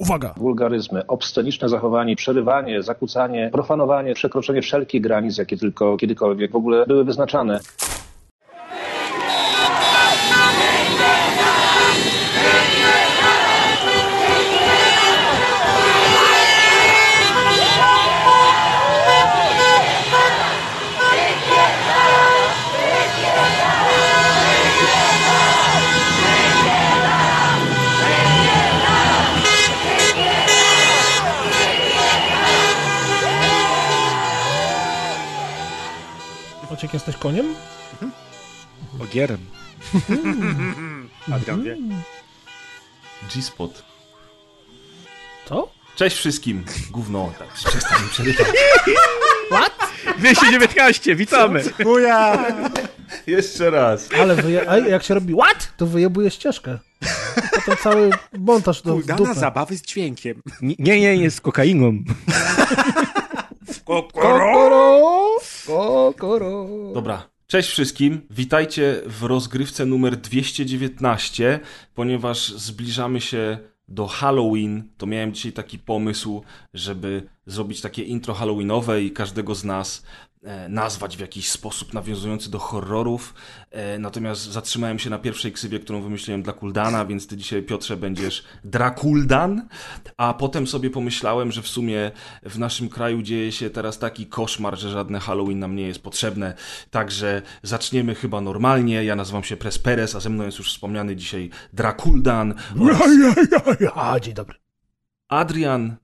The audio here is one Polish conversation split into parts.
Uwaga! Wulgaryzmy, obsceniczne zachowanie, przerywanie, zakłócanie, profanowanie, przekroczenie wszelkich granic, jakie tylko kiedykolwiek w ogóle były wyznaczane. Maciek, jesteś koniem? Ogierem. Adrian wie. G-Spot. Co? Cześć wszystkim. Gówno, tak, przestań przerywać. 219, witamy! Buja! Jeszcze raz. Ale wyje... A jak się robi what? To wyjebuje ścieżkę. Potem cały montaż do Udana dupę. zabawy z dźwiękiem. Nie, nie, jest z kokainą. Kokoro! Kokoro! Dobra. Cześć wszystkim. Witajcie w rozgrywce numer 219, ponieważ zbliżamy się do Halloween. To miałem dzisiaj taki pomysł, żeby zrobić takie intro Halloweenowe i każdego z nas nazwać w jakiś sposób nawiązujący do horrorów. E, natomiast zatrzymałem się na pierwszej ksywie, którą wymyśliłem dla Kuldana, więc ty dzisiaj, Piotrze, będziesz Drakuldan. A potem sobie pomyślałem, że w sumie w naszym kraju dzieje się teraz taki koszmar, że żadne Halloween nam nie jest potrzebne. Także zaczniemy chyba normalnie. Ja nazywam się Presperes, a ze mną jest już wspomniany dzisiaj Drakuldan oraz A, dzień dobry. Adrian.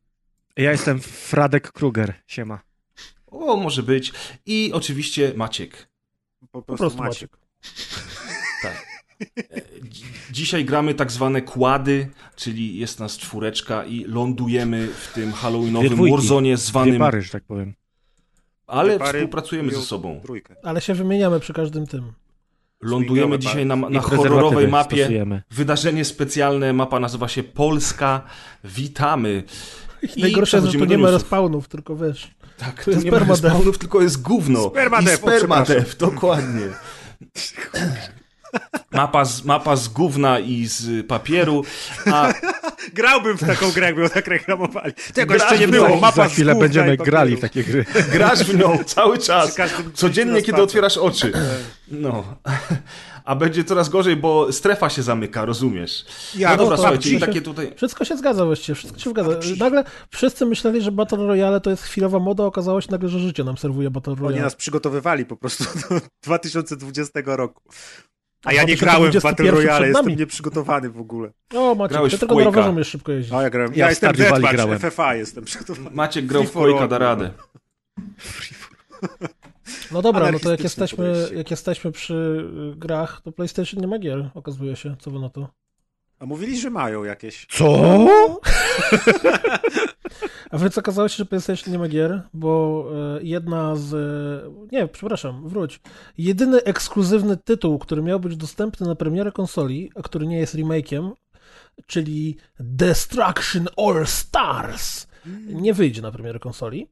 Ja jestem Fradek Kruger, siema. O, może być. I oczywiście Maciek. Po Po prostu, prostu Maciek. Maciek. Tak. E, dzi- Dzisiaj gramy tak zwane kłady, czyli jest nas czwóreczka i lądujemy w tym Dwie halloweenowym. Warzone Dwie zwanym, pary, że tak powiem. ale Pary współpracujemy ze sobą. Trójkę. Ale się wymieniamy przy każdym tym. Lądujemy dzisiaj na, na horrorowej mapie. stosujemy. Wydarzenie specjalne, mapa nazywa się Polska. Witamy. I Najgorsze że tu nie ma respawnów, tylko wiesz. Tak, tu jest nie ma respawnów, tylko jest gówno. O, spermadeath, dokładnie. Mapa z, mapa z gówna i z papieru, a Grałbym w taką grę, jakby ją tak reklamowali. Tego Grasz jeszcze nie było. to. Mapa Za z chwilę gówna będziemy grali w takie gry. grasz w nią cały czas. Codziennie, kiedy otwierasz oczy. No. A będzie coraz gorzej, bo strefa się zamyka, rozumiesz? Ja, no dobra, to- słuchajcie, i takie tutaj... Wszystko się zgadza właściwie, wszystko się zgadza. Nagle wszyscy myśleli, że Battle Royale to jest chwilowa moda, okazało się nagle, że życie nam serwuje Battle Oni Royale. nas przygotowywali po prostu do 2020 roku. A A ja nie grałem w 2021 Battle Royale, jestem nieprzygotowany w ogóle. O, Maciek, Grałeś ty tylko na rowerze umiesz szybko jeździć. No ja grałem. Ja Ja, w jestem Deathmatch. FFA jestem przygotowany. Maciek grał w Free Quake'a, da radę. No dobra, no to jak jesteśmy, podejście. jak jesteśmy przy y, grach, to PlayStation nie ma gier, okazuje się. Co wy na to? A mówili, że mają jakieś. Co? A więc okazało się, że PlayStation nie ma gier, bo e, jedna z... e, Nie, przepraszam, wróć. Jedyny ekskluzywny tytuł, który miał być dostępny na premierę konsoli, a który nie jest remake'iem, czyli Destruction All Stars, nie wyjdzie na premierę konsoli.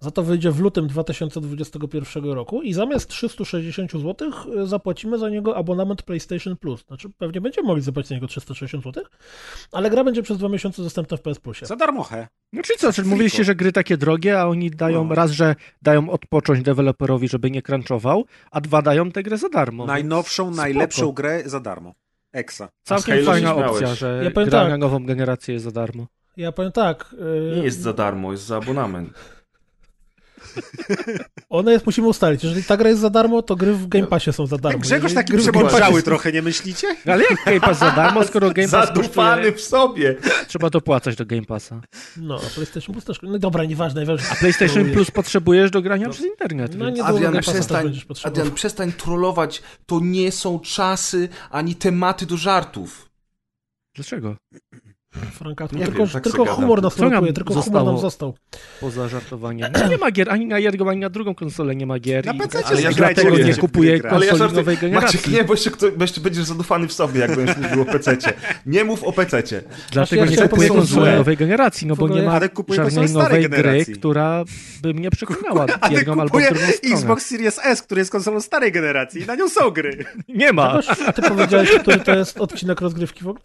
Za to wyjdzie w lutym 2021 roku i zamiast 360 zł zapłacimy za niego abonament PlayStation Plus. Znaczy, pewnie będziemy mogli zapłacić za niego 360 zł, ale gra będzie przez dwa miesiące dostępna w PS Plusie. Za darmochę. No czyli co, czyli mówiliście, że gry takie drogie, a oni dają No. raz, że dają odpocząć deweloperowi, żeby nie crunchował, a dwa dają tę grę za darmo. Najnowszą, Spoko. najlepszą grę za darmo. Exa. Całkiem fajna opcja, że Ja powiem gra tak. na nową generację jest za darmo. Ja powiem tak. y, Nie jest za darmo, jest za abonament. One jest, musimy ustalić. Jeżeli ta gra jest za darmo, to gry w Game Passie są za darmo. Grzegorz taki przemądrzały Passie- trochę, nie myślicie? No ale jak Game Pass za darmo, skoro Game Pass Zadufany kosztuje, w sobie. trzeba dopłacać do Game Passa. No, a PlayStation Plus też. No dobra, nieważne. nieważne. A PlayStation Plus potrzebujesz do grania przez internet. No nie Adrian, przestań. Adrian, przestań trollować. To nie są czasy ani tematy do żartów. Dlaczego? Frankatku. Nie tylko wiem, tak tylko humor nas blokuje, tylko humor nam został. Poza żartowaniem. No, nie ma gier, ani na jedną, ani na drugą konsolę nie ma gier. Na PC Ale ja dlatego nie w kupuję. Ale ja konsoli żartuję. nowej generacji. Maciek, nie, bo jeszcze, kto, bo jeszcze będziesz zadufany w sobie, jak będziesz mówił o pececie. Nie mów o pececie. Dlatego ja nie kupuję konsoli nowej generacji, no bo nie ma żadnej nowej gry, która by mnie przekonała A ty jedną albo drugą stronę. Xbox Series S, który jest konsolą starej generacji i na nią są gry. Nie ma. A ty powiedziałeś, który to jest odcinek rozgrywki w ogóle?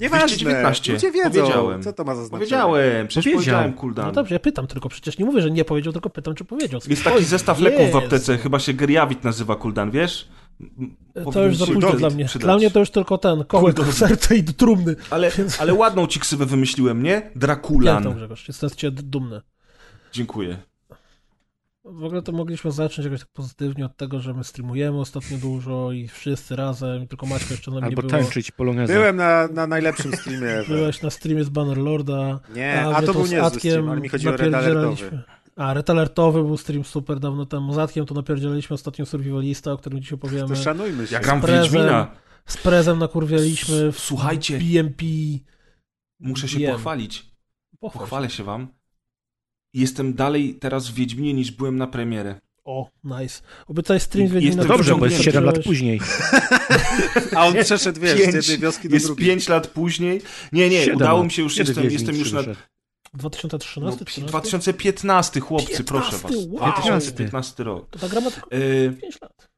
Nieważne. 219. Ludzie wiedzą, Powiedziałem. co to ma za znaczenie. Powiedziałem, przecież Powiedział. powiedziałem No cooldown. dobrze, ja pytam tylko, przecież nie mówię, że nie powiedział, tylko pytam, czy powiedział. Jest taki Oj, zestaw leków w jest. aptece, chyba się Geriavit nazywa cooldown, wiesz? M- To powinien już za późno dla mnie. przydać. Dla mnie to już tylko ten, kołek do serca i do trumny. Ale, Więc- ale ładną ci ksywę wymyśliłem, nie? Drakulan. Grzegorz, jestem z ciebie dumny. Dziękuję. W ogóle to mogliśmy zacząć jakoś tak pozytywnie od tego, że my streamujemy ostatnio dużo i wszyscy razem, tylko Maćka jeszcze nam Albo nie było. tańczyć polonezę. Byłem na, na najlepszym streamie. Byłeś na streamie z Bannerlorda. Nie, a, a to był Atkiem stream, ale mi chodzi o red napierdzielaliśmy. alertowy. A, Red Alertowy był stream super dawno temu. Z Atkiem to napierdzielaliśmy ostatnio Survivalista, o którym dzisiaj powiemy. To szanujmy się. Ja gram. Wiedźmina. Z Prezem nakurwialiśmy w Słuchajcie, BMP. muszę się pochwalić. Pochwalę się wam. Jestem dalej teraz w Wiedźminie niż byłem na premierę. O, nice. Obiecaj stream z Wiedźmina. Dobrze, bo jest Wciągnięty. 7 lat później. A on przeszedł, wiesz, z Pięć- jednej wioski do Jest drugiej. 5 lat później. Nie, nie, Siedem udało lat. mi się już, jestem, jestem już na... wyszedł? 2013? No, 13? 2015, chłopcy, proszę was. 15, wow. 2015 rok. To ta gra ma tylko Yy, 5 lat.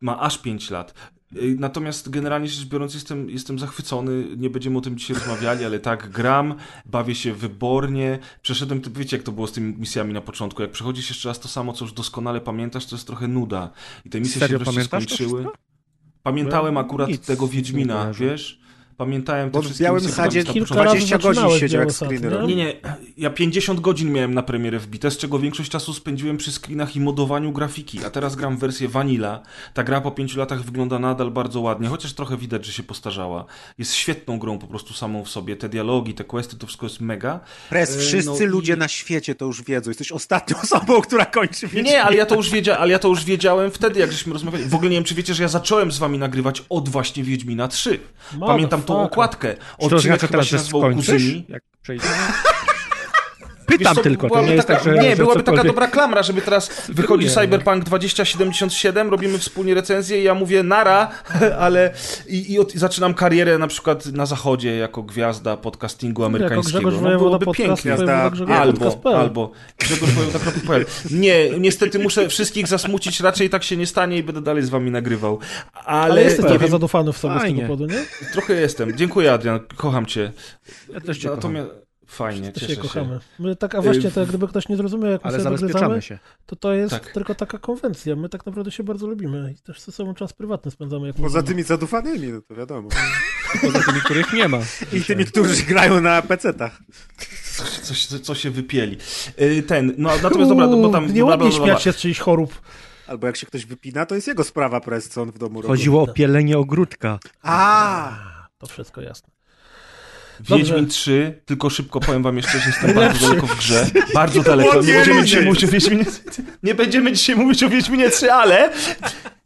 ma aż 5 lat. Yy, Natomiast generalnie rzecz biorąc jestem, jestem zachwycony, nie będziemy o tym dzisiaj rozmawiali, ale tak, gram, bawię się wybornie, przeszedłem, wiecie jak to było z tymi misjami na początku, jak przechodzisz jeszcze raz to samo, co już doskonale pamiętasz, to jest trochę nuda. I te misje Serio się wreszcie skończyły. Pamiętałem akurat nic tego Wiedźmina, wiesz? Pamiętałem te Bo w wszystkie Białym Sadzie które tam Kilka początkowo- razy 20 godzin siedział jak Sad, screeny nie? Nie, nie, ja 50 godzin miałem na premierę wbite, z czego większość czasu spędziłem przy screenach i modowaniu grafiki, a teraz gram w wersję Vanilla. Ta gra po 5 latach wygląda nadal bardzo ładnie, chociaż trochę widać, że się postarzała. Jest świetną grą po prostu samą w sobie. Te dialogi, te questy, to wszystko jest mega. Pres, E, wszyscy no ludzie i- na świecie to już wiedzą. Jesteś ostatnią osobą, która kończy Nie, nie, ale ja to już wiedzia, ale ja to już wiedziałem wtedy, jak żeśmy rozmawiali. W ogóle nie wiem, czy wiecie, że ja zacząłem z wami nagrywać od właśnie Wiedźmina 3. Pamiętam tą Motherfucker. okładkę. Czy to Odcinek znaczy chyba teraz, się że nazywał? Kuzyni. Jak przejdziemy? Pytam co, tylko, to nie jest taka, tak, że Nie, że byłaby taka cokolwiek- dobra klamra, żeby teraz wychodzi Cyberpunk 2077, robimy wspólnie recenzję i ja mówię nara, ale i, i, od, i zaczynam karierę na przykład na zachodzie jako gwiazda podcastingu amerykańskiego. Grzegorz No, byłoby pięknie. Grzegorz Albo, albo Grzegorz Wojewoda.pl. Nie, niestety muszę wszystkich zasmucić, raczej tak się nie stanie i będę dalej z wami nagrywał. Ale, Ale jesteś trochę w sobie z Fajnie. tego powodu, nie? trochę jestem. Dziękuję Adrian, kocham cię. Ja też cię kocham. Fajnie, cieszę się kochamy. My tak, a właśnie, Y, to jak gdyby ktoś nie zrozumiał, jak my Ale sobie się. to to jest Tak. tylko taka konwencja. My tak naprawdę się bardzo lubimy i też ze sobą czas prywatny spędzamy. Jak Poza możemy. tymi zadufanymi, no to wiadomo. Poza tymi, których nie ma. I tymi, którzy grają na pecetach. Coś, co, co się wypieli. Y, Ten, no natomiast dobra, bo tam... Nie ładnie śmiać się z czyichś chorób. Albo jak się ktoś wypina, to jest jego sprawa, pres, co on w domu robi. Chodziło o pielenie ogródka. A, To wszystko jasne. Wiedźmin Dobrze. 3, tylko szybko powiem wam jeszcze, że jestem bardzo daleko w grze. Bardzo daleko. Nie będziemy dzisiaj mówić o Wiedźminie Nie będziemy dzisiaj mówić o Wiedźminie 3, ale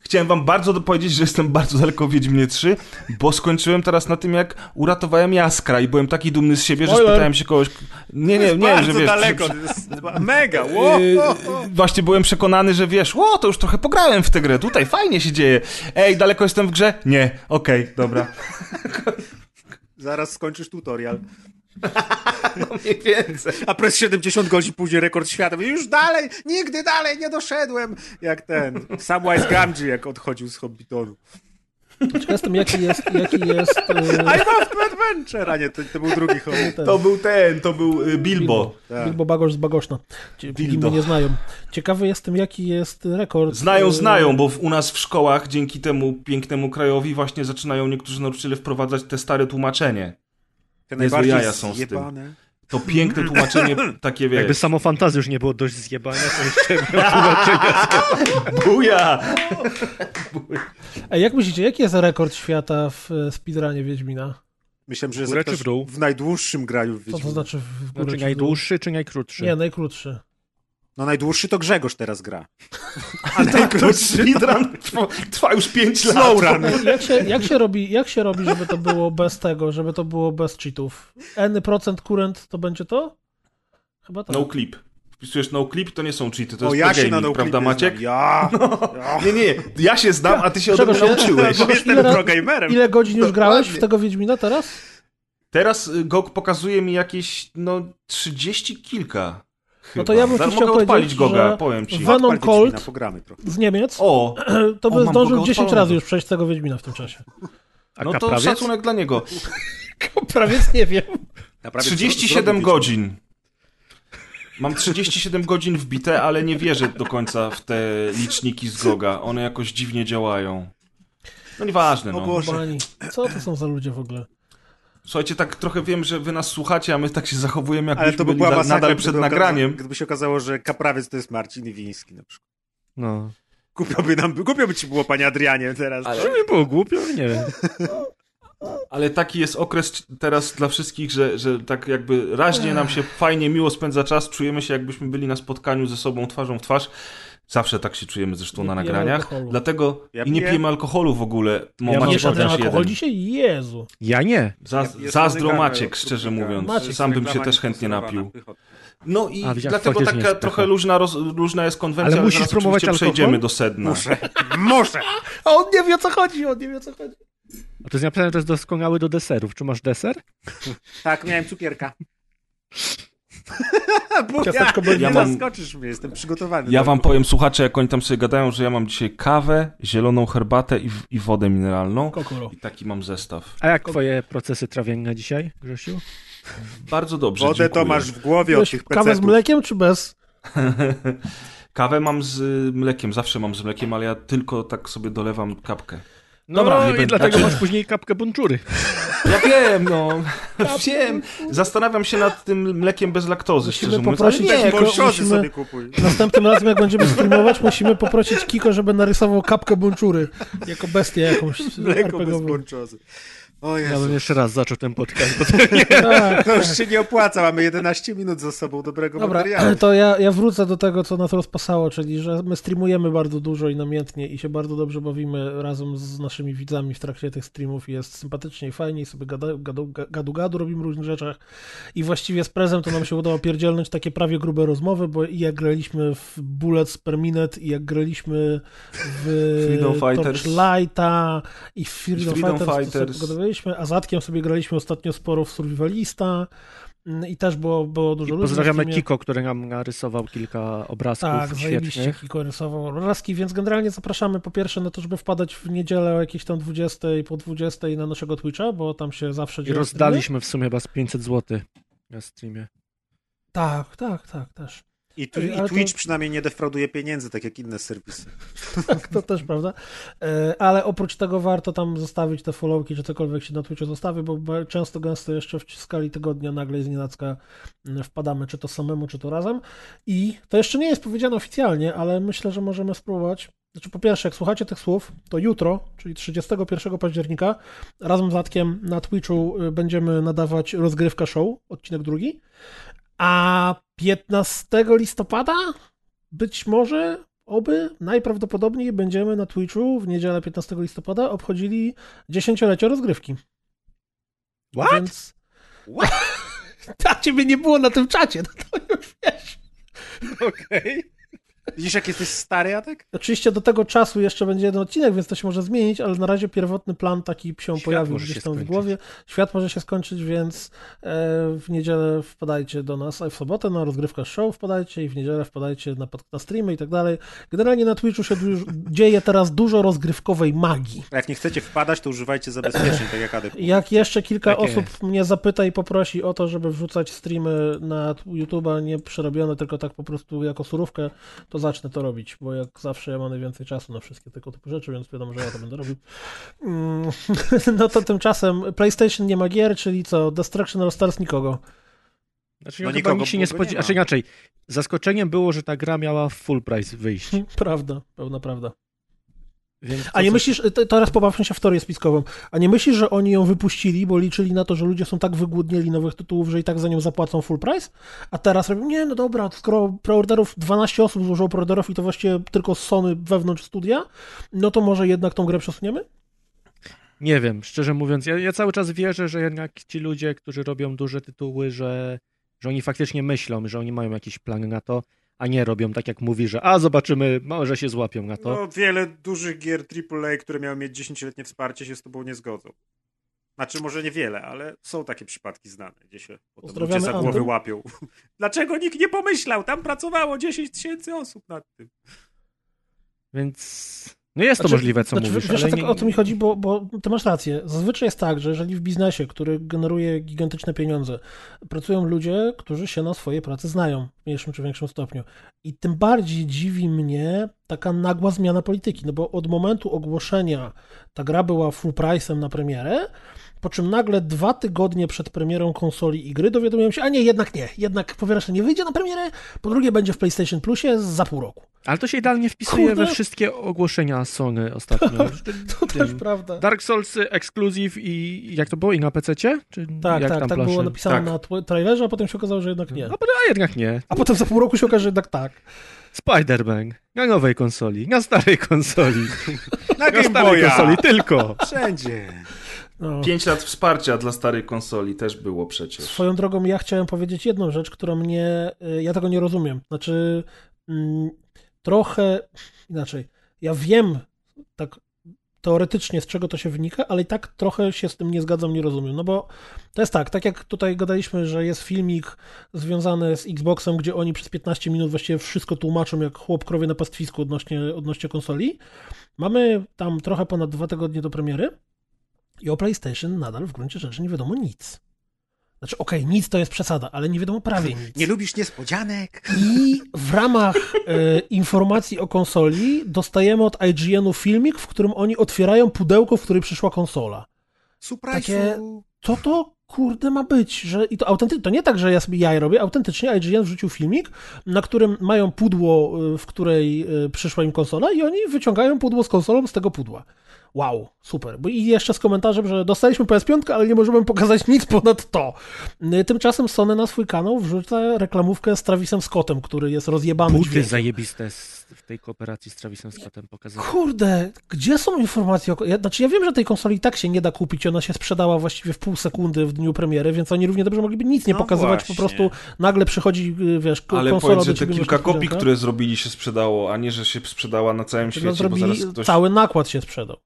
chciałem wam bardzo powiedzieć, że jestem bardzo daleko w Wiedźminie 3, bo skończyłem teraz na tym, jak uratowałem Jaskra i byłem taki dumny z siebie, że Spoiler. spytałem się kogoś... Nie, nie, nie, że wiesz... daleko. Że, to jest mega, wow. Yy, właśnie byłem przekonany, że wiesz, o, to już trochę pograłem w tę grę, tutaj fajnie się dzieje. Ej, daleko jestem w grze? Nie, okej, dobra. Zaraz skończysz tutorial. No mniej więcej. A pres 70 godzin później rekord świata. Już dalej, nigdy dalej nie doszedłem. Jak ten Samwise Gamgee, jak odchodził z Hobbitonu. Ciekaw jestem, jaki jest, jaki jest I e, love adventure! A nie, to, to był drugi ten, To był ten, to był y, Bilbo. Tak. Bilbo Bagosz z Bagoszna. Mnie nie znają. Ciekawy jestem, jaki jest rekord. Znają, e, znają, bo w, u nas w szkołach dzięki temu pięknemu krajowi właśnie zaczynają niektórzy nauczyciele wprowadzać te stare tłumaczenie. Te Niezłe najbardziej jaja są z tym. To piękne tłumaczenie, takie Jakby wiesz, samo fantazji już nie było dość zjebania, to jeszcze miał tłumaczenia. buja! Ej, jak myślicie, jaki jest rekord świata w e, speedrunie Wiedźmina? Myślałem, że zapytasz w w najdłuższym graniu w Co to znaczy w górę Znaczy czy w dół? najdłuższy czy najkrótszy? Nie, najkrótszy. No najdłuższy to Grzegorz teraz gra. A najkrótszy speedrun trwa, trwa już 5 lat. Slow run. Jak się, jak, się robi, jak się robi, żeby to było bez tego, żeby to było bez cheatów? N procent current to będzie to? Chyba tak. No clip. Wpisujesz no clip, to nie są cheaty, to O, jest ja ja się na gaming, no prawda Maciek? Ja! ja. Nie, nie, ja się znam, a ty się ode mnie nauczyłeś. Bo Ile jestem progamerem. Ile godzin już grałeś w tego Wiedźmina teraz? Teraz y, GOG pokazuje mi jakieś, no, 30 kilka. No to ja bym Zaraz ci chciał mogę odpalić Goga, że powiem ci. Venom Cold. Z Niemiec, O, to O, by mam zdążył go 10 odpalonego. razy już przejść tego Wiedźmina w tym czasie. A No to kaprawiec? szacunek dla niego. Prawie nie wiem. Naprawdę 37 zrobił godzin. Mam 37 godzin wbite, ale nie wierzę do końca w te liczniki z Goga. One jakoś dziwnie działają. No nieważne, O no. Boże. Bani. Co to są za ludzie w ogóle? Słuchajcie, tak trochę wiem, że wy nas słuchacie, a my tak się zachowujemy, Ale jakbyśmy to by byli była masakra, nadal przed gdyby nagraniem. Okazało, gdyby się okazało, że kaprawiec to jest Marcin Iwiński na przykład. No. Głupio by nam, głupio by ci było, panie Adrianie, teraz. Ale- Żeby nie było głupio, nie wiem. Ale taki jest okres teraz dla wszystkich, że, że tak jakby raźnie nam się fajnie, miło spędza czas, czujemy się jakbyśmy byli na spotkaniu ze sobą twarzą w twarz. Zawsze tak się czujemy zresztą Nie na nagraniach. alkoholu. Dlatego Ja i nie piję. pijemy alkoholu w ogóle. Mo, Ja Maciek ten alkohol jeden. dzisiaj? Jezu. Ja nie. Za, jest zazdro Maciek, szczerze mówiąc. Maciek, Sam bym się też chętnie napił. No i A, dlatego taka jest trochę luźna, roz, luźna jest konwencja, Ale ale, musisz zaraz promować oczywiście alkohol? przejdziemy do sedna. Muszę, muszę. A on nie wie o co chodzi, on nie wie o co chodzi. A to jest napisane, że to jest doskonały do deserów. Czy masz deser? Tak, miałem cukierka. Bo ja, Ciasteczko nie będzie- Ja mam- zaskoczysz mnie, jestem przygotowany. Ja do wam tego. powiem, słuchacze, jak oni tam sobie gadają, że ja mam dzisiaj kawę, zieloną herbatę i, i wodę mineralną. Kokoro. I taki mam zestaw. A jak twoje procesy trawienne dzisiaj, Grzesiu? Bardzo dobrze, Wodę dziękuję. to masz w głowie od Wiesz, tych kawę z pecetów. mlekiem czy bez? Kawę mam z mlekiem, zawsze mam z mlekiem, ale ja tylko tak sobie dolewam kapkę. No Dobra, i będę- dlatego znaczy- masz później kapkę bunczury. Ja wiem, no. wiem. Zastanawiam się nad tym mlekiem bez laktozy, Musimy szczerze mówiąc. poprosić- nie, musimy- sobie kupuj. Następnym razem, jak będziemy streamować, musimy poprosić Kiko, żeby narysował kapkę bunczury. Jako bestię jakąś Mleko bez RPGową. O Ja bym jeszcze raz zaczął ten podcast, bo to nie... Tak, To już się nie opłaca, mamy 11 minut za sobą dobrego Dobra, materiału. to ja, ja wrócę do tego, co nas rozpasało, czyli że my streamujemy bardzo dużo i namiętnie i się bardzo dobrze bawimy razem z naszymi widzami w trakcie tych streamów i jest sympatycznie i fajnie i sobie gada, gadu, gadu, gadu robimy różnych rzeczach i właściwie z prezem to nam się udało pierdzielnąć takie prawie grube rozmowy, bo i jak graliśmy w Bullets per Minute i jak graliśmy w Freedom. Torchlighta i w Freedom, Freedom Fighters, Fighters. A z Atkiem sobie graliśmy ostatnio sporo w Survivalista mm, i też było, było dużo I pozdrawiamy. Kiko, który nam narysował kilka obrazków Tak, świetnych. Kiko rysował obrazki, więc generalnie zapraszamy po pierwsze na to, żeby wpadać w niedzielę o jakiejś tam 20 po 20 na naszego Twitcha, bo tam się zawsze I dzieją rozdaliśmy w sumie chyba z 500 zł na streamie. Tak, tak, tak, też. I, tu, I ale to- Twitch przynajmniej nie defrauduje pieniędzy, tak jak inne serwisy. Tak, to też prawda. E, Ale oprócz tego warto tam zostawić te followki, czy cokolwiek się na Twitchu zostawi, bo często gęsto jeszcze w skali tygodnia nagle z nienacka mm, wpadamy, czy to samemu, czy to razem. I to jeszcze nie jest powiedziane oficjalnie, ale myślę, że możemy spróbować. Znaczy, po pierwsze, jak słuchacie tych słów, to jutro, czyli 31 października, razem z Atkiem na Twitchu y, będziemy nadawać rozgrywka show, odcinek drugi. A 15 listopada być może, oby, najprawdopodobniej będziemy na Twitchu w niedzielę 15 listopada obchodzili dziesięciolecie rozgrywki. What? Więc... A ciebie nie było na tym czacie, no to już wiesz. Okej. Widzisz, jak jesteś stary, Jatek? Oczywiście do tego czasu jeszcze będzie jeden odcinek, więc to się może zmienić, ale na razie pierwotny plan taki się Świat pojawił gdzieś się tam w skończyć. głowie. Świat może się skończyć, więc e, w niedzielę wpadajcie do nas, a w sobotę na rozgrywkę show wpadajcie i w niedzielę wpadajcie na, na streamy i tak dalej. Generalnie na Twitchu się dzieje teraz dużo rozgrywkowej magii. A jak nie chcecie wpadać, to używajcie zabezpieczeń, tak jak Adek mówi. Jak jeszcze kilka Tak osób jest. mnie zapyta i poprosi o to, żeby wrzucać streamy na YouTube'a nie przerobione, tylko tak po prostu jako surówkę, to zacznę to robić, bo jak zawsze ja mam najwięcej czasu na wszystkie tego typu rzeczy, więc wiadomo, że ja to będę robił. Mm, No to tymczasem PlayStation nie ma gier, czyli co? Destruction All Stars nikogo. Znaczy, No nikogo nikt się nie ma. Znaczy inaczej, zaskoczeniem było, że ta gra miała w full price wyjść. Prawda, pełna prawda. A nie to, co- myślisz, te- teraz pobawmy się w teorię spiskową, a nie myślisz, że oni ją wypuścili, bo liczyli na to, że ludzie są tak wygłodnieli nowych tytułów, że i tak za nią zapłacą full price? A teraz robią, nie, no dobra, skoro preorderów, 12 osób złożyło preorderów i to właściwie tylko z Sony wewnątrz studia, no to może jednak tą grę przesuniemy? Nie wiem, szczerze mówiąc, ja, ja cały czas wierzę, że jednak ci ludzie, którzy robią duże tytuły, że, że oni faktycznie myślą, że oni mają jakiś plan na to, a nie robią tak jak mówi, że a zobaczymy, może się złapią na to. No, wiele dużych gier AAA, które miały mieć 10-letnie wsparcie, się z tobą nie zgodzą. Znaczy, może niewiele, ale są takie przypadki znane, gdzie się potem ludzie za głowy Antym. łapią. Dlaczego nikt nie pomyślał? Tam pracowało 10 tysięcy osób nad tym. Więc No jest to Znaczy- możliwe, co znaczy, mówisz, Wiesz, ale tak, o co mi chodzi, bo, bo ty masz rację. Zazwyczaj jest tak, że jeżeli w biznesie, który generuje gigantyczne pieniądze, pracują ludzie, którzy się na swojej pracy znają w mniejszym czy większym stopniu. I tym bardziej dziwi mnie taka nagła zmiana polityki, no bo od momentu ogłoszenia ta gra była full price'em na premierę, po czym nagle dwa tygodnie przed premierą konsoli i gry dowiadują się, a nie, jednak nie, jednak po pierwsze nie wyjdzie na premierę, po drugie będzie w PlayStation Plusie za pół roku. Ale to się idealnie wpisuje Kurde. we wszystkie ogłoszenia Sony ostatnio. To też prawda. Dark Souls Exclusive i jak to było? I na PC-cie? Czy Tak, jak tak, tam tak plaszy? było napisane Tak. na trailerze, a potem się okazało, że jednak nie. A, a jednak nie. A potem za pół roku się okaże, że jednak tak. Spider-Man. Na nowej konsoli. Na starej konsoli. Na Na starej konsoli tylko. Wszędzie. No. Pięć lat wsparcia dla starej konsoli też było przecież. Swoją drogą ja chciałem powiedzieć jedną rzecz, która mnie, y, ja tego nie rozumiem. Znaczy, mm, trochę inaczej. Ja wiem tak teoretycznie z czego to się wynika, ale i tak trochę się z tym nie zgadzam, nie rozumiem. No bo to jest tak, tak jak tutaj gadaliśmy, że jest filmik związany z Xboxem, gdzie oni przez 15 minut właściwie wszystko tłumaczą jak chłop krowie na pastwisku odnośnie, odnośnie konsoli. Mamy tam trochę ponad dwa tygodnie do premiery i o PlayStation nadal w gruncie rzeczy nie wiadomo nic. Znaczy, okej, nic to jest przesada, ale nie wiadomo prawie nic. Nie lubisz niespodzianek? I w ramach e, informacji o konsoli dostajemy od IGN-u filmik, w którym oni otwierają pudełko, w której przyszła konsola. Surprise'u. Takie- Co to kurde ma być? Że, I to autentycznie, to nie tak, że ja sobie jaj robię, autentycznie IGN wrzucił filmik, na którym mają pudło, e, w której e, przyszła im konsola i oni wyciągają pudło z konsolą z tego pudła. Wow, super. Bo I jeszcze z komentarzem, że dostaliśmy PS5, ale nie możemy pokazać nic ponad to. Y, Tymczasem Sony na swój kanał wrzuca reklamówkę z Travisem Scottem, który jest rozjebany Buty dźwiękiem. zajebiste z, w tej kooperacji z Travisem Scottem pokazały. Kurde, gdzie są informacje o... Ja, znaczy ja wiem, że tej konsoli i tak się nie da kupić, ona się sprzedała właściwie w pół sekundy w dniu premiery, więc oni równie dobrze mogliby nic nie No pokazywać, właśnie. po prostu nagle przychodzi, y, wiesz, Ale konsola powiedz, do że te ciebie kilka kopii, które zrobili się sprzedało, a nie, że się sprzedała na całym No, świecie, bo zaraz ktoś... cały nakład się sprzedał.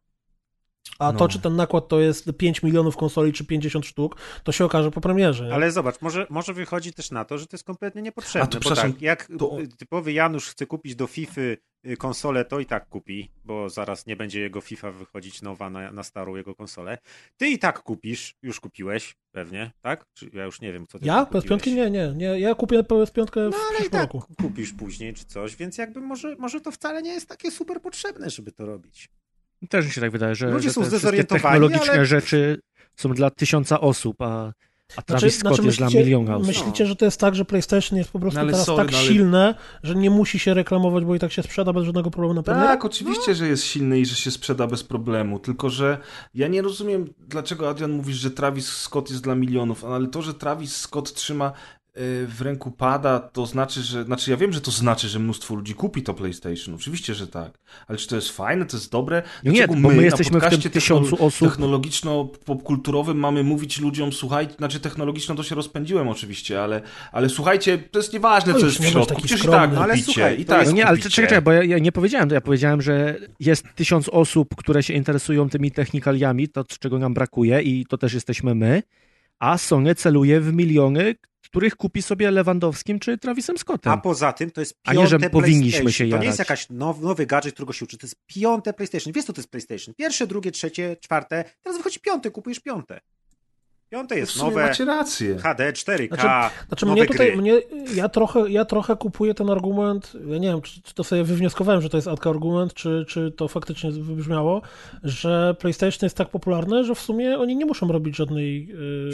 A No. to, czy ten nakład to jest 5 milionów konsoli, czy 50 sztuk, to się okaże po premierze. Nie? Ale zobacz, może, może wychodzi też na to, że to jest kompletnie niepotrzebne. A to, bo przepraszam, tak, jak to- typowy Janusz chce kupić do FIFA y, konsolę, to i tak kupi, bo zaraz nie będzie jego FIFA wychodzić nowa na, na starą jego konsolę. Ty i tak kupisz, już kupiłeś pewnie, tak? Czy ja już nie wiem, co ty Ja? tam PS5? kupiłeś. Nie, nie, nie. Ja kupię PS5 w No ale i tak roku. kupisz później czy coś, więc jakby może, może to wcale nie jest takie super potrzebne, żeby to robić. Też mi się tak wydaje, że, Ludzie że są zdezorientowani, technologiczne ale- rzeczy są dla tysiąca osób, a, a Travis Znaczy, Scott znaczy jest dla miliona osób. myślicie, że to jest tak, że PlayStation jest po prostu No teraz sorry, tak no ale- silne, że nie musi się reklamować, bo i tak się sprzeda bez żadnego problemu na premierę? Tak, oczywiście, że jest silny i że się sprzeda bez problemu, tylko że ja nie rozumiem, dlaczego Adrian mówisz, że Travis Scott jest dla milionów, ale to, że Travis Scott trzyma w ręku pada, to znaczy, że, znaczy ja wiem, że to znaczy, że mnóstwo ludzi kupi to PlayStation, oczywiście, że tak, ale czy to jest fajne, to jest dobre? Nie, Dlaczego bo my na jesteśmy w tym tysiącu osób. technologiczno-popkulturowym mamy mówić ludziom, słuchajcie, znaczy technologiczno to się rozpędziłem oczywiście, ale, ale słuchajcie, to jest nieważne, No co jest w nie środku, przecież i tak Ale kupicie, słuchaj, i tak No nie, ale czekaj, czekaj, bo ja, ja nie powiedziałem to. Ja powiedziałem, że jest tysiąc osób, które się interesują tymi technikaliami, to czego nam brakuje i to też jesteśmy my, a Sony celuje w miliony, których kupi sobie Lewandowskim czy Travisem Scottem. A poza tym to jest A piąte nie, że powinniśmy PlayStation. się To nie jarać. jest jakaś now, nowy gadżet, którego się uczy. To jest piąte PlayStation. Wiesz, co to jest PlayStation? Pierwsze, drugie, trzecie, czwarte. Teraz wychodzi piąte, kupujesz piąte. Piąte jest sumie nowe, macie rację. HD, 4K, Znaczy, Znaczy nowe mnie tutaj, gry. mnie, ja, trochę, ja trochę kupuję ten argument, ja nie wiem, czy, czy to sobie wywnioskowałem, że to jest argument, czy, czy to faktycznie wybrzmiało, że PlayStation jest tak popularne, że w sumie oni nie muszą robić żadnej, yy,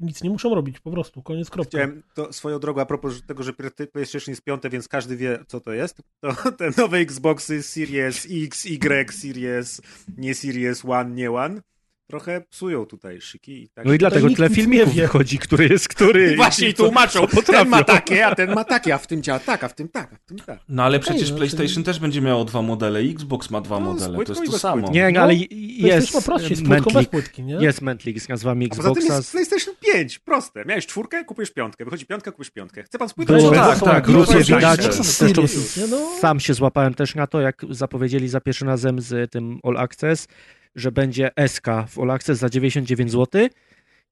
nic nie muszą robić, po prostu, koniec, kropka. Chciałem to swoją drogą a propos tego, że PlayStation jest piąte, więc każdy wie, co to jest. To te nowe Xboxy Series X, Y, Series, nie Series One, nie One, trochę psują tutaj szyki. I tak No i dlatego tyle filmików wychodzi, który jest który. I właśnie i tłumaczą, co ten ma takie, a ten ma takie, a w tym działa tak, a w tym tak, a w tym tak. No ale przecież no, PlayStation czyli- też będzie miało dwa modele, Xbox ma dwa No, modele, to jest to samo. Nie, No, ale jest nie? jest Mentlik z nazwami A poza tym Xboxa. jest PlayStation 5, proste. Miałeś czwórkę, kupujesz piątkę, wychodzi piątka, kupujesz piątkę. Chce pan? Było, No tak, są tak, jakieś grupie takie widać. Zresztą nie? No. Sam się złapałem też na to, jak zapowiedzieli za pierwszym razem z tym All Access, że będzie SK w All Access za 99 zł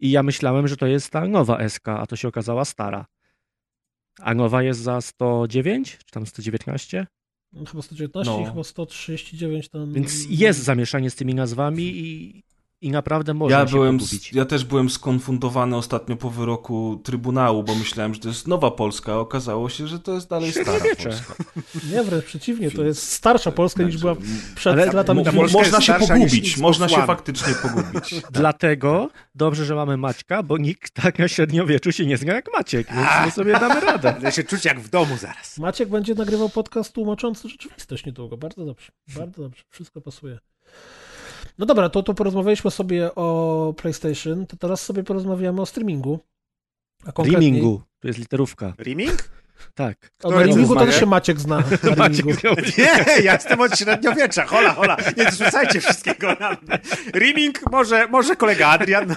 i ja myślałem, że to jest ta nowa SK, a to się okazała stara. A nowa jest za 109, czy tam 119? Chyba 119 No. chyba 139 tam. Więc jest zamieszanie z tymi nazwami i, i naprawdę można Ja, się byłem, pogubić. ja też byłem skonfundowany ostatnio po wyroku Trybunału, bo myślałem, że to jest nowa Polska, a okazało się, że to jest dalej stara. Polska. Nie, wręcz przeciwnie, to jest starsza Polska niż była przed Ale latami. Ta Polska można się pogubić, można się faktycznie pogubić. Dlatego dobrze, że mamy Maćka, bo nikt tak na średniowieczu się nie zna jak Maciek, więc my sobie damy radę. Będę się czuć jak w domu zaraz. Maciek będzie nagrywał podcast tłumaczący rzeczywistość niedługo. Bardzo dobrze. Bardzo dobrze. Wszystko pasuje. No dobra, to, to porozmawialiśmy sobie o PlayStation, to teraz sobie porozmawiamy o streamingu. A konkretniej- Rimingu, to jest literówka. Rimming? Tak. O, na Kto Rimingu to rozmawia? też się Maciek zna. Na Maciek. Nie, ja jestem od średniowiecza. Hola, hola. Nie zrzucajcie wszystkiego na mnie. Może, może kolega Adrian.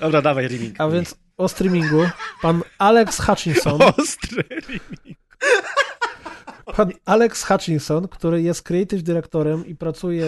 Dobra, dawaj Riming. A więc o streamingu pan Alex Hutchinson, Ostry Riming. Pan Alex Hutchinson, który jest creative dyrektorem i pracuje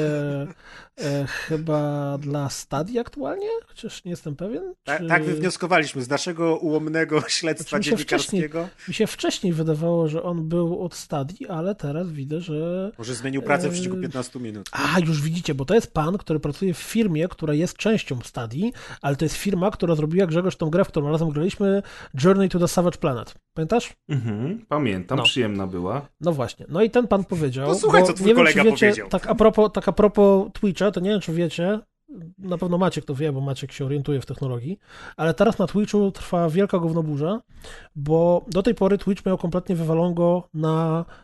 e, chyba dla Stadii aktualnie, chociaż nie jestem pewien. Ta, czy- tak wywnioskowaliśmy z naszego ułomnego śledztwa Znaczy, mi się dziennikarskiego. Mi się wcześniej wydawało, że on był od Stadii, ale teraz widzę, że... Może zmienił pracę w Eee, przeciągu 15 minut. A, już widzicie, bo to jest pan, który pracuje w firmie, która jest częścią Stadii, ale to jest firma, która zrobiła Grzegorz tą grę, w którą razem graliśmy, Journey to the Savage Planet. Pamiętasz? Mhm, pamiętam, No. przyjemna była. No właśnie. No i ten pan powiedział. To słuchaj, co twój nie wiem, kolega czy wiecie, powiedział. Tak a, propos, tak a propos Twitcha, to nie wiem, czy wiecie, na pewno Maciek to wie, bo Maciek się orientuje w technologii, ale teraz na Twitchu trwa wielka gównoburza, bo do tej pory Twitch miał kompletnie wywalongo na e,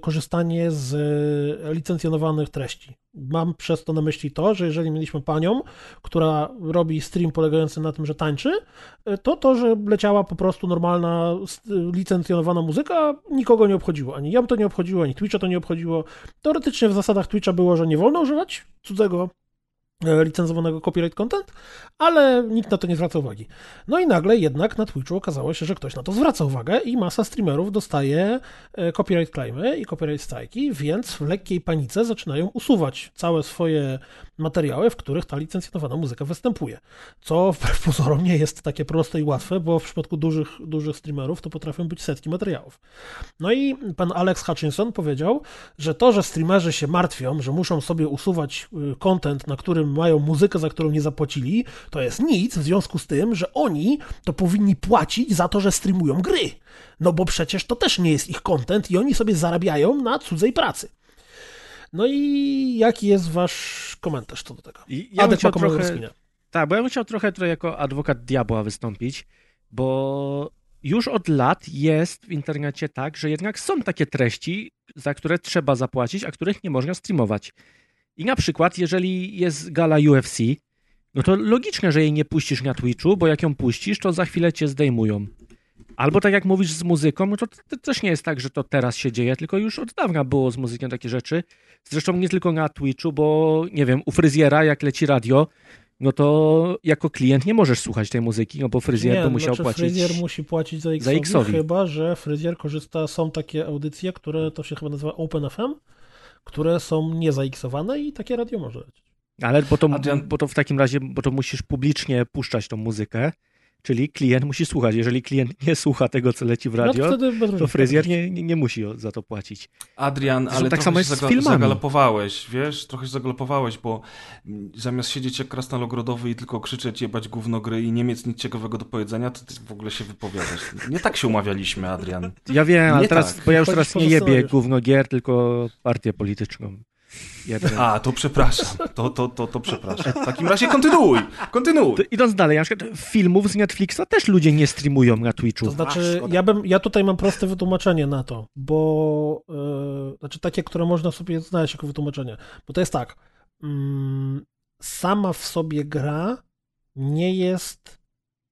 korzystanie z e, licencjonowanych treści. Mam przez to na myśli to, że jeżeli mieliśmy panią, która robi stream polegający na tym, że tańczy, e, to to, że leciała po prostu normalna, licencjonowana muzyka, nikogo nie obchodziło. Ani jam to nie obchodziło, ani Twitcha to nie obchodziło. Teoretycznie w zasadach Twitcha było, że nie wolno używać cudzego e, licenzowanego copyright content, ale nikt na to nie zwraca uwagi. No i nagle jednak na Twitchu okazało się, że ktoś na to zwraca uwagę i masa streamerów dostaje e, copyright claimy i copyright strike'i, więc w lekkiej panice zaczynają usuwać całe swoje materiały, w których ta licencjonowana muzyka występuje. Co wbrew pozorom nie jest takie proste i łatwe, bo w przypadku dużych, dużych streamerów to potrafią być setki materiałów. No i pan Alex Hutchinson powiedział, że to, że streamerzy się martwią, że muszą sobie usuwać y, content, na którym mają muzykę, za którą nie zapłacili, to jest nic w związku z tym, że oni to powinni płacić za to, że streamują gry. No bo przecież to też nie jest ich content i oni sobie zarabiają na cudzej pracy. No i jaki jest wasz komentarz co do tego? I Ja bym Adek ma trochę, tak, bo ja bym chciał trochę tutaj jako adwokat diabła wystąpić, bo już od lat jest w internecie tak, że jednak są takie treści, za które trzeba zapłacić, a których nie można streamować. I na przykład, jeżeli jest gala UFC, no to logiczne, że jej nie puścisz na Twitchu, bo jak ją puścisz, to za chwilę cię zdejmują. Albo tak jak mówisz z muzyką, no to, to też nie jest tak, że to teraz się dzieje, tylko już od dawna było z muzyką takie rzeczy. Zresztą nie tylko na Twitchu, bo nie wiem, u fryzjera jak leci radio, no to jako klient nie możesz słuchać tej muzyki, no bo fryzjer nie, by musiał znaczy płacić. fryzjer musi płacić za za X-owi, X-owi. chyba, że fryzjer korzysta, są takie audycje, które to się chyba nazywa OpenFM, które są nie zaiksowane i takie radio może lecieć. Ale bo to, Adrian- bo to w takim razie, bo to musisz publicznie puszczać tą muzykę, czyli klient musi słuchać. Jeżeli klient nie słucha tego, co leci w No radio, bez to fryzjer nie, nie, nie musi za to płacić. Adrian, Zresztą ale tak samo jest z zaga- filmami. zagalopowałeś, wiesz, trochę się zagalopowałeś, bo zamiast siedzieć jak krasnalogrodowy i tylko krzyczeć, jebać gówno gry i nie mieć nic ciekawego do powiedzenia, to ty w ogóle się wypowiadasz. Nie tak się umawialiśmy, Adrian. Ja wiem, ale teraz, tak. bo ja już teraz nie jebię gówno gier, tylko partię polityczną. A, to przepraszam, to, to, to, to przepraszam. W takim razie kontynuuj, kontynuuj. To idąc dalej, na przykład filmów z Netflixa też ludzie nie streamują na Twitchu. To znaczy, ja, bym, ja tutaj mam proste wytłumaczenie na to, bo e, znaczy takie, które można sobie znaleźć jako wytłumaczenie. Bo to jest tak, mm, sama w sobie gra nie jest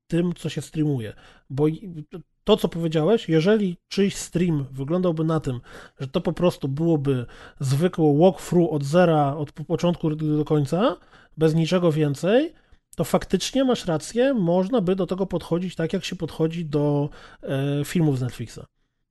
tym, co się streamuje. Bo to, co powiedziałeś, jeżeli czyjś stream wyglądałby na tym, że to po prostu byłoby zwykłe walkthrough od zera, od po- początku do końca, bez niczego więcej, to faktycznie masz rację, można by do tego podchodzić tak, jak się podchodzi do e, filmów z Netflixa.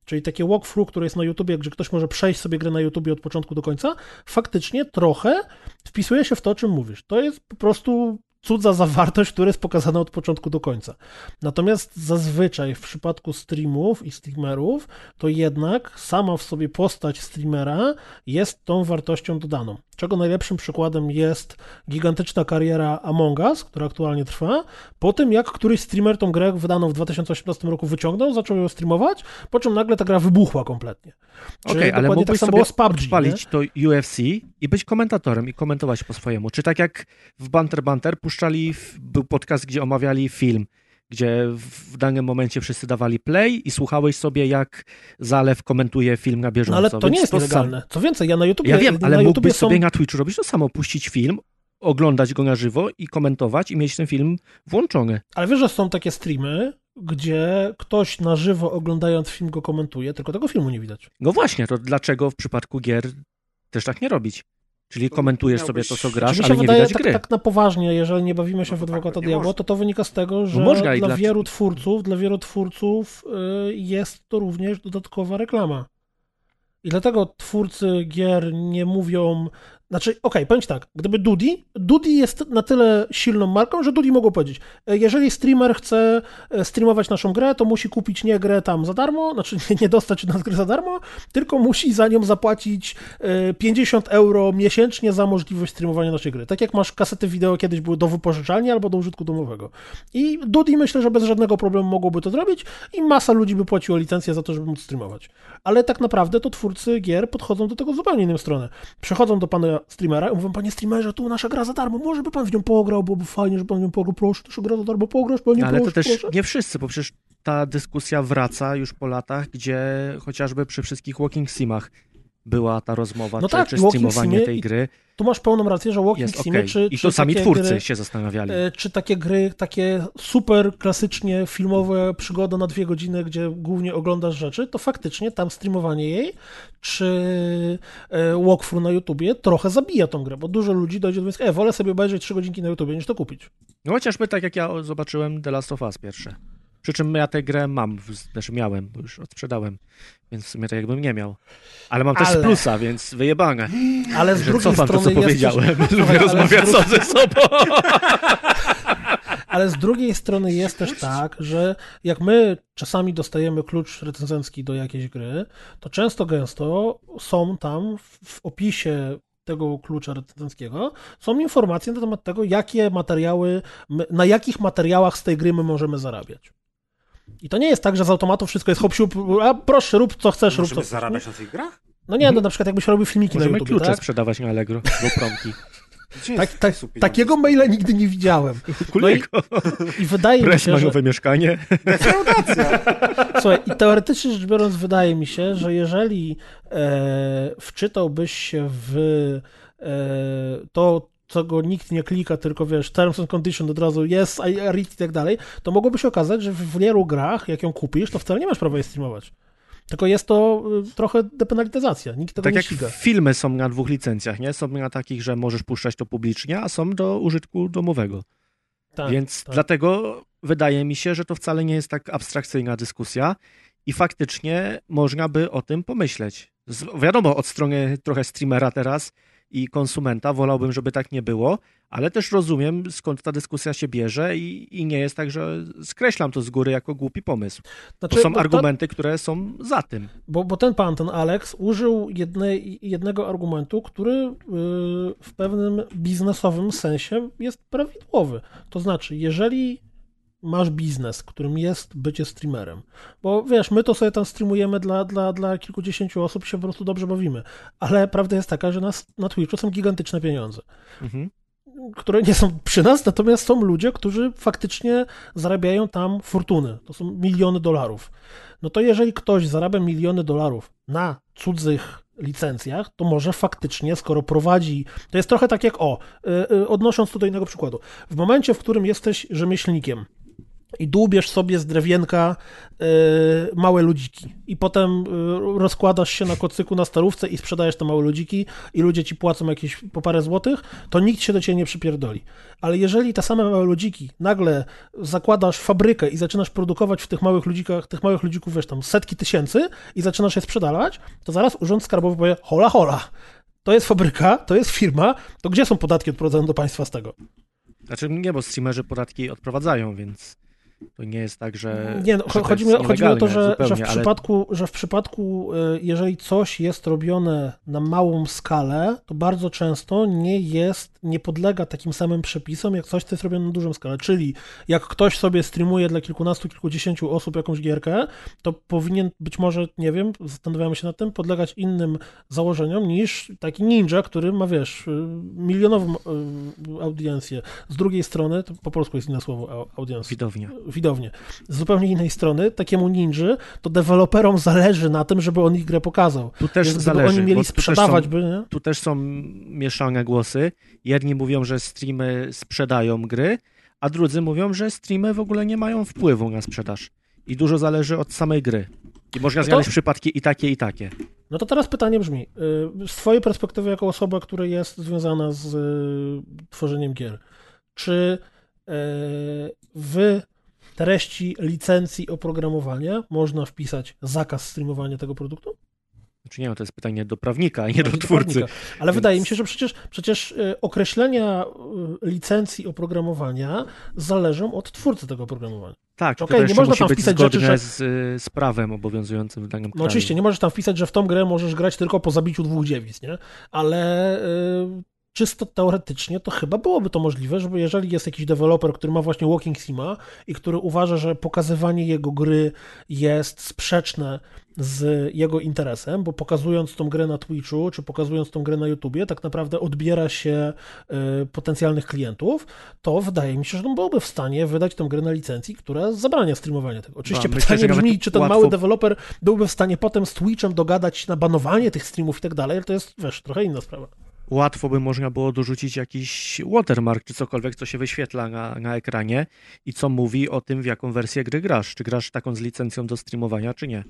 Czyli takie walkthrough, które jest na YouTubie, gdzie ktoś może przejść sobie grę na YouTubie od początku do końca, faktycznie trochę wpisuje się w to, o czym mówisz. To jest po prostu cudza zawartość, która jest pokazana od początku do końca. Natomiast zazwyczaj w przypadku streamów i streamerów, to jednak sama w sobie postać streamera jest tą wartością dodaną. Czego najlepszym przykładem jest gigantyczna kariera Among Us, która aktualnie trwa, po tym jak któryś streamer tą grę wydaną w 2018 roku wyciągnął, zaczął ją streamować, po czym nagle ta gra wybuchła kompletnie. Okej, okay, ale mógłbyś tak sobie odpalić to UFC i być komentatorem i komentować po swojemu. Czy tak jak w Banter Banter puszczali, był podcast, gdzie omawiali film, gdzie w danym momencie wszyscy dawali play i słuchałeś sobie, jak Zalew komentuje film na bieżąco. No ale to nie jest to legalne. Co więcej, ja na YouTube... Ja wiem, ale mógłbyś są... sobie na Twitchu robić to samo, puścić film, oglądać go na żywo i komentować i mieć ten film włączony. Ale wiesz, że są takie streamy, gdzie ktoś na żywo oglądając film go komentuje, tylko tego filmu nie widać. No właśnie, to dlaczego w przypadku gier też tak nie robić? Czyli komentujesz sobie to, co grasz, ale nie wydaje, widać tak, gry. Tak na poważnie, jeżeli nie bawimy się no w adwokata tak, diabła, to to wynika z tego, że no dla, dla wielu twórców, dla wielu twórców y, jest to również dodatkowa reklama. I dlatego twórcy gier nie mówią, znaczy, okej, okay, powiem tak, gdyby Dudi, Dudi jest na tyle silną marką, że Dudi mogło powiedzieć, e, jeżeli streamer chce e, streamować naszą grę, to musi kupić nie grę tam za darmo, znaczy nie, dostać nas gry za darmo, tylko musi za nią zapłacić 50 e, euro miesięcznie za możliwość streamowania naszej gry. Tak jak masz kasety wideo kiedyś były do wypożyczalni albo do użytku domowego. I Dudi myślę, że bez żadnego problemu mogłoby to zrobić i masa ludzi by płaciła licencję za to, żeby móc streamować. Ale tak naprawdę to twórcy gier podchodzą do tego zupełnie inną stronę. Przechodzą do pana streamera i mówią, panie streamerze, tu nasza gra za darmo, może by pan w nią pograł, byłoby fajnie, żeby pan w nią pograł, proszę, to gra za darmo, pograsz, panie, Ale proszę, to też proszę. nie wszyscy, bo przecież ta dyskusja wraca już po latach, gdzie chociażby przy wszystkich walking simach była ta rozmowa, no czy, tak, czy streamowanie tej gry. Tu masz pełną rację, że Walking jest okay. czy, I to sami twórcy gry, się zastanawiali. E, czy takie gry, takie super klasycznie filmowe przygody na dwie godziny, gdzie głównie oglądasz rzeczy, to faktycznie tam streamowanie jej, czy e, walkthrough na YouTubie trochę zabija tą grę, bo dużo ludzi dojdzie do wniosku, e, wolę sobie obejrzeć trzy godzinki na YouTubie niż to kupić. No chociażby tak jak ja zobaczyłem The Last of Us pierwsze. Przy czym ja tę grę mam, znaczy miałem, bo już odsprzedałem, więc w sumie to jakbym nie miał. Ale mam też ale... plusa, więc wyjebane. Ale z drugiej cofam strony to, co powiedziałem. Też... Lubię rozmawiać drugiej... ze sobą. ale z drugiej strony jest też tak, że jak my czasami dostajemy klucz recenzencki do jakiejś gry, to często gęsto są tam w opisie tego klucza recenzenckiego są informacje na temat tego, jakie materiały, na jakich materiałach z tej gry my możemy zarabiać. I to nie jest tak, że z automatu wszystko jest hop a proszę, rób co chcesz, Możemy rób co chcesz. zarabiać na tych grach? No nie, no na przykład jakbyś robił filmiki Możemy na YouTube, klucze tak? sprzedawać na Allegro, do promki. Tak, tak, takiego maila nigdy nie widziałem. No i, i, wydaje mi się, że... nowe mieszkanie. Słuchaj, i teoretycznie rzecz biorąc wydaje mi się, że jeżeli e, wczytałbyś się w e, to, co go nikt nie klika, tylko wiesz, terms and conditions od razu yes, I read i tak dalej, to mogłoby się okazać, że w wielu grach, jak ją kupisz, to wcale nie masz prawa je streamować. Tylko jest to y, trochę depenalizacja, nikt tego tak nie jak ściga. filmy są na dwóch licencjach, nie? Są na takich, że możesz puszczać to publicznie, a są do użytku domowego. Tak, Więc tak. dlatego wydaje mi się, że to wcale nie jest tak abstrakcyjna dyskusja i faktycznie można by o tym pomyśleć. Z, wiadomo, od strony trochę streamera teraz i konsumenta. Wolałbym, żeby tak nie było, ale też rozumiem, skąd ta dyskusja się bierze i, i nie jest tak, że skreślam to z góry jako głupi pomysł. Znaczy, to są argumenty, to, które są za tym. Bo, bo ten pan, ten Alex, użył jedne, jednego argumentu, który yy, w pewnym biznesowym sensie jest prawidłowy. To znaczy, jeżeli masz biznes, którym jest bycie streamerem. Bo wiesz, my to sobie tam streamujemy dla, dla, dla kilkudziesięciu osób się po prostu dobrze bawimy. Ale prawda jest taka, że nas, na Twitchu są gigantyczne pieniądze. Mhm. Które nie są przy nas, natomiast są ludzie, którzy faktycznie zarabiają tam fortuny. To są miliony dolarów. No to jeżeli ktoś zarabia miliony dolarów na cudzych licencjach, to może faktycznie, skoro prowadzi, to jest trochę tak jak o, yy, odnosząc tutaj innego przykładu, w momencie, w którym jesteś rzemieślnikiem, i dłubiesz sobie z drewienka y, małe ludziki. I potem y, rozkładasz się na kocyku na starówce i sprzedajesz te małe ludziki i ludzie ci płacą jakieś po parę złotych, to nikt się do ciebie nie przypierdoli. Ale jeżeli te same małe ludziki nagle zakładasz fabrykę i zaczynasz produkować w tych małych ludzikach, tych małych ludzików, wiesz, tam setki tysięcy i zaczynasz je sprzedawać, to zaraz Urząd Skarbowy powie, hola, hola, to jest fabryka, to jest firma, to gdzie są podatki odprowadzone do państwa z tego? Znaczy nie, bo streamerzy podatki odprowadzają, więc to nie jest tak, że. Nie, no, że chodzi, mi, chodzi mi o to, że, zupełnie, że, w ale przypadku, że w przypadku, y, jeżeli coś jest robione na małą skalę, to bardzo często nie jest, nie podlega takim samym przepisom, jak coś, co jest robione na dużą skalę. Czyli jak ktoś sobie streamuje dla kilkunastu, kilkudziesięciu osób jakąś gierkę, to powinien być może, nie wiem, zastanawiamy się nad tym, podlegać innym założeniom niż taki ninja, który ma, wiesz, y, milionową y, audiencję. Z drugiej strony, to po polsku jest inne słowo, au- audience widownia. widownię. Z zupełnie innej strony, takiemu ninży, to deweloperom zależy na tym, żeby on ich grę pokazał. Tu też Więc zależy. oni mieli sprzedawać, są- by, nie? tu też są mieszane głosy. Jedni mówią, że streamy sprzedają gry, a drudzy mówią, że streamy w ogóle nie mają wpływu na sprzedaż. I dużo zależy od samej gry. I można No to- znaleźć przypadki i takie, i takie. No to teraz pytanie brzmi, y, z twojej perspektywy jako osoba, która jest związana z y, tworzeniem gier, czy y, w treści licencji oprogramowania można wpisać zakaz streamowania tego produktu? Znaczy nie, no to jest pytanie do prawnika, a nie do Bardziej twórcy. prawnika. Ale Więc- wydaje mi się, że przecież, przecież y, określenia y, licencji oprogramowania zależą od twórcy tego oprogramowania. Tak, to nie można tam wpisać rzeczy, że- z, y, z prawem obowiązującym w danym No kraju. oczywiście, nie możesz tam wpisać, że w tą grę możesz grać tylko po zabiciu dwóch dziewic, nie? Ale czysto teoretycznie to chyba byłoby to możliwe, żeby jeżeli jest jakiś deweloper, który ma właśnie Walking Sima i który uważa, że pokazywanie jego gry jest sprzeczne z jego interesem, bo pokazując tą grę na Twitchu, czy pokazując tą grę na YouTubie, tak naprawdę odbiera się y, potencjalnych klientów, to wydaje mi się, że on byłby w stanie wydać tę grę na licencji, która zabrania streamowania tego. Oczywiście No, pytanie brzmi, czy ten łatwo- mały deweloper byłby w stanie potem z Twitchem dogadać na banowanie tych streamów i tak dalej, ale to jest, wiesz, trochę inna sprawa. Łatwo by można było dorzucić jakiś watermark, czy cokolwiek, co się wyświetla na, na ekranie i co mówi o tym, w jaką wersję gry grasz. Czy grasz taką z licencją do streamowania, czy nie.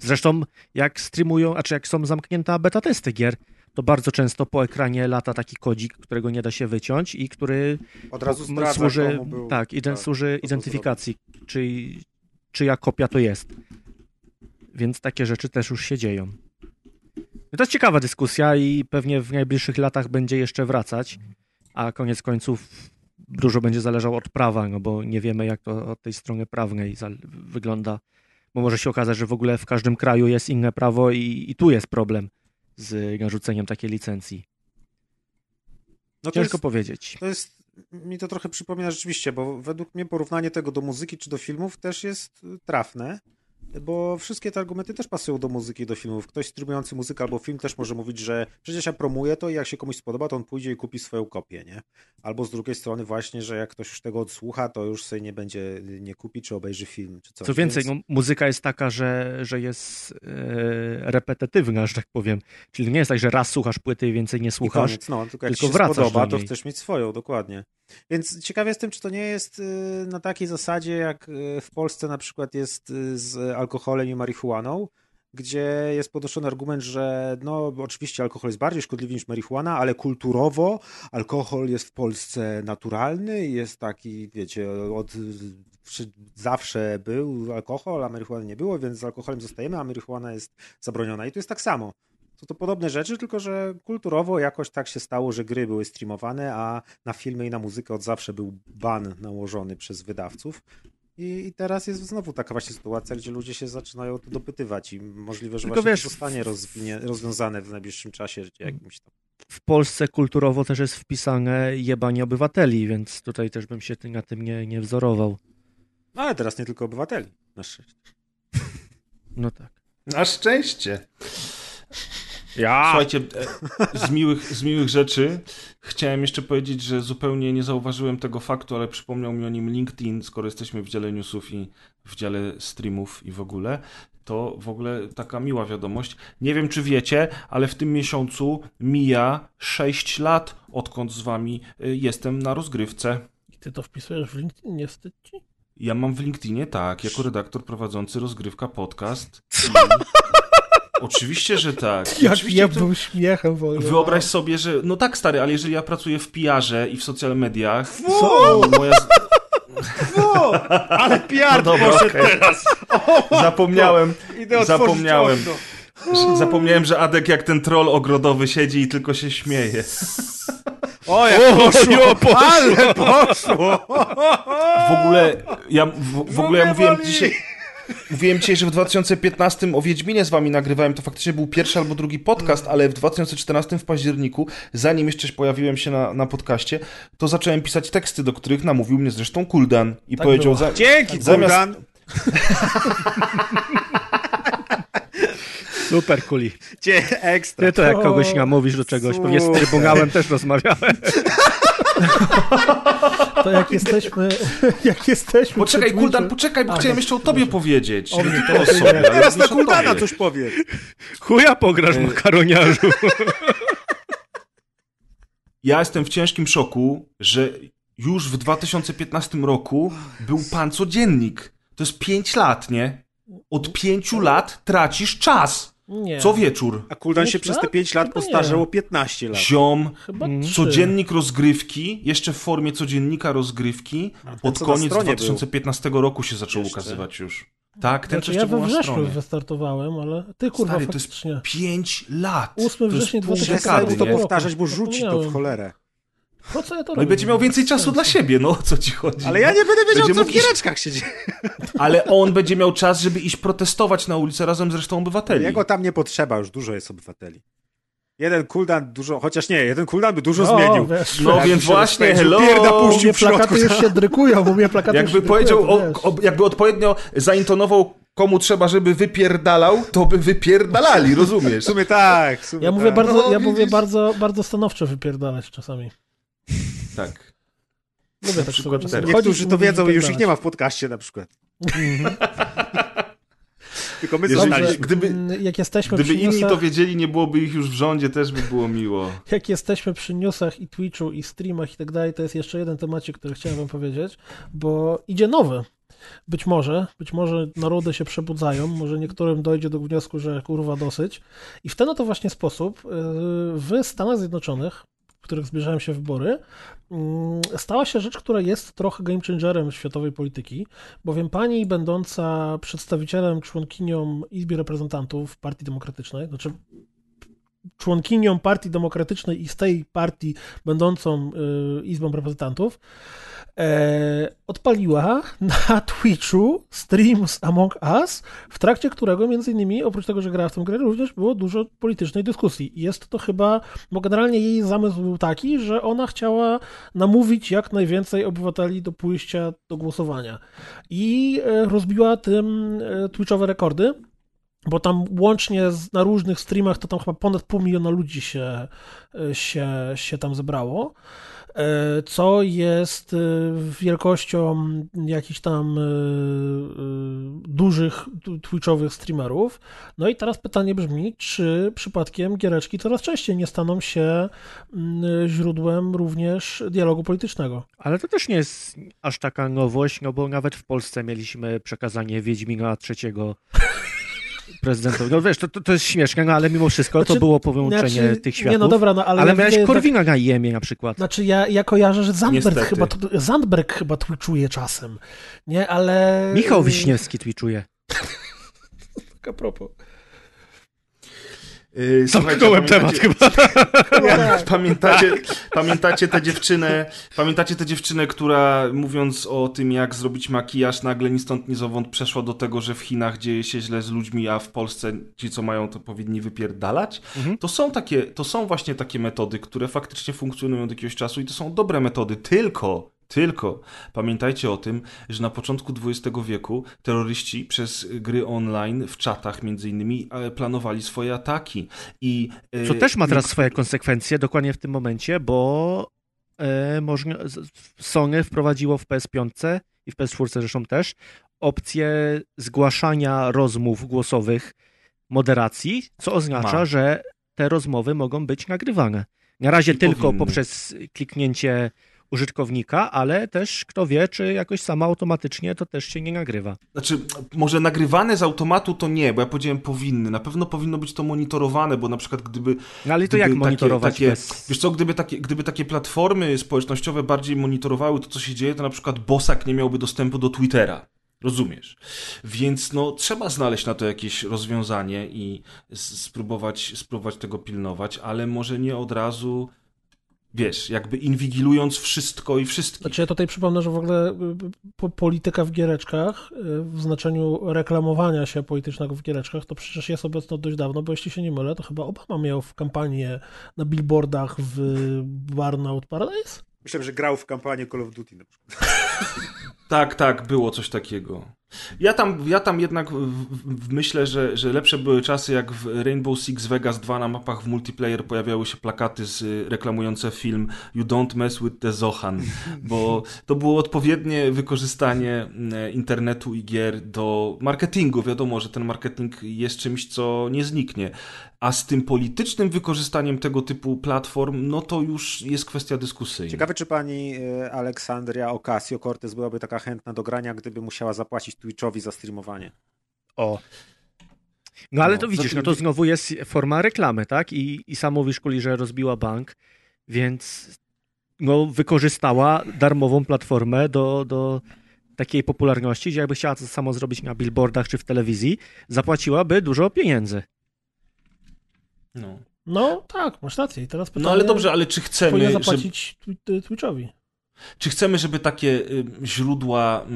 Zresztą, jak streamują, a czy jak są zamknięte beta testy gier, to bardzo często po ekranie lata taki kodzik, którego nie da się wyciąć i który Od razu zdradza, służy, był. tak, iden- tak, służy identyfikacji, czy, czyja kopia to jest. Więc takie rzeczy też już się dzieją. No to jest ciekawa dyskusja i pewnie w najbliższych latach będzie jeszcze wracać, a koniec końców dużo będzie zależało od prawa, no bo nie wiemy jak to od tej strony prawnej wygląda, bo może się okazać, że w ogóle w każdym kraju jest inne prawo i, i tu jest problem z narzuceniem takiej licencji. No Ciężko jest, powiedzieć. to jest, mi to trochę przypomina rzeczywiście, bo według mnie porównanie tego do muzyki czy do filmów też jest y, trafne, bo wszystkie te argumenty też pasują do muzyki i do filmów. Ktoś streamujący muzykę albo film też może mówić, że przecież ja promuję to i jak się komuś spodoba, to on pójdzie i kupi swoją kopię, nie? Albo z drugiej strony właśnie, że jak ktoś już tego odsłucha, to już sobie nie będzie, nie kupi czy obejrzy film, czy coś. Co więcej, Więc- no, muzyka jest taka, że, że jest e, repetytywna, że tak powiem. Czyli nie jest tak, że raz słuchasz płyty i więcej nie słuchasz. koniec, no, tylko jak tylko się spodoba, do to chcesz mieć swoją, dokładnie. Więc ciekaw jestem, czy to nie jest y, na takiej zasadzie, jak y, w Polsce na przykład jest y, z alkoholem i marihuaną, gdzie jest podnoszony argument, że no oczywiście alkohol jest bardziej szkodliwy niż marihuana, ale kulturowo alkohol jest w Polsce naturalny jest taki, wiecie, od zawsze był alkohol, a marihuany nie było, więc z alkoholem zostajemy, a marihuana jest zabroniona. I tu jest tak samo. Są to podobne rzeczy, tylko że kulturowo jakoś tak się stało, że gry były streamowane, a na filmy i na muzykę od zawsze był ban nałożony przez wydawców. I, I teraz jest znowu taka właśnie sytuacja, gdzie ludzie się zaczynają to dopytywać i możliwe, że Tylko właśnie wiesz, to zostanie rozwinie, rozwiązane w najbliższym czasie jakimś tam. W Polsce kulturowo też jest wpisane jebanie obywateli, więc tutaj też bym się na tym nie, nie wzorował. No ale teraz nie tylko obywateli. Na szczęście. No tak. Na szczęście. Ja! Słuchajcie, e, z miłych, z miłych rzeczy chciałem jeszcze powiedzieć, że zupełnie nie zauważyłem tego faktu, ale przypomniał mi o nim LinkedIn, skoro jesteśmy w dziale newsów i w dziale streamów i w ogóle. To w ogóle taka miła wiadomość. Nie wiem, czy wiecie, ale w tym miesiącu mija 6 lat, odkąd z wami y, jestem na rozgrywce. I ty to wpisujesz w LinkedIn, nie wstyd ci? Ja mam w LinkedInie, tak, jako redaktor prowadzący rozgrywka podcast. I... Oczywiście, że tak. Jak Oczywiście ja to- był śmiechem w ogóle. Wyobraź sobie, że. No tak, stary, ale jeżeli ja pracuję w PR-ze i w social mediach. Co? Moja... Ale piar No dobra, okej. teraz! Zapomniałem. Otworzyć Zapomniałem. okno. Zapomniałem, że Adek jak ten troll ogrodowy siedzi i tylko się śmieje. O, jak poszło, ale poszło! W ogóle ja, w, w ogóle ja mówiłem dzisiaj... Mówiłem dzisiaj, że w 2015 o Wiedźminie z wami nagrywałem, to faktycznie był pierwszy albo drugi podcast, ale w 2014 w październiku, zanim jeszcze pojawiłem się na, na podcaście, to zacząłem pisać teksty, do których namówił mnie zresztą Kuldan i Tak powiedział... Za, Dzięki, Zamiast- Kuldan! Super kuli. Cie, ekstra. Ty to jak kogoś namówisz do czegoś, pewnie z. Trybunałem też rozmawiałem. To jak jesteśmy, jak jesteśmy Poczekaj, Kuldan, poczekaj, bo A, chciałem jeszcze o tobie powiedzieć. O mnie, Nie to sobie, Teraz na Kuldana tobie. coś powie. Chuja pograsz, makaroniarzu. Ja jestem w ciężkim szoku, że już w 2015 roku był pan codziennik. To jest 5 lat, nie? Od 5 lat tracisz czas. Nie. Co wieczór. A Kuldan się Pięć przez te lat? 5 lat Chyba nie. postarzał o 15 lat. Ziom, Chyba Mm. codziennik rozgrywki, jeszcze w formie codziennika rozgrywki, od co na koniec stronie 2015 roku się zaczął Jeszcze? ukazywać już. Tak, ten Znaczy, ja we był na wrześniu stronie. wystartowałem, ale ty kurwa Stary, to jest faktycznie. 5 lat. 8 To jest września pół 2015 Przestań dekady, to nie? roku. powtarzać, bo rzuci to w cholerę. Po co ja to No i robię? będzie miał więcej czasu dla siebie, no o co ci chodzi. Ale ja nie będę wiedział, Będzie co w mógł iść- giereczkach się dzieje. Ale on będzie miał czas, żeby iść protestować na ulicę razem z resztą obywateli. Jego tam nie potrzeba, już dużo jest obywateli. Jeden cooldown dużo, chociaż nie, jeden cooldown by dużo O, zmienił. wiesz, No więc właśnie, rozpędził, hello! pierda puścił mnie w środku. plakaty już się drykują, u mnie plakaty już Jakby powiedział, drykują, o, o, jakby odpowiednio zaintonował komu trzeba, żeby wypierdalał, to by wypierdalali, rozumiesz? W sumie tak, w sumie Ja mówię tak. bardzo, No, ja mówię bardzo, bardzo stanowczo wypierdalać czasami. Tak. Lubię tak przykład sobie Niektórzy to wiedzą i już ich nie ma w podcaście na przykład. Tylko my Jeżeli- znaliśmy. Gdyby- Mm, jak jesteśmy Gdyby przy inni newsach, to wiedzieli, nie byłoby ich już w rządzie, też by było miło. jak jesteśmy przy newsach i Twitchu i streamach i tak dalej, to jest jeszcze jeden temacik, który chciałem wam powiedzieć, bo idzie nowy. Być może, być może narody się przebudzają, może niektórym dojdzie do wniosku, że kurwa dosyć. I w ten oto właśnie sposób yy, w Stanach Zjednoczonych, w których zbliżają się wybory, mm, stała się rzecz, która jest trochę game changerem światowej polityki, bowiem pani będąca przedstawicielem, członkinią Izby Reprezentantów Partii Demokratycznej, znaczy członkinią Partii Demokratycznej i z tej partii będącą y, Izbą Reprezentantów, e, odpaliła na Twitchu stream z Among Us, w trakcie którego między innymi, oprócz tego, że grała w tę grę, również było dużo politycznej dyskusji. Jest to chyba, bo generalnie jej zamysł był taki, że ona chciała namówić jak najwięcej obywateli do pójścia do głosowania. I e, rozbiła tym e, Twitchowe rekordy, bo tam łącznie z, na różnych streamach to tam chyba ponad pół miliona ludzi się, e, się, się tam zebrało, co jest e, wielkością jakichś tam e, e, dużych twitchowych streamerów. No i teraz pytanie brzmi, czy przypadkiem giereczki coraz częściej nie staną się mm, źródłem również dialogu politycznego? Ale to też nie jest aż taka nowość, no bo nawet w Polsce mieliśmy przekazanie Wiedźmina trzeciego prezydentowi. No wiesz, to, to, to jest śmieszne, no ale mimo wszystko to Znaczy, było połączenie Znaczy, tych światów. Nie, no dobra, no ale... ale ja miałeś widzę Korwina na IEM-ie na przykład. Znaczy ja, ja kojarzę, że Zandberg Niestety. chyba, to, Zandberg chyba twitchuje czasem, nie, ale... Michał Wiśniewski twitchuje. Tak a propos. Słuchajcie, Zamknąłem temat pamiętacie- chyba. Pamiętacie, pamiętacie tę dziewczynę, pamiętacie tę dziewczynę, która mówiąc o tym, jak zrobić makijaż, nagle ni stąd, ni zowąd przeszła do tego, że w Chinach dzieje się źle z ludźmi, a w Polsce ci, co mają, to powinni wypierdalać? Mhm. To są takie, to są właśnie takie metody, które faktycznie funkcjonują od jakiegoś czasu i to są dobre metody, tylko tylko pamiętajcie o tym, że na początku XX wieku terroryści przez gry online w czatach między innymi e, planowali swoje ataki i e, Co też ma teraz swoje konsekwencje dokładnie w tym momencie, bo e, Sony wprowadziło w PS5 i w PS4 zresztą też opcję zgłaszania rozmów głosowych moderacji, co oznacza, Ma. że te rozmowy mogą być nagrywane. Na razie I tylko powinny. poprzez kliknięcie użytkownika, ale też kto wie, czy jakoś samo automatycznie to też się nie nagrywa. Znaczy, może nagrywane z automatu to nie, bo ja powiedziałem powinny. Na pewno powinno być to monitorowane, bo na przykład gdyby. No ale to jak takie- monitorować Takie, bez... Wiesz co, gdyby takie, gdyby takie platformy społecznościowe bardziej monitorowały to, co się dzieje, to na przykład Bosak nie miałby dostępu do Twittera. Rozumiesz? Więc no, trzeba znaleźć na to jakieś rozwiązanie i spróbować, spróbować tego pilnować, ale może nie od razu wiesz, jakby inwigilując wszystko i wszystkich. Znaczy ja tutaj przypomnę, że w ogóle y, po, polityka w giereczkach y, w znaczeniu reklamowania się politycznego w giereczkach to przecież jest obecna dość dawno, bo jeśli się nie mylę, to chyba Obama miał w kampanię na billboardach w Burnout Paradise? Myślałem, że grał w kampanię Call of Duty na przykład. Tak, tak, było coś takiego. Ja tam, ja tam jednak myślę, że, że lepsze były czasy, jak w Rainbow Six Vegas 2 na mapach w multiplayer pojawiały się plakaty z, reklamujące film You Don't Mess with the Zohan, bo to było odpowiednie wykorzystanie internetu i gier do marketingu. Wiadomo, że ten marketing jest czymś, co nie zniknie. A z tym politycznym wykorzystaniem tego typu platform, no to już jest kwestia dyskusyjna. Ciekawe, czy pani e, Aleksandria Ocasio-Cortez byłaby taka chętna do grania, gdyby musiała zapłacić Twitchowi za streamowanie. O. No ale no, to widzisz, no to znowu jest forma reklamy, tak? I, i sam mówisz, Kuli, że rozbiła bank, więc no, wykorzystała darmową platformę do, do takiej popularności, gdzie jakby chciała to samo zrobić na billboardach czy w telewizji, zapłaciłaby dużo pieniędzy. No. No tak, masz rację. I teraz pytanie, no ale dobrze, ale czy chcemy. zapłacić żeby... Twitchowi? Czy chcemy, żeby takie źródła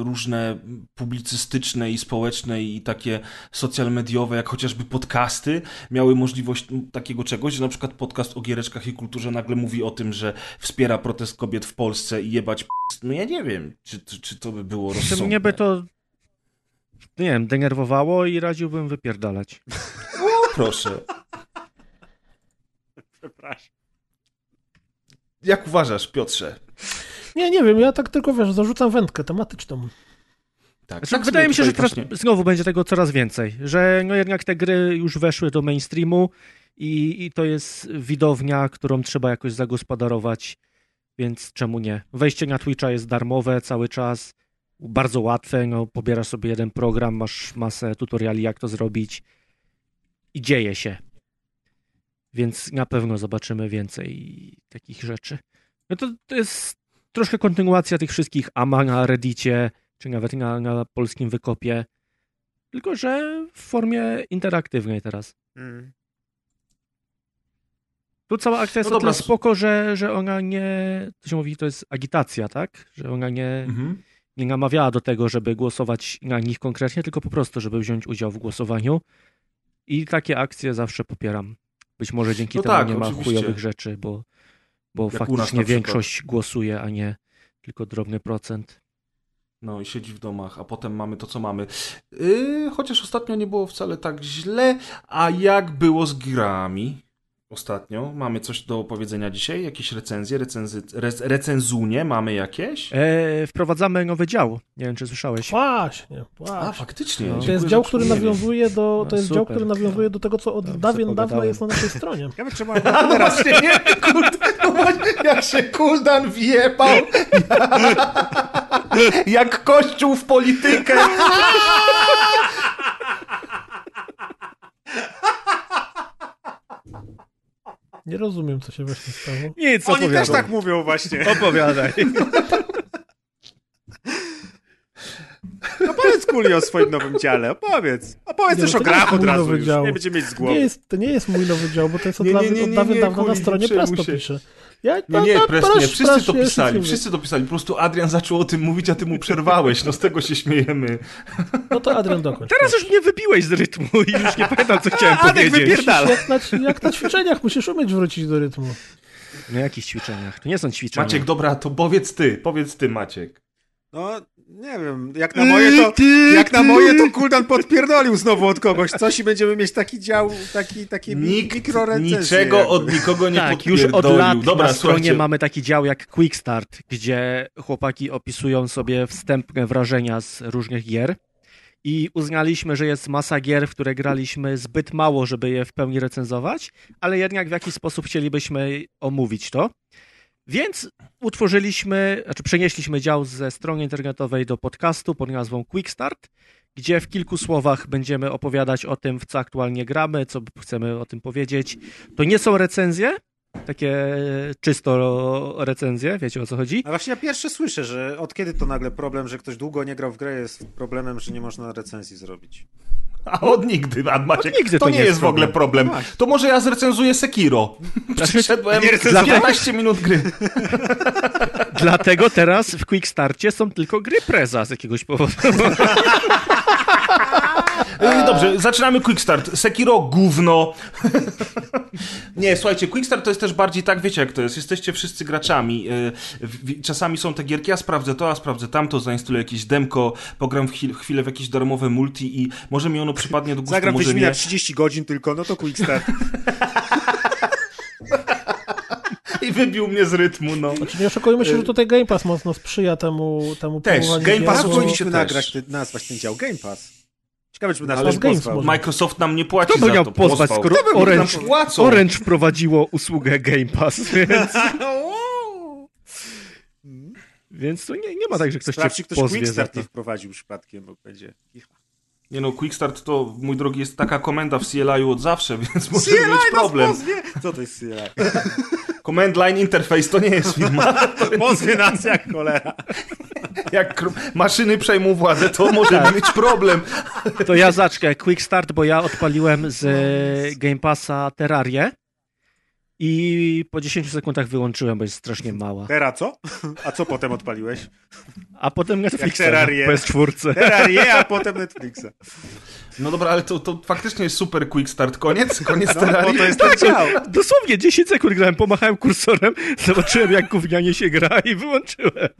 y, różne publicystyczne i społeczne i takie social mediowe, jak chociażby podcasty, miały możliwość takiego czegoś, że na przykład podcast o giereczkach i kulturze nagle mówi o tym, że wspiera protest kobiet w Polsce i jebać p... No ja nie wiem, czy, czy, czy to by było rozsądne. Czy mnie by to, nie wiem, denerwowało i radziłbym wypierdalać. O, proszę. Przepraszam. Jak uważasz, Piotrze? Nie, nie wiem, ja tak tylko, wiesz, zarzucam wędkę tematyczną. Tak, znaczy, tak wydaje mi się, że teraz znowu będzie tego coraz więcej, że no jednak te gry już weszły do mainstreamu i, i to jest widownia, którą trzeba jakoś zagospodarować, więc czemu nie? Wejście na Twitcha jest darmowe cały czas, bardzo łatwe, no pobierasz sobie jeden program, masz masę tutoriali jak to zrobić i dzieje się. Więc na pewno zobaczymy więcej takich rzeczy. No to, to jest troszkę kontynuacja tych wszystkich AMA na Reddicie, czy nawet na, na polskim wykopie. Tylko, że w formie interaktywnej teraz. Mm. Tu cała akcja jest no o tyle spoko, że, że ona nie, to się mówi, to jest agitacja, tak? Że ona nie, mhm. nie namawiała do tego, żeby głosować na nich konkretnie, tylko po prostu, żeby wziąć udział w głosowaniu. I takie akcje zawsze popieram. Być może dzięki no temu tak, nie ma oczywiście. chujowych rzeczy, bo, bo faktycznie większość głosuje, a nie tylko drobny procent. No i siedzi w domach, a potem mamy to, co mamy. Yy, chociaż ostatnio nie było wcale tak źle. A jak było z grami? Ostatnio. Mamy coś do powiedzenia dzisiaj? Jakieś recenzje, recenzy, recenzunie mamy jakieś? E, wprowadzamy nowy dział. Nie wiem, czy słyszałeś. Właśnie, właśnie. A, faktycznie. No. To jest dział, który nawiązuje do, to no, jest dział, który nawiązuje do tego, co od no, dawien dawna jest na naszej stronie. Ja trzeba no właśnie, nie? Kult, jak się Kuldan wjebał. jak kościół w politykę. Nie rozumiem, co się właśnie stało. Nic, Oni też tak mówią właśnie. Opowiadaj. No powiedz Kuli o swoim nowym dziale, opowiedz. Opowiedz też no, o grach od razu już. Nie będziemy mieć z głowy. Nie jest, to nie jest mój nowy dział, bo to jest od, nie, nie, nie, od dawien dawno na stronie Presto pisze. Ja, no nie, Press, nie, wszyscy to pisali, wszyscy to pisali. Po prostu Adrian zaczął o tym mówić, a ty mu przerwałeś. No z tego się śmiejemy. No to Adrian dokończ. Teraz już mnie wybiłeś z rytmu i już nie pamiętam, co chciałem a, powiedzieć. Jak na, jak na ćwiczeniach, musisz umieć wrócić do rytmu. Na jakich ćwiczeniach? To nie są ćwiczenia. Maciek, dobra, to powiedz ty, powiedz ty, Maciek. No, nie wiem, jak na moje to, jak na moje to Kuldan podpierdolił znowu od kogoś coś i będziemy mieć taki dział, taki, taki Nikt niczego od nikogo nie tak, podpierdolił. już od lat Dobra, na stronie słuchajcie. mamy taki dział jak Quick Start, gdzie chłopaki opisują sobie wstępne wrażenia z różnych gier i uznaliśmy, że jest masa gier, w które graliśmy zbyt mało, żeby je w pełni recenzować, ale jednak w jakiś sposób chcielibyśmy omówić to. Więc utworzyliśmy, znaczy przenieśliśmy dział ze strony internetowej do podcastu pod nazwą Quick Start, gdzie w kilku słowach będziemy opowiadać o tym, w co aktualnie gramy, co chcemy o tym powiedzieć. To nie są recenzje, takie czysto recenzje, wiecie o co chodzi? A właśnie ja pierwsze słyszę, że od kiedy to nagle problem, że ktoś długo nie grał w grę jest problemem, że nie można recenzji zrobić. A od nigdy, a Maciek, Od nigdy to, to nie nie jest jest w ogóle problem. Właśnie. To może ja zrecenzuję Sekiro. Przyszedłem Nie za recenzowałeś? 15 minut gry. Dlatego teraz w Quick Starcie są tylko gry Preza z jakiegoś powodu. E, Dobrze, zaczynamy Quick Start. Sekiro, gówno. Nie, słuchajcie, Quick Start to jest też bardziej tak, wiecie jak to jest. Jesteście wszyscy graczami. E, Czasami są te gierki, ja sprawdzę to, a sprawdzę tamto, zainstaluję jakieś demko, pogram w chwil- chwilę w jakieś darmowe multi i może mi ono przypadnie do gustu, Zagram może nie. 30 godzin tylko, no to quick start. I wybił mnie z rytmu, no. Znaczy nie oszukujmy się, że tutaj Game Pass mocno sprzyja temu, temu Też, Game Pass powinniśmy nagrać, ty, nazwać ten dział Game Pass. Ciekawe, czy by nas Ale ktoś Games. Microsoft nam nie płaci Kto by za miał to. pozwać, skoro Kto by Orange? Orange wprowadziło usługę Game Pass, więc, więc to nie, nie ma tak, że ktoś Sprawdź, cię ktoś pozwie quick za start to. nie wprowadził przypadkiem, bo będzie... kicha. Nie no, Quick Start to, mój drogi, jest taka komenda w CLI od zawsze, więc może CLI mieć nas problem. pozwie! Co to jest CLI? Command Line Interface to nie jest firma. Pozwie nas jak cholera. Jak maszyny przejmą władzę, to może mieć problem. To ja zacznę Quick Start, bo ja odpaliłem z e, Game Passa Terrarię i po 10 sekundach wyłączyłem, bo jest strasznie mała. Teraz co? A co potem odpaliłeś? A potem Netflixa Terrarię. na PS4. Terrarię, a potem Netflixa. No dobra, ale to, to faktycznie jest super Quick Start. Koniec? Koniec No, Terrarii? to jest ten dział. Dosłownie 10 sekund grałem, pomachałem kursorem, zobaczyłem jak gównianie się gra i wyłączyłem.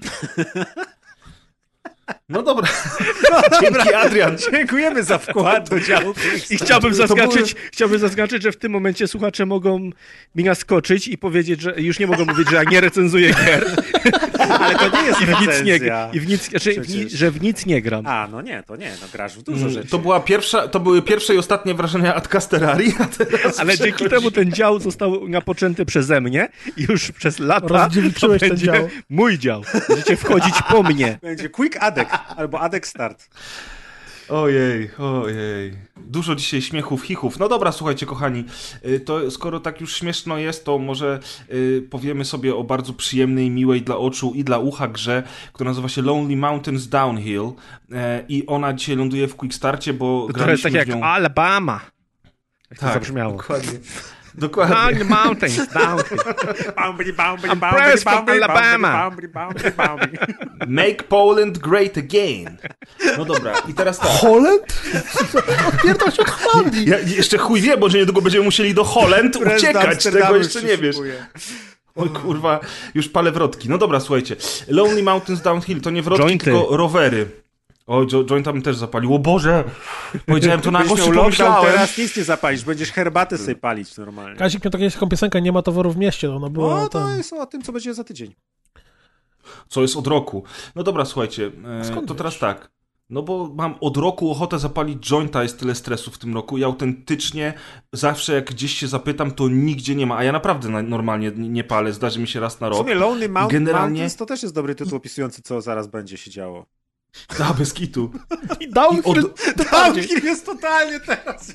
No dobra. Dzięki, Adrian. Dziękujemy za wkład do działu. I chciałbym to zaznaczyć, chciałbym zaznaczyć, że w tym momencie słuchacze mogą mi naskoczyć i powiedzieć, że już nie mogą mówić, że ja nie recenzuję gier Ale to nie jest i w nic nie, i w nic, znaczy, w ni, że w nic nie gram. A, no nie, to nie, no grasz w dużo rzeczy. To, była pierwsza, to były pierwsze i ostatnie wrażenia a teraz Ale dzięki temu ten dział został napoczęty przeze mnie i już przez lata to Rozdziewiczyłeś ten będzie dział. mój dział. Będziecie wchodzić po mnie. Będzie Quick Adek albo Adek Start. Ojej, ojej. Dużo dzisiaj śmiechów, chichów. No dobra, słuchajcie, kochani, y, to skoro tak już śmieszno jest, to może y, powiemy sobie o bardzo przyjemnej, miłej dla oczu i dla ucha grze, która nazywa się Lonely Mountains Downhill. E, I ona dzisiaj ląduje w Quickstarcie, bo To trochę jest tak graliśmy jak w nią... Alabama. Jak to Tak, zabrzmiało. Dokładnie. Dokładnie. The mountains, down. I'm pressed from Alabama. Make Poland great again. No dobra, i teraz tak. Holend? Pierdol się od Holandii. Ja, jeszcze chuj wie, bo że niedługo będziemy musieli do Holend uciekać, tego jeszcze nie wiesz. Oj kurwa, już palę wrotki. No dobra, słuchajcie. Lonely Mountains Downhill to nie wrotki, Jointy. tylko rowery. O, jo, jointa bym też zapalił. O Boże! Powiedziałem to na Będziesz gości, miał lockdown, pomyślałem. teraz nic nie zapalisz, będziesz herbatę sobie palić normalnie. Kazik miał taką piosenkę Nie ma towaru w mieście, ona była No, to tam. jest o tym, co będzie za tydzień. Co jest od roku. No dobra, słuchajcie. E, Skąd to wiesz? teraz tak. No bo mam od roku ochotę zapalić jointa, jest tyle stresu w tym roku i autentycznie zawsze jak gdzieś się zapytam, to nigdzie nie ma. A ja naprawdę na, normalnie nie palę, zdarzy mi się raz na W rok. sumie Lonely Mount, Generalnie- Mountains to też jest dobry tytuł opisujący, co zaraz będzie się działo. A, bez kitu. I I, downhill od, Downhill jest totalnie teraz.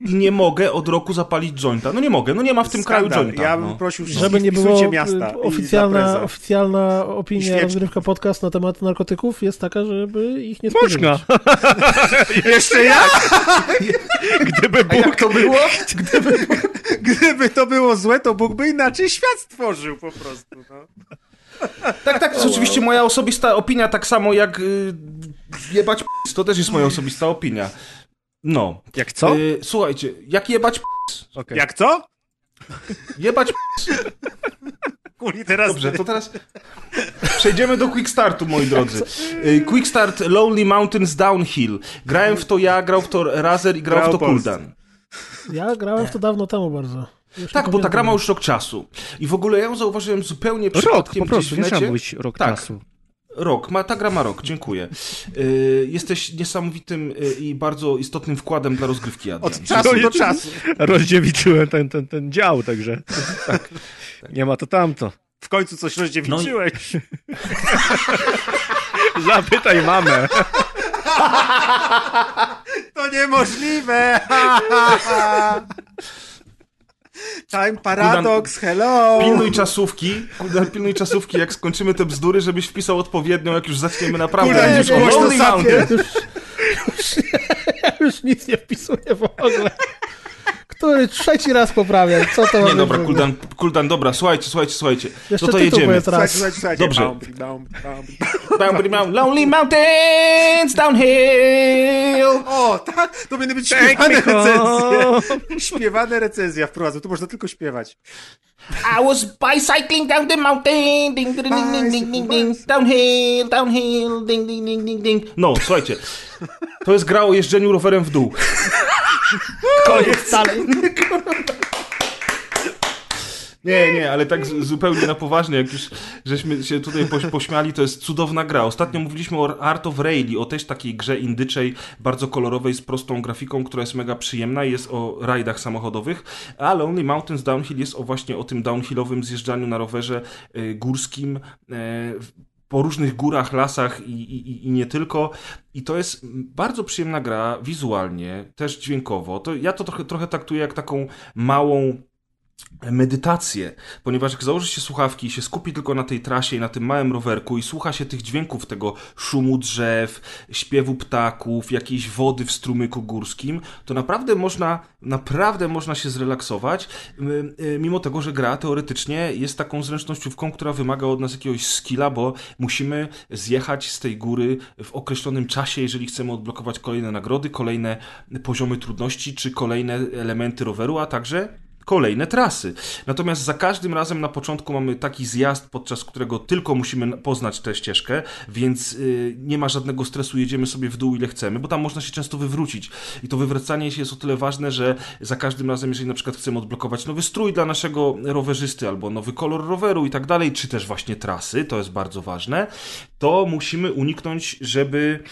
I nie mogę od roku zapalić jointa. No nie mogę, no nie ma w tym kraju Skandal. jointa. Ja bym no. prosił wszystkich, Żeby nie było miasta i oficjalna, oficjalna I opinia rozgrywka podcast na temat narkotyków jest taka, żeby ich nie spożywać. Można. Jeszcze jak? Gdyby Bóg jak to było? Gdyby... Gdyby to było złe, to Bóg by inaczej świat stworzył po prostu. No. Tak, tak, to jest oczywiście moja osobista opinia, tak samo jak y, jebać p***, to też jest moja osobista opinia. No. Jak co? Y, słuchajcie, jak jebać p***? Okej. Jak co? Jebać p***. Kuli teraz... Dobrze, to teraz przejdziemy do Quick Startu, moi drodzy. Y, Quick Start Lonely Mountains Downhill. Grałem w to ja, grał w to Razer i grał Grał w to Polsce. Kuldan. Ja grałem w to dawno temu bardzo. Już Tak, bo ta gra ma już rok czasu. I w ogóle ja ją zauważyłem zupełnie Rok, przypadkiem po prostu, gdzieś nie w trzeba necie. mówić rok Tak. czasu. Rok, ma, ta gra ma rok, dziękuję. Y, jesteś niesamowitym y, i bardzo istotnym wkładem dla rozgrywki, Adrian. Od czasu do czasu. Rozdziewiczyłem ten, ten, ten dział, także nie ma to tamto. W końcu coś rozdziewiczyłeś. Zapytaj mamę. To niemożliwe! Time paradox, hello! Pilnuj czasówki, Kuldan, pilnuj czasówki, jak skończymy te bzdury, żebyś wpisał odpowiednią, jak już zaczniemy naprawdę. Mówić już głośno sapie. Już, już, ja już nic nie wpisuję w ogóle. Który trzeci raz poprawiam. Co to Nie, dobra? Kuldan, Kuldan, dobra, słuchajcie, słuchajcie, słuchajcie. Jeszcze No to tytuł jedziemy. raz. Słuchajcie, słuchajcie, Dobrze. Lonely Mountains downhill. O, tak, to powinny być śpiewane recenzje. Śpiewane recenzje wprowadzą, tu można tylko śpiewać. I was bicycling down the mountain, ding, ding, ding, ding, ding, ding, ding, downhill, downhill, ding, ding, ding, ding, ding. No, słuchajcie, to jest gra o jeżdżeniu rowerem w dół. Koniec dalej. Nie, nie, ale tak zupełnie na poważnie, jak już żeśmy się tutaj poś, pośmiali, to jest cudowna gra. Ostatnio mówiliśmy o Art of Rally, o też takiej grze indyczej, bardzo kolorowej, z prostą grafiką, która jest mega przyjemna i jest o rajdach samochodowych, a Lonely Mountains Downhill jest o właśnie o tym downhillowym zjeżdżaniu na rowerze y, górskim, w- po różnych górach, lasach i, i, i nie tylko. I to jest bardzo przyjemna gra wizualnie, też dźwiękowo. To, ja to trochę, trochę traktuję jak taką małą medytację, ponieważ jak założy się słuchawki i się skupi tylko na tej trasie i na tym małym rowerku i słucha się tych dźwięków, tego szumu drzew, śpiewu ptaków, jakiejś wody w strumyku górskim, to naprawdę można, naprawdę można się zrelaksować, mimo tego, że gra teoretycznie jest taką zręcznościówką, która wymaga od nas jakiegoś skilla, bo musimy zjechać z tej góry w określonym czasie, jeżeli chcemy odblokować kolejne nagrody, kolejne poziomy trudności, czy kolejne elementy roweru, a także kolejne trasy. Natomiast za każdym razem na początku mamy taki zjazd, podczas którego tylko musimy poznać tę ścieżkę, więc y, nie ma żadnego stresu, jedziemy sobie w dół ile chcemy, bo tam można się często wywrócić. I to wywracanie się jest o tyle ważne, że za każdym razem, jeżeli na przykład chcemy odblokować nowy strój dla naszego rowerzysty, albo nowy kolor roweru i tak dalej, czy też właśnie trasy, to jest bardzo ważne, to musimy uniknąć, żeby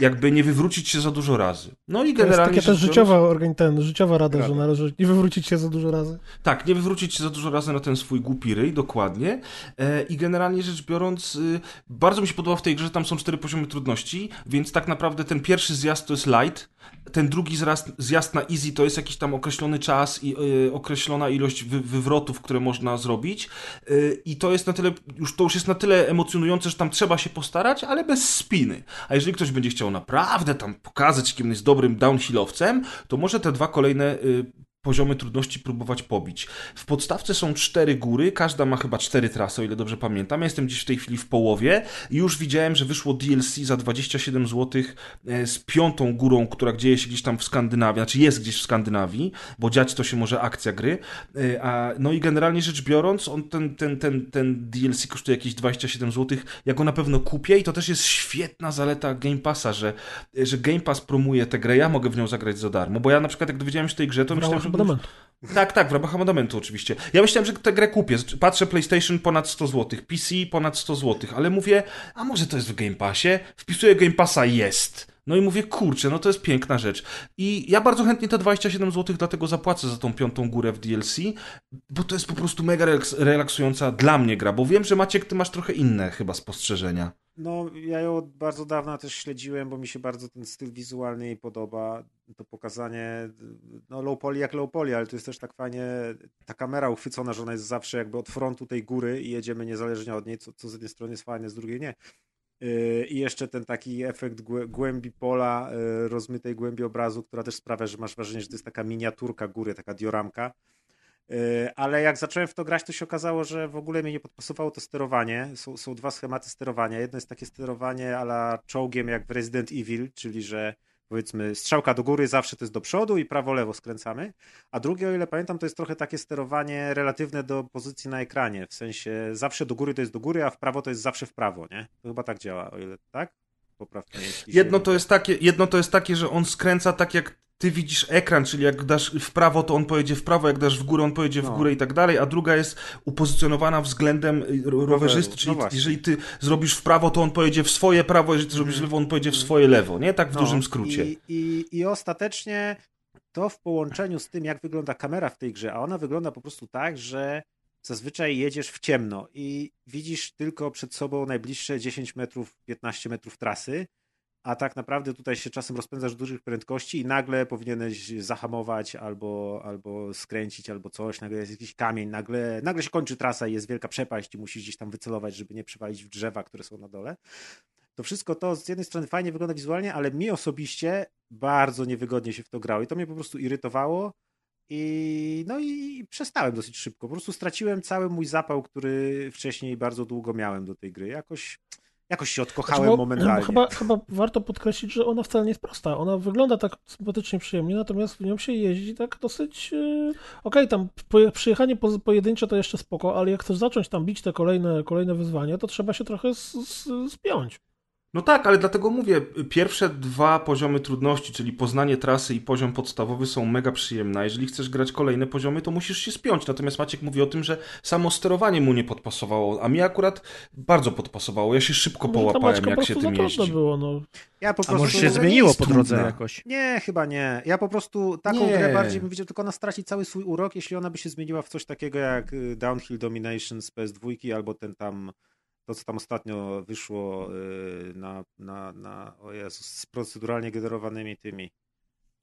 jakby nie wywrócić się za dużo razy. No i To jest generalnie taka też życiowa, organ- ten, życiowa rada, że Rada. należy nie wywrócić się za dużo razy. Tak, nie wywrócić się za dużo razy na ten swój głupi ryj, dokładnie. E, I generalnie rzecz biorąc, y, bardzo mi się podoba w tej grze, że tam są cztery poziomy trudności, więc tak naprawdę ten pierwszy zjazd to jest light, ten drugi zjazd, zjazd na easy to jest jakiś tam określony czas i y, określona ilość wy, wywrotów, które można zrobić. Y, I to jest na tyle, już to już jest na tyle emocjonujące, że tam trzeba się postarać, ale bez spiny. A jeżeli ktoś będzie chciał naprawdę tam pokazać, kim jest dobrym downhillowcem, to może te dwa kolejne y, poziomy trudności próbować pobić. W podstawce są cztery góry, każda ma chyba cztery trasy, o ile dobrze pamiętam. Ja jestem gdzieś w tej chwili w połowie i już widziałem, że wyszło DLC za 27 zł e, z piątą górą, która dzieje się gdzieś tam w Skandynawii, znaczy jest gdzieś w Skandynawii, bo dziać to się może akcja gry. E, A, no i generalnie rzecz biorąc, on ten, ten, ten, ten DLC kosztuje jakieś 27 zł. Ja go na pewno kupię i to też jest świetna zaleta Game Passa, że, że Game Pass promuje tę grę, ja mogę w nią zagrać za darmo, bo ja na przykład jak dowiedziałem się tej grze, to myślałem. Abonamentu. Tak, tak, w ramach abonamentu oczywiście. Ja myślałem, że tę grę kupię. Patrzę PlayStation ponad 100 zł, PC ponad 100 zł, ale mówię, a może to jest w Game Passie? Wpisuję Game Passa, jest. No i mówię, kurczę, no to jest piękna rzecz. I ja bardzo chętnie te 27 zł dlatego zapłacę za tą piątą górę w DLC, bo to jest po prostu mega relaks- relaksująca dla mnie gra, bo wiem, że Maciek, ty masz trochę inne chyba spostrzeżenia. No, ja ją od bardzo dawna też śledziłem, bo mi się bardzo ten styl wizualny jej podoba. To pokazanie, no low poly jak low poly, ale to jest też tak fajnie, ta kamera uchwycona, że ona jest zawsze jakby od frontu tej góry i jedziemy niezależnie od niej, co, co z jednej strony jest fajne, z drugiej nie. Yy, I jeszcze ten taki efekt głę- głębi pola, yy, rozmytej głębi obrazu, która też sprawia, że masz wrażenie, że to jest taka miniaturka góry, taka dioramka. Yy, Ale jak zacząłem w to grać, to się okazało, że w ogóle mnie nie podpasowało to sterowanie. Są, są dwa schematy sterowania. Jedno jest takie sterowanie ala czołgiem jak w Resident Evil, czyli że powiedzmy strzałka do góry zawsze to jest do przodu i prawo-lewo skręcamy. A drugie, o ile pamiętam, to jest trochę takie sterowanie relatywne do pozycji na ekranie. W sensie zawsze do góry to jest do góry, a w prawo to jest zawsze w prawo, nie? To chyba tak działa, o ile tak? Się Jedno to jest takie, jedno to jest takie, że on skręca tak jak ty widzisz ekran, czyli jak dasz w prawo, to on pojedzie w prawo, jak dasz w górę, on pojedzie w No. górę i tak dalej, a druga jest upozycjonowana względem y, ro- rowerzysty, czyli no jeżeli ty zrobisz w prawo, to on pojedzie w swoje prawo, jeżeli ty zrobisz w lewo, on pojedzie w swoje lewo, nie? Tak w No, dużym skrócie. I, i, I ostatecznie to w połączeniu z tym, jak wygląda kamera w tej grze, a ona wygląda po prostu tak, że zazwyczaj jedziesz w ciemno i widzisz tylko przed sobą najbliższe 10 metrów, 15 metrów trasy a tak naprawdę tutaj się czasem rozpędzasz w dużych prędkości i nagle powinieneś zahamować albo, albo skręcić, albo coś, nagle jest jakiś kamień, nagle, nagle się kończy trasa i jest wielka przepaść i musisz gdzieś tam wycelować, żeby nie przewalić w drzewa, które są na dole. To wszystko to z jednej strony fajnie wygląda wizualnie, ale mi osobiście bardzo niewygodnie się w to grało i to mnie po prostu irytowało i no i przestałem dosyć szybko. Po prostu straciłem cały mój zapał, który wcześniej bardzo długo miałem do tej gry. Jakoś Jakoś się odkochałem znaczy, momentalnie. Chyba, chyba warto podkreślić, że ona wcale nie jest prosta. Ona wygląda tak sympatycznie, przyjemnie, natomiast w nią się jeździ tak dosyć... Yy... Okej, okay, tam przyjechanie po, pojedyncze to jeszcze spoko, ale jak chcesz zacząć tam bić te kolejne, kolejne wyzwania, to trzeba się trochę spiąć. No tak, ale dlatego mówię, pierwsze dwa poziomy trudności, czyli poznanie trasy i poziom podstawowy są mega przyjemne. Jeżeli chcesz grać kolejne poziomy, to musisz się spiąć. Natomiast Maciek mówi o tym, że samo sterowanie mu nie podpasowało, a mi akurat bardzo podpasowało. Ja się szybko Może połapałem, jak się tym jeździ. Było, no. Ja po prostu, a może się zmieniło po drodze jakoś? Nie, chyba nie. Ja po prostu taką nie. grę bardziej bym widział, tylko ona straci cały swój urok, jeśli ona by się zmieniła w coś takiego jak y, Downhill Domination z PS2 albo ten tam to, co tam ostatnio wyszło y, na, na, na o Jezus, z proceduralnie generowanymi tymi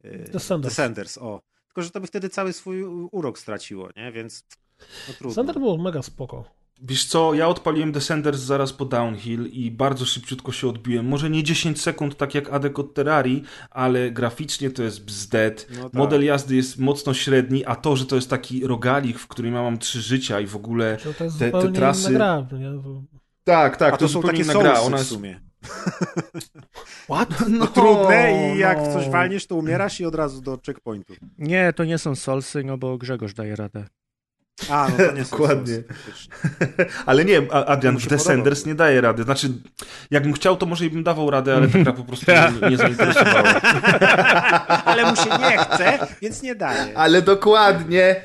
y, Descenders. Descenders, o. Tylko, że to by wtedy cały swój urok straciło, nie? Więc no trudno. Descender było mega spoko. Wiesz co, ja odpaliłem Descenders zaraz po Downhill i bardzo szybciutko się odbiłem. Może nie 10 sekund, tak jak Adek od Terrarii, ale graficznie to jest bzdet. No tak. Model jazdy jest mocno średni, a to, że to jest taki rogalik, w którym ja mam trzy życia i w ogóle te, te trasy... Gra, nie? Tak, tak, A to, to są takie gra. Ona jest... w sumie. What? No, trudne i jak no. coś walniesz, to umierasz i od razu do checkpointu. Nie, to nie są solsy, no bo Grzegorz daje radę. A, no to nie Dokładnie. ale nie, Adrian w Descenders nie daje rady. Znaczy, jakbym chciał, to może i bym dawał radę, ale ta gra po prostu nie, nie zainteresowała. ale mu się nie chce, więc nie daje. Ale dokładnie,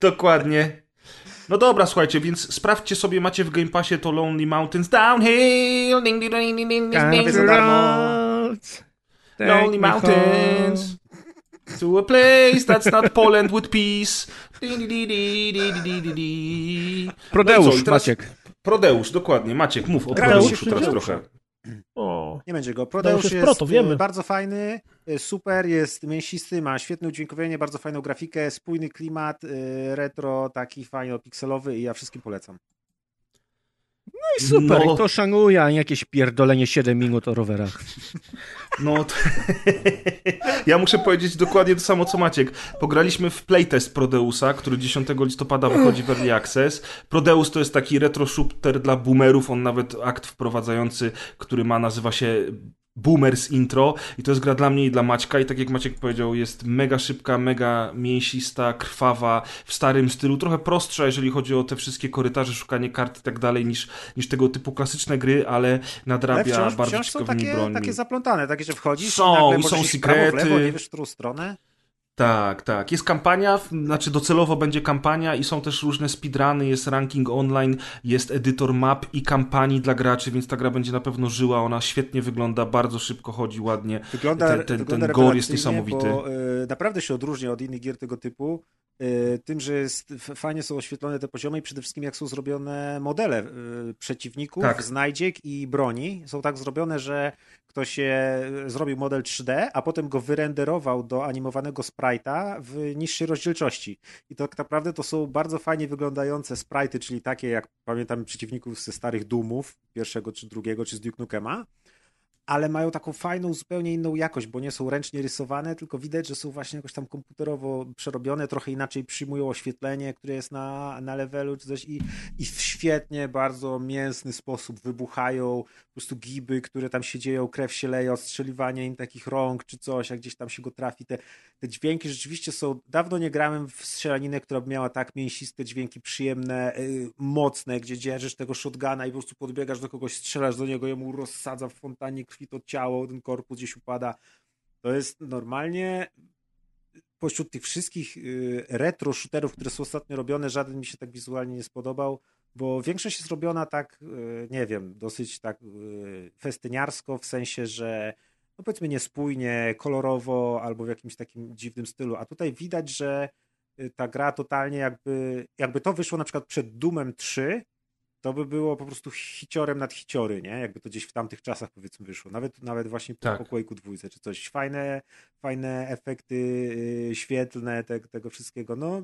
dokładnie. No dobra, słuchajcie, więc sprawdźcie sobie, macie w Game Passie to Lonely Mountains Downhill. Ding, ding, ding, ding, ding, ding. Lonely Mountains. To a place that's not Poland with peace. Prodeusz, no teraz... Maciek. Prodeusz, dokładnie. Maciek, mów o Prodeuszu teraz trochę. O. Nie będzie go. Prodeusz jest, proto, wiemy. bardzo fajny, y, super, jest mięsisty, ma świetne udźwiękowienie, bardzo fajną grafikę, spójny klimat, y, retro, taki fajno pikselowy i ja wszystkim polecam. No i super, no. to szanuje, a nie jakieś pierdolenie 7 minut o rowerach. No, to... ja muszę powiedzieć dokładnie to samo co Maciek. Pograliśmy w playtest Prodeusa, który 10 listopada wychodzi w Early Access. Prodeus to jest taki retro shooter dla boomerów, on nawet akt wprowadzający, który ma, nazywa się Boomers intro i to jest gra dla mnie i dla Maćka i tak jak Maciek powiedział, jest mega szybka, mega mięsista, krwawa, w starym stylu, trochę prostsza, jeżeli chodzi o te wszystkie korytarze, szukanie kart i tak dalej, niż, niż tego typu klasyczne gry, ale nadrabia ale wciąż, bardzo wciąż są takie, takie zaplątane, takie, że wchodzisz są, i, i są sekrety. Prawo, lewo, nie wiesz w którą stronę. Tak, tak. Jest kampania, znaczy docelowo będzie kampania i są też różne speedruny, jest ranking online, jest edytor map i kampanii dla graczy, więc ta gra będzie na pewno żyła, ona świetnie wygląda, bardzo szybko chodzi, ładnie. Wygląda, ten ten, wygląda ten gore jest niesamowity. Bo, y, naprawdę się odróżnia od innych gier tego typu. Y, tym, że jest, fajnie są oświetlone te poziomy i przede wszystkim jak są zrobione modele y, przeciwników, tak. znajdziek i broni. Są tak zrobione, że ktoś zrobił model 3D, a potem go wyrenderował do animowanego sprite'a w niższej rozdzielczości. I tak naprawdę to są bardzo fajnie wyglądające sprite'y, czyli takie jak pamiętamy przeciwników ze starych Doomów, pierwszego czy drugiego, czy z Duke Nukema ale mają taką fajną, zupełnie inną jakość, bo nie są ręcznie rysowane, tylko widać, że są właśnie jakoś tam komputerowo przerobione, trochę inaczej przyjmują oświetlenie, które jest na, na levelu czy coś i, i w świetnie, bardzo mięsny sposób wybuchają po prostu giby, które tam się dzieją, krew się leje, ostrzeliwanie im takich rąk czy coś, jak gdzieś tam się go trafi. Te, te dźwięki rzeczywiście są, dawno nie grałem w strzelaninę, która miała tak mięsiste dźwięki, przyjemne, yy, mocne, gdzie dzierżysz tego shotguna i po prostu podbiegasz do kogoś, strzelasz do niego, jemu rozsadza w fontannie krwi to ciało, ten korpus gdzieś upada. To jest normalnie pośród tych wszystkich y, retro shooterów, które są ostatnio robione, żaden mi się tak wizualnie nie spodobał, bo większość jest robiona tak, y, nie wiem, dosyć tak y, festyniarsko, w sensie, że no powiedzmy niespójnie, kolorowo albo w jakimś takim dziwnym stylu, a tutaj widać, że ta gra totalnie jakby, jakby to wyszło na przykład przed Doomem 3, to by było po prostu hiciorem nad hiciory, nie? Jakby to gdzieś w tamtych czasach powiedzmy wyszło. Nawet, nawet właśnie po, Tak. po Quake'u dwójce czy coś. Fajne, fajne efekty yy, świetlne te, tego wszystkiego. No,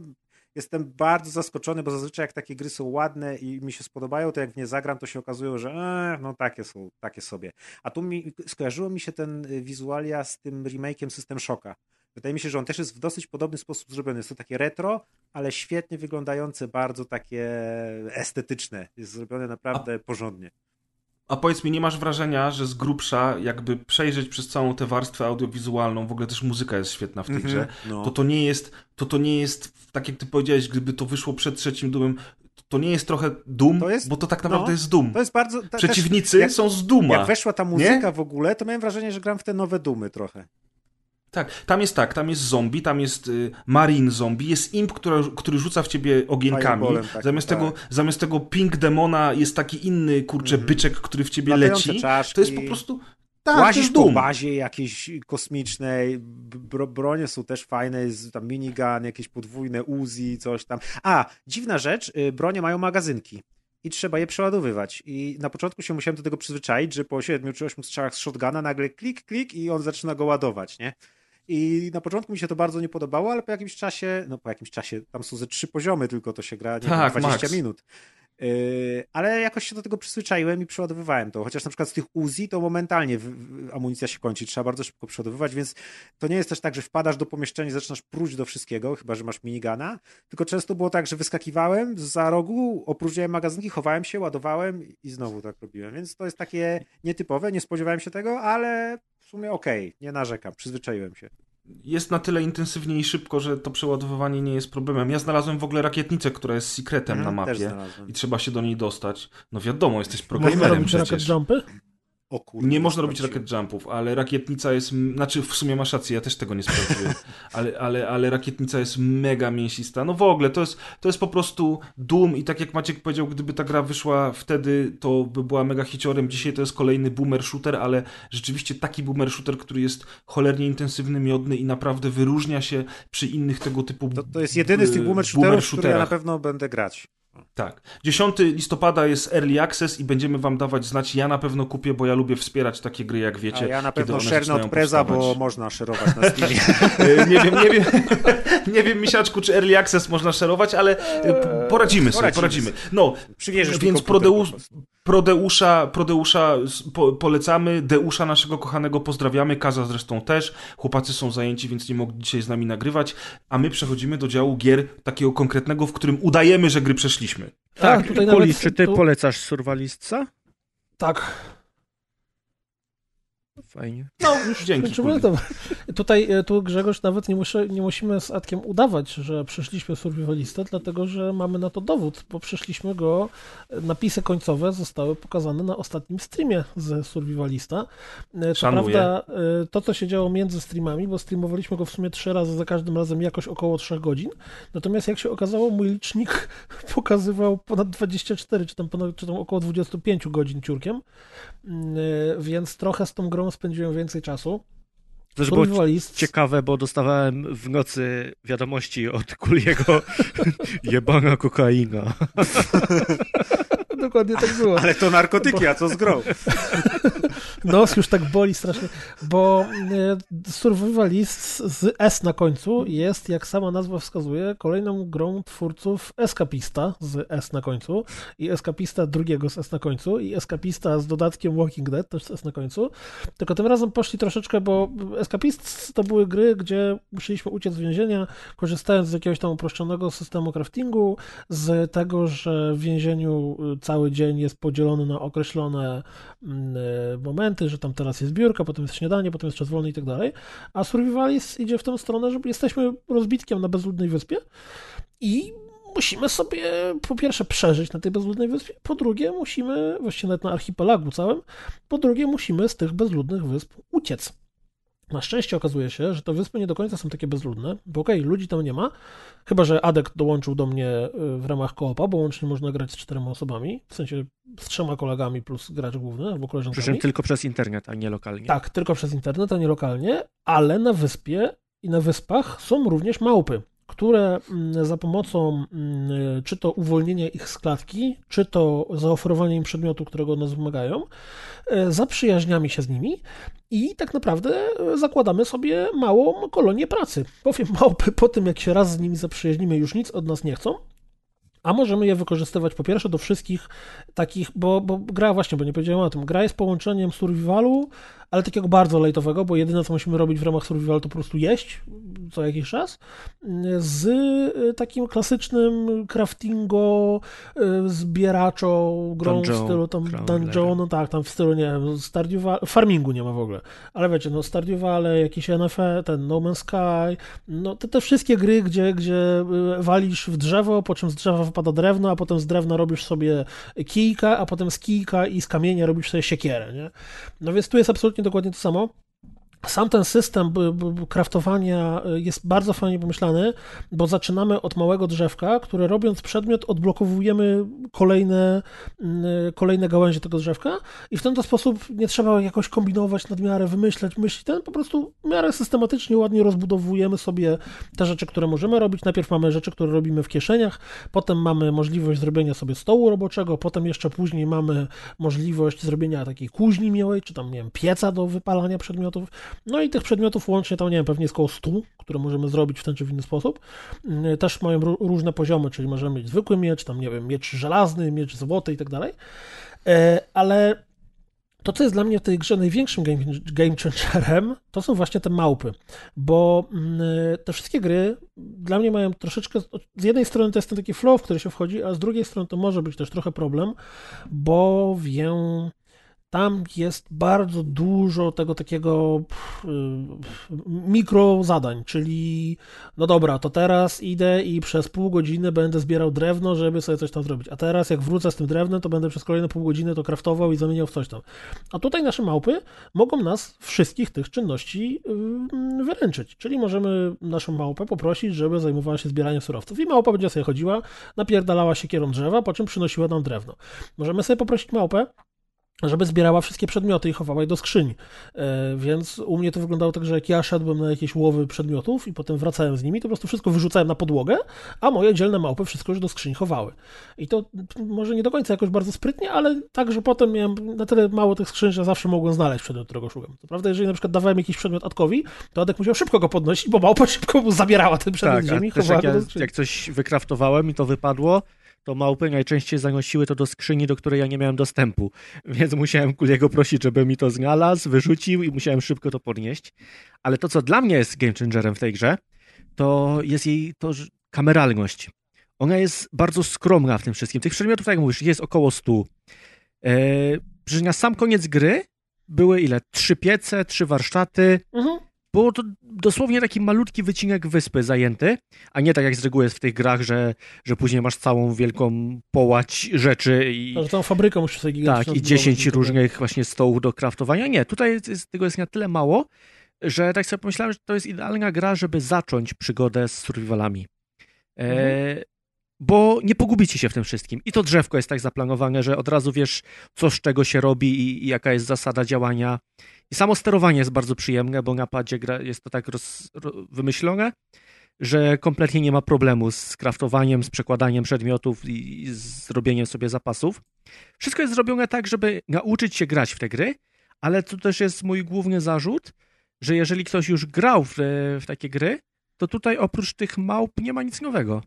jestem bardzo zaskoczony, bo zazwyczaj jak takie gry są ładne i mi się spodobają, to jak w nie zagram, to się okazuje, że no takie są, takie sobie. A tu mi, skojarzyło mi się ten y, wizualia z tym remake'iem System Shocka. Wydaje mi się, że on też jest w dosyć podobny sposób zrobiony. Jest to takie retro, ale świetnie wyglądające, bardzo takie estetyczne. Jest zrobione naprawdę porządnie. A powiedz mi, nie masz wrażenia, że z grubsza, jakby przejrzeć przez całą tę warstwę audiowizualną, w ogóle też muzyka jest świetna w tej grze, No. to to nie jest, to to nie jest, tak jak ty powiedziałeś, gdyby to wyszło przed trzecim Doomem, to, nie jest trochę To jest- bo to tak naprawdę no, jest Doom. To jest bardzo... ta- Przeciwnicy też, jak, są z Duma. jak weszła ta muzyka w ogóle, to miałem wrażenie, że gram w te nowe dumy trochę. Tak, tam jest tak, tam jest zombie, tam jest y, marine zombie, jest imp, który, który rzuca w ciebie ogienkami. Zamiast, tak. tego, zamiast tego pink demona jest taki inny, kurczę, Mhm. byczek, który w ciebie Latające leci. czaszki. To jest po prostu... Tak, Łazisz po bazie jakiejś kosmicznej, bro, bronie są też fajne, jest tam minigun, jakieś podwójne Uzi, coś tam. A, dziwna rzecz, y, bronie mają magazynki. I trzeba je przeładowywać. I na początku się musiałem do tego przyzwyczaić, że po 7 czy 8 strzałach z shotguna nagle klik, klik i on zaczyna go ładować, nie? I na początku mi się to bardzo nie podobało, ale po jakimś czasie, no po jakimś czasie, tam są ze trzy poziomy tylko, to się gra nie Tak, wiem, 20 max. minut. Yy, ale jakoś się do tego przyzwyczaiłem i przeładowywałem to. Chociaż na przykład z tych Uzi to momentalnie w, w, amunicja się kończy, trzeba bardzo szybko przeładowywać, więc to nie jest też tak, że wpadasz do pomieszczenia i zaczynasz pruć do wszystkiego, chyba że masz minigana, tylko często było tak, że wyskakiwałem za rogu, opróżniałem magazynki, chowałem się, ładowałem i znowu tak robiłem. Więc to jest takie nietypowe, nie spodziewałem się tego, ale sumie okej, nie narzekam, przyzwyczaiłem się. jest na tyle intensywnie i szybko, że to przeładowywanie nie jest problemem. Ja znalazłem w ogóle rakietnicę, która jest secretem Mhm, na mapie i trzeba się do niej dostać. No wiadomo, jesteś programerem robić przecież. rocket jumpy? O kurde, Nie można robić rocket jumpów, ale rakietnica jest, znaczy w sumie masz rację, ja też tego nie sprawdziłem, ale, ale, ale rakietnica jest mega mięsista. No w ogóle, to jest, to jest po prostu Doom i tak jak Maciek powiedział, gdyby ta gra wyszła wtedy, to by była mega hiciorem. Dzisiaj to jest kolejny boomer shooter, ale rzeczywiście taki boomer shooter, który jest cholernie intensywny, miodny i naprawdę wyróżnia się przy innych tego typu To, to jest jedyny z tych boomer shooterów, w które ja na shooterach. pewno będę grać. Tak. 10 listopada jest Early Access i będziemy wam dawać znać. Ja na pewno kupię, bo ja lubię wspierać takie gry, jak wiecie. A ja na pewno zaczynają od preza, bo można szerować na Steamie. E, Nie wiem, nie wiem, nie wiem, Misiaczku, czy Early Access można szerować, ale e, p- poradzimy sobie, Poradzimy poradzimy. No, Przywieziesz mi więc Prodeusz, po. Prodeusza, Prodeusza po, polecamy, Deusza naszego kochanego pozdrawiamy, Kaza zresztą też. Chłopacy są zajęci, więc nie mogli dzisiaj z nami nagrywać, a my przechodzimy do działu gier takiego konkretnego, w którym udajemy, że gry przeszliśmy. Tak, Tak, tutaj Poli, nawet- czy ty tu- polecasz Survalistca? Tak. Fajnie. No, już dzięki. To. Tutaj e, tu Grzegorz nawet nie, muszę, nie musimy z Adkiem udawać, że przeszliśmy survivalistę, dlatego że mamy na to dowód, bo przeszliśmy go, e, napisy końcowe zostały pokazane na ostatnim streamie z survivalista. E, Co Szanuję. prawda e, to, co się działo między streamami, bo streamowaliśmy go w sumie trzy razy, za każdym razem jakoś około 3 godzin, natomiast jak się okazało, mój licznik pokazywał ponad 24, czy tam, ponad, czy tam około 25 godzin ciurkiem, Mm, e, więc trochę z tą grą spędziłem więcej czasu. To też było Survivalist, ciekawe, bo dostawałem w nocy wiadomości od Kuliego jebana kokaina. Dokładnie tak było. Ale to narkotyki, a co z grą? Nos już tak boli strasznie, bo e, Survivalist z S na końcu jest, jak sama nazwa wskazuje, kolejną grą twórców Escapista z S na końcu i Escapista drugiego z S na końcu i Escapista z dodatkiem Walking Dead też z S na końcu. Tylko tym razem poszli troszeczkę, bo Escapist to były gry, gdzie musieliśmy uciec z więzienia, korzystając z jakiegoś tam uproszczonego systemu craftingu, z tego, że w więzieniu y, cały dzień jest podzielony na określone mm, y, momenty, że tam teraz jest biurka, potem jest śniadanie, potem jest czas wolny i tak dalej. A Survivalist idzie w tę stronę, że jesteśmy rozbitkiem na bezludnej wyspie i musimy sobie po pierwsze przeżyć na tej bezludnej wyspie, po drugie musimy, właściwie nawet na archipelagu całym, po drugie musimy z tych bezludnych wysp uciec. Na szczęście okazuje się, że te wyspy nie do końca są takie bezludne, bo okej, ludzi tam nie ma, chyba że Adek dołączył do mnie y, w ramach koopa, bo łącznie można grać z czterema osobami, w sensie z trzema kolegami plus gracz główny albo Przy czym koleżankami. tylko przez internet, a nie lokalnie. Tak, tylko przez internet, a nie lokalnie, ale na wyspie i na wyspach są również małpy, które mm, za pomocą mm, czy to uwolnienia ich z klatki, czy to zaoferowania im przedmiotu, którego nas wymagają, e, zaprzyjaźniamy się z nimi i tak naprawdę zakładamy sobie małą kolonię pracy. Bowiem małpy po tym, jak się raz z nimi zaprzyjaźnimy, już nic od nas nie chcą, a możemy je wykorzystywać po pierwsze do wszystkich takich, bo, bo gra właśnie, bo nie powiedziałem o tym, gra jest połączeniem survivalu, ale takiego bardzo lejtowego, bo jedyne co musimy robić w ramach survivalu to po prostu jeść co jakiś czas, z y, takim klasycznym craftingo, y, zbieraczo, grą Dungeon, w stylu tam dungeon, no tak, tam w stylu, nie wiem, Stardew farmingu nie ma w ogóle, ale wiecie, no Stardew Valley, jakieś NFE, ten No Man's Sky, no te, te wszystkie gry, gdzie, gdzie y, walisz w drzewo, po czym z drzewa wypada drewno, a potem z drewna robisz sobie kijka, a potem z kijka i z kamienia robisz sobie siekierę, nie? No więc tu jest absolutnie dokładnie to samo. Sam ten system kraftowania y, jest bardzo fajnie pomyślany, bo zaczynamy od małego drzewka, które robiąc przedmiot odblokowujemy kolejne, y, kolejne gałęzie tego drzewka i w ten sposób nie trzeba jakoś kombinować nadmiarę, wymyślać myśli, ten po prostu w miarę systematycznie, ładnie rozbudowujemy sobie te rzeczy, które możemy robić. Najpierw mamy rzeczy, które robimy w kieszeniach, potem mamy możliwość zrobienia sobie stołu roboczego, potem jeszcze później mamy możliwość zrobienia takiej kuźni miłej, czy tam, nie wiem, pieca do wypalania przedmiotów no i tych przedmiotów łącznie tam, nie wiem, pewnie jest około 100, które możemy zrobić w ten czy w inny sposób. Mm, też mają różne poziomy, czyli możemy mieć zwykły miecz, tam, nie wiem, miecz żelazny, miecz złoty i tak dalej. E, ale to, co jest dla mnie w tej grze największym game, game changerem, to są właśnie te małpy, bo mm, te wszystkie gry dla mnie mają troszeczkę, z jednej strony to jest ten taki flow, w który się wchodzi, a z drugiej strony to może być też trochę problem, bo wiem tam jest bardzo dużo tego takiego pff, mikro zadań, czyli no dobra, to teraz idę i przez pół godziny będę zbierał drewno, żeby sobie coś tam zrobić. A teraz jak wrócę z tym drewnem, to będę przez kolejne pół godziny to kraftował i zamieniał w coś tam. A tutaj nasze małpy mogą nas wszystkich tych czynności yy, wyręczyć. Czyli możemy naszą małpę poprosić, żeby zajmowała się zbieraniem surowców. I małpa będzie sobie chodziła, napierdalała się kierą drzewa, po czym przynosiła nam drewno. Możemy sobie poprosić małpę, żeby zbierała wszystkie przedmioty i chowała je do skrzyni. E, więc u mnie to wyglądało tak, że jak ja szedłem na jakieś łowy przedmiotów i potem wracałem z nimi, to po prostu wszystko wyrzucałem na podłogę, a moje dzielne małpy wszystko już do skrzyni chowały. I to może nie do końca jakoś bardzo sprytnie, ale tak, że potem miałem na tyle mało tych skrzyń, że zawsze mogłem znaleźć przedmiot, którego szukam. To prawda, jeżeli na przykład dawałem jakiś przedmiot Adkowi, to Adek musiał szybko go podnosić, bo małpa szybko mu zabierała ten przedmiot tak, ziemi. Jak, ja, jak coś wykraftowałem i to wypadło, to małpy najczęściej zanosiły to do skrzyni, do której ja nie miałem dostępu. Więc musiałem Kuliego prosić, żeby mi to znalazł, wyrzucił i musiałem szybko to podnieść. Ale to, co dla mnie jest game changerem w tej grze, to jest jej to kameralność. Ona jest bardzo skromna w tym wszystkim. Tych przedmiotów, tak jak mówisz, jest około 100. Eee, na sam koniec gry były ile? Trzy piece, trzy warsztaty. Mhm. Było to dosłownie taki malutki wycinek wyspy zajęty, a nie tak jak z reguły jest w tych grach, że, że później masz całą wielką połać rzeczy i... że tą fabrykę musisz sobie Tak, i 10 różnych właśnie stołów do kraftowania. Nie, tutaj jest, tego jest na tyle mało, że tak sobie pomyślałem, że to jest idealna gra, żeby zacząć przygodę z survivalami. E, mhm. bo nie pogubicie się w tym wszystkim. I to drzewko jest tak zaplanowane, że od razu wiesz, co z czego się robi i, i jaka jest zasada działania. I samo sterowanie jest bardzo przyjemne, bo na padzie jest to tak roz, wymyślone, że kompletnie nie ma problemu z kraftowaniem, z przekładaniem przedmiotów i, i z zrobieniem sobie zapasów. Wszystko jest zrobione tak, żeby nauczyć się grać w te gry, ale to też jest mój główny zarzut, że jeżeli ktoś już grał w, w takie gry, to tutaj oprócz tych małp nie ma nic nowego.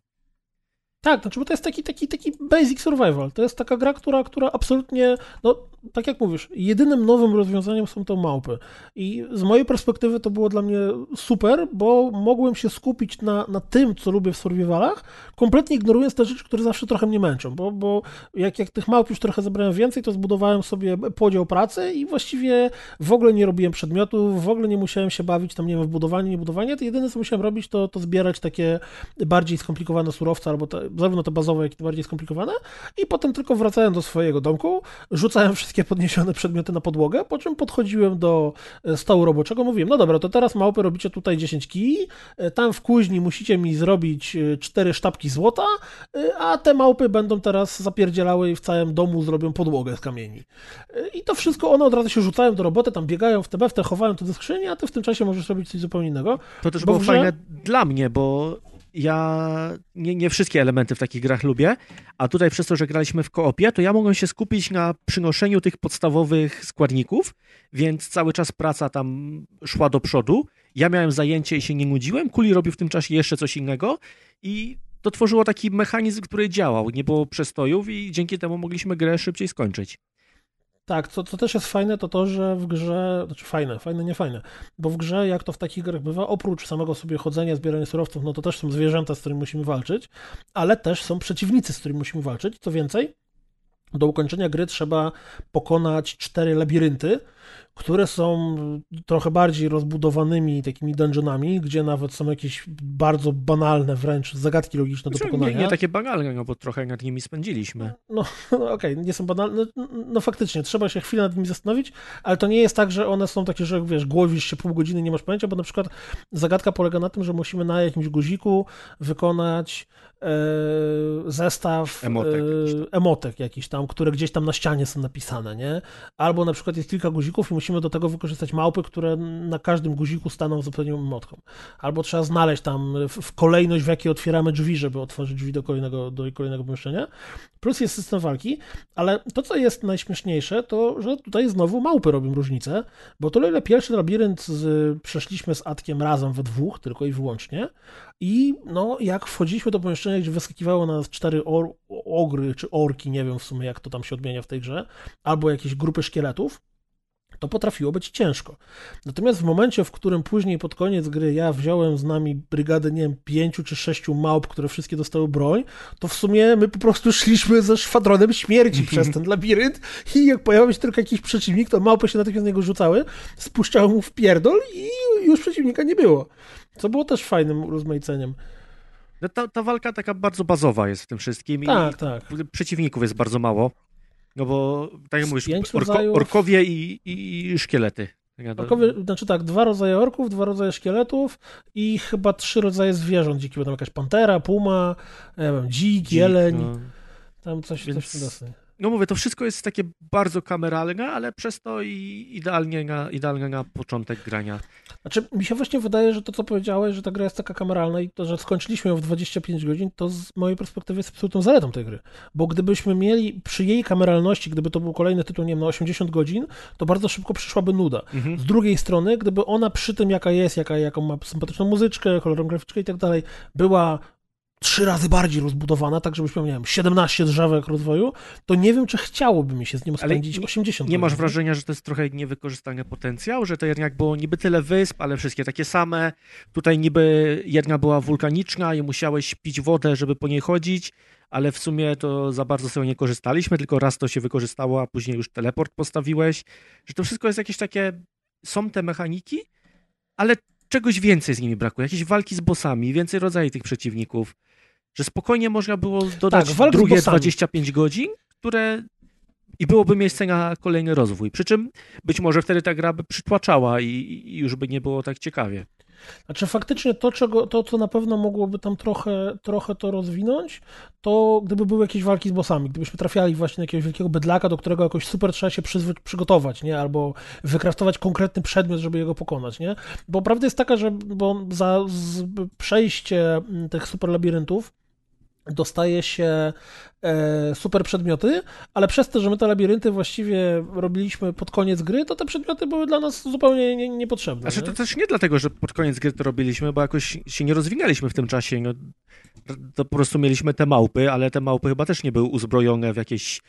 Tak, znaczy, bo to jest taki, taki, taki basic survival. To jest taka gra, która, która absolutnie, no tak jak mówisz, jedynym nowym rozwiązaniem są to małpy. I z mojej perspektywy to było dla mnie super, bo mogłem się skupić na, na tym, co lubię w survivalach, kompletnie ignorując te rzeczy, które zawsze trochę mnie męczą, bo, bo jak, jak tych małp już trochę zebrałem więcej, to zbudowałem sobie podział pracy i właściwie w ogóle nie robiłem przedmiotów, w ogóle nie musiałem się bawić tam, nie wiem, w budowanie, nie budowanie, to jedyne, co musiałem robić, to, to zbierać takie bardziej skomplikowane surowce albo te, zarówno te bazowe, jak i te bardziej skomplikowane i potem tylko wracałem do swojego domku, rzucałem wszystkie podniesione przedmioty na podłogę, po czym podchodziłem do e, stołu roboczego, mówiłem, no dobra, to teraz małpy robicie tutaj 10 kij, e, tam w kuźni musicie mi zrobić 4 e, sztabki złota, a te małpy będą teraz zapierdzielały i w całym domu zrobią podłogę z kamieni. I to wszystko, one od razu się rzucają do roboty, tam biegają w te w te chowają to do skrzyni, a ty w tym czasie możesz robić coś zupełnie innego. To też było grze... fajne dla mnie, bo ja nie, nie wszystkie elementy w takich grach lubię, a tutaj przez to, że graliśmy w koopie, to ja mogłem się skupić na przynoszeniu tych podstawowych składników, więc cały czas praca tam szła do przodu. Ja miałem zajęcie i się nie nudziłem, Kuli robił w tym czasie jeszcze coś innego i to tworzyło taki mechanizm, który działał, nie było przestojów i dzięki temu mogliśmy grę szybciej skończyć. Tak, co, co też jest fajne, to to, że w grze, znaczy fajne, fajne, nie fajne, bo w grze, jak to w takich grach bywa, oprócz samego sobie chodzenia, zbierania surowców, no to też są zwierzęta, z którymi musimy walczyć, ale też są przeciwnicy, z którymi musimy walczyć. Co więcej, do ukończenia gry trzeba pokonać cztery labirynty, które są trochę bardziej rozbudowanymi takimi dungeonami, gdzie nawet są jakieś bardzo banalne wręcz zagadki logiczne do Znaczy, pokonania. Nie, nie takie banalne, no bo trochę nad nimi spędziliśmy. No, no okej, nie są banalne. No, no faktycznie, trzeba się chwilę nad nimi zastanowić, ale to nie jest tak, że one są takie, że wiesz, głowisz się pół godziny, nie masz pojęcia, bo na przykład zagadka polega na tym, że musimy na jakimś guziku wykonać e, zestaw Emotek jakiś e, emotek jakiś tam, które gdzieś tam na ścianie są napisane, nie? Albo na przykład jest kilka guzików i musimy do tego wykorzystać małpy, które na każdym guziku staną z odpowiednią emotką. Albo trzeba znaleźć tam w, kolejność, w jakiej otwieramy drzwi, żeby otworzyć drzwi do kolejnego, do kolejnego pomieszczenia. Plus jest system walki, ale to, co jest najśmieszniejsze, to, że tutaj znowu małpy robią różnicę, bo to ile pierwszy labirynt z, przeszliśmy z Atkiem razem we dwóch, tylko i wyłącznie, i no, jak wchodziliśmy do pomieszczenia, gdzie wyskakiwało na nas cztery or, ogry, czy orki, nie wiem w sumie, jak to tam się odmienia w tej grze, albo jakieś grupy szkieletów, to potrafiło być ciężko. Natomiast w momencie, w którym później pod koniec gry ja wziąłem z nami brygadę, nie wiem, pięciu czy sześciu małp, które wszystkie dostały broń, to w sumie my po prostu szliśmy ze szwadronem śmierci przez ten labirynt i jak pojawił się tylko jakiś przeciwnik, to małpy się natychmiast na niego rzucały, spuszczały mu w pierdol i już przeciwnika nie było. Co było też fajnym rozmaiceniem. No ta, ta walka taka bardzo bazowa jest w tym wszystkim Tak, i tak. przeciwników jest bardzo mało. No bo, tak jak mówisz, orko, rodzajów- orkowie i, i szkielety. Ja do- Orkowie, znaczy tak, dwa rodzaje orków, dwa rodzaje szkieletów i chyba trzy rodzaje zwierząt. Dziki będą jakaś pantera, puma, nie wiem, dzik, jeleń, No. tam coś, Więc- coś w tym deseń. No mówię, to wszystko jest takie bardzo kameralne, ale przez to i idealnie na, idealnie na początek grania. Znaczy, mi się właśnie wydaje, że to, co powiedziałeś, że ta gra jest taka kameralna i to, że skończyliśmy ją w 25 godzin, to z mojej perspektywy jest absolutną zaletą tej gry. Bo gdybyśmy mieli przy jej kameralności, gdyby to był kolejny tytuł, nie wiem, na 80 godzin, to bardzo szybko przyszłaby nuda. Mhm. Z drugiej strony, gdyby ona przy tym, jaka jest, jaka, jaką ma sympatyczną muzyczkę, kolorową graficzkę i tak dalej, była trzy razy bardziej rozbudowana, tak żebyśmy miał, nie wiem, 17 drzewek rozwoju, to nie wiem, czy chciałoby mi się z nią Ale spędzić nie- 80 Nie masz godzin. wrażenia, że to jest trochę niewykorzystany potencjał, że to jednak było niby tyle wysp, ale wszystkie takie same. Tutaj niby jedna była wulkaniczna i musiałeś pić wodę, żeby po niej chodzić, ale w sumie to za bardzo sobie nie korzystaliśmy, tylko raz to się wykorzystało, a później już teleport postawiłeś. Że to wszystko jest jakieś takie, są te mechaniki, ale czegoś więcej z nimi brakuje. Jakieś walki z bossami, więcej rodzajów tych przeciwników. Że spokojnie można było dodać Tak, drugie bossami. 25 godzin, które i byłoby miejsce na kolejny rozwój. Przy czym być może wtedy ta gra by przytłaczała i, i już by nie było tak ciekawie. Znaczy faktycznie to, czego, to, co na pewno mogłoby tam trochę, trochę to rozwinąć, to gdyby były jakieś walki z bossami, gdybyśmy trafiali właśnie na jakiegoś wielkiego bydlaka, do którego jakoś super trzeba się przyzwy- przygotować, nie? Albo wykraftować konkretny przedmiot, żeby jego pokonać, nie? Bo prawda jest taka, że bo za przejście tych super labiryntów dostaje się e, super przedmioty, ale przez to, że my te labirynty właściwie robiliśmy pod koniec gry, to te przedmioty były dla nas zupełnie nie, niepotrzebne. Znaczy nie? to też nie dlatego, że pod koniec gry to robiliśmy, bo jakoś się nie rozwinęliśmy w tym czasie. No, to po prostu mieliśmy te małpy, ale te małpy chyba też nie były uzbrojone w jakieś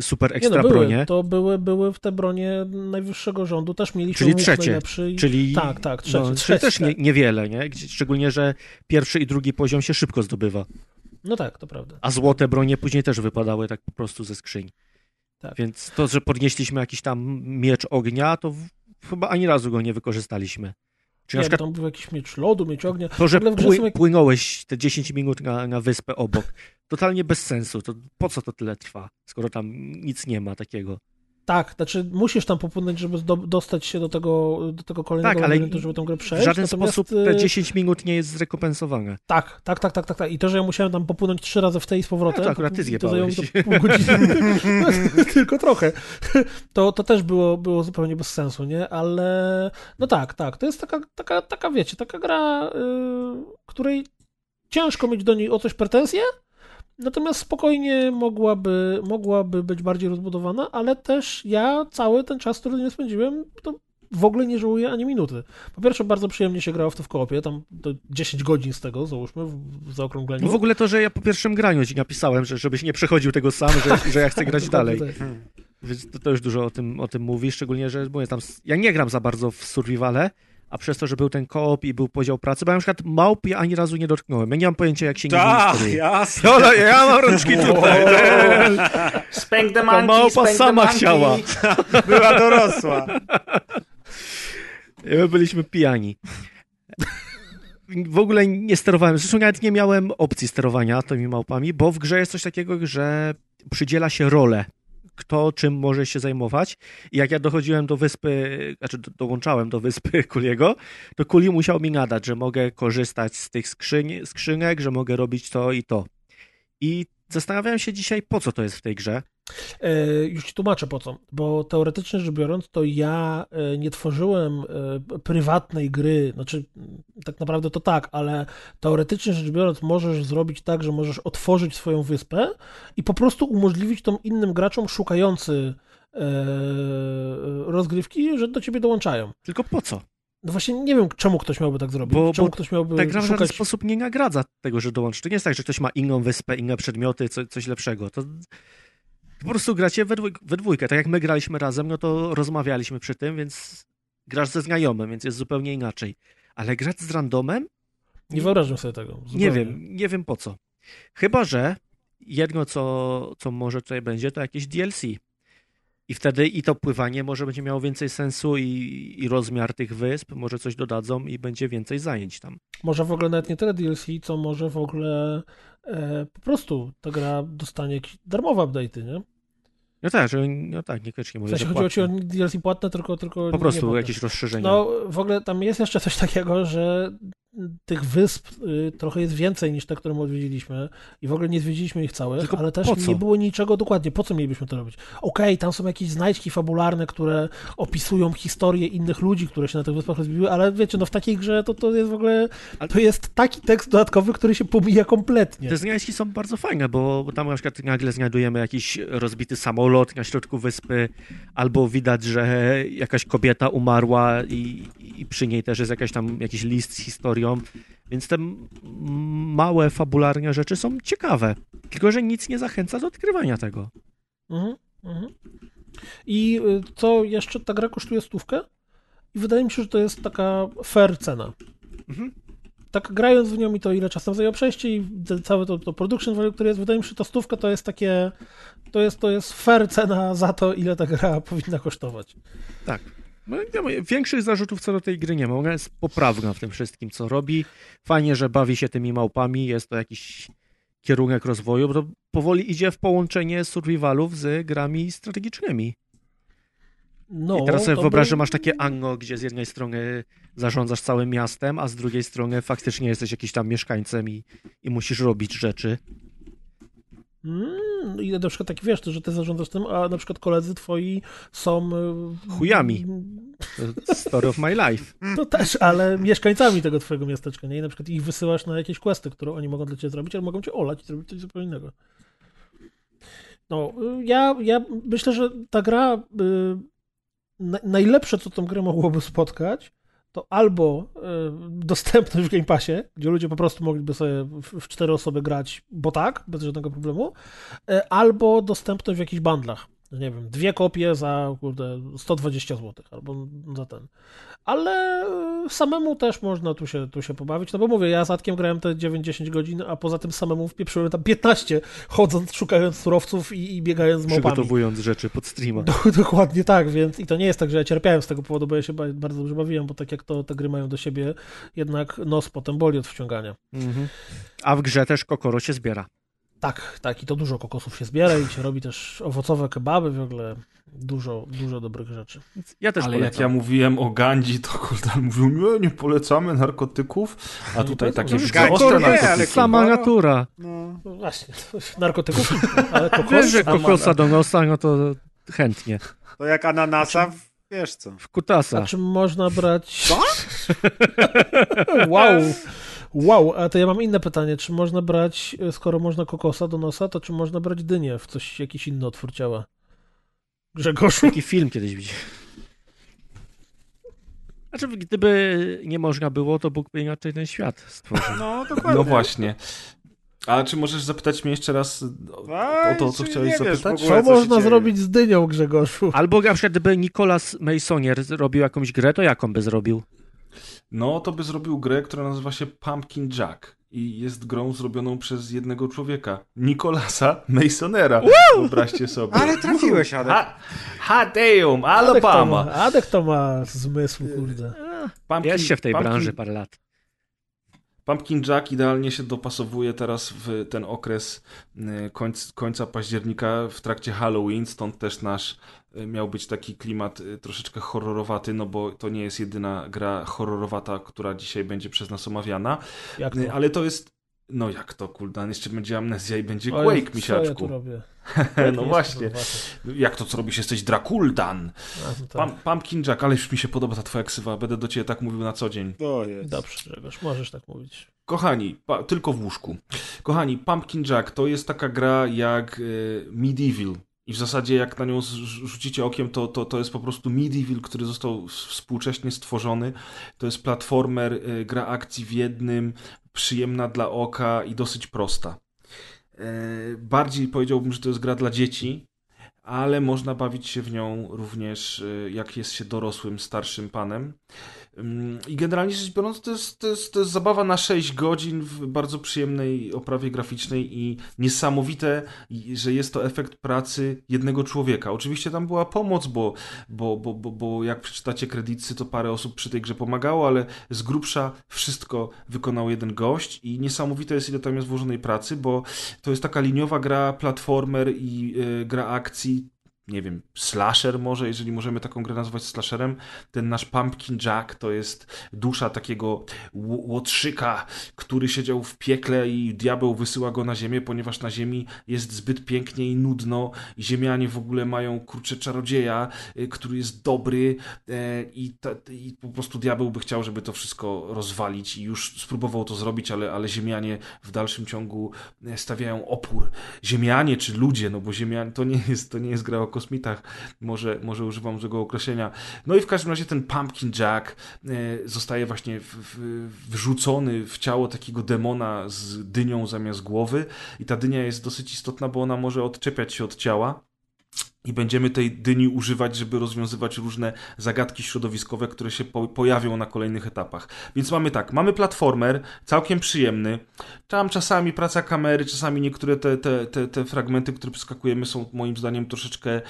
super Nie ekstra no, były, bronie. to były, były w te bronie najwyższego rządu, też mieliśmy Czyli trzecie, najlepszy. i- Czyli, Tak, tak, trzecie, no, czyli trzecie, też nie, tak. niewiele, nie? Szczególnie, że pierwszy i drugi poziom się szybko zdobywa. No tak, to prawda. A złote bronie później też wypadały tak po prostu ze skrzyń. Tak. Więc to, że podnieśliśmy jakiś tam miecz ognia, to w, chyba ani razu go nie wykorzystaliśmy. Czy na Nie, przykład tam był jakiś miecz lodu, miecz ognia. to, że pły, jak- płynąłeś te 10 minut na, na wyspę obok, totalnie bez sensu. To po co to tyle trwa, skoro tam nic nie ma takiego? Tak, znaczy musisz tam popłynąć, żeby zdo, dostać się do tego, do tego kolejnego Tak, labiryntu, żeby tę grę przejść. W żaden Natomiast, sposób te y, 10 minut nie jest zrekompensowane. Tak, tak, tak, tak, tak, tak. I to, że ja musiałem tam popłynąć trzy razy w tej i z powrotem. No to akurat ty to zajęło mi to zjebałeś. pół godziny. Tylko trochę. To, to też było, było zupełnie bez sensu, nie? Ale no tak, tak. To jest taka, taka, taka wiecie, taka gra, y, której ciężko mieć do niej o coś pretensje, natomiast spokojnie mogłaby, mogłaby być bardziej rozbudowana, ale też ja cały ten czas, który nie spędziłem, to w ogóle nie żałuję ani minuty. Po pierwsze, bardzo przyjemnie się grało w to w koopie, tam 10 godzin z tego, załóżmy, w, w zaokrągleniu. No w ogóle to, że ja po pierwszym graniu ci napisałem, że żebyś nie przechodził tego sam, że, że ja chcę grać dalej. Tak. Więc to, to już dużo o tym, o tym mówi, szczególnie, że mówię, tam, ja nie gram za bardzo w survivale, a przez to, że był ten koop i był podział pracy, bo ja na przykład małp ja ani razu nie dotknąłem. Ja nie mam pojęcia, jak się nie Tak, steruje. jasne. Ola, ja mam rączki tutaj. Spank the Ta małpa sama chciała. Była dorosła. My byliśmy pijani. W ogóle nie sterowałem. Zresztą nawet nie miałem opcji sterowania tymi małpami, bo w grze jest coś takiego, że przydziela się rolę. Kto czym może się zajmować. I jak ja dochodziłem do wyspy, znaczy do, dołączałem do wyspy Kuliego, to Kuli musiał mi nadać, że mogę korzystać z tych skrzyń, skrzynek, że mogę robić to i to. I zastanawiałem się dzisiaj, po co to jest w tej grze. E, Już ci tłumaczę po co, bo teoretycznie rzecz biorąc, to ja e, nie tworzyłem e, prywatnej gry, znaczy tak naprawdę to tak, ale teoretycznie rzecz biorąc możesz zrobić tak, że możesz otworzyć swoją wyspę i po prostu umożliwić tą innym graczom szukający rozgrywki, że do ciebie dołączają. Tylko po co? No właśnie nie wiem, czemu ktoś miałby tak zrobić, Bo- czemu bo ktoś miałby Ta gra w żaden szukać... sposób nie nagradza tego, że dołączy. To nie jest tak, że ktoś ma inną wyspę, inne przedmioty, co, coś lepszego. To po prostu gracie we, dwój, we dwójkę. Tak jak my graliśmy razem, no to rozmawialiśmy przy tym, więc grasz ze znajomym, więc jest zupełnie inaczej. Ale grać z randomem? Nie wyobrażam sobie tego. Nie zupełnie. wiem, nie wiem po co. Chyba, że jedno, co, co może tutaj będzie, to jakieś DLC. I wtedy i to pływanie może będzie miało więcej sensu i, i rozmiar tych wysp, może coś dodadzą i będzie więcej zajęć tam. Może w ogóle nawet nie tyle DLC, co może w ogóle e, po prostu ta gra dostanie jakieś darmowe update'y, nie? No tak, że, no tak, niekoniecznie W mówię, sensie że chodziło ci o. DLC płatne, tylko, tylko Po prostu jakieś rozszerzenia. No w ogóle tam jest jeszcze coś takiego, że tych wysp y, trochę jest więcej niż te, które my odwiedziliśmy i w ogóle nie zwiedziliśmy ich całych, Tylko ale też nie było niczego dokładnie, po co mielibyśmy to robić. Okej, tam są jakieś znajdźki fabularne, które opisują historię innych ludzi, które się na tych wyspach rozbiły, ale wiecie, no w takiej grze to, to jest w ogóle, to jest taki tekst dodatkowy, który się pomija kompletnie. Te znajdźki są bardzo fajne, bo tam na przykład nagle znajdujemy jakiś rozbity samolot na środku wyspy, albo widać, że jakaś kobieta umarła i, i przy niej też jest jakaś tam jakiś list z Więc te małe, fabularne rzeczy są ciekawe. Tylko, że nic nie zachęca do odkrywania tego. Mhm, mhm. I y, co jeszcze, ta gra kosztuje stówkę i wydaje mi się, że to jest taka fair cena. Mhm. Tak grając w nią i to ile czasu nam zajęło przejście i całe to, to production value, które jest, wydaje mi się, że ta stówka to jest takie, to jest, to jest fair cena za to, ile ta gra powinna kosztować. Tak. No, ja mówię, większych zarzutów co do tej gry nie ma. Ona jest poprawna w tym wszystkim, co robi. Fajnie, że bawi się tymi małpami. Jest to jakiś kierunek rozwoju, bo to powoli idzie w połączenie survivalów z grami strategicznymi. No, I teraz sobie wyobraź, by- że masz takie Anno, gdzie z jednej strony zarządzasz całym miastem, a z drugiej strony faktycznie jesteś jakiś tam mieszkańcem i, i musisz robić rzeczy. Mm, I na przykład tak wiesz, że ty zarządzasz tym, a na przykład koledzy twoi są... y, Chujami. To Story of my life. To też, ale mieszkańcami tego twojego miasteczka, nie? I na przykład ich wysyłasz na jakieś questy, które oni mogą dla ciebie zrobić, ale mogą cię olać i zrobić coś zupełnie innego. No, y, ja, ja myślę, że ta gra, y, na, najlepsze, co tą grę mogłoby spotkać, to albo y, dostępność w Game Passie, gdzie ludzie po prostu mogliby sobie w, cztery osoby grać, bo tak, bez żadnego problemu, y, albo dostępność w jakichś bundlach. Nie wiem, dwie kopie za kurde, 120 zł, albo za ten. Ale y, samemu też można tu się, tu się pobawić, no bo mówię, ja z Atkiem grałem te 9-10 godzin, a poza tym samemu wpieprzyłem tam 15, chodząc, szukając surowców i, i biegając z małpami. Przygotowując rzeczy pod streama. Do, dokładnie tak, więc i to nie jest tak, że ja cierpiałem z tego powodu, bo ja się ba- bardzo dobrze bawiłem, bo tak jak to te gry mają do siebie, jednak nos potem boli od wciągania. Mhm. A w grze też kokoro się zbiera. Tak, tak, i to dużo kokosów się zbiera i się robi też owocowe kebaby, w ogóle dużo, dużo dobrych rzeczy. Ja też Ale jak polecam. ja mówiłem o Gandzi, to Kuldan mówił, nie, nie polecamy narkotyków, a tutaj polecam. takie No, ostre narkotyki. ale Sama natura. No. No właśnie, narkotyków, ale kokos, Wiesz, że kokosa do nosa, no to chętnie. To jak ananasa, w- wiesz co. W kutasa. A czy można brać... Co? wow, Wow, a to ja mam inne pytanie. Czy można brać, skoro można kokosa do nosa, to czy można brać dynię w coś, jakiś inny otwór ciała? Grzegoszu? Taki film kiedyś widziałem. Znaczy, gdyby nie można było, to Bóg by inaczej ten świat stworzył. No, dokładnie. No właśnie. A czy możesz zapytać mnie jeszcze raz o, o to, co chciałeś zapytać? ogóle, Co co można dzieje? zrobić z dynią, Grzegoszu? Albo na przykład, gdyby Nicolas Masonier zrobił jakąś grę, to jaką by zrobił? No, to by zrobił grę, która nazywa się Pumpkin Jack. I jest grą zrobioną przez jednego człowieka. Nicolasa Masonera. Wyobraźcie sobie. Ale trafiłeś, Adek. Ha, Hadeum, Adek to Alabama. ma, Adek to ma zmysł, kurde. Pumpkin- Jest się w tej Pumpkin- branży parę lat. Pumpkin Jack idealnie się dopasowuje teraz w ten okres y, końc, końca października w trakcie Halloween, stąd też nasz miał być taki klimat y, troszeczkę horrorowaty, no bo to nie jest jedyna gra horrorowata, która dzisiaj będzie przez nas omawiana, Jak Y, to? ale to jest no jak to, Kuldan, jeszcze będzie amnezja i będzie Oj, Quake, ja misiaczku. robię? no właśnie. Jak to, co robisz? Jesteś Drakuldan. No tak. Pum, Pumpkin Jack, ale już mi się podoba ta twoja ksywa, będę do ciebie tak mówił na co dzień. To jest. Dobrze, Grzegorz, możesz tak mówić. Kochani, pa, tylko w łóżku. Kochani, Pumpkin Jack to jest taka gra jak y, Medieval. I w zasadzie jak na nią rzucicie okiem, to, to, to jest po prostu Medieval, który został współcześnie stworzony. To jest platformer, y, gra akcji w jednym, przyjemna dla oka i dosyć prosta. E, Bardziej powiedziałbym, że to jest gra dla dzieci, ale można bawić się w nią również y, jak jest się dorosłym, starszym panem. Ym, I generalnie rzecz biorąc, to jest, to, jest, to jest zabawa na 6 godzin w bardzo przyjemnej oprawie graficznej i niesamowite, że jest to efekt pracy jednego człowieka. Oczywiście tam była pomoc, bo, bo, bo, bo, bo jak przeczytacie kredyty, to parę osób przy tej grze pomagało, ale z grubsza wszystko wykonał jeden gość i niesamowite jest, ile tam jest włożonej pracy, bo to jest taka liniowa gra, platformer i y, gra akcji, nie wiem, slasher może, jeżeli możemy taką grę nazwać slasherem. Ten nasz Pumpkin Jack to jest dusza takiego łotrzyka, który siedział w piekle i diabeł wysyła go na ziemię, ponieważ na ziemi jest zbyt pięknie i nudno ziemianie w ogóle mają kurczę czarodzieja, y, który jest dobry e, i, ta, i po prostu diabeł by chciał, żeby to wszystko rozwalić i już spróbował to zrobić, ale, ale ziemianie w dalszym ciągu e, stawiają opór. Ziemianie czy ludzie, no bo ziemianie to nie jest, to nie jest gra o kosmitach, może, może używam złego określenia. No i w każdym razie ten Pumpkin Jack e, zostaje właśnie w, w, wrzucony w ciało takiego demona z dynią zamiast głowy i ta dynia jest dosyć istotna, bo ona może odczepiać się od ciała. I będziemy tej dyni używać, żeby rozwiązywać różne zagadki środowiskowe, które się po pojawią na kolejnych etapach. Więc mamy tak, mamy platformer, całkiem przyjemny. Tam czasami praca kamery, czasami niektóre te, te, te, te fragmenty, które przeskakujemy, są moim zdaniem troszeczkę e,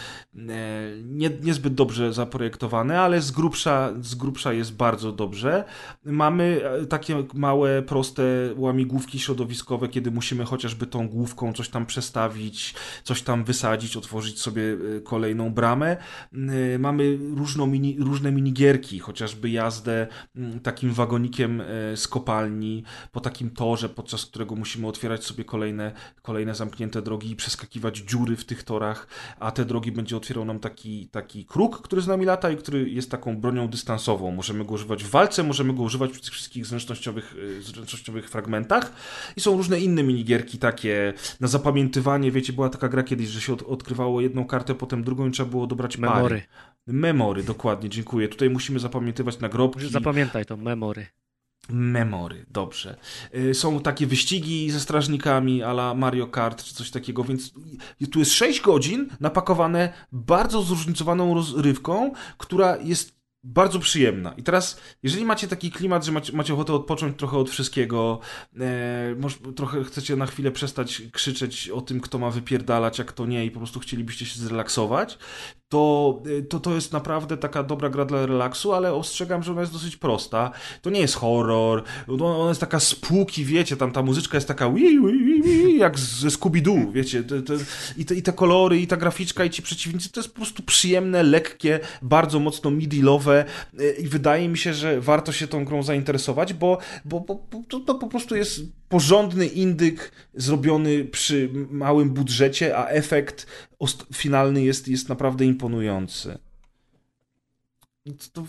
nie, niezbyt dobrze zaprojektowane, ale z grubsza, z grubsza jest bardzo dobrze. Mamy e, takie małe, proste łamigłówki środowiskowe, kiedy musimy chociażby tą główką coś tam przestawić, coś tam wysadzić, otworzyć sobie e, kolejną bramę. E, Mamy różną mini, różne minigierki, chociażby jazdę mm, takim wagonikiem e, z kopalni po takim torze, podczas którego musimy otwierać sobie kolejne, kolejne zamknięte drogi i przeskakiwać dziury w tych torach, a te drogi będzie otwierał nam taki, taki kruk, który z nami lata i który jest taką bronią dystansową. Możemy go używać w walce, możemy go używać przy tych wszystkich zręcznościowych, zręcznościowych fragmentach i są różne inne minigierki takie na zapamiętywanie. Wiecie, była taka gra kiedyś, że się od, odkrywało jedną kartę, potem drugą i trzeba było dobrać pary. Memory. Memory, dokładnie, dziękuję. Tutaj musimy zapamiętywać nagrobki. Zapamiętaj to, memory. Memory, dobrze. Y, Są takie wyścigi ze strażnikami a la Mario Kart czy coś takiego, więc tu jest 6 godzin napakowane bardzo zróżnicowaną rozrywką, która jest bardzo przyjemna. I teraz, jeżeli macie taki klimat, że macie, macie ochotę odpocząć trochę od wszystkiego, e, może trochę chcecie na chwilę przestać krzyczeć o tym, kto ma wypierdalać, a kto nie i po prostu chcielibyście się zrelaksować, to, to to jest naprawdę taka dobra gra dla relaksu, ale ostrzegam, że ona jest dosyć prosta. To nie jest horror, no, ona jest taka spooky, wiecie, tam ta muzyczka jest taka wi, wi, wi, wi, jak ze Scooby-Doo, wiecie, te, te, i, te, i te kolory, i ta graficzka, i ci przeciwnicy, to jest po prostu przyjemne, lekkie, bardzo mocno midilowe y, i wydaje mi się, że warto się tą grą zainteresować, bo, bo, bo, bo to, to po prostu jest porządny indyk zrobiony przy małym budżecie, a efekt finalny jest, jest naprawdę imponujący. to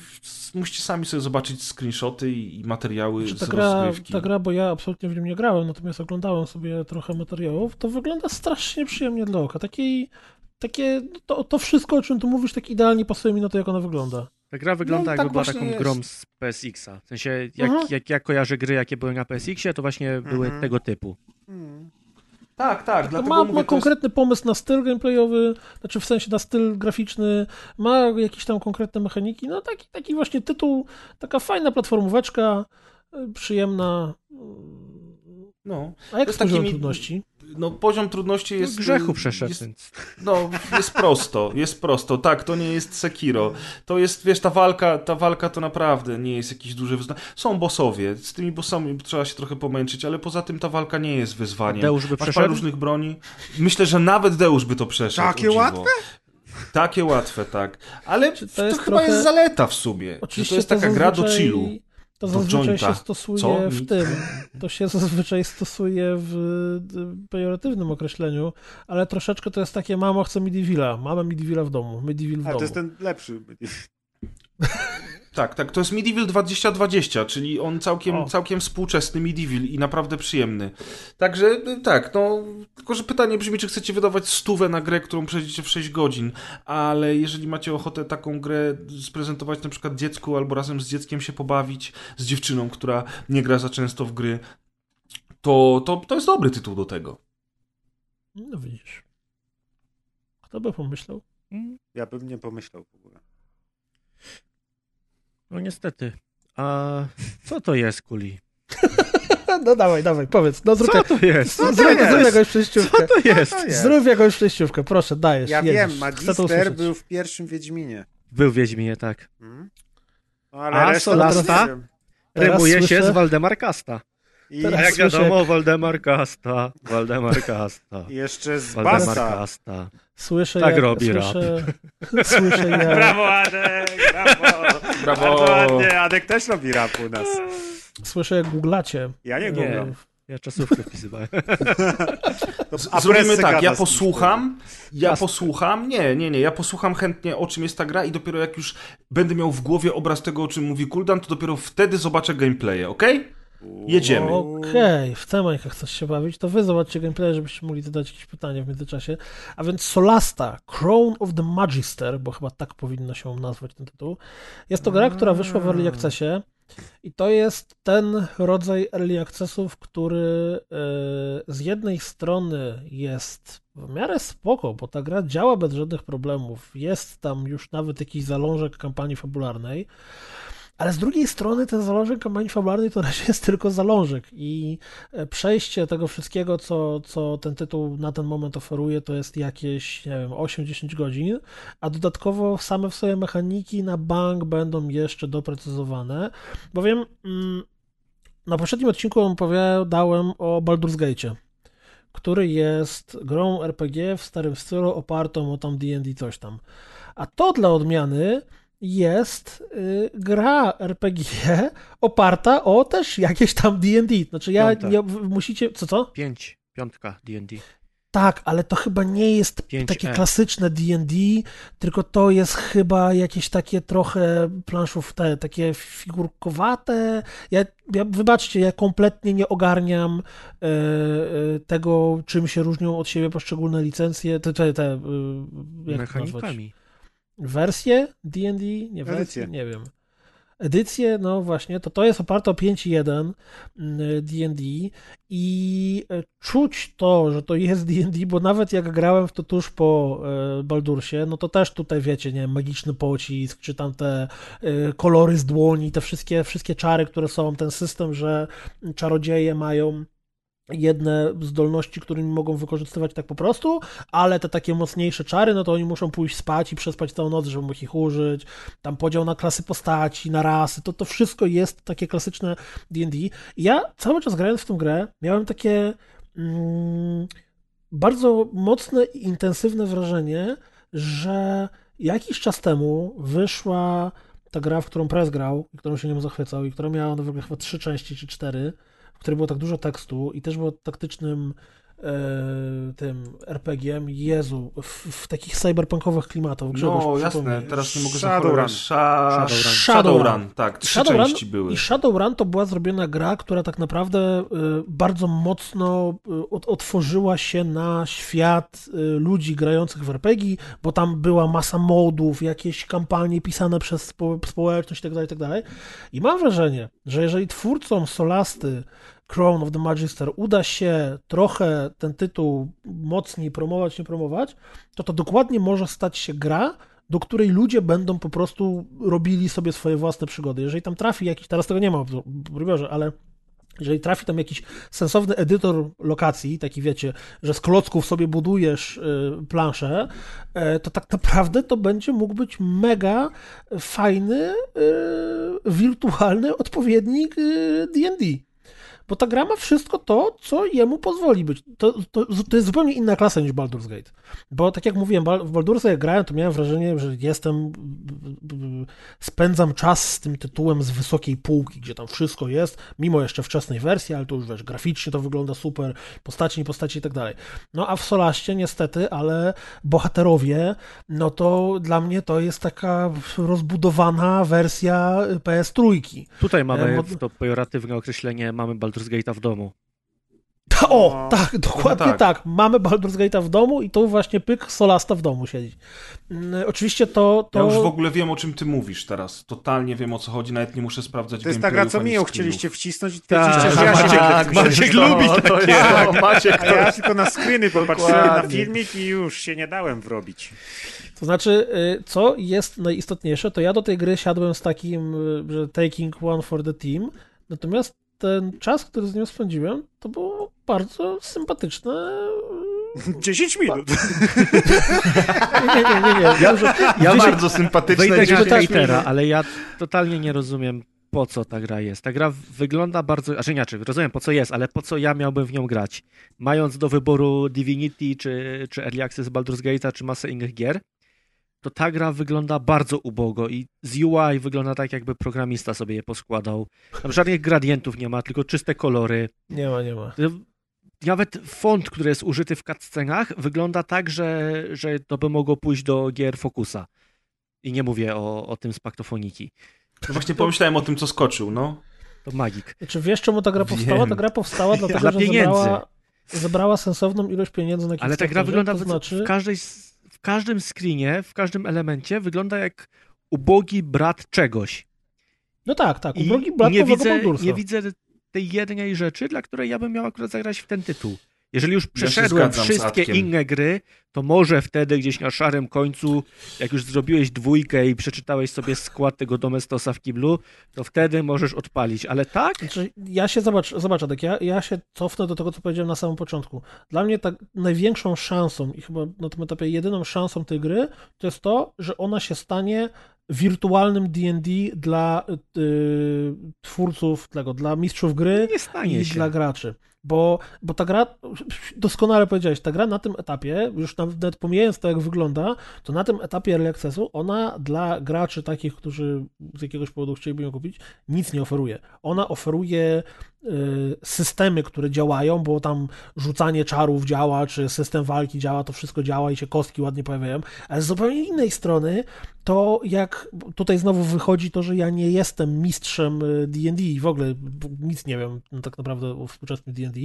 musicie sami sobie zobaczyć screenshoty i, i materiały Czy ta z gra, rozgrywki. ta gra, bo ja absolutnie w nim nie grałem, natomiast oglądałem sobie trochę materiałów, to wygląda strasznie przyjemnie dla oka. Takiej, takie, to, to wszystko, o czym tu mówisz, tak idealnie pasuje mi na to, jak ona wygląda. Ta gra wygląda No, jakby tak była taką jest. grą z PSX-a. W sensie, jak, Mhm. jak ja kojarzę gry, jakie były na PSX-ie, to właśnie były Mhm. tego typu. Mm. Tak, tak, dlatego ma, mówię, ma to jest- konkretny pomysł na styl gameplayowy, znaczy w sensie na styl graficzny, ma jakieś tam konkretne mechaniki, no taki, taki właśnie tytuł, taka fajna platformóweczka, y, przyjemna. No, A jak z poziomem takimi- trudności? No poziom trudności No, jest... grzechu y, przeszedł, Jest, no, jest prosto, jest prosto. Tak, to nie jest Sekiro. To jest, wiesz, ta walka, ta walka to naprawdę nie jest jakiś duży wyzwanie. Są bossowie, z tymi bossami trzeba się trochę pomęczyć, ale poza tym ta walka nie jest wyzwaniem. Deusz by Masz przeszedł? różnych broni. Myślę, że nawet Deusz by to przeszedł. Takie łatwe? Takie łatwe, tak. Ale Czy to to, jest chyba trochę- jest zaleta w sumie. Że to jest taka gra do chillu. To zazwyczaj się stosuje Co? w tym. To się zazwyczaj stosuje w pejoratywnym określeniu, ale troszeczkę to jest takie, mamo, chcę Midivilla, mamy Midivilla w domu, Midivil w Ale domu. to jest ten lepszy. Tak, tak, to jest Medieval 2020, czyli on całkiem, O. całkiem współczesny Medieval i naprawdę przyjemny. Także y, tak, no, tylko że pytanie brzmi, czy chcecie wydawać stówę na grę, którą przejdziecie w 6 godzin, ale jeżeli macie ochotę taką grę sprezentować na przykład dziecku albo razem z dzieckiem się pobawić, z dziewczyną, która nie gra za często w gry, to, to, to jest dobry tytuł do tego. No widzisz. Kto by pomyślał? Ja bym nie pomyślał. No niestety. A co to jest, Kuli? No dawaj, dawaj, powiedz. No zrób, Co to jest? zrób, to zrób, jest? jakąś przejściówkę. Co to jest? To jest? Zrób jakąś przejściówkę, proszę, dajesz. Ja jedziesz. wiem, Magister był w pierwszym Wiedźminie. Był w Wiedźminie, tak. Mm? No, ale A Solasta? Rymuje się słyszę- z Waldemar Kasta. I, Teraz A jak słyszę, wiadomo, Waldemar Kasta, Waldemar Kasta, I jeszcze z Waldemar Basta. Kasta. Słyszę, Tak jak, robi słyszę, słyszę jak... Brawo, Adek! Brawo! Brawo! Bardzo ładnie, Adek też robi rap u nas. Słyszę, jak googlacie. Ja nie Nie. googlam. Ja czasówkę wpisywałem. Zrobimy tak, ja posłucham, ja Jasne. posłucham, nie, nie, nie, ja posłucham chętnie o czym jest ta gra i dopiero jak już będę miał w głowie obraz tego, o czym mówi Kuldan, to dopiero wtedy zobaczę gameplaye, okej? wtedy. Jedziemy. Okej, w temańkach chcesz się bawić, to wy zobaczcie gameplay, żebyście mogli zadać jakieś pytania w międzyczasie. A więc Solasta, Crown of the Magister, bo chyba tak powinno się nazwać ten tytuł. Jest to gra, która wyszła w Early Accessie i to jest ten rodzaj Early Accessów, który e, z jednej strony jest w miarę spoko, bo ta gra działa bez żadnych problemów. Jest tam już nawet jakiś zalążek kampanii fabularnej, ale z drugiej strony ten zalążek kampanii fabularnej to razie jest tylko zalążek i e, przejście tego wszystkiego, co, co ten tytuł na ten moment oferuje, to jest jakieś, nie wiem, 8-10 godzin, a dodatkowo same w sobie mechaniki na bank będą jeszcze doprecyzowane, bowiem mm, na poprzednim odcinku opowiadałem o Baldur's Gate'cie, który jest grą RPG w starym stylu opartą o tam D&D coś tam. A to dla odmiany jest y, gra RPG oparta o też jakieś tam D&D. Znaczy ja nie, musicie, co co? Pięć, piątka D&D. Tak, ale to chyba nie jest 5E. takie klasyczne D&D, tylko to jest chyba jakieś takie trochę planszów te, takie figurkowate. Ja, ja wybaczcie, ja kompletnie nie ogarniam e, e, tego, czym się różnią od siebie poszczególne licencje, te, te, te e, jak? Mechanikami. Wersje D&D? Nie? Edycje. Nie wiem. Edycje, no właśnie, to to jest oparte o 5.1 mm, D&D i e, czuć to, że to jest D&D, bo nawet jak grałem w to tuż po e, Baldursie, no to też tutaj wiecie, nie magiczny pocisk, czy tam te e, kolory z dłoni, te wszystkie, wszystkie czary, które są, ten system, że czarodzieje mają jedne zdolności, którymi mogą wykorzystywać tak po prostu, ale te takie mocniejsze czary, no to oni muszą pójść spać i przespać całą noc, żeby ich użyć. Tam podział na klasy postaci, na rasy, to to wszystko jest takie klasyczne D&D. Ja cały czas grając w tę grę miałem takie mm, bardzo mocne i intensywne wrażenie, że jakiś czas temu wyszła ta gra, w którą Press grał, którą się nią zachwycał i która miała no w ogóle chyba trzy części czy cztery, której było tak dużo tekstu i też było taktycznym e, e, tym RPG-iem, Jezu, w, w takich cyberpunkowych klimatach. Grzegorz, No jasne, teraz nie mogę Shadowrun. Sha... Shadowrun. Shadowrun, tak, trzy Shadowrun części były. I Shadowrun to była zrobiona gra, która tak naprawdę y, bardzo mocno ot- otworzyła się na świat ludzi grających w RPG, bo tam była masa modów, jakieś kampanie pisane przez spo, społeczność itd., itd. I mam wrażenie, że jeżeli twórcom Solasty Crown of the Magister uda się trochę ten tytuł mocniej promować, nie promować, to to dokładnie może stać się gra, do której ludzie będą po prostu robili sobie swoje własne przygody. Jeżeli tam trafi jakiś, teraz tego nie ma w ale jeżeli trafi tam jakiś sensowny edytor lokacji, taki wiecie, że z klocków sobie budujesz y, planszę, y, to tak naprawdę to będzie mógł być mega fajny, y, wirtualny odpowiednik y, D&D. Bo ta gra ma wszystko to, co jemu pozwoli być. To, to, to jest zupełnie inna klasa niż Baldur's Gate. Bo tak jak mówiłem, w Baldur's jak grałem, to miałem wrażenie, że jestem, spędzam czas z tym tytułem z wysokiej półki, gdzie tam wszystko jest, mimo jeszcze wczesnej wersji, ale to już wiesz, graficznie to wygląda super, postaci, nie postaci i tak dalej. No a w Solaście niestety, ale bohaterowie, no to dla mnie to jest taka rozbudowana wersja PS3. Tutaj mamy E, mod- to pejoratywne określenie, mamy Baldur's Gate'a w domu. Ta, o, No, tak, dokładnie tak. tak. Mamy Baldur's Gate'a w domu i tu właśnie pyk Solasta w domu siedzi. Mm, Oczywiście to... to... Ja już w ogóle wiem, o czym ty mówisz teraz. Totalnie wiem, o co chodzi, nawet nie muszę sprawdzać To jest ta gra, co mi ją chcieliście wcisnąć i Tak, twierdzicie, że ja się tak, będę Maciek lubi No, to takie. nie, Maciek A to... ja tylko na screeny popatrzyłem na filmik i już się nie dałem wrobić. To znaczy, y, co jest najistotniejsze, to ja do tej gry siadłem z takim, y, że taking one for the team, natomiast ten czas, który z nią spędziłem, to było bardzo sympatyczne. 10 minut. Nie, nie, nie, nie. Ja-. Ja bardzo sympatyczne. Wejdę tak- hejtera, ale ja totalnie nie rozumiem, po co ta gra jest. Ta gra wygląda bardzo... Znaczy inaczej, rozumiem po co jest, ale po co ja miałbym w nią grać? Mając do wyboru Divinity, czy, czy Early Access Baldur's Gate'a, czy masę innych gier, to ta gra wygląda bardzo ubogo i z UI wygląda tak, jakby programista sobie je poskładał. Tam żadnych gradientów nie ma, tylko czyste kolory. Nie ma, nie ma. Nawet font, który jest użyty w cutscenach, wygląda tak, że, że to by mogło pójść do gier Focusa. I nie mówię o, o tym z paktofoniki. No właśnie pomyślałem o tym, co skoczył, no. To magik. Czy wiesz, czemu ta gra powstała? Wiem. Ta gra powstała dlatego, Dla że pieniędzy. zebrała, zebrała sensowną ilość pieniędzy na Ale ta Kickstarterze, gra wygląda to w, znaczy... w, każdej, w każdym screenie, w każdym elemencie wygląda jak ubogi brat czegoś. No tak, tak. I Ubrogi blat nie widzę, Baldursa. nie widzę tej jednej rzeczy, dla której ja bym miał akurat zagrać w ten tytuł. Jeżeli już przeszedłem z wszystkie inne gry, to może wtedy gdzieś na szarym końcu, jak już zrobiłeś dwójkę i przeczytałeś sobie skład tego Domestosa w kiblu, to wtedy możesz odpalić. Ale tak? Znaczy, ja się, zobacz, zobacz Adek, ja, ja się cofnę do tego, co powiedziałem na samym początku. Dla mnie tak największą szansą i chyba na tym etapie jedyną szansą tej gry, to jest to, że ona się stanie wirtualnym D&D dla y, twórców tego, dla mistrzów gry Nie stanie i się. dla graczy. Bo, bo ta gra, doskonale powiedziałeś, ta gra na tym etapie, już nawet pomijając to, jak wygląda, to na tym etapie Early Accessu ona dla graczy takich, którzy z jakiegoś powodu chcieliby ją kupić, nic nie oferuje. Ona oferuje systemy, które działają, bo tam rzucanie czarów działa, czy system walki działa, to wszystko działa i się kostki ładnie pojawiają, ale z zupełnie innej strony to jak tutaj znowu wychodzi to, że ja nie jestem mistrzem y, D&D i w ogóle nic nie wiem no, tak naprawdę o współczesnym D&D,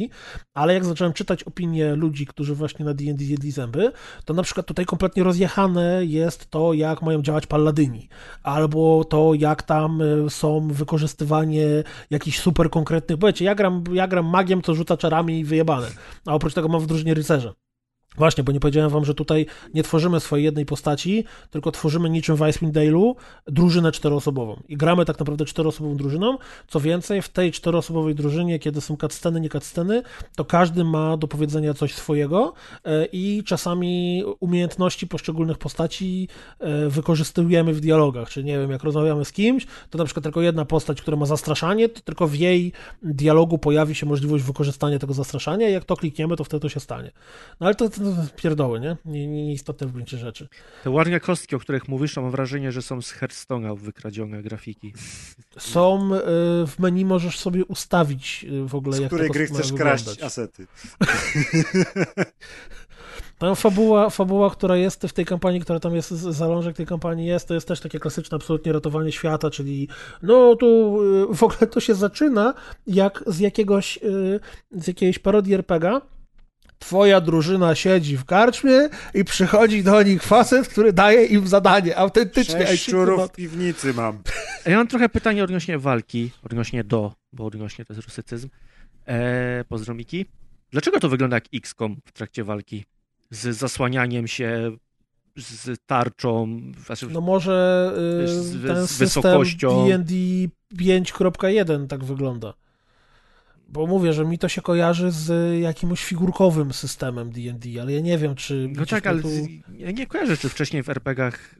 ale jak zacząłem czytać opinie ludzi, którzy właśnie na D&D jedli zęby, to na przykład tutaj kompletnie rozjechane jest to, jak mają działać palladyni, albo to, jak tam y, są wykorzystywanie jakichś super konkretnych, wiecie, ja gram, ja gram magiem, co rzuca czarami i wyjebane, a oprócz tego mam w drużynie rycerze. Właśnie, bo nie powiedziałem wam, że tutaj nie tworzymy swojej jednej postaci, tylko tworzymy niczym w Icewind Dale'u drużynę czteroosobową. I gramy tak naprawdę czteroosobową drużyną. Co więcej, w tej czteroosobowej drużynie, kiedy są cutsceny, nie cutsceny, to każdy ma do powiedzenia coś swojego e, i czasami umiejętności poszczególnych postaci e, wykorzystujemy w dialogach. Czyli nie wiem, jak rozmawiamy z kimś, to na przykład tylko jedna postać, która ma zastraszanie, to tylko w jej dialogu pojawi się możliwość wykorzystania tego zastraszania i jak to klikniemy, to wtedy to się stanie. No ale to ten pierdoły, nie? Nie, nie, nieistotne w gruncie rzeczy. Te ładne kostki, o których mówisz, mam wrażenie, że są z Hearthstone'a wykradzione grafiki. Są y, w menu, możesz sobie ustawić y, w ogóle, Z jak której gry kostki chcesz kraść asety. Tam fabuła, fabuła, która jest w tej kampanii, która tam jest, z- zalążek tej kampanii jest, to jest też takie klasyczne absolutnie ratowanie świata, czyli no tu y, w ogóle to się zaczyna jak z jakiegoś, z jakiejś parodii RPGa. Twoja drużyna siedzi w karczmie i przychodzi do nich facet, który daje im zadanie, autentycznie. Sześć szczurów w piwnicy mam. Ja mam trochę pytanie odnośnie walki, odnośnie do, bo odnośnie to jest rusycyzm. Eee, pozdro Miki. Dlaczego to wygląda jak XCOM w trakcie walki? Z zasłanianiem się, z tarczą, znaczy, no może y, Z- ten z wysokością. D&D 5.1 tak wygląda. Bo mówię, że mi to się kojarzy z jakimś figurkowym systemem D&D, ale ja nie wiem, czy... No tak, ale tu... ja nie kojarzę, czy wcześniej w RPG-ach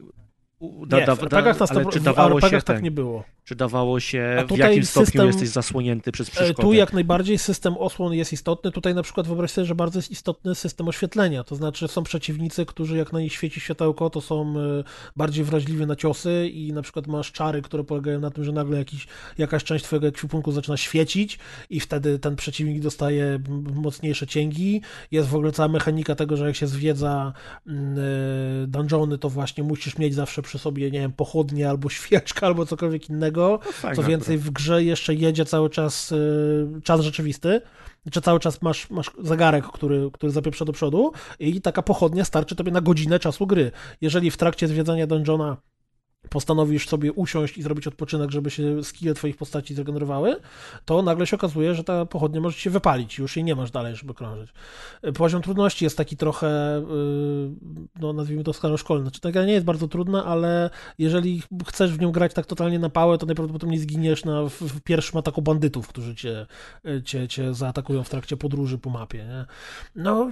u- Nie, w RPGach, na ale 100%, czy dawało się tak nie było. czy dawało się, A w jakim stopniu system- jesteś zasłonięty przez E, przeszkodę? Tu jak najbardziej system osłon jest istotny. Tutaj na przykład wyobraź sobie, że bardzo jest istotny system oświetlenia. To znaczy są przeciwnicy, którzy jak na nich świeci światełko, to są e, bardziej wrażliwi na ciosy i na przykład masz czary, które polegają na tym, że nagle jakiś, jakaś część twojego ekwipunku zaczyna świecić i wtedy ten przeciwnik dostaje mocniejsze cięgi. Jest w ogóle cała mechanika tego, że jak się zwiedza mm, e, dungeony, to właśnie musisz mieć zawsze przy sobie, nie wiem, pochodnie albo świeczkę, albo cokolwiek innego. No Co więcej, w grze jeszcze jedzie cały czas y, czas rzeczywisty. Czy cały czas masz, masz zegarek, który, który zapieprza do przodu i taka pochodnia starczy tobie na godzinę czasu gry. Jeżeli w trakcie zwiedzania dungeona postanowisz sobie usiąść i zrobić odpoczynek, żeby się skille twoich postaci zregenerowały, to nagle się okazuje, że ta pochodnia może się wypalić, już jej nie masz dalej, żeby krążyć. Poziom trudności jest taki trochę, yy, no nazwijmy to staroszkolny. Znaczy, ta gra nie jest bardzo trudna, ale jeżeli chcesz w nią grać tak totalnie na pałę, to najprawdopodobniej zginiesz na, w, w pierwszym ataku bandytów, którzy cię, cię, cię zaatakują w trakcie podróży po mapie. Nie? No,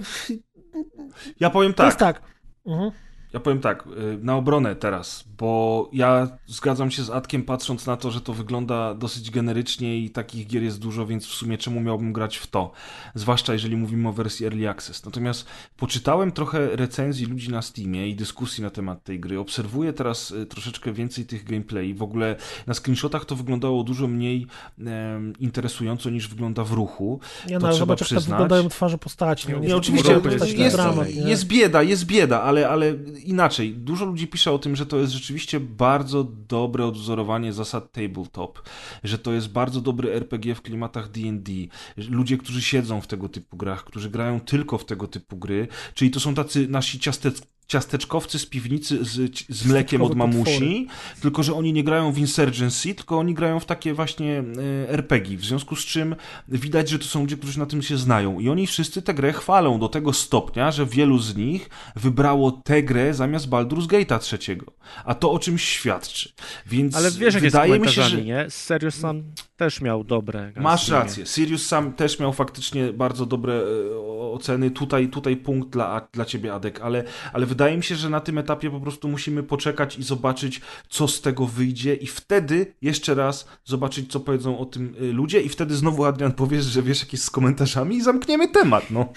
Ja powiem to tak. jest tak. Mhm. Ja powiem tak, y, na obronę teraz, bo ja zgadzam się z Atkiem patrząc na to, że to wygląda dosyć generycznie i takich gier jest dużo, więc w sumie czemu miałbym grać w to? Zwłaszcza jeżeli mówimy o wersji Early Access. Natomiast poczytałem trochę recenzji ludzi na Steamie i dyskusji na temat tej gry. Obserwuję teraz y, troszeczkę więcej tych gameplay. W ogóle na screenshotach to wyglądało dużo mniej em, interesująco niż wygląda w ruchu. Nie To no, trzeba zobacz, jak przyznać. wyglądają twarze postaci. No, Nie, oczywiście jest to jest, jest bieda, jest bieda, ale, ale inaczej. Dużo ludzi pisze o tym, że to jest rzeczywiście bardzo dobre odwzorowanie zasad tabletop, że to jest bardzo dobry RPG w klimatach D&D. Ludzie, którzy siedzą w tego typu grach, którzy grają tylko w tego typu gry, czyli to są tacy nasi ciastec ciasteczkowcy z piwnicy z, z mlekiem od mamusi, tylko że oni nie grają w Insurgency, tylko oni grają w takie właśnie e, RPG, w związku z czym widać, że to są ludzie, którzy na tym się znają. I oni wszyscy tę grę chwalą do tego stopnia, że wielu z nich wybrało tę grę zamiast Baldur's Gate'a trzeciego, a to o czymś świadczy, więc Ale wiesz, wydaje mi się, że... nie? Serious Sam też miał dobre. Masz rację. Sirius sam też miał faktycznie bardzo dobre e, oceny. Tutaj, tutaj punkt dla, dla ciebie, Adek, ale, ale wydaje mi się, że na tym etapie po prostu musimy poczekać i zobaczyć, co z tego wyjdzie, i wtedy jeszcze raz zobaczyć, co powiedzą o tym e, ludzie, i wtedy znowu Adrian powiesz, że wiesz jakieś z komentarzami i zamkniemy temat. No.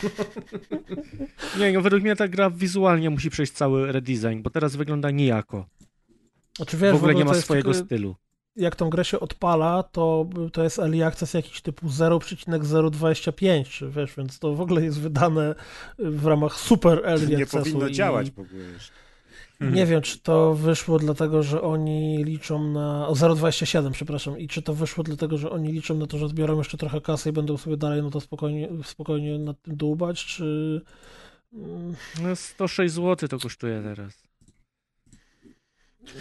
Nie, no według mnie ta gra wizualnie musi przejść cały redesign, bo teraz wygląda nijako. Znaczy, wiesz, W ogóle nie to ma jest swojego tylko- stylu. Jak tą grę się odpala, to, to jest early access jakiś typu 0,025, czy wiesz, więc to w ogóle jest wydane w ramach super early Nie accessu. powinno i działać w ogóle jeszcze. Nie wiem, czy to wyszło dlatego, że oni liczą na... O 0,27, przepraszam. I czy to wyszło dlatego, że oni liczą na to, że zbiorą jeszcze trochę kasy i będą sobie dalej no to spokojnie, spokojnie nad tym dłubać, czy... No 106 zł to kosztuje teraz.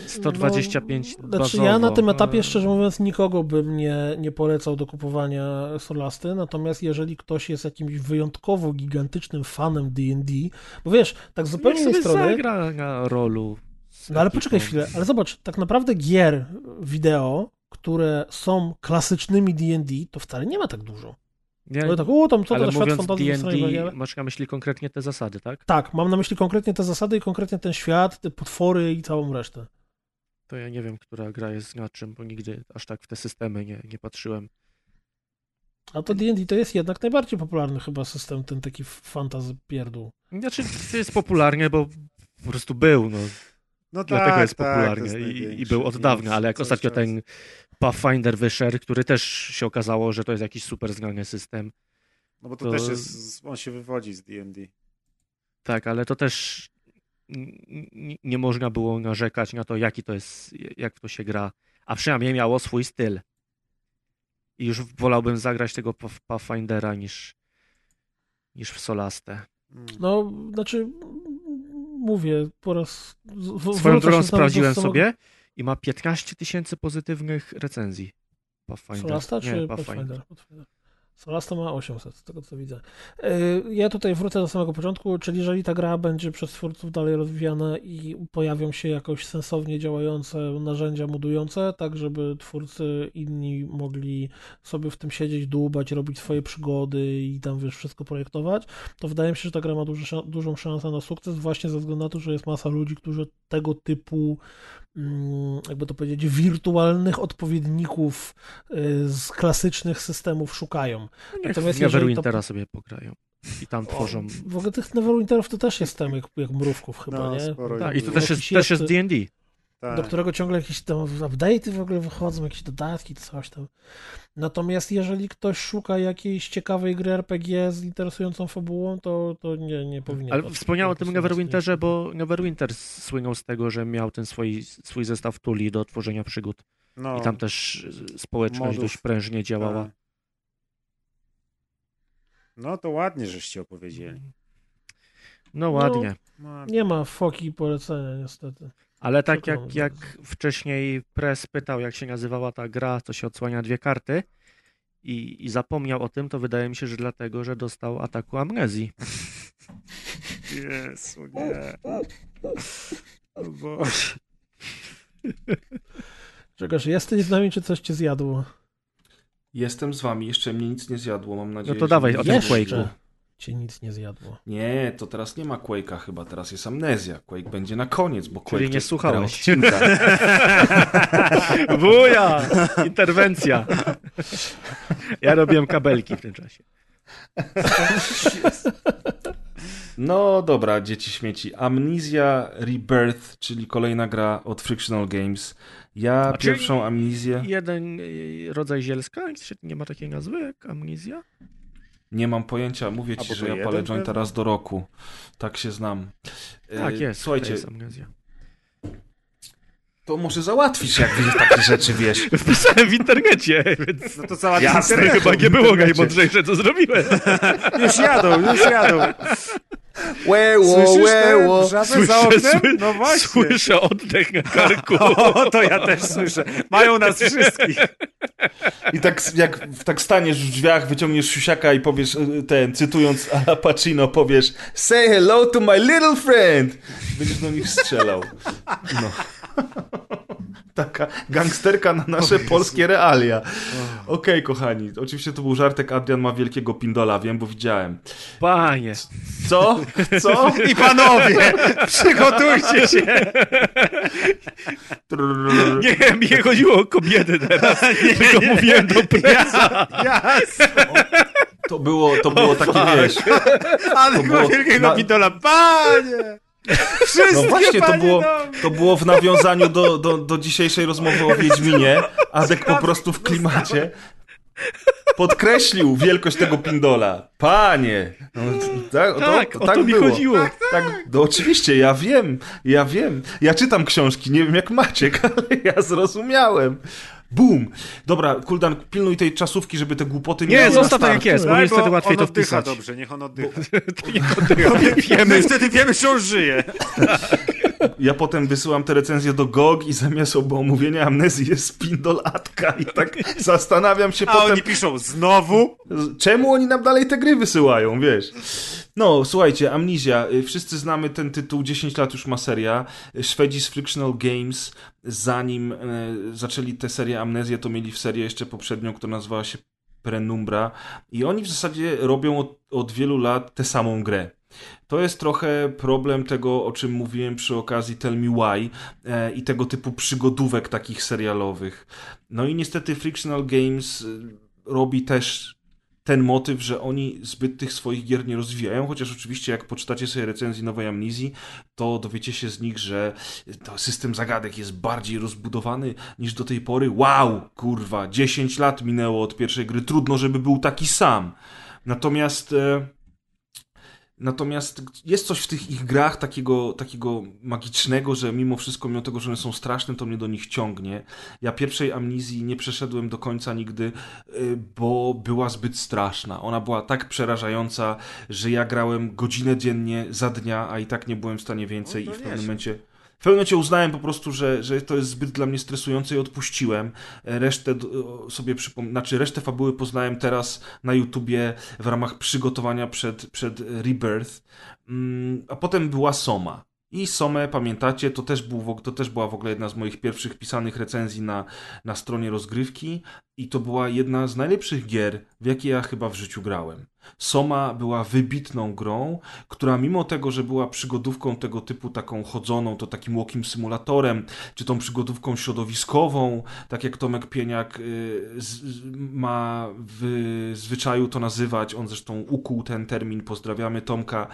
125 no, Znaczy bazowo, ja na tym etapie, szczerze mówiąc, nikogo bym nie, nie polecał do kupowania Solasty, natomiast jeżeli ktoś jest jakimś wyjątkowo gigantycznym fanem D&D, bo wiesz, tak z zupełnie innej strony... zagra na rolu. No ale poczekaj chwilę, ale zobacz, tak naprawdę gier wideo, które są klasycznymi D&D, to wcale nie ma tak dużo. Nie, Ale tak, o, tam co to świat mówiąc fantazji D&D, zasraniowego. masz na myśli konkretnie te zasady, tak? Tak, mam na myśli konkretnie te zasady i konkretnie ten świat, te potwory i całą resztę. To ja nie wiem, która gra jest na czym, bo nigdy aż tak w te systemy nie, nie patrzyłem. A to D&D to jest jednak najbardziej popularny chyba system, ten taki fantazy pierdół. Znaczy, to jest popularnie, bo po prostu był, no. No Dlatego tak, jest tak, popularny jest i, i był od dawna, ale jak ostatnio ten Pathfinder wyszedł, który też się okazało, że to jest jakiś super znany system. No bo to, to- też jest, on się wywodzi z D&D. Tak, ale to też nie można było narzekać na to, jaki to jest, jak w to się gra, a przynajmniej miało swój styl. I już wolałbym zagrać tego Path- Pathfindera niż, niż w Solastę. Mm. No, znaczy, mówię, po raz... w- Swoją drogą sprawdziłem samego- sobie i ma 15 tysięcy pozytywnych recenzji. Pathfinder. Solasta Nie, czy Pathfinder. Pathfinder? Pathfinder. Solasta ma 800, z tego co widzę. Yy, Ja tutaj wrócę do samego początku, czyli jeżeli ta gra będzie przez twórców dalej rozwijana i pojawią się jakoś sensownie działające narzędzia modujące, tak żeby twórcy inni mogli sobie w tym siedzieć, dłubać, robić swoje przygody i tam wiesz, wszystko projektować, to wydaje mi się, że ta gra ma duży, dużą szansę na sukces właśnie ze względu na to, że jest masa ludzi, którzy tego typu jakby to powiedzieć, wirtualnych odpowiedników y, z klasycznych systemów szukają. Niech Natomiast Neverwintera to- sobie pograją. I tam tworzą. W ogóle tych Neverwinterów to też jest tam jak, jak mrówków chyba, No, nie? Tak, i to też jest, też jest- D&D. Tak. do którego ciągle jakieś tam update'y w ogóle wychodzą, jakieś dodatki, coś tam. Natomiast jeżeli ktoś szuka jakiejś ciekawej gry RPG z interesującą fabułą, to, to nie, nie powinien. Ale wspomniałem o tym Neverwinterze, bo Neverwinter słynął z tego, że miał ten swój, swój zestaw tuli do tworzenia przygód. no, I tam też społeczność Modów. dość prężnie działała. tak. No to ładnie, żeście opowiedzieli. No ładnie. No, Nie ma foki polecenia niestety. Ale tak jak, jak wcześniej Press pytał, jak się nazywała ta gra, to się odsłania dwie karty i, i zapomniał o tym, to wydaje mi się, że dlatego, że dostał ataku amnezji. Jezu, nie. O Boże. Czekasz, jesteś z nami, czy coś cię zjadło? Jestem z wami, jeszcze mnie nic nie zjadło, mam nadzieję. No to że dawaj nie o tym. Quake'u. Cię nic nie zjadło. Nie, to teraz nie ma Quake'a chyba, teraz jest amnezja. Quake będzie na koniec, bo Quake Czyli nie słuchałeś. Wuja! Interwencja! Ja robiłem kabelki w tym czasie. No dobra, dzieci śmieci. Amnesia Rebirth, czyli kolejna gra od Frictional Games. Ja A pierwszą amnizję Jeden y, rodzaj zielska, nie ma takiej nazwy jak amnizja? Nie mam pojęcia. Mówię ci, że ja palę pewnie? raz do roku. Tak się znam. Tak, E, jest. Słuchajcie, jest to może załatwisz, jak wiesz, takie rzeczy wiesz. Wpisałem w internecie, więc No to cała Jasne, chyba nie było najmądrzejsze, co zrobiłem. Już jadą, już jadą. Łeło, Słyszysz te wrzawy za oknem? sły- No właśnie. Słyszę oddech na karku. O, to ja też słyszę. Mają nas wszystkich. I tak jak tak staniesz w drzwiach, wyciągniesz siusiaka i powiesz y, ten, cytując Al Pacino, powiesz Say hello to my little friend! Będziesz do nich strzelał. No. Taka gangsterka na nasze polskie realia. Okej, kochani. Oczywiście to był żartek. Adrian ma wielkiego pindola, wiem, bo widziałem. Panie. Co? Co? I panowie, przygotujcie się. Nie, mi nie chodziło o kobiety teraz, tylko mówiłem do presa. Jasne. To było, to było takie, wiesz... Ale było wielkiego na- pidola. Panie! Wszystkie No właśnie, to było, to było w nawiązaniu do, do, do dzisiejszej rozmowy o Wiedźminie. Adek po prostu w klimacie podkreślił wielkość tego pindola. Panie! No, tak, Tak, to, o tak to mi było. chodziło. Tak, no oczywiście, ja wiem, ja wiem. Ja czytam książki, nie wiem jak Maciek, ale ja zrozumiałem. Bum! Dobra, Kuldan, pilnuj tej czasówki, żeby te głupoty Nie, miały zostaw tak jak jest, bo wtedy bo łatwiej to oddycha wpisać. dobrze, niech on oddycha. To nie oddychamy. My wtedy wiemy, że on żyje. Ja potem wysyłam te recenzje do GOG i zamiast omówienia amnezji jest pindol Atka i tak zastanawiam się A potem, oni piszą znowu? czemu oni nam dalej te gry wysyłają, wiesz. No, słuchajcie, Amnesia. Y, Wszyscy znamy ten tytuł, 10 lat już ma seria. Szwedzi z Frictional Games, zanim e, zaczęli tę serię Amnezję, to mieli w serię jeszcze poprzednią, która nazywała się Penumbra. I oni w zasadzie robią od, od wielu lat tę samą grę. To jest trochę problem tego, o czym mówiłem przy okazji Tell Me Why e, i tego typu przygodówek takich serialowych. No i niestety Frictional Games y, robi też ten motyw, że oni zbyt tych swoich gier nie rozwijają, chociaż oczywiście jak poczytacie sobie recenzji Nowej Amnizji, to dowiecie się z nich, że system zagadek jest bardziej rozbudowany niż do tej pory. Wow, kurwa, 10 lat minęło od pierwszej gry, trudno, żeby był taki sam. Natomiast... E, Natomiast jest coś w tych ich grach takiego, takiego magicznego, że mimo wszystko, mimo tego, że one są straszne, to mnie do nich ciągnie. Ja pierwszej amnizji nie przeszedłem do końca nigdy, y, bo była zbyt straszna. Ona była tak przerażająca, że ja grałem godzinę dziennie za dnia, a i tak nie byłem w stanie więcej no i w pewnym momencie w pewnym uznałem po prostu, że, że to jest zbyt dla mnie stresujące i odpuściłem. Resztę sobie przypomnę, znaczy resztę fabuły poznałem teraz na YouTubie w ramach przygotowania przed, przed Rebirth. Mm, a potem była Soma. I Somę, pamiętacie, to też, był, to też była w ogóle jedna z moich pierwszych pisanych recenzji na, na stronie rozgrywki i to była jedna z najlepszych gier, w jakie ja chyba w życiu grałem. Soma była wybitną grą, która mimo tego, że była przygodówką tego typu taką chodzoną, to takim walking symulatorem, czy tą przygodówką środowiskową, tak jak Tomek Pieniak y, ma w zwyczaju to nazywać, on zresztą ukuł ten termin, pozdrawiamy Tomka,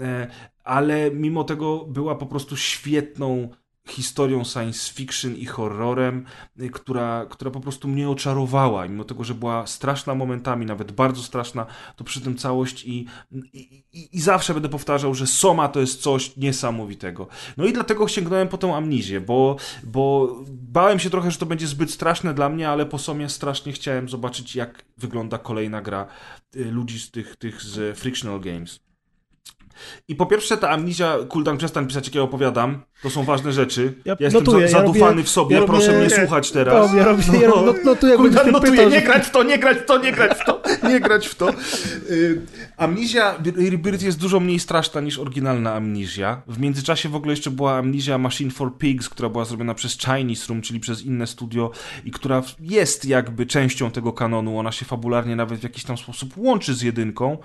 e, ale mimo tego była po prostu świetną historią science fiction i horrorem, y, która, która po prostu mnie oczarowała, mimo tego, że była straszna momentami, nawet bardzo straszna, to przy tym całość i, i, i, i zawsze będę powtarzał, że Soma to jest coś niesamowitego. No i dlatego sięgnąłem po tą amnizję, bo, bo bałem się trochę, że to będzie zbyt straszne dla mnie, ale po Somie strasznie chciałem zobaczyć, jak wygląda kolejna gra y, ludzi z tych, tych z Frictional Games. I po pierwsze ta amnizja, Kuldan, przestań pisać, jak ja opowiadam. To są ważne rzeczy. Ja, ja jestem notuję, zadufany ja robię, w sobie, ja proszę robię, mnie słuchać teraz. To, ja robię, no, ja robię, notuję, notuje, nie grać w to, nie grać w to, nie grać w to, nie grać w to. Y, amnizja Rebirth jest dużo mniej straszna niż oryginalna amnizja. W międzyczasie w ogóle jeszcze była amnizja Machine for Pigs, która była zrobiona przez Chinese Room, czyli przez inne studio i która jest jakby częścią tego kanonu. Ona się fabularnie nawet w jakiś tam sposób łączy z jedynką.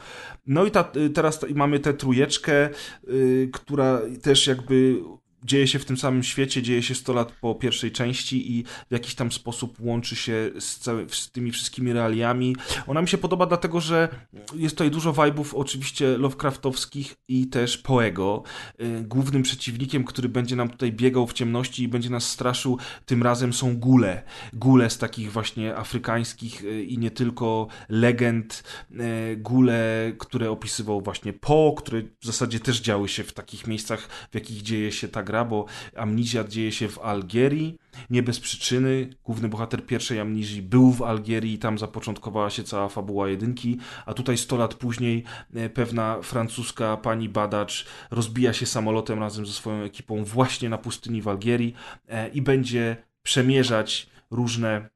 No i ta, y, teraz mamy tę trójeczkę, yy, która też jakby dzieje się w tym samym świecie, dzieje się 100 lat po pierwszej części i w jakiś tam sposób łączy się z, z tymi wszystkimi realiami. Ona mi się podoba dlatego, że jest tutaj dużo vibe'ów oczywiście Lovecraftowskich i też Poego. Y, głównym przeciwnikiem, który będzie nam tutaj biegał w ciemności i będzie nas straszył, tym razem są gule. Gule z takich właśnie afrykańskich y, i nie tylko legend. Y, gule, które opisywał właśnie Po, które w zasadzie też działy się w takich miejscach, w jakich dzieje się ta gra, bo Amnizja dzieje się w Algierii, nie bez przyczyny. Główny bohater pierwszej Amnizji był w Algierii. I tam zapoczątkowała się cała fabuła jedynki, a tutaj 100 lat później e, pewna francuska pani badacz rozbija się samolotem razem ze swoją ekipą właśnie na pustyni w Algierii e, i będzie przemierzać różne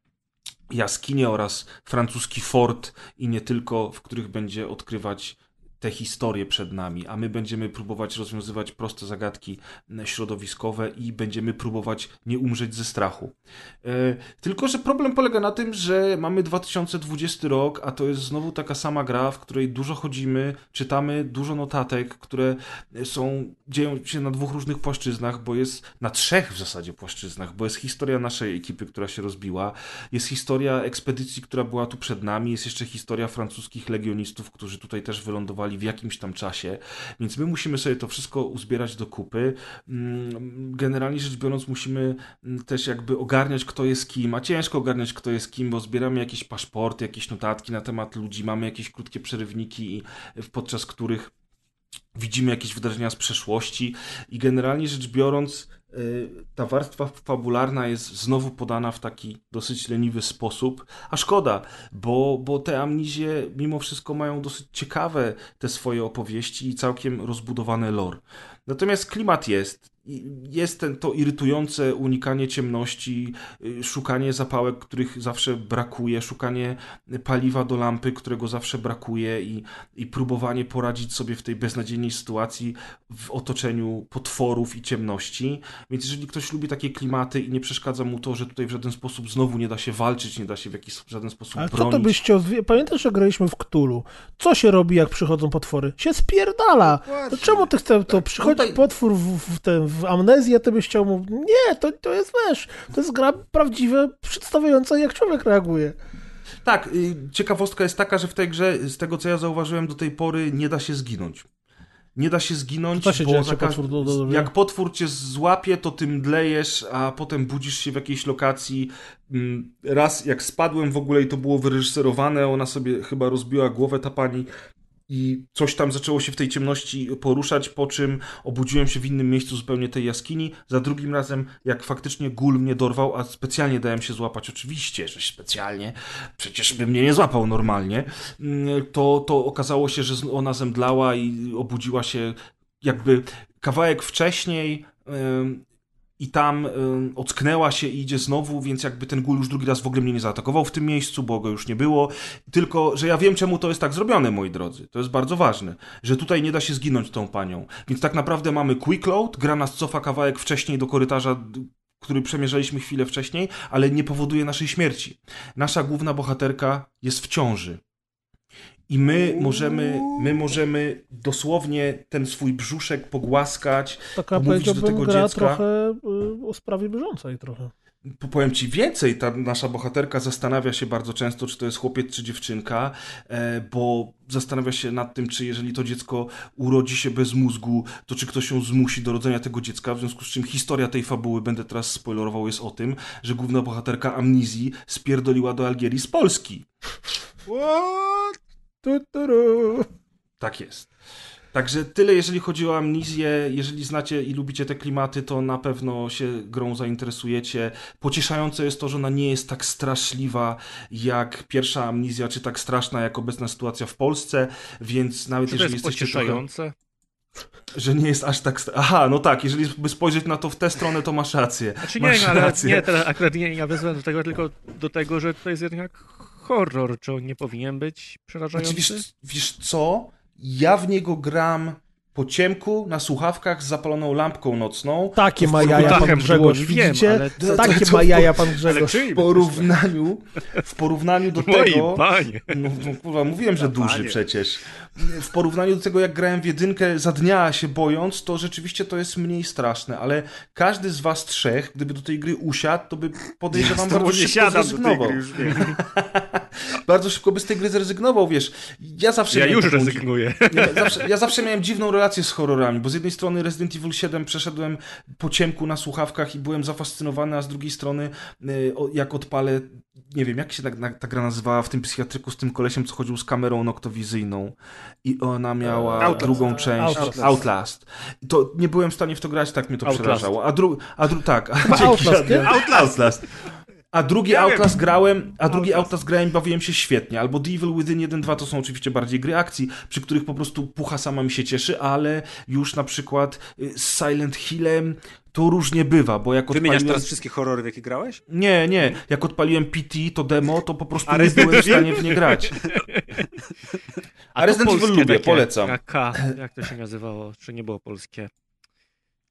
jaskinie oraz francuski fort i nie tylko, w których będzie odkrywać te historie przed nami, a my będziemy próbować rozwiązywać proste zagadki środowiskowe i będziemy próbować nie umrzeć ze strachu. E, tylko, że problem polega na tym, że mamy 2020 rok, a to jest znowu taka sama gra, w której dużo chodzimy, czytamy dużo notatek, które są, dzieją się na dwóch różnych płaszczyznach, bo jest na trzech w zasadzie płaszczyznach, bo jest historia naszej ekipy, która się rozbiła, jest historia ekspedycji, która była tu przed nami, jest jeszcze historia francuskich legionistów, którzy tutaj też wylądowali w jakimś tam czasie, więc my musimy sobie to wszystko uzbierać do kupy. Mm, generalnie rzecz biorąc, musimy mm, też jakby ogarniać, kto jest kim, a ciężko ogarniać, kto jest kim, bo zbieramy jakieś paszporty, jakieś notatki na temat ludzi, mamy jakieś krótkie przerywniki, podczas których widzimy jakieś wydarzenia z przeszłości i generalnie rzecz biorąc, ta warstwa fabularna jest znowu podana w taki dosyć leniwy sposób, a szkoda, bo, bo te amnizje mimo wszystko mają dosyć ciekawe te swoje opowieści i całkiem rozbudowane lore. Natomiast klimat jest, jest ten, to irytujące unikanie ciemności, y, szukanie zapałek, których zawsze brakuje, szukanie paliwa do lampy, którego zawsze brakuje i, i próbowanie poradzić sobie w tej beznadziejnej sytuacji w otoczeniu potworów i ciemności. Więc jeżeli ktoś lubi takie klimaty i nie przeszkadza mu to, że tutaj w żaden sposób znowu nie da się walczyć, nie da się w jakiś w żaden sposób Ale bronić. co to byś chciał... Pamiętasz, że graliśmy w Ktulu? Co się robi, jak przychodzą potwory? Się spierdala! To czemu ty chcesz to? Przychodzi tutaj... potwór w, w, ten, w amnezję, ty byś chciał mu... Nie, to, to jest, wiesz, to jest gra prawdziwa, przedstawiająca, jak człowiek reaguje. Tak, y, ciekawostka jest taka, że w tej grze, z tego co ja zauważyłem do tej pory, nie da się zginąć. Nie da się zginąć, się bo dzieje, potwór do- do- do- jak potwór cię złapie, to ty mdlejesz, a potem budzisz się w jakiejś lokacji. Mm, Raz jak spadłem w ogóle i to było wyreżyserowane, ona sobie chyba rozbiła głowę, ta pani, i coś tam zaczęło się w tej ciemności poruszać, po czym obudziłem się w innym miejscu zupełnie tej jaskini. Za drugim razem, jak faktycznie gul mnie dorwał, a specjalnie dałem się złapać, oczywiście, że specjalnie, przecież by mnie nie złapał normalnie, mm, to, to okazało się, że ona zemdlała i obudziła się jakby kawałek wcześniej. I tam ym, ocknęła się i idzie znowu, więc jakby ten gul już drugi raz w ogóle mnie nie zaatakował w tym miejscu, bo go już nie było. Tylko, że ja wiem, czemu to jest tak zrobione, moi drodzy. To jest bardzo ważne, że tutaj nie da się zginąć tą panią. Więc tak naprawdę mamy quick load, gra nas cofa kawałek wcześniej do korytarza, który przemierzaliśmy chwilę wcześniej, ale nie powoduje naszej śmierci. Nasza główna bohaterka jest w ciąży. I my możemy, my możemy dosłownie ten swój brzuszek pogłaskać. Taka Mówić do tego gra dziecka. trochę y, o sprawie bieżącej trochę. Po- Powiem ci więcej, ta nasza bohaterka zastanawia się bardzo często, czy to jest chłopiec, czy dziewczynka, e, bo zastanawia się nad tym, czy jeżeli to dziecko urodzi się bez mózgu, to czy ktoś ją zmusi do rodzenia tego dziecka, w związku z czym historia tej fabuły, będę teraz spoilerował, jest o tym, że główna bohaterka Amnizji spierdoliła do Algierii z Polski. What? Tu, tu, ru. Tak jest. Także tyle, jeżeli chodzi o amnizję. Jeżeli znacie i lubicie te klimaty, to na pewno się grą zainteresujecie. Pocieszające jest to, że ona nie jest tak straszliwa jak pierwsza amnizja, czy tak straszna jak obecna sytuacja w Polsce, więc nawet Czy to jeżeli jest jesteście trochę, pocieszające? że nie jest aż tak... Aha, no tak, jeżeli by spojrzeć na to w tę stronę, to masz rację. Znaczy nie, masz no, ale rację. nie, teraz akurat nie nawiązałem do tego, tylko do tego, że to jest jednak horror. Czy on nie powinien być przerażający? Znaczy, wiesz, wiesz co? Ja w niego gram po ciemku, na słuchawkach z zapaloną lampką nocną. Takie ma jaja pan Grzegorz, wiem, widzicie? ale to- Takie to- ma jaja pan Grzegorz. W porównaniu, w porównaniu do Moi tego... panie. No, no kurwa, mówiłem, że duży panie. przecież. W porównaniu do tego, jak grałem w jedynkę za dnia się bojąc, to rzeczywiście to jest mniej straszne, ale każdy z was trzech, gdyby do tej gry usiadł, to by podejrzewam Ja bardzo nie szybko siadam do tej zrezygnował. gry, już wiem. Bardzo szybko by z tej gry zrezygnował, wiesz. Ja zawsze Ja już rezygnuję. Nie, zawsze, ja zawsze miałem dziwną relację z horrorami, bo z jednej strony Resident Evil 7 przeszedłem po ciemku na słuchawkach i byłem zafascynowany, a z drugiej strony y, jak odpalę, nie wiem, jak się ta, ta gra nazywała w tym psychiatryku z tym kolesiem, co chodził z kamerą noktowizyjną i ona miała Outlast. drugą część, Outlast. Outlast. To nie byłem w stanie w to grać, tak mnie to Outlast. przerażało. A, dru, a dru, tak, Outlast? Outlast. A drugi Ja wiem. Outlast grałem, a drugi Outlast grałem i bawiłem się świetnie. Albo The Evil Within 1, 2 to są oczywiście bardziej gry akcji, przy których po prostu pucha sama mi się cieszy, ale już na przykład y, z Silent Hillem to różnie bywa, bo jak Wymieniasz odpaliłem... teraz wszystkie horrory, w jakie grałeś? Nie, nie. Jak odpaliłem PT, to demo, to po prostu A nie byłem w stanie w nie grać. A to Resident Evil lubię, takie, polecam. na K, jak to się nazywało? Czy nie było polskie?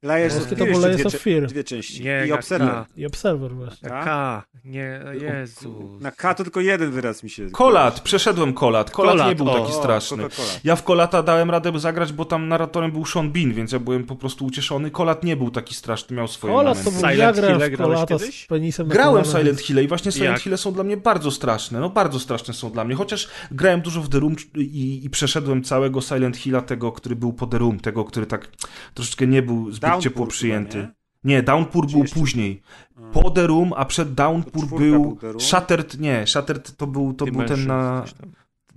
Layers Polskie of to było Layers dwie, of Fear. dwie części. Nie, I na Observer. K. I Observer właśnie. Na? K. Nie, Jezu. Na K to tylko jeden wyraz mi się... Kolat, przeszedłem kolat. Kolat, Kolat, nie był o. taki O, straszny. Coca-Cola. Ja w Kolata dałem radę zagrać, bo tam narratorem był Sean Bean, więc ja byłem po prostu ucieszony. Kolat nie był taki straszny, miał swoje Kolat to był, Silent ja grałem w kolata z penisem Grałem Silent więc- Hill i właśnie Silent Jak? Hille są dla mnie bardzo straszne. No bardzo straszne są dla mnie. Chociaż grałem dużo w The Room i, i przeszedłem całego Silent Hilla, tego, który był po The Room, tego, który tak troszeczkę nie był zbyt ciepło przyjęty. nie? Downpour był jeszcze- później. Po The Room, a przed Downpour był? Shattered, nie, Shattered to był, to był ten na...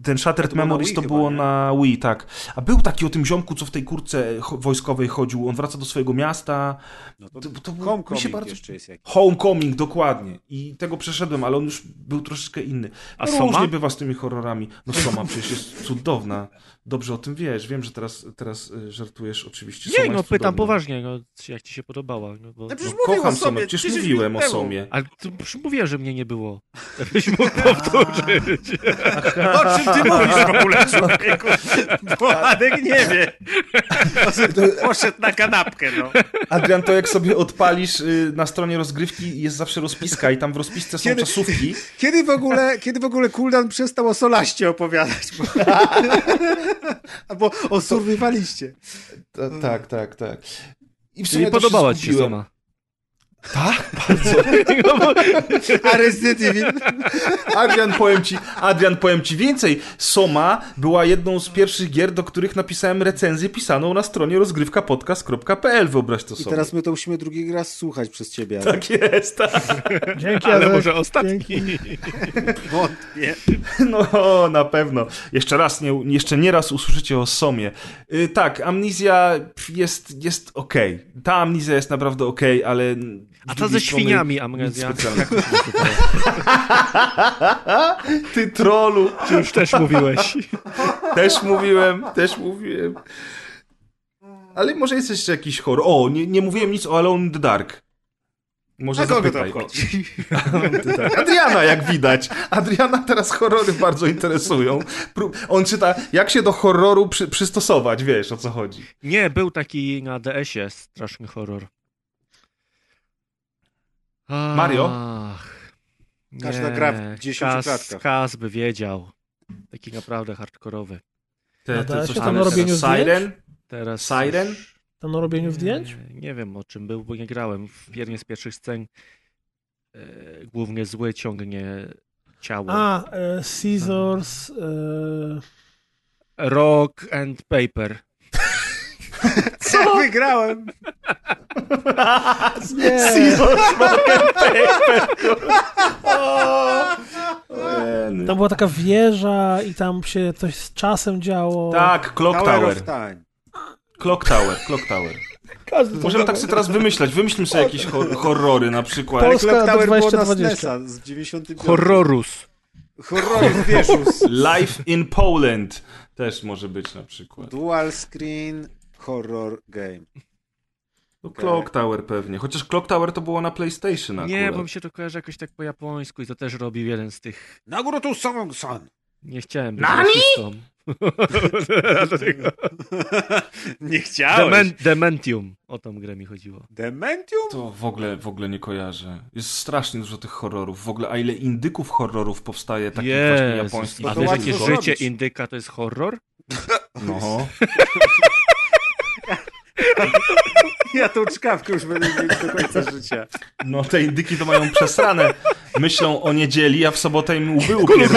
Ten Shattered To Memories to było nie? na Wii, tak. A był taki o tym ziomku, co w tej kurce wojskowej chodził. On wraca do swojego miasta. No to, To, to Homecoming się bardzo... jeszcze jest jakiś. Homecoming, dokładnie. I tego przeszedłem, ale on już był troszeczkę inny. A No, Soma? Różnie bywa z tymi horrorami. No Soma przecież jest cudowna. Dobrze o tym wiesz. Wiem, że teraz, teraz y, żartujesz oczywiście. Soma Nie, no pytam cudowna. poważnie, no, jak ci się podobała. No, bo, No przecież No, kocham Somę, przecież 10 mówiłem o. Somie. Ale to już mówiłem, że mnie nie było. Żebyś mógł powtórzyć. O czym ty mówisz w ogóle, człowieku? Władek nie wie. Poszedł na kanapkę, no. Adrian, to jak sobie odpalisz y, na stronie rozgrywki, jest zawsze rozpiska i tam w rozpisce są Kiedy- czasówki. Kiedy w ogóle, kiedy w ogóle Kuldan przestał o Solaście opowiadać? Bo... Albo o survivaliście. Ta, tak, tak, tak. I w Czyli podobała ci się sama. Tak, bardzo. A Resident Evil? Adrian, powiem ci, Adrian, powiem ci więcej. Soma była jedną z pierwszych gier, do których napisałem recenzję pisaną na stronie rozgrywkapodcast.pl. Wyobraź to I sobie. teraz my to musimy drugi raz słuchać przez ciebie. Tak jest, tak. Dzięki, Ale Adek. może ostatni. Dzięki. Wątpię. No, na pewno. Jeszcze raz, nie, jeszcze nie raz usłyszycie o Somie. Y, tak, Amnizja jest, jest okej. Ta Amnizja jest naprawdę okej, ale... A to drugiej ze świniami amnezja. Ty trolu. Czy już też mówiłeś? Też mówiłem, też mówiłem. Ale może jest jeszcze jakiś horror. O, nie, nie mówiłem nic o Alone in the Dark. Może A zapytaj. Adriana, jak widać. Adriana teraz horrory bardzo interesują. On czyta, jak się do horroru przy, przystosować, wiesz o co chodzi. Nie, był taki na DS-ie straszny horror. Ach, Mario? Każda nie, gra w 10 Kas, klatkach. Kas by wiedział. Taki naprawdę hardkorowy. Te, A te, coś tam robieniu zdjęć? Siren? Teraz Siren? Tam na robieniu zdjęć? Nie, nie wiem o czym był, bo nie grałem. W jednej z pierwszych scen e, głównie zły ciągnie ciało. A, e, Scissors. E, Rock and Paper. Co? Wygrałem. nie, Ojej. tam była taka wieża i tam się coś z czasem działo. Tak, Clock Tower. Clock Tower, Clock Tower. Każdy to Możemy tak sobie teraz wymyślać. Wymyślmy sobie jakieś hor- horrory na przykład. Polska Clock Tower było na 2020. SNESa z 95. Horrorus. Horrorów wieżus. Life in Poland też może być na przykład. Dual screen horror game. No, Clock Tower pewnie. Chociaż Clock Tower to było na PlayStation akurat. Nie, bo mi się to kojarzy jakoś tak po japońsku i to też robił jeden z tych... Naruto Samong-san. Nie chciałem być Nani? rasistą. Nie chciałeś. Demen- Dementium. O tą grę mi chodziło. Dementium? To w ogóle, w ogóle nie kojarzę. Jest strasznie dużo tych horrorów. W ogóle, a ile indyków horrorów powstaje, takich właśnie Jezus, japońskich. a to wiesz, jakie życie indyka to jest horror? No. Ja tą czkawkę już będę mieć do końca życia. no, te indyki to mają przesrane. Myślą o niedzieli, a w sobotę im łby.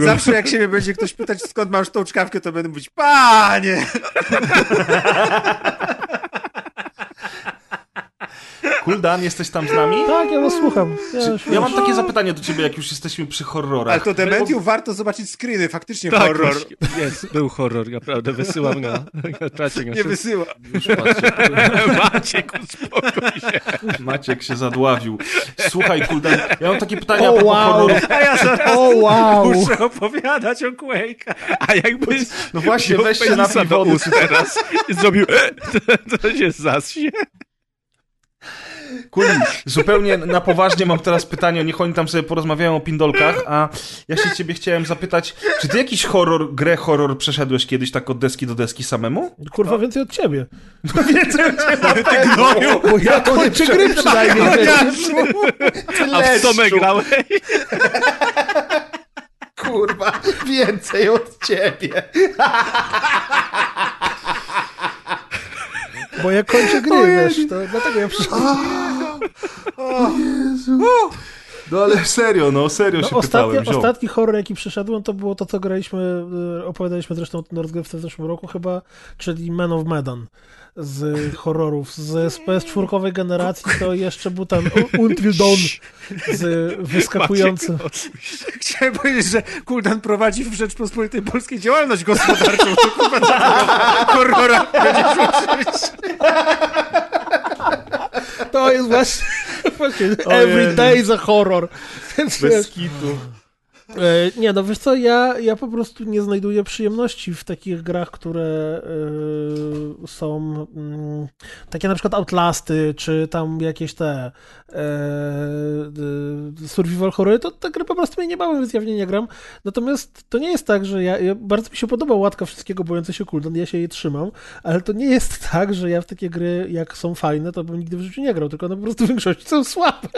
Zawsze jak się mnie będzie ktoś pytać, skąd masz tą czkawkę, to będę mówić, panie! Kuldan, jesteś tam z nami? Tak, ja was słucham. Ja, Ja mam takie zapytanie do ciebie, jak już jesteśmy przy horrorach. Ale to Dementium warto zobaczyć screeny, faktycznie Tak, horror. Jest, był horror, naprawdę. Wysyłam na, na czacie. na Nie wysyła. Już patrzę. Maciek, uspokój się. Maciek się zadławił. Słuchaj, Kuldan, ja mam takie pytanie O, a propos wow. horrorów. A ja zaraz O, wow! muszę opowiadać o Quake'a. A jakby No właśnie, weź się napij do ust teraz i zrobił to, się zaśnie. Kuli, zupełnie na poważnie mam teraz pytanie, niech oni tam sobie porozmawiają o pindolkach, a ja się ciebie chciałem zapytać, czy ty jakiś horror, grę horror przeszedłeś kiedyś tak od deski do deski samemu? Kurwa, więcej od ciebie. Więcej o ciebie Ty gnoju! Bo ja kończę gry przynajmniej. A w co my grałeś? Kurwa, więcej od ciebie. Bo ja kończę gry, wiesz, to dlatego ja przyszedłem. No ale serio, no serio No, się ostatni, pytałem, ostatni horror, jaki przyszedłem, to było to, co graliśmy, y, opowiadaliśmy zresztą o rozgrywce w zeszłym roku chyba, czyli Man of Medan z horrorów. Z, z PS4 generacji to jeszcze był ten Until Dawn z wyskakującym. Chciałem powiedzieć, że Kuldan prowadzi w Rzeczpospolitej Polskiej działalność gospodarczą. To kurwa horrora. To jest właśnie, właśnie every day is a horror. Bez kitu. E, Nie, no wiesz co, ja, ja po prostu nie znajduję przyjemności w takich grach, które e, są mm, takie na przykład Outlasty, czy tam jakieś te e, survival horrory, to te gry po prostu mnie nie bawią, więc ja w nie nie gram. Natomiast to nie jest tak, że ja, ja bardzo mi się podoba łatka wszystkiego bojące się cooldown, ja się jej trzymam, ale to nie jest tak, że ja w takie gry, jak są fajne, to bym nigdy w życiu nie grał, tylko one po prostu w większości są słabe.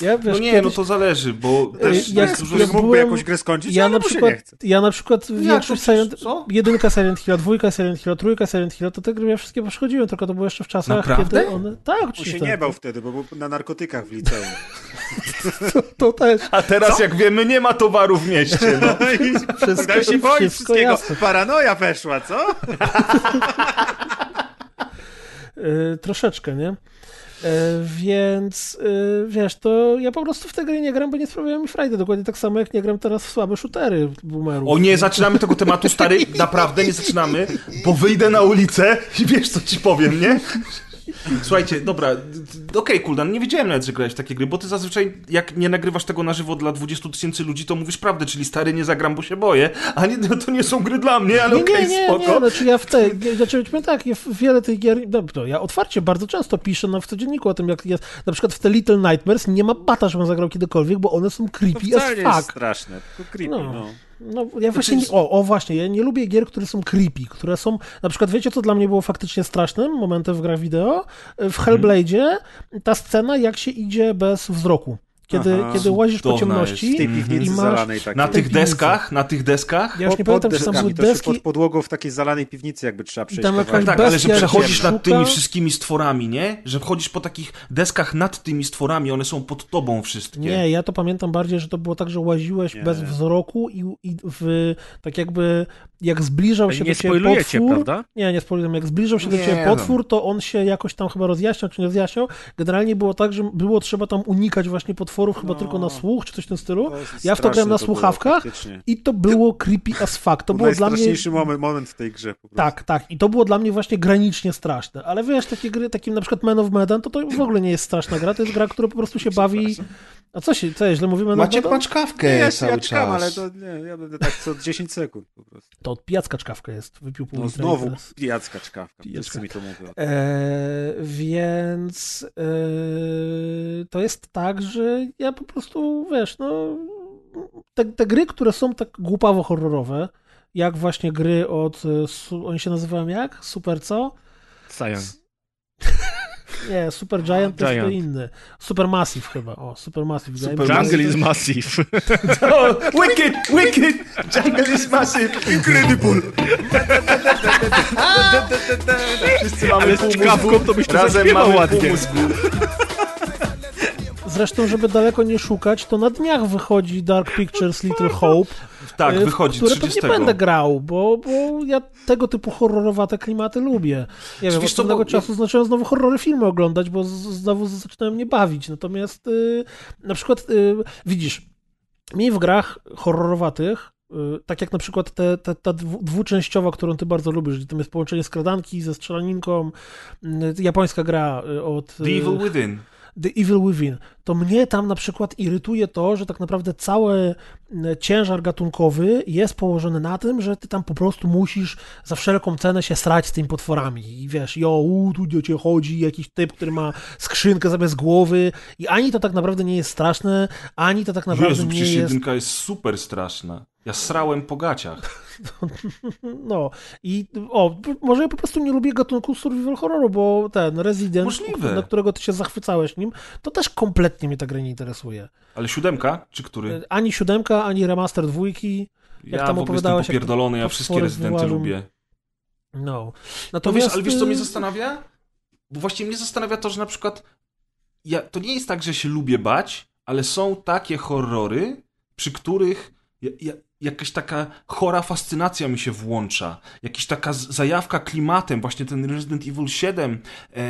Ja, wiesz, No nie, kiedyś- no to zależy, bo też jak- jest dużo... jak mógłby byłem- jakąś grę skończyć, Ja na, przykład, nie chce. ja na przykład większość to Silent... co? Jedynka Silent Hill, dwójka Silent Hill, trójka Silent Hill, to te gry ja wszystkie przechodziłem, tylko to było jeszcze w czasach, Naprawdę? kiedy one... Tak, On oczywiście. się nie bał wtedy, bo był na narkotykach w liceum. To, to też. A teraz, jak wiemy, nie ma towaru w mieście, no. Wszystko, Dał się boić wszystko wszystkiego. jasne. Paranoja weszła, co? Y, troszeczkę, nie? Y, więc y, wiesz, to ja po prostu w te gry nie gram, bo nie sprawiają mi frajdy. Dokładnie tak samo jak nie gram teraz w słabe shootery boomerów. O nie, zaczynamy tego tematu, stary, naprawdę nie zaczynamy, bo wyjdę na ulicę i wiesz, co ci powiem, nie? Słuchajcie, dobra, okej, Kuldan, nie wiedziałem nawet, że grałeś w takie gry, bo ty zazwyczaj, jak nie nagrywasz tego na żywo dla 20 tysięcy ludzi, to mówisz prawdę, czyli stary, nie zagram, bo się boję, a nie, no to nie są gry dla mnie, ale okej, nie, nie, spoko. nie, znaczy ja w tej, nie, znaczy powiem tak, ja w wiele tych gier, no, no, ja otwarcie bardzo często piszę na, w codzienniku o tym, jak jest, na przykład w te Little Nightmares nie ma bata, żebym zagrał kiedykolwiek, bo one są To creepy wcale as nie jest fuck. straszne, tylko creepy, No. no. No, ja właśnie, nie, o, o właśnie, ja nie lubię gier, które są creepy, które są, na przykład wiecie, co dla mnie było faktycznie strasznym momentem w grach wideo? W Hellblade'zie ta scena, jak się idzie bez wzroku. Kiedy, Aha. kiedy łazisz po ciemności jest. W tej piwnicy i masz-. Na tych deskach, na tych deskach, Ja już nie pod pamiętam, czy tam były deskami, to się deski, pod podłogą w takiej zalanej piwnicy jakby trzeba przejść. tam jakaś tak, ale że przechodzisz nad tymi wszystkimi stworami, nie? Że chodzisz po takich deskach nad tymi stworami, one są pod tobą wszystkie. Nie, ja to pamiętam bardziej, że to było tak, że łaziłeś Nie. bez wzroku i, i w, tak jakby, jak zbliżał się Nie do ciebie potwór, prawda? Nie, nie spoilujemy. Jak zbliżał się do Nie, ciebie no. potwór, to on się jakoś tam chyba rozjaśniał, czy nie rozjaśniał. Generalnie było tak, że było trzeba tam unikać właśnie potworów chyba No. tylko na słuch, czy coś w tym stylu. To Ja w to grałem na było słuchawkach faktycznie. I to było creepy as fuck. To było dla mnie... Najstraszniejszy moment, moment w tej grze po prostu. Tak, tak. I to było dla mnie właśnie granicznie straszne. Ale wiesz, takie gry, takim na przykład Man of Medan, to to w ogóle nie jest straszna gra. To jest gra, która po prostu się bawi... A co się, co źle mówimy? Maciek ma czkawkę Nie, ja, cały ja czekam, czas. ale to nie, ja będę tak co 10 sekund po prostu. To od pijacka czkawka jest. Wypił pół No znowu teraz- pijacka czkawka, Pijacka. mi to mówią. E, więc e, to jest tak, że ja po prostu, wiesz, no, te, te gry, które są tak głupawo horrorowe, jak właśnie gry od, e, su, oni się nazywają jak? Super co? Science. Nie, Super Giant to jest inny. Super Massive chyba, o, Super Massive. Super Jungle is jest- massive. Oh, wicked, wicked! Jungle is massive! Incredible! Wszyscy mamy pół mózgu, to byś to razem mamy ładnie. pół mózgu. Zresztą, żeby daleko nie szukać, to na dniach wychodzi Dark Pictures Little Hope, Tak, e, wychodzi które 30. pewnie będę grał, bo, bo ja tego typu horrorowate klimaty lubię. Nie wiem, wiesz od pewnego bo- czasu zacząłem znowu horrory filmy oglądać, bo znowu zaczynają mnie bawić. Natomiast y, na przykład y, widzisz, mi w grach horrorowatych y, tak jak na przykład te, te, ta dwu- dwuczęściowa, którą ty bardzo lubisz, gdzie tam jest połączenie skradanki ze strzelaninką, japońska gra od... The Evil Within. The Evil Within, to mnie tam na przykład irytuje to, że tak naprawdę cały e, ciężar gatunkowy jest położony na tym, że ty tam po prostu musisz za wszelką cenę się srać z tymi potworami. I wiesz, jo, u, tu do cię chodzi jakiś typ, który ma skrzynkę zamiast głowy i ani to tak naprawdę nie jest straszne, ani to tak naprawdę Jezu, nie jest... jedynka jest super straszna. Ja srałem po gaciach. No i o, może ja po prostu nie lubię gatunku survival horroru, bo ten Resident, Możliwe. na którego ty się zachwycałeś nim, to też kompletnie mnie ta gra nie interesuje. Ale siódemka? Czy który? Ani siódemka, ani remaster dwójki. Ja tam w ogóle jestem opowiadałeś, jak popierdolony, ja wszystkie wyłażą. lubię. No. To wiesz, Natomiast, ale wiesz, co mnie y, zastanawia? Bo właśnie mnie zastanawia to, że na przykład ja, to nie jest tak, że się lubię bać, ale są takie horrory, przy których ja, ja, jakaś taka chora fascynacja mi się włącza. Jakaś taka zajawka klimatem, właśnie ten Resident Evil 7, e,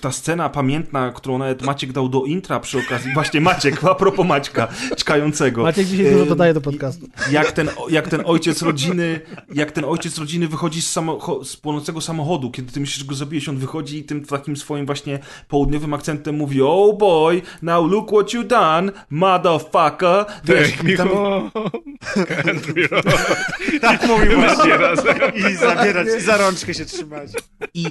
ta scena pamiętna, którą nawet Maciek dał do intra przy okazji, właśnie Maciek, a propos Maćka, czkającego. Maciek dzisiaj dużo dodaje do podcastu. jak ten, jak ten ojciec rodziny, jak ten ojciec rodziny wychodzi z, samocho- z płonącego samochodu, kiedy ty myślisz, że go zabijesz, on wychodzi i tym takim swoim właśnie południowym akcentem mówi oh boy, now look what you done, motherfucker. Wiesz, Take tam- road. Tak mówił właśnie razem. I zabierać, i za rączkę się trzymać. I,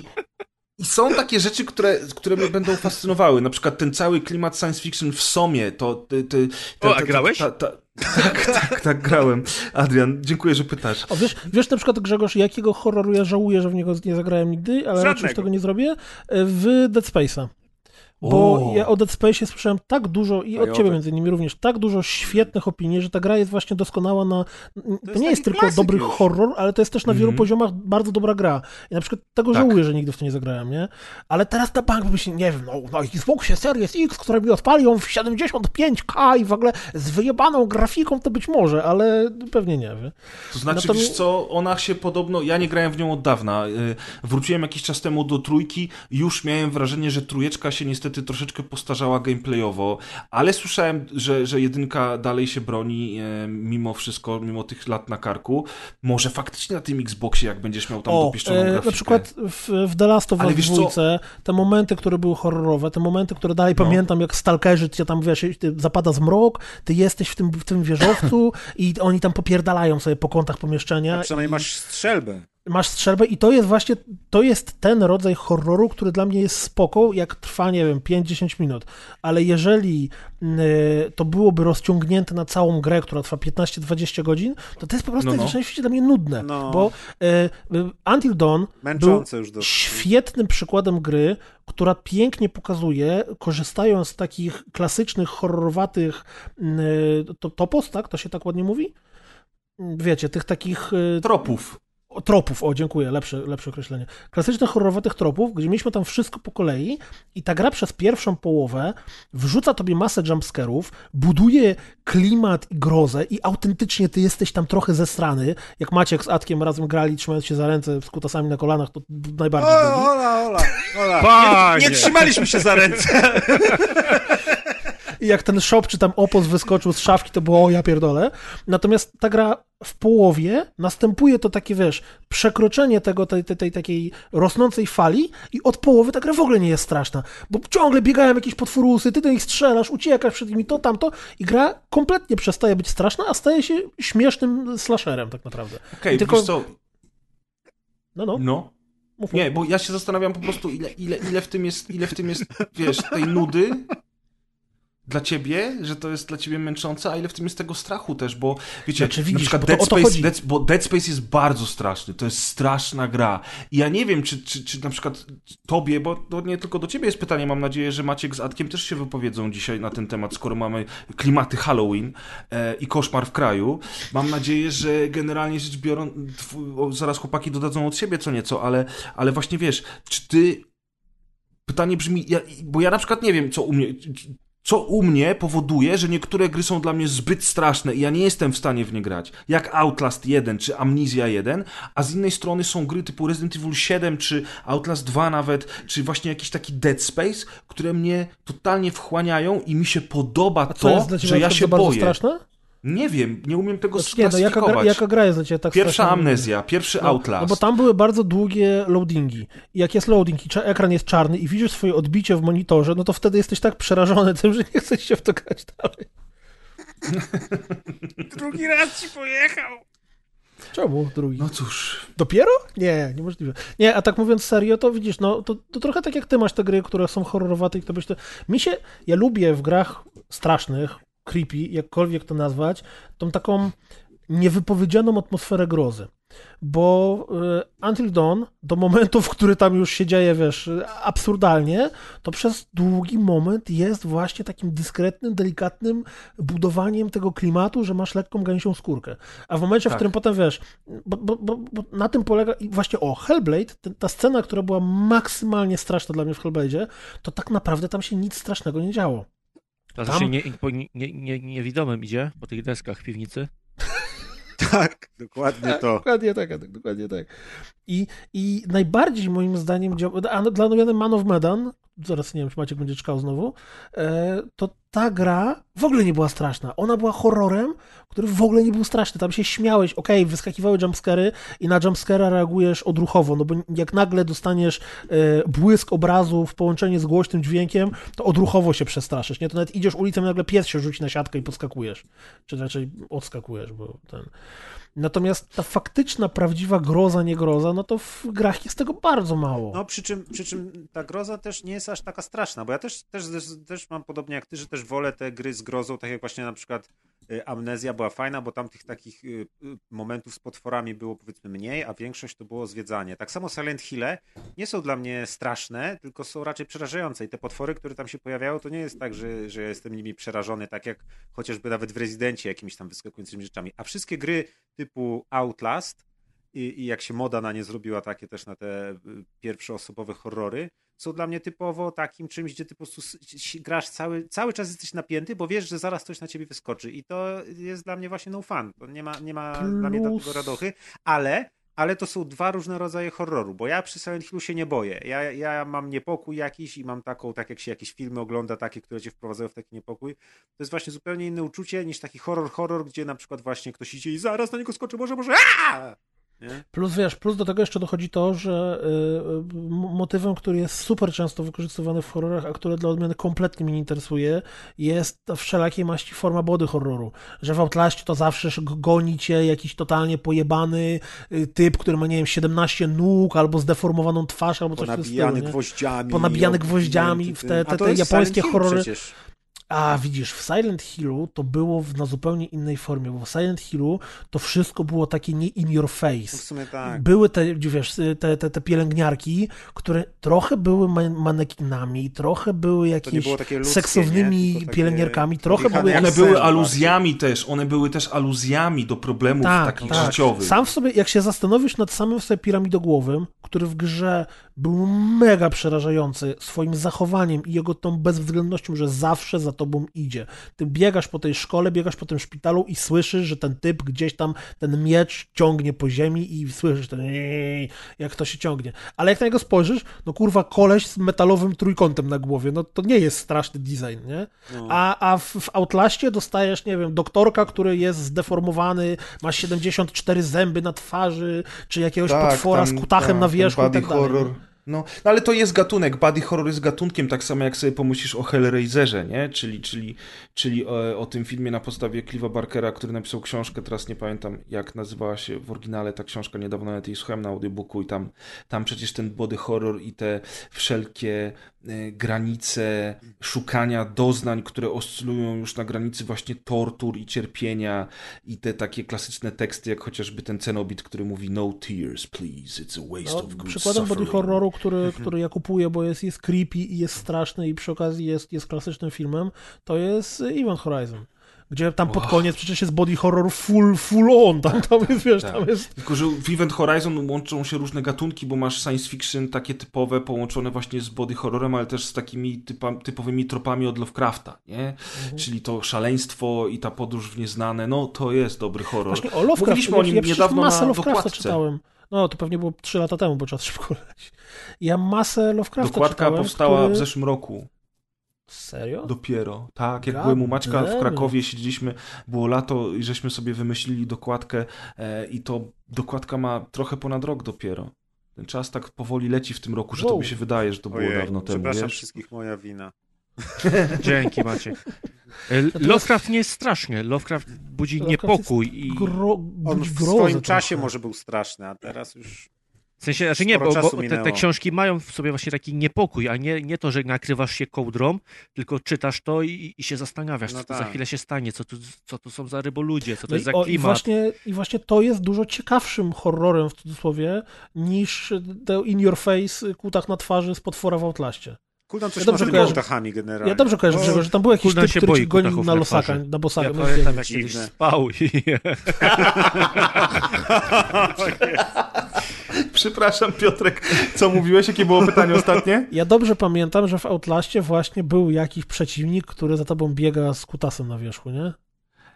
I są takie rzeczy, które, które mnie będą fascynowały. Na przykład ten cały klimat science fiction w Somie, to... Ty, ty, O, ta- a grałeś? ta- ta- Tak, tak, tak, grałem. Adrian, dziękuję, że pytasz. O, wiesz, wiesz na przykład, Grzegorz, jakiego horroru ja żałuję, że w niego nie zagrałem nigdy, ale raczej już tego nie zrobię? W Dead Space'a. Bo O. ja o Dead Space słyszałem tak dużo i od ciebie między innymi również, tak dużo świetnych opinii, że ta gra jest właśnie doskonała na... To, jest nie jest tylko dobry już. horror, ale to jest też na wielu Mhm. poziomach bardzo dobra gra. I na przykład tego Tak. żałuję, że nigdy w to nie zagrałem, nie? Ale teraz na bank myślę, nie wiem, no na Xboxie Series X, które mi odpalią w 75K i w ogóle z wyjebaną grafiką, to być może, ale pewnie nie, wie. To znaczy, Natomiast- wiesz co, ona się podobno, ja nie grałem w nią od dawna, y, wróciłem jakiś czas temu do trójki, już miałem wrażenie, że trójeczka się niestety troszeczkę postarzała gameplayowo, ale słyszałem, że, że jedynka dalej się broni y, mimo wszystko, mimo tych lat na karku. Może faktycznie na tym Xboxie, jak będziesz miał tam O, dopieszczoną e, grafikę. na przykład w, w The Last of Us dwójce, te momenty, które były horrorowe, te momenty, które dalej No. pamiętam, jak stalkerzy cię tam, wiesz, zapada zmrok, ty jesteś w tym, w tym wieżowcu i oni tam popierdalają sobie po kątach pomieszczenia. A przynajmniej i masz strzelbę. Masz strzelbę i to jest właśnie, to jest ten rodzaj horroru, który dla mnie jest spoko, jak trwa, nie wiem, 5-10 minut. Ale jeżeli y, to byłoby rozciągnięte na całą grę, która trwa 15-20 godzin, to to jest po prostu No, no. świecie dla mnie nudne. No. Bo y, Until Dawn był Męczące już dosyć. świetnym przykładem gry, która pięknie pokazuje, korzystając z takich klasycznych, horrorowatych y, to, topos, tak? To się tak ładnie mówi? Wiecie, tych takich Tropów. O, tropów, o dziękuję, lepsze, lepsze określenie. Klasycznych horrorowatych tropów, gdzie mieliśmy tam wszystko po kolei i ta gra przez pierwszą połowę wrzuca tobie masę jumpscarów, buduje klimat i grozę i autentycznie ty jesteś tam trochę zesrany. Jak Maciek z Atkiem razem grali, trzymając się za ręce z kutasami na kolanach, to najbardziej O, byli. ola, ola, ola. Panie! Nie, nie trzymaliśmy się za ręce. I jak ten shop czy tam opos wyskoczył z szafki, to było o ja pierdolę. Natomiast ta gra w połowie następuje to takie, wiesz, przekroczenie tego, tej, tej, tej takiej rosnącej fali i od połowy ta gra w ogóle nie jest straszna, bo ciągle biegają jakieś potworusy, ty do nich strzelasz, uciekasz przed nimi, to, tamto i gra kompletnie przestaje być straszna, a staje się śmiesznym slasherem tak naprawdę. Okej, Tylko- wiesz co, No, no, no. mów, Nie, bo ja się zastanawiam po prostu, ile, ile, ile, w, tym jest, ile w tym jest, wiesz, tej nudy dla ciebie, że to jest dla ciebie męczące, a ile w tym jest tego strachu też, bo wiecie, Znaczy, widzisz, na przykład bo Dead Space. Dead, bo Dead Space jest bardzo straszny, to jest straszna gra i ja nie wiem, czy, czy, czy na przykład tobie, bo to nie tylko do ciebie jest pytanie, mam nadzieję, że Maciek z Adkiem też się wypowiedzą dzisiaj na ten temat, skoro mamy klimaty Halloween e, i koszmar w kraju. Mam nadzieję, że generalnie rzecz biorąc, o, zaraz chłopaki dodadzą od siebie co nieco, ale, ale właśnie wiesz, czy ty pytanie brzmi, ja, bo ja na przykład nie wiem, co u mnie, co u mnie powoduje, że niektóre gry są dla mnie zbyt straszne i ja nie jestem w stanie w nie grać. Jak Outlast 1 czy Amnesia 1, a z innej strony są gry typu Resident Evil 7 czy Outlast 2 nawet, czy właśnie jakiś taki Dead Space, które mnie totalnie wchłaniają i mi się podoba to, że ja się boję. straszne? Nie wiem, nie umiem tego Znaczy, nie, no, jaka, gra, jaka gra jest dla ciebie tak Pierwsza? Amnezja, pierwszy No, Outlast. No bo tam były bardzo długie loadingi. I jak jest loading i ekran jest czarny i widzisz swoje odbicie w monitorze, no to wtedy jesteś tak przerażony tym, że nie chcesz się w to grać dalej. Drugi raz ci pojechał. Czemu drugi? No cóż, Dopiero? Nie, niemożliwe. Nie, a tak mówiąc serio, to widzisz, no to, to trochę tak jak ty masz te gry, które są horrorowate i to byś to... Mi się, ja lubię w grach strasznych, creepy, jakkolwiek to nazwać, tą taką niewypowiedzianą atmosferę grozy. Bo y, Until Dawn, do momentu, w który tam już się dzieje, wiesz, absurdalnie, to przez długi moment jest właśnie takim dyskretnym, delikatnym budowaniem tego klimatu, że masz lekką gęsią skórkę. A w momencie, w Tak. którym potem, wiesz, bo, bo, bo, bo na tym polega i właśnie o Hellblade, ta scena, która była maksymalnie straszna dla mnie w Hellblade'zie, to tak naprawdę tam się nic strasznego nie działo. To Tam- się nie, nie, nie, nie, niewidomym idzie po tych deskach w piwnicy. Tak, dokładnie to. Dokładnie tak, Adek, dokładnie tak. I, I najbardziej moim zdaniem działa, a dla odmiany Man of Medan, zaraz nie wiem, czy Maciek będzie czekał znowu, e, to ta gra w ogóle nie była straszna. Ona była horrorem, który w ogóle nie był straszny. Tam się śmiałeś, okej, wyskakiwały jumpscary i na jumpscara reagujesz odruchowo, no bo jak nagle dostaniesz e, błysk obrazu w połączeniu z głośnym dźwiękiem, to odruchowo się przestraszysz, nie? To nawet idziesz ulicą i nagle pies się rzuci na siatkę i podskakujesz. Czy raczej odskakujesz, bo ten... Natomiast ta faktyczna, prawdziwa groza, nie groza, no to w grach jest tego bardzo mało. No przy czym, przy czym ta groza też nie jest aż taka straszna, bo ja też, też, też mam podobnie jak ty, że też wolę te gry z grozą, tak jak właśnie na przykład y, Amnezja była fajna, bo tam tych takich y, y, momentów z potworami było powiedzmy mniej, a większość to było zwiedzanie. Tak samo Silent Hille nie są dla mnie straszne, tylko są raczej przerażające i te potwory, które tam się pojawiają, to nie jest tak, że, że jestem nimi przerażony, tak jak chociażby nawet w Rezydencie jakimiś tam wyskakującymi rzeczami. A wszystkie gry typu Outlast i, i jak się moda na nie zrobiła, takie też na te pierwszoosobowe horrory, są dla mnie typowo takim czymś, gdzie ty po prostu grasz cały, cały czas jesteś napięty, bo wiesz, że zaraz coś na ciebie wyskoczy i to jest dla mnie właśnie no fun. To nie ma, nie ma Plus... dla mnie takiego radochy, ale ale to są dwa różne rodzaje horroru, bo ja przy Silent Hillu się nie boję. Ja, ja mam niepokój jakiś i mam taką, tak jak się jakieś filmy ogląda, takie, które cię wprowadzają w taki niepokój. To jest właśnie zupełnie inne uczucie niż taki horror, horror, gdzie na przykład właśnie ktoś idzie i zaraz na niego skoczy, może, może, Aaaa! Nie? Plus wiesz, plus do tego jeszcze dochodzi to, że y, motywem, który jest super często wykorzystywany w horrorach, a który dla odmiany kompletnie mnie nie interesuje, jest wszelakiej maści forma body horroru. Że w Outlaście to zawsze goni cię jakiś totalnie pojebany y, typ, który ma, nie wiem, 17 nóg, albo zdeformowaną twarz, albo coś w tym stylu. gwoździami. Ponabijany gwoździami w te, te, te, te japońskie horrory. Przecież. A widzisz, w Silent Hillu to było w, na zupełnie innej formie, bo w Silent Hillu to wszystko było takie nie in your face. W sumie tak. Były te, wiesz, te, te, te pielęgniarki, które trochę były manekinami, trochę były jakieś ludzkie, seksownymi takie pielęgniarkami, trochę były... One były aluzjami też, one były też aluzjami do problemów tak, takich tak. życiowych. Sam w sobie, jak się zastanowisz nad samym sobie piramidogłowym, który w grze był mega przerażający swoim zachowaniem i jego tą bezwzględnością, że zawsze za tobą idzie. Ty biegasz po tej szkole, biegasz po tym szpitalu i słyszysz, że ten typ gdzieś tam ten miecz ciągnie po ziemi i słyszysz ten jak to się ciągnie. Ale jak na niego spojrzysz, no kurwa koleś z metalowym trójkątem na głowie, no to nie jest straszny design, nie? No. A, a w, w Outlaście dostajesz, nie wiem, doktorka, który jest zdeformowany, ma 74 zęby na twarzy, czy jakiegoś tak, potwora tam, z kutachem tak, na wierzchu i tak horror. No, no ale to jest gatunek, body horror jest gatunkiem, tak samo jak sobie pomyślisz o Hellraiserze, nie? Czyli, czyli, czyli o, o tym filmie na podstawie Cliva Barkera, który napisał książkę, teraz nie pamiętam jak nazywała się w oryginale ta książka, niedawno nawet jej słuchałem na audiobooku i tam, tam przecież ten body horror i te wszelkie granice szukania doznań, które oscylują już na granicy właśnie tortur i cierpienia i te takie klasyczne teksty, jak chociażby ten Cenobit, który mówi no tears, please, it's a waste no, of good Przykładem body horroru, który, mhm. który ja kupuję, bo jest, jest creepy i jest straszny i przy okazji jest, jest klasycznym filmem, to jest Event Horizon. Gdzie tam pod koniec przecież jest body horror full, full on, tam, tam jest, wiesz, tak. tam jest... Tylko, że w Event Horizon łączą się różne gatunki, bo masz science fiction takie typowe, połączone właśnie z body horrorem, ale też z takimi typa, typowymi tropami od Lovecrafta, nie? Mhm. Czyli to szaleństwo i ta podróż w nieznane, no to jest dobry horror. Właśnie o Lovecraft, Mówiliśmy o nim ja niedawno masę na Lovecrafta dokładce. czytałem. No, to pewnie było 3 lata temu, bo czas szybko leci. Ja masę Lovecrafta Dokładka czytałem, powstała który... w zeszłym roku. Serio? Dopiero. Tak, jak God byłem u Maćka w Krakowie, siedzieliśmy, było lato i żeśmy sobie wymyślili dokładkę e, i to dokładka ma trochę ponad rok dopiero. Ten czas tak powoli leci w tym roku, że wow. to mi się wydaje, że to było Ojej, dawno temu. Przepraszam wiesz? wszystkich, moja wina. Dzięki Maciek. E, Lovecraft nie jest straszny. Lovecraft budzi Lovecraft niepokój. I... Gro... On w swoim czasie może był straszny, a teraz już... W sensie, znaczy nie, bo, bo te, te, książki mają w sobie właśnie taki niepokój, a nie, nie to, że nakrywasz się kołdrą, tylko czytasz to i, i się zastanawiasz, no co tak. za chwilę się stanie, co tu, co tu są za ryboludzie, co to no jest za klimat. I właśnie, I właśnie to jest dużo ciekawszym horrorem w cudzysłowie niż te in your face kutach na twarzy z potwora w Outlaście. Kuldan coś ja dobrze kojarzę, kutachami generalnie. Ja dobrze kojarzę, że, że tam był jakiś Kuldan typ, który ci gonił na losaka, na bosaka. Ja pamiętam, jak kiedyś spał i... Przepraszam, Piotrek, co mówiłeś? Jakie było pytanie ostatnie? Ja dobrze pamiętam, że w Outlaście właśnie był jakiś przeciwnik, który za tobą biega z kutasem na wierzchu, nie?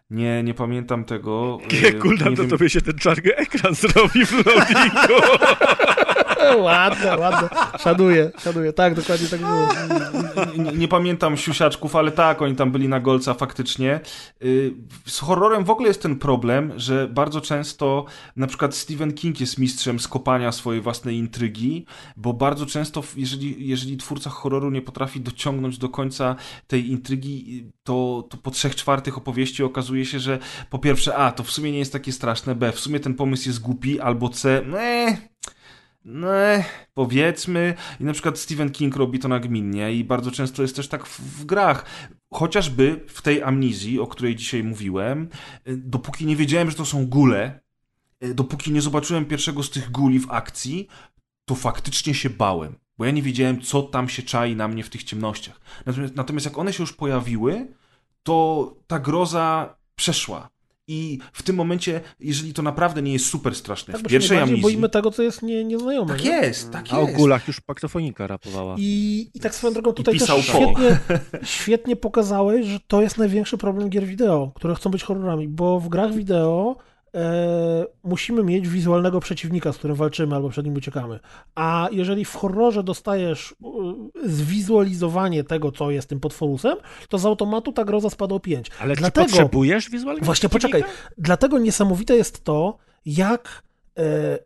Nie, nie pamiętam tego. Kuldan, to wiem... tobie się ten czarny ekran zrobi w loadingu. Ładne, ładne. Szanuję, szanuję. Tak, dokładnie tak było. Nie, nie, pamiętam siusiaczków, ale tak, oni tam byli na golca faktycznie. Y, z horrorem w ogóle jest ten problem, że bardzo często na przykład Stephen King jest mistrzem skopania swojej własnej intrygi, bo bardzo często, jeżeli, jeżeli twórca horroru nie potrafi dociągnąć do końca tej intrygi, to, to po trzech czwartych opowieści okazuje się, że po pierwsze, a, to w sumie nie jest takie straszne, b, w sumie ten pomysł jest głupi, albo c, nee, no, powiedzmy, i na przykład Stephen King robi to nagminnie i bardzo często jest też tak w, w grach. Chociażby w tej amnizji, o której dzisiaj mówiłem, y, dopóki nie wiedziałem, że to są gule, y, dopóki nie zobaczyłem pierwszego z tych guli w akcji, to faktycznie się bałem, bo ja nie wiedziałem, co tam się czai na mnie w tych ciemnościach. Natomiast, natomiast jak one się już pojawiły, to ta groza przeszła. I w tym momencie, jeżeli to naprawdę nie jest super straszne, Tak, w pierwszej amnizji... boimy tego, co jest nie, nieznajome. Tak nie? jest, tak A o jest. gulach już paktofonika rapowała. I, I tak swoją drogą tutaj też świetnie, świetnie pokazałeś, że to jest największy problem gier wideo, które chcą być horrorami, bo w grach wideo musimy mieć wizualnego przeciwnika, z którym walczymy albo przed nim uciekamy. A jeżeli w horrorze dostajesz e, zwizualizowanie tego, co jest tym potworusem, to z automatu ta groza spada o 5. Ale Dlatego- czy potrzebujesz wizualnego Właśnie, poczekaj. Dlatego niesamowite jest to, jak e,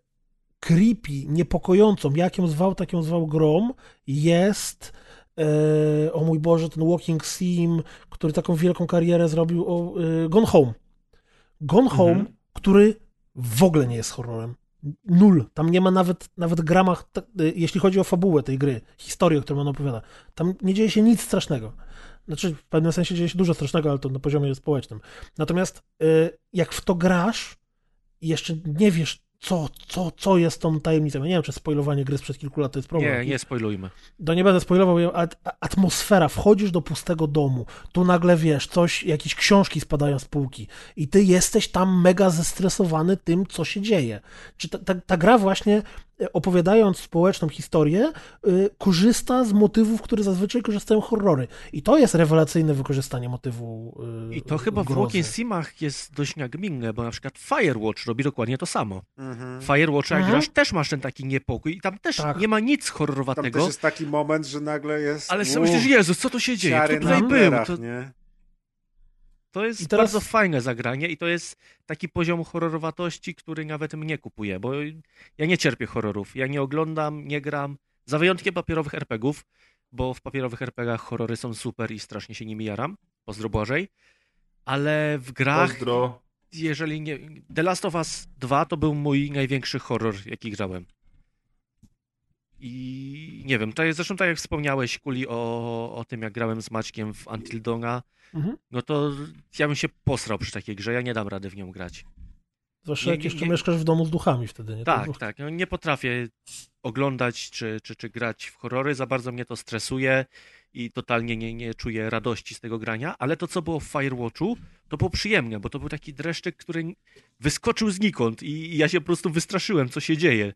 creepy, niepokojącą, jak ją zwał, tak ją zwał grom, jest e, o mój Boże, ten Walking Sim, który taką wielką karierę zrobił, o, e, Gone Home. Gone Home, Mhm. Który w ogóle nie jest horrorem. Nul. Tam nie ma nawet, nawet gramach, e, jeśli chodzi o fabułę tej gry, historię, o której on opowiada. Tam nie dzieje się nic strasznego. Znaczy, w pewnym sensie dzieje się dużo strasznego, ale to na poziomie społecznym. Natomiast y, jak w to grasz i jeszcze nie wiesz, co, co, co jest tą tajemnicą. Ja nie wiem, czy spoilowanie gry sprzed kilku lat to jest problem. Nie, nie spoilujmy. To nie będę spoilował, ale atmosfera, wchodzisz do pustego domu, tu nagle wiesz, coś, jakieś książki spadają z półki i ty jesteś tam mega zestresowany tym, co się dzieje. Czy ta, ta, ta gra właśnie, opowiadając społeczną historię, y, korzysta z motywów, które zazwyczaj korzystają horrory. I to jest rewelacyjne wykorzystanie motywu y, I to chyba w grozy. Walking Simach jest dość nagminne, bo na przykład Firewatch robi dokładnie to samo. Mhm. Firewatch, jak Mhm. grasz, też masz ten taki niepokój i tam też Tak. nie ma nic Tam horrorowatego, też jest taki moment, że nagle jest... ale sobie myślisz, Jezus, co tu się dzieje? Kto tutaj był? To, nie? To jest teraz- bardzo fajne zagranie i to jest taki poziom horrorowatości, który nawet mnie kupuje, bo ja nie cierpię horrorów. Ja nie oglądam, nie gram, za wyjątkiem papierowych RPGów, bo w papierowych RPGach horrory są super i strasznie się nimi jaram. Pozdro Błażej. Ale w grach Pozdro. jeżeli nie. The Last of Us 2 to był mój największy horror, jaki grałem. I nie wiem, to jest zresztą tak jak wspomniałeś, Kuli, o, o tym, jak grałem z Maćkiem w Until Dawna, Mhm. no to ja bym się posrał przy takiej grze, ja nie dam rady w nią grać. Zwłaszcza jak jeszcze nie- mieszkasz w domu z duchami wtedy, nie? Tak, tak, no nie potrafię oglądać czy, czy, czy grać w horrory, za bardzo mnie to stresuje i totalnie nie, nie czuję radości z tego grania, ale to, co było w Firewatchu, to było przyjemne, bo to był taki dreszczyk, który wyskoczył znikąd i, i ja się po prostu wystraszyłem, co się dzieje.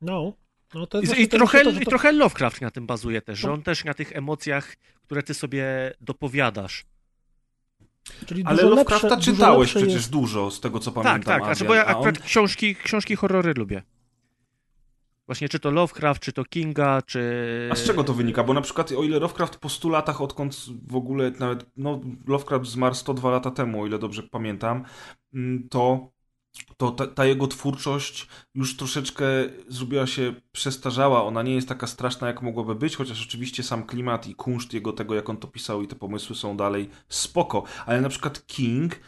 No, no to jest I, właśnie i, to, trochę, to, że I to- trochę Lovecraft na tym bazuje też, że To- on też na tych emocjach, które ty sobie dopowiadasz. Czyli Ale Lovecrafta lepsze, czytałeś lepsze przecież jest- dużo, z tego co Tak, pamiętam. tak, znaczy, Adrian, bo ja a on- akurat książki, książki horrory lubię. Właśnie czy to Lovecraft, czy to Kinga, czy... A z czego to wynika? Bo na przykład o ile Lovecraft po 100 latach, odkąd w ogóle nawet, no Lovecraft zmarł 102 lata temu, o ile dobrze pamiętam, mm, to, to ta, ta jego twórczość już troszeczkę zrobiła się przestarzała. Ona nie jest taka straszna, jak mogłaby być, chociaż oczywiście sam klimat i kunszt jego tego, jak on to pisał i te pomysły są dalej spoko. Ale na przykład King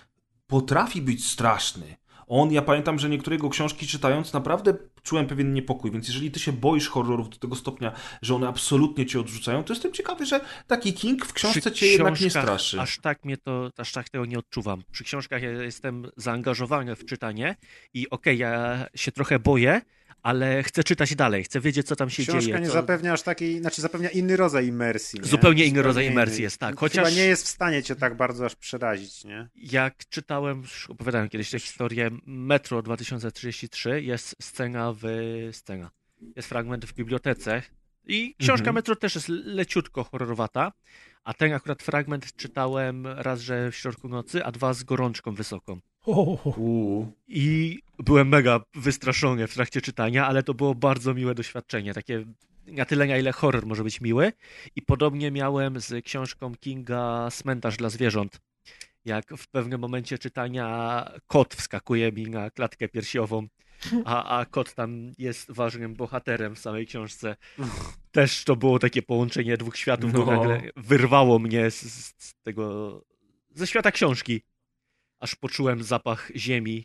potrafi być straszny. On, ja pamiętam, że niektóre jego książki czytając, naprawdę czułem pewien niepokój, więc jeżeli ty się boisz horrorów do tego stopnia, że one absolutnie cię odrzucają, to jestem ciekawy, że taki King w książce Przy cię jednak nie straszy. Aż tak mnie to, aż tak tego nie odczuwam. Przy książkach ja jestem zaangażowany w czytanie i okej, ja się trochę boję, ale chcę czytać dalej, chcę wiedzieć, co tam się Książka dzieje. nie co... zapewnia aż takiej, znaczy zapewnia inny rodzaj imersji. Nie? Zupełnie inny Zupełnie rodzaj imersji jest, tak. Chyba Chociaż- nie jest w stanie cię tak bardzo aż przerazić, nie? Jak czytałem, już opowiadałem kiedyś tę historię, Metro 2033 jest scena w... scena. Jest fragment w bibliotece i książka Mhm. Metro też jest leciutko horrorowata, a ten akurat fragment czytałem raz, że w środku nocy, a dwa z gorączką wysoką. O, Uuu. I byłem mega wystraszony w trakcie czytania, ale to było bardzo miłe doświadczenie. Takie na tyle, na ile horror może być miły. I podobnie miałem z książką Kinga Cmentarz dla zwierząt. Jak w pewnym momencie czytania kot wskakuje mi na klatkę piersiową, a, a kot tam jest ważnym bohaterem w samej książce. Też to było takie połączenie dwóch światów, No. które nagle wyrwało mnie z, z tego, ze świata książki. Aż poczułem zapach ziemi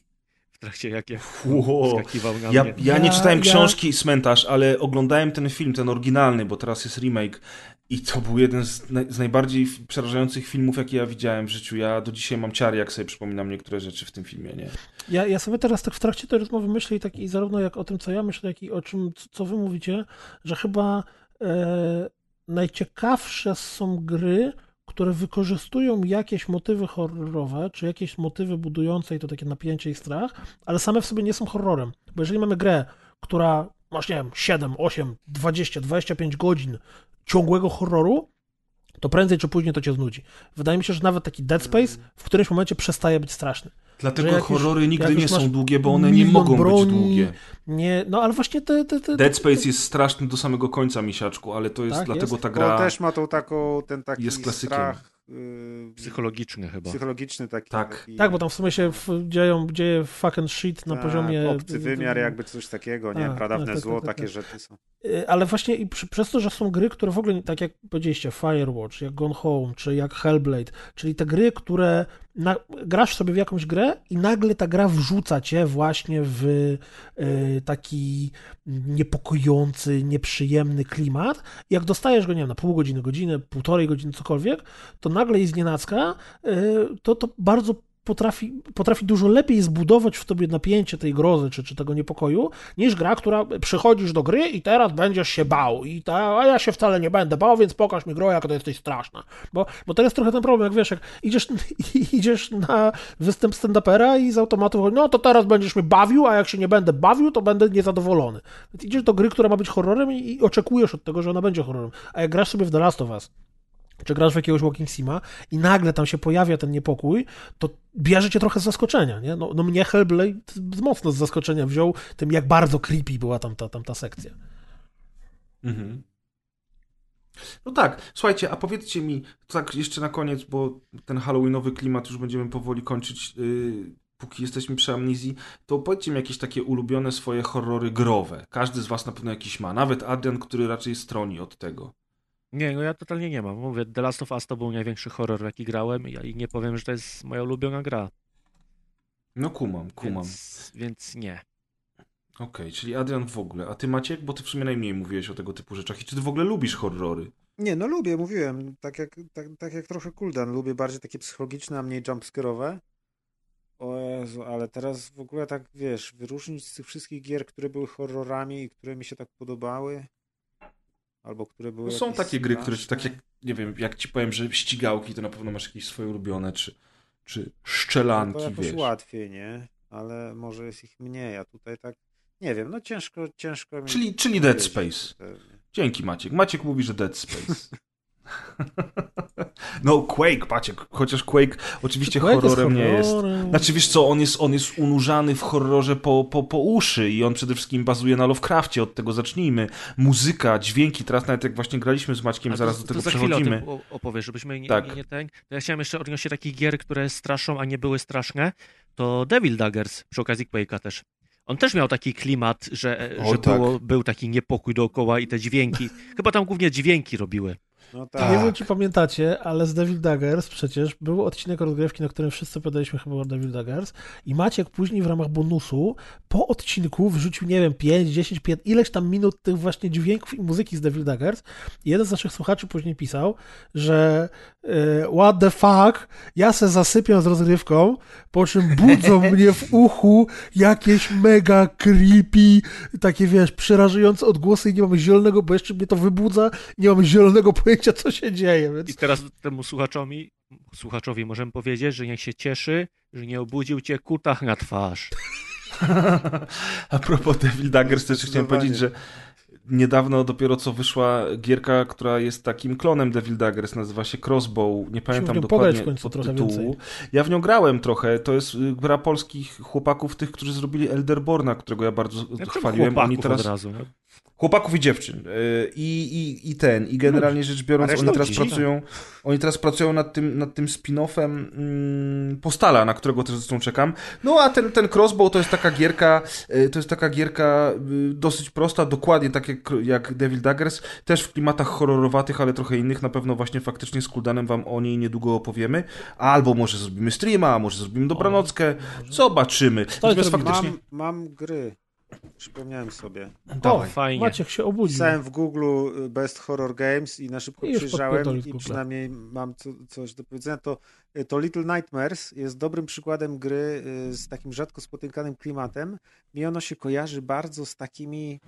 trakcie jak ja Wow. na Ja, mnie. ja nie czytałem ja- książki Cmentarz, ale oglądałem ten film, ten oryginalny, bo teraz jest remake i to był jeden z, naj, z najbardziej przerażających filmów, jakie ja widziałem w życiu. Ja do dzisiaj mam ciary, jak sobie przypominam niektóre rzeczy w tym filmie, nie? Ja, ja sobie teraz tak w trakcie tej rozmowy myślę i tak i zarówno jak o tym, co ja myślę, jak i o czym, co- co wy mówicie, że chyba e, najciekawsze są gry, które wykorzystują jakieś motywy horrorowe, czy jakieś motywy budujące to takie napięcie i strach, ale same w sobie nie są horrorem. Bo jeżeli mamy grę, która masz, nie wiem, 7, 8, 20, 25 godzin ciągłego horroru, to prędzej czy później to cię znudzi. Wydaje mi się, że nawet taki Dead Space w którymś momencie przestaje być straszny. Dlatego już- horrory nigdy nie są długie, bo one nie mogą broni, być długie. Nie, no ale właśnie te... te, te Dead Space jest straszny do samego końca, misiaczku, ale to jest Tak, dlatego jest. ta Bo gra... on też ma tą taką, ten taki jest klasykiem. strach Psychologiczny chyba. psychologiczny taki. Tak. taki Tak, bo tam w sumie się w, dzieją, dzieje fucking shit na tak, poziomie... Obcy wymiar, jakby coś takiego, nie? A, Pradawne tak, tak, zło, tak, tak, takie tak. rzeczy są. Y, Ale właśnie i przy, przez to, że są gry, które w ogóle, tak jak powiedzieliście, Firewatch, jak Gone Home, czy jak Hellblade, czyli te gry, które na, grasz sobie w jakąś grę i nagle ta gra wrzuca cię właśnie w y, taki niepokojący, nieprzyjemny klimat. Jak dostajesz go, nie wiem, na pół godziny, godzinę, półtorej godziny, cokolwiek, to nagle i znienacka y, to, to bardzo potrafi, potrafi dużo lepiej zbudować w tobie napięcie tej grozy czy, czy tego niepokoju, niż gra, która przychodzisz do gry i teraz będziesz się bał. I ta, a ja się wcale nie będę bał, więc pokaż mi grę, jak to jesteś straszna. Bo, bo to jest trochę ten problem, jak wiesz, jak idziesz, idziesz na występ stand-upera i z automatu no to teraz będziesz mnie bawił, a jak się nie będę bawił, to będę niezadowolony. Więc idziesz do gry, która ma być horrorem i, i oczekujesz od tego, że ona będzie horrorem. A jak grasz sobie w The Last of Us, czy grasz w jakiegoś Walking Sima i nagle tam się pojawia ten niepokój, to bierze cię trochę z zaskoczenia, nie? No, no mnie Hellblade mocno z zaskoczenia wziął tym, jak bardzo creepy była tam ta, tam ta sekcja. Mhm. No tak, słuchajcie, a powiedzcie mi, tak jeszcze na koniec, bo ten halloweenowy klimat już będziemy powoli kończyć, yy, póki jesteśmy przy amnizji, to powiedzcie mi jakieś takie ulubione swoje horrory growe. Każdy z was na pewno jakiś ma, nawet Adrian, który raczej stroni od tego. Nie, no ja totalnie nie mam. Mówię, The Last of Us to był największy horror, jaki grałem i nie powiem, że to jest moja ulubiona gra. No kumam, kumam. Więc, więc nie. Okej, czyli Adrian w ogóle. A ty Maciek, bo ty w sumie najmniej mówiłeś o tego typu rzeczach. I czy ty w ogóle lubisz horrory? Nie, no lubię, mówiłem, tak jak, tak, tak jak trochę Kuldan, lubię bardziej takie psychologiczne, a mniej jumpscare'owe. O Jezu, ale teraz w ogóle tak, wiesz, wyróżnić z tych wszystkich gier, które były horrorami i które mi się tak podobały, albo które były No są takie gry, które tak jak, nie wiem, jak ci powiem, że ścigałki, to na pewno masz jakieś swoje ulubione, czy, czy No szczelanki, to jakoś wiesz. łatwiej, nie? Ale może jest ich mniej, a tutaj tak, nie wiem, no ciężko, ciężko mi Czyli, czyli Dead Space. pewnie. Dzięki Maciek. Maciek mówi, że Dead Space. No Quake, Maciek, chociaż Quake oczywiście Quake horrorem nie jest. Znaczy wiesz co, on jest, on jest unurzany w horrorze po, po, po uszy i on przede wszystkim bazuje na Lovecrafcie, od tego zacznijmy. Muzyka, dźwięki, teraz nawet jak właśnie graliśmy z Maćkiem, zaraz to, do tego to za chwilę o przechodzimy. tym opowiesz, żebyśmy nie, Tak. nie, nie ten. Ja chciałem jeszcze odnośnie takich gier, które straszą, a nie były straszne, to Devil Daggers przy okazji Quake'a też. On też miał taki klimat, że, O, że tak. było, był taki niepokój dookoła i te dźwięki. Chyba tam głównie dźwięki robiły. No Nie tak. wiem, czy pamiętacie, ale z Devil Daggers przecież był odcinek rozgrywki, na którym wszyscy podaliśmy chyba o Devil Daggers i Maciek później w ramach bonusu po odcinku wrzucił, nie wiem, 5, 10, 5, ileś tam minut tych właśnie dźwięków i muzyki z Devil Daggers i jeden z naszych słuchaczy później pisał, że e, what the fuck, ja se zasypiam z rozgrywką, po czym budzą mnie w uchu jakieś mega creepy, takie wiesz, przerażające odgłosy i nie mam zielonego, bo jeszcze mnie to wybudza, nie mam zielonego pojęcia, co się dzieje, więc I teraz temu słuchaczowi, słuchaczowi możemy powiedzieć, że niech się cieszy, że nie obudził cię kutach na twarz. A propos Devil Daggers, też chciałem powiedzieć, że niedawno dopiero co wyszła gierka, która jest takim klonem Devil Daggers, nazywa się Crossbow. Nie pamiętam dokładnie pograć w końcu trochę tytułu. więcej. Ja w nią grałem trochę. To jest y, gra polskich chłopaków, tych, którzy zrobili Elderborna, którego ja bardzo Ja chwaliłem. Oni teraz od razu. No. Chłopaków i dziewczyn. Y, I, i, i ten, i generalnie rzecz biorąc, oni teraz pracują, oni teraz pracują nad tym, nad tym spin-offem mm, Postala, na którego też zresztą czekam. No a ten, ten Crossbow to jest taka gierka, y, to jest taka gierka y, dosyć prosta, dokładnie tak jak, jak Devil Daggers, też w klimatach horrorowatych, ale trochę innych. Na pewno właśnie faktycznie z Kuldanem wam o niej niedługo opowiemy. Albo może zrobimy streama, może zrobimy dobranockę. Zobaczymy. Natomiast robimy. faktycznie... Mam, mam gry. Przypomniałem sobie. O, Fajnie. Maciek się obudził. Pisałem w Google y, Best Horror Games i na szybko I przyjrzałem i przynajmniej mam co, coś do powiedzenia. To, y, to Little Nightmares jest dobrym przykładem gry y, z takim rzadko spotykanym klimatem. Mi ono się kojarzy bardzo z takimi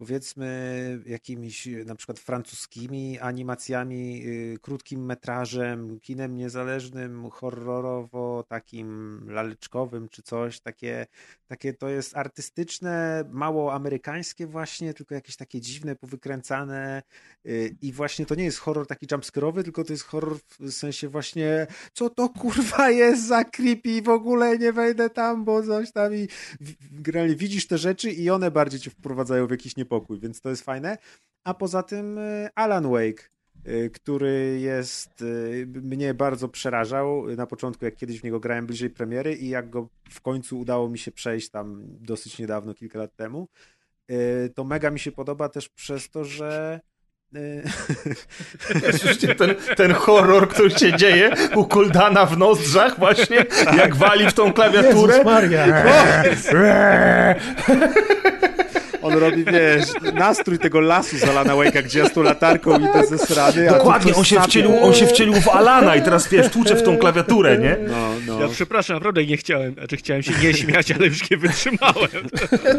powiedzmy jakimiś na przykład francuskimi animacjami, y, krótkim metrażem, kinem niezależnym, horrorowo takim laleczkowym czy coś, takie, takie to jest artystyczne, mało amerykańskie właśnie, tylko jakieś takie dziwne, powykręcane y, i właśnie to nie jest horror taki jumpscare'owy, tylko to jest horror w sensie właśnie co to kurwa jest za creepy, w ogóle nie wejdę tam, bo coś tam i generalnie widzisz te rzeczy i one bardziej cię wprowadzają w jakiś niepokój, więc to jest fajne. A poza tym y, Alan Wake, y, który jest, y, mnie bardzo przerażał na początku, jak kiedyś w niego grałem bliżej premiery i jak go w końcu udało mi się przejść tam dosyć niedawno, kilka lat temu, to mega mi się podoba też przez to, że ten, ten horror, który się dzieje u Kuldana w nozdrzach właśnie, jak wali w tą klawiaturę. Jezus Maria. on robi, wiesz, nastrój tego lasu z Alana Wake'a, gdzie ja z tą latarką idę ze tu Dokładnie, on się, wcielił, on się wcielił w Alana i teraz wiesz, tłucze w tą klawiaturę, nie? No, no. Ja przepraszam, naprawdę nie chciałem, znaczy chciałem się nie śmiać, ale już nie wytrzymałem.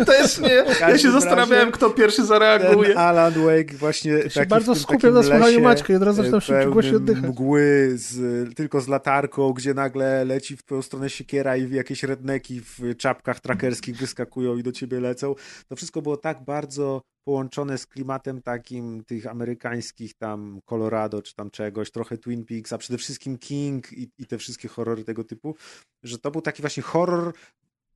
Też nie. Ja się zastanawiałem, kto pierwszy Ten zareaguje. Alan Wake właśnie Ja się bardzo skupiam na słuchaniu Maćka i od razu zaczynam e, szybciej pełnym oddychać. mgły z, tylko z latarką, gdzie nagle leci w twoją stronę siekiera i jakieś redneki w czapkach trackerskich wyskakują i do ciebie lecą. To wszystko było tak bardzo połączone z klimatem takim tych amerykańskich tam Colorado czy tam czegoś, trochę Twin Peaks, a przede wszystkim King i, i te wszystkie horrory tego typu, że to był taki właśnie horror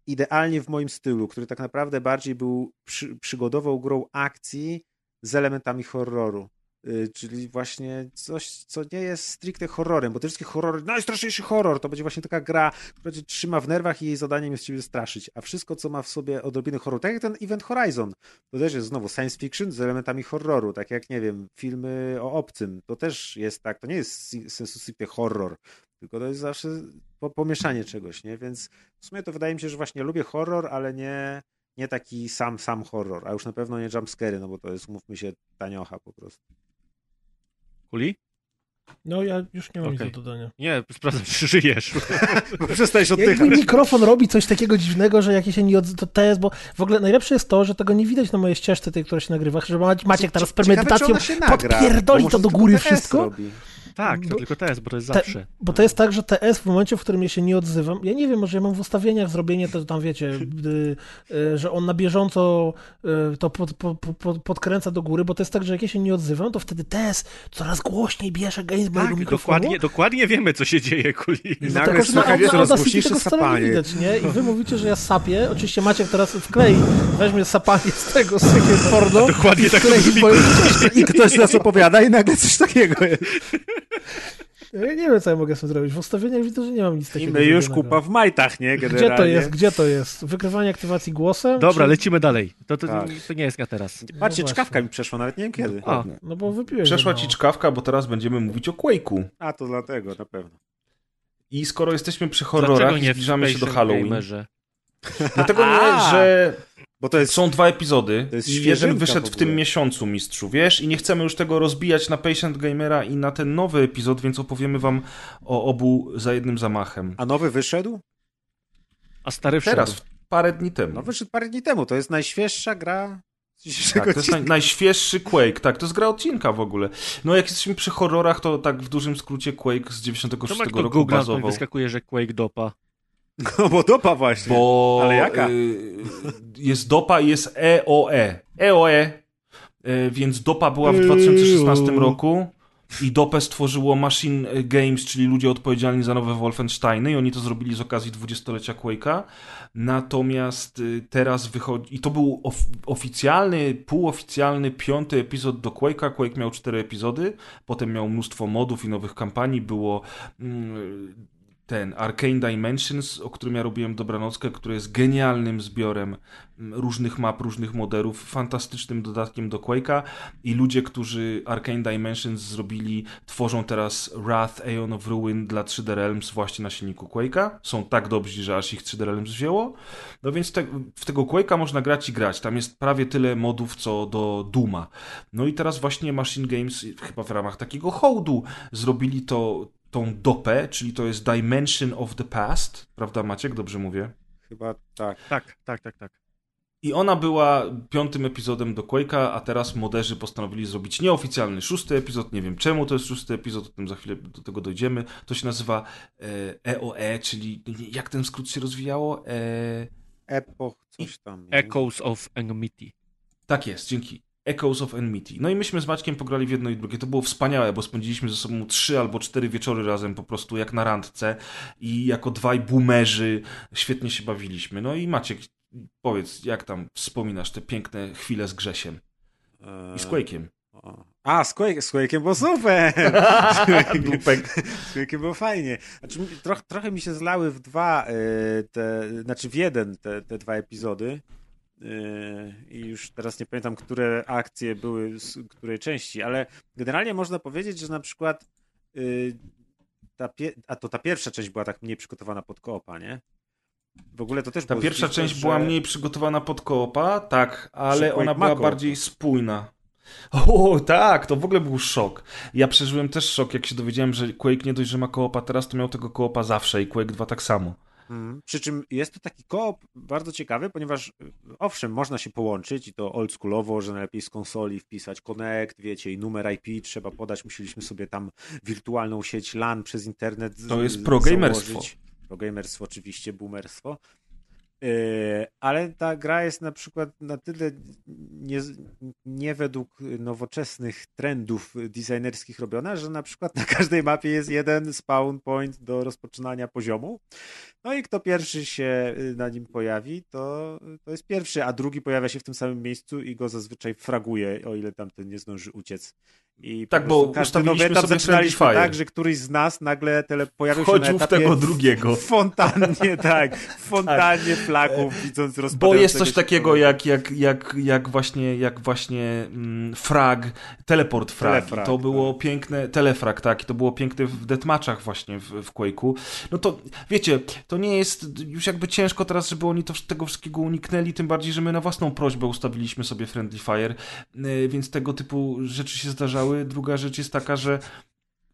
idealnie w moim stylu, który tak naprawdę bardziej był przy, przygodową grą akcji z elementami horroru. Y, Czyli właśnie coś, co nie jest stricte horrorem, bo te wszystkie horrory, najstraszniejszy horror, to będzie właśnie taka gra, która cię trzyma w nerwach i jej zadaniem jest ciebie straszyć. A wszystko, co ma w sobie odrobinę horroru, tak jak ten Event Horizon, to też jest znowu science fiction z elementami horroru, tak jak, nie wiem, filmy o obcym, to też jest tak, to nie jest sensu stricte horror, tylko to jest zawsze po, pomieszanie czegoś, nie? Więc w sumie to wydaje mi się, że właśnie lubię horror, ale nie, nie taki sam, sam horror, a już na pewno nie jumpscary, no bo to jest, mówmy się, taniocha po prostu. Kuli? No ja już nie mam Okej. nic do dodania. Nie, sprawdzam, czy żyjesz. Przestałeś Jak oddychać. mi mikrofon robi coś takiego dziwnego, że jakieś się nie odzywa, to to jest, bo w ogóle najlepsze jest to, że tego nie widać na mojej ścieżce tej, która się nagrywa, że Ma- Maciek teraz z premedytacją podpierdoli to do góry wszystko. robi. Tak, Bo- to tylko jest, bo to jest Te- zawsze. Bo to jest tak, że TS w momencie, w którym ja się nie odzywam, ja nie wiem, może ja mam w ustawieniach zrobienie to, tam wiecie, y, y, że on na bieżąco y, to pod, pod, pod, podkręca do góry, bo to jest tak, że jak ja się nie odzywam, to wtedy TS coraz głośniej bierze gain z mojego Tak, mikrofonu. dokładnie, dokładnie wiemy, co się dzieje, Kuli. I nagle słychać na coraz głośniejsze tego sapanie. widać, nie? I wy mówicie, że ja sapię. Oczywiście Maciek teraz wklei, weźmie sapanie z tego, z takiego porno. Dokładnie i tak to brzmi. I ktoś nas opowiada i nagle coś takiego jest. Ja nie wiem, co ja mogę z tym zrobić. W ustawieniach widzę, że nie mam nic I takiego. my już zrobionego. kupa w majtach, nie? Gdzie Generalnie. to jest? Gdzie to jest? Wykrywanie aktywacji głosem? Dobra, czy... lecimy dalej. To, to, Tak. to nie jest na teraz. Patrzcie, No czkawka mi przeszła, nawet nie wiem kiedy. A, No bo wypiłeś. Przeszła ci czkawka, bo teraz będziemy mówić o Quake'u. A, to dlatego, na pewno. I skoro jesteśmy przy horrorach i zbliżamy się do Halloween, Gamerze? dlatego nie, że Bo to jest... są dwa epizody. To jest jeden wyszedł w w tym miesiącu, mistrzu, wiesz? I nie chcemy już tego rozbijać na Patient Gamera i na ten nowy epizod, więc opowiemy wam o obu za jednym zamachem. A nowy wyszedł? A stary wszedł. Teraz, parę dni temu. No wyszedł parę dni temu. To jest najświeższa gra Tak, to jest naj, najświeższy Quake, tak, to jest gra odcinka w ogóle. No jak jesteśmy przy horrorach, to tak w dużym skrócie Quake z 96 Tomek to roku Google to bazował. wyskakuje, że Quake dopa. No bo dopa właśnie. Bo Ale jaka? y, jest dopa i jest EOE. EOE, y, więc dopa była w 2016 roku. i dopę stworzyło Machine Games, czyli ludzie odpowiedzialni za nowe Wolfensteiny i oni to zrobili z okazji dwudziestolecia Quake'a. Natomiast y, teraz wychodzi... I to był of oficjalny, półoficjalny piąty epizod do Quake'a. Quake miał cztery epizody, potem miał mnóstwo modów i nowych kampanii. Było... Mm, ten Arcane Dimensions, o którym ja robiłem dobranockę, który jest genialnym zbiorem różnych map, różnych modelów, fantastycznym dodatkiem do Quake'a i ludzie, którzy Arcane Dimensions zrobili, tworzą teraz Wrath Aeon of Ruin dla 3D Realms właśnie na silniku Quake'a. Są tak dobrzy, że aż ich 3D Realms wzięło. No więc te, w tego Quake'a można grać i grać. Tam jest prawie tyle modów, co do Duma. No i teraz właśnie Machine Games, chyba w ramach takiego hołdu, zrobili to tą dopę, czyli to jest Dimension of the Past, prawda Maciek, dobrze mówię? Chyba tak. Tak, tak, tak, tak. I ona była piątym epizodem do Quake'a, a teraz moderzy postanowili zrobić nieoficjalny szósty epizod. Nie wiem czemu to jest szósty epizod, o tym za chwilę do tego dojdziemy. To się nazywa EOE, e, czyli jak ten skrót się rozwijało? E... Epoch, coś tam. Echoes of Enmity. Tak jest, dzięki. Echoes of Enmity. No i myśmy z Maćkiem pograli w jedno i drugie. To było wspaniałe, bo spędziliśmy ze sobą trzy albo cztery wieczory razem po prostu jak na randce i jako dwaj boomerzy świetnie się bawiliśmy. No i Maciek, powiedz, jak tam wspominasz te piękne chwile z Grzesiem i z Quake'iem? A, z, Quake, z Quake'iem było super! z Quake'iem było fajnie. Znaczy, troch, trochę mi się zlały w dwa, e, te, znaczy w jeden te, te dwa epizody. Yy, i już teraz nie pamiętam, które akcje były z której części, ale generalnie można powiedzieć, że na przykład yy, ta a to ta pierwsza część była tak mniej przygotowana pod koopa, nie? W ogóle to też Ta pierwsza część że... była mniej przygotowana pod koopa, tak, ale ona była bardziej spójna. O, tak, to w ogóle był szok. Ja przeżyłem też szok, jak się dowiedziałem, że Quake nie dość, że ma koopa teraz, to miał tego koopa zawsze i Quake 2 tak samo. Mhm. Przy czym jest to taki koop bardzo ciekawy, ponieważ y, owszem, można się połączyć i to oldschoolowo, że najlepiej z konsoli wpisać connect, wiecie, i numer IP trzeba podać. Musieliśmy sobie tam wirtualną sieć LAN przez internet To jest progamerstwo. Progamerstwo oczywiście, boomerstwo. Yy, ale ta gra jest na przykład na tyle nie, nie, według nowoczesnych trendów designerskich robiona, że na przykład na każdej mapie jest jeden spawn point do rozpoczynania poziomu. No i kto pierwszy się y, na nim pojawi, to, to jest pierwszy, a drugi pojawia się w tym samym miejscu i go zazwyczaj fraguje, o ile tamten nie zdąży uciec. I tak, bo każdy nowy etap zaczynaliśmy tak, że któryś z nas nagle tele pojawił Wchodził się na etapie w tego drugiego. W fontannie, tak, w fontannie flaków, tak. widząc Bo jest coś takiego jak, jak, jak, jak właśnie, jak właśnie mm, frag, teleport frag. Telefrag, to było tak. piękne, telefrag, tak, i to było piękne w deathmatchach właśnie w, w Quake'u. No to, wiecie, to nie jest już jakby ciężko teraz, żeby oni to, tego wszystkiego uniknęli, tym bardziej, że my na własną prośbę ustawiliśmy sobie Friendly Fire, y, więc tego typu rzeczy się zdarzały Druga rzecz jest taka, że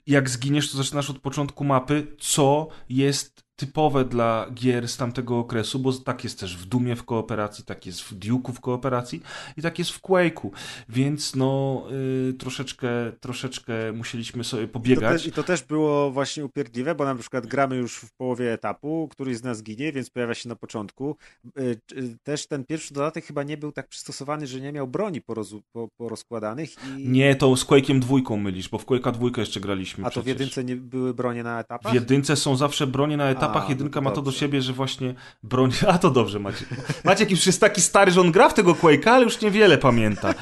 jak zginiesz, to zaczynasz od początku mapy, co jest typowe dla gier z tamtego okresu, bo tak jest też w Dumie w kooperacji, tak jest w Duke'u w kooperacji i tak jest w Quake'u, więc no y, troszeczkę, troszeczkę musieliśmy sobie pobiegać. I to, też, I to też było właśnie upierdliwe, bo na przykład gramy już w połowie etapu, któryś z nas ginie, więc pojawia się na początku. Y, y, też ten pierwszy dodatek chyba nie był tak przystosowany, że nie miał broni poroz, po, porozkładanych. I... Nie, to z Quake'iem dwójką mylisz, bo w Quake'a dwójkę jeszcze graliśmy A to przecież. w jedynce nie były bronie na etapach? W jedynce są zawsze bronie na etapach, etapach jedynka no ma to do siebie, że właśnie broń... A to dobrze Maciek. Maciek już jest taki stary, że on gra w tego Quake'a, ale już niewiele pamięta.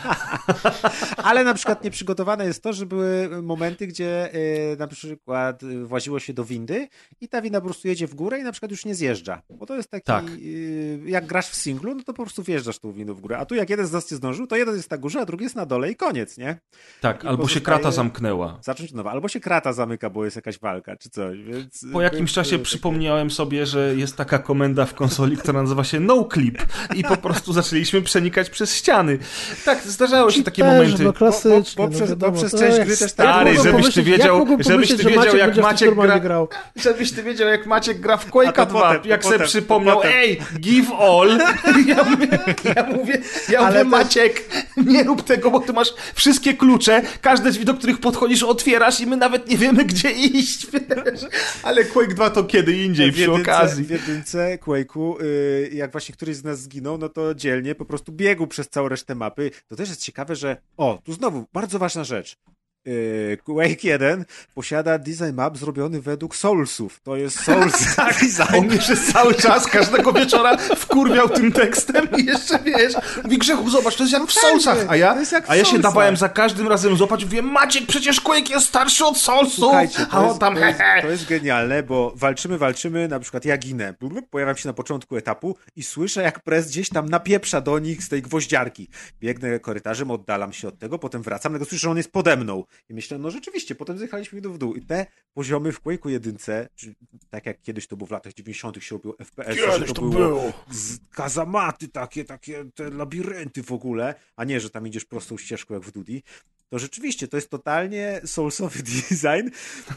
ale na przykład nieprzygotowane jest to, że były momenty, gdzie yy, na przykład y, właziło się do windy i ta winda po prostu jedzie w górę i na przykład już nie zjeżdża. Bo to jest taki, tak. yy, jak grasz w singlu, no to po prostu wjeżdżasz tą windą w górę. A tu jak jeden z nas nie zdążył, to jeden jest na górze, a drugi jest na dole i koniec, nie? Tak, I albo się krata zamknęła. Zacząć nowa, albo się krata zamyka, bo jest jakaś walka, czy coś. Więc, po jakimś czasie przypomniałem sobie, że jest taka komenda w konsoli, która nazywa się no clip i po prostu zaczęliśmy przenikać przez ściany. Tak, zdarzały się takie też, momenty. No klasycznie, bo, bo, no, wiadomo, przez część gry też tak. Stary, żebyś ty wiedział, żebyś ty wiedział jak Maciek gra, grał. żebyś ty wiedział jak Maciek gra w Quake'a 2, potem, jak sobie przypomniał, ej, give all. Ja mówię, ja mówię, ja mówię Maciek, nie rób tego, bo ty masz wszystkie klucze, każde drzwi, do których podchodzisz, otwierasz i my nawet nie wiemy, gdzie iść, wiesz? Ale Quake 2 to kiedy indziej, przy okazji. W jedynce Quake'u, y, jak właśnie któryś z nas zginął, no to dzielnie po prostu biegł przez całą resztę mapy. To też jest ciekawe, że o, tu znowu bardzo ważna rzecz. Yy, Quake 1 posiada design map zrobiony według Soulsów. To jest Souls tak, design. On mnie przez cały czas, każdego wieczora wkurwiał tym tekstem i jeszcze wiesz, mówi Grzechu, zobacz, to jest jak w Soulsach, a ja, a ja się dawałem za każdym razem złapać, mówię, Maciek, przecież Quake jest starszy od Soulsów, a to on tam, to, jest, to jest genialne, bo walczymy, walczymy, na przykład ja ginę, pojawiam się na początku etapu i słyszę, jak prez gdzieś tam napieprza do nich z tej gwoździarki. Biegnę korytarzem, oddalam się od tego, potem wracam, nagle słyszę, że on jest pode mną. I myślę, no rzeczywiście, potem zjechaliśmy w dół. I te poziomy w Quake'u 1, czy tak jak kiedyś to było w latach 90. się robił FPS, że Kiedyś to, to było, było. kazamaty takie, takie te labirynty w ogóle, a nie, że tam idziesz prostą ścieżką jak w Dudi, to rzeczywiście to jest totalnie soulsowy design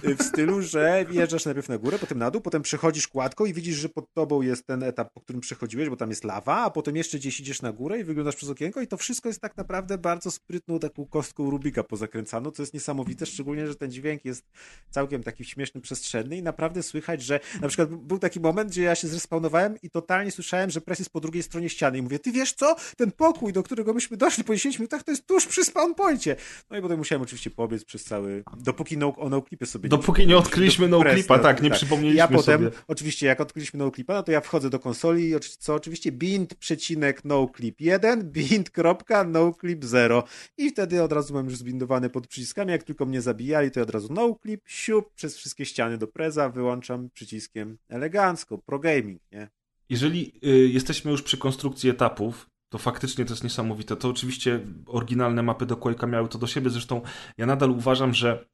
y, w stylu, że wjeżdżasz najpierw na górę, potem na dół, potem przechodzisz kładką i widzisz, że pod tobą jest ten etap, po którym przechodziłeś, bo tam jest lawa, a potem jeszcze gdzieś idziesz na górę i wyglądasz przez okienko i to wszystko jest tak naprawdę bardzo sprytną taką kostką Rubika pozakręcano, co jest niesamowite, szczególnie, że ten dźwięk jest całkiem taki śmieszny, przestrzenny i naprawdę słychać, że na przykład był taki moment, gdzie ja się zrespawnowałem i totalnie słyszałem, że pres jest po drugiej stronie ściany i mówię, ty wiesz co, ten pokój, do którego myśmy doszli po 10 minutach, to jest tuż przy spawn. No i potem musiałem oczywiście pobiec przez cały, dopóki no, o noclipie sobie Dopóki nie odkryliśmy noclipa, press, tak, nie przypomnieliśmy Ja potem, sobie. oczywiście, jak odkryliśmy noclipa, no to ja wchodzę do konsoli i co oczywiście bind przecinek noclip 1, bind kropka noclip 0 i wtedy od razu mam już zbindowane pod przyciskami, jak tylko mnie zabijali, to ja od razu noclip, siup, przez wszystkie ściany do preza, wyłączam przyciskiem elegancko, pro gaming, nie? Jeżeli y, jesteśmy już przy konstrukcji etapów, to faktycznie to jest niesamowite. To oczywiście oryginalne mapy do Quake'a miały to do siebie. Zresztą ja nadal uważam, że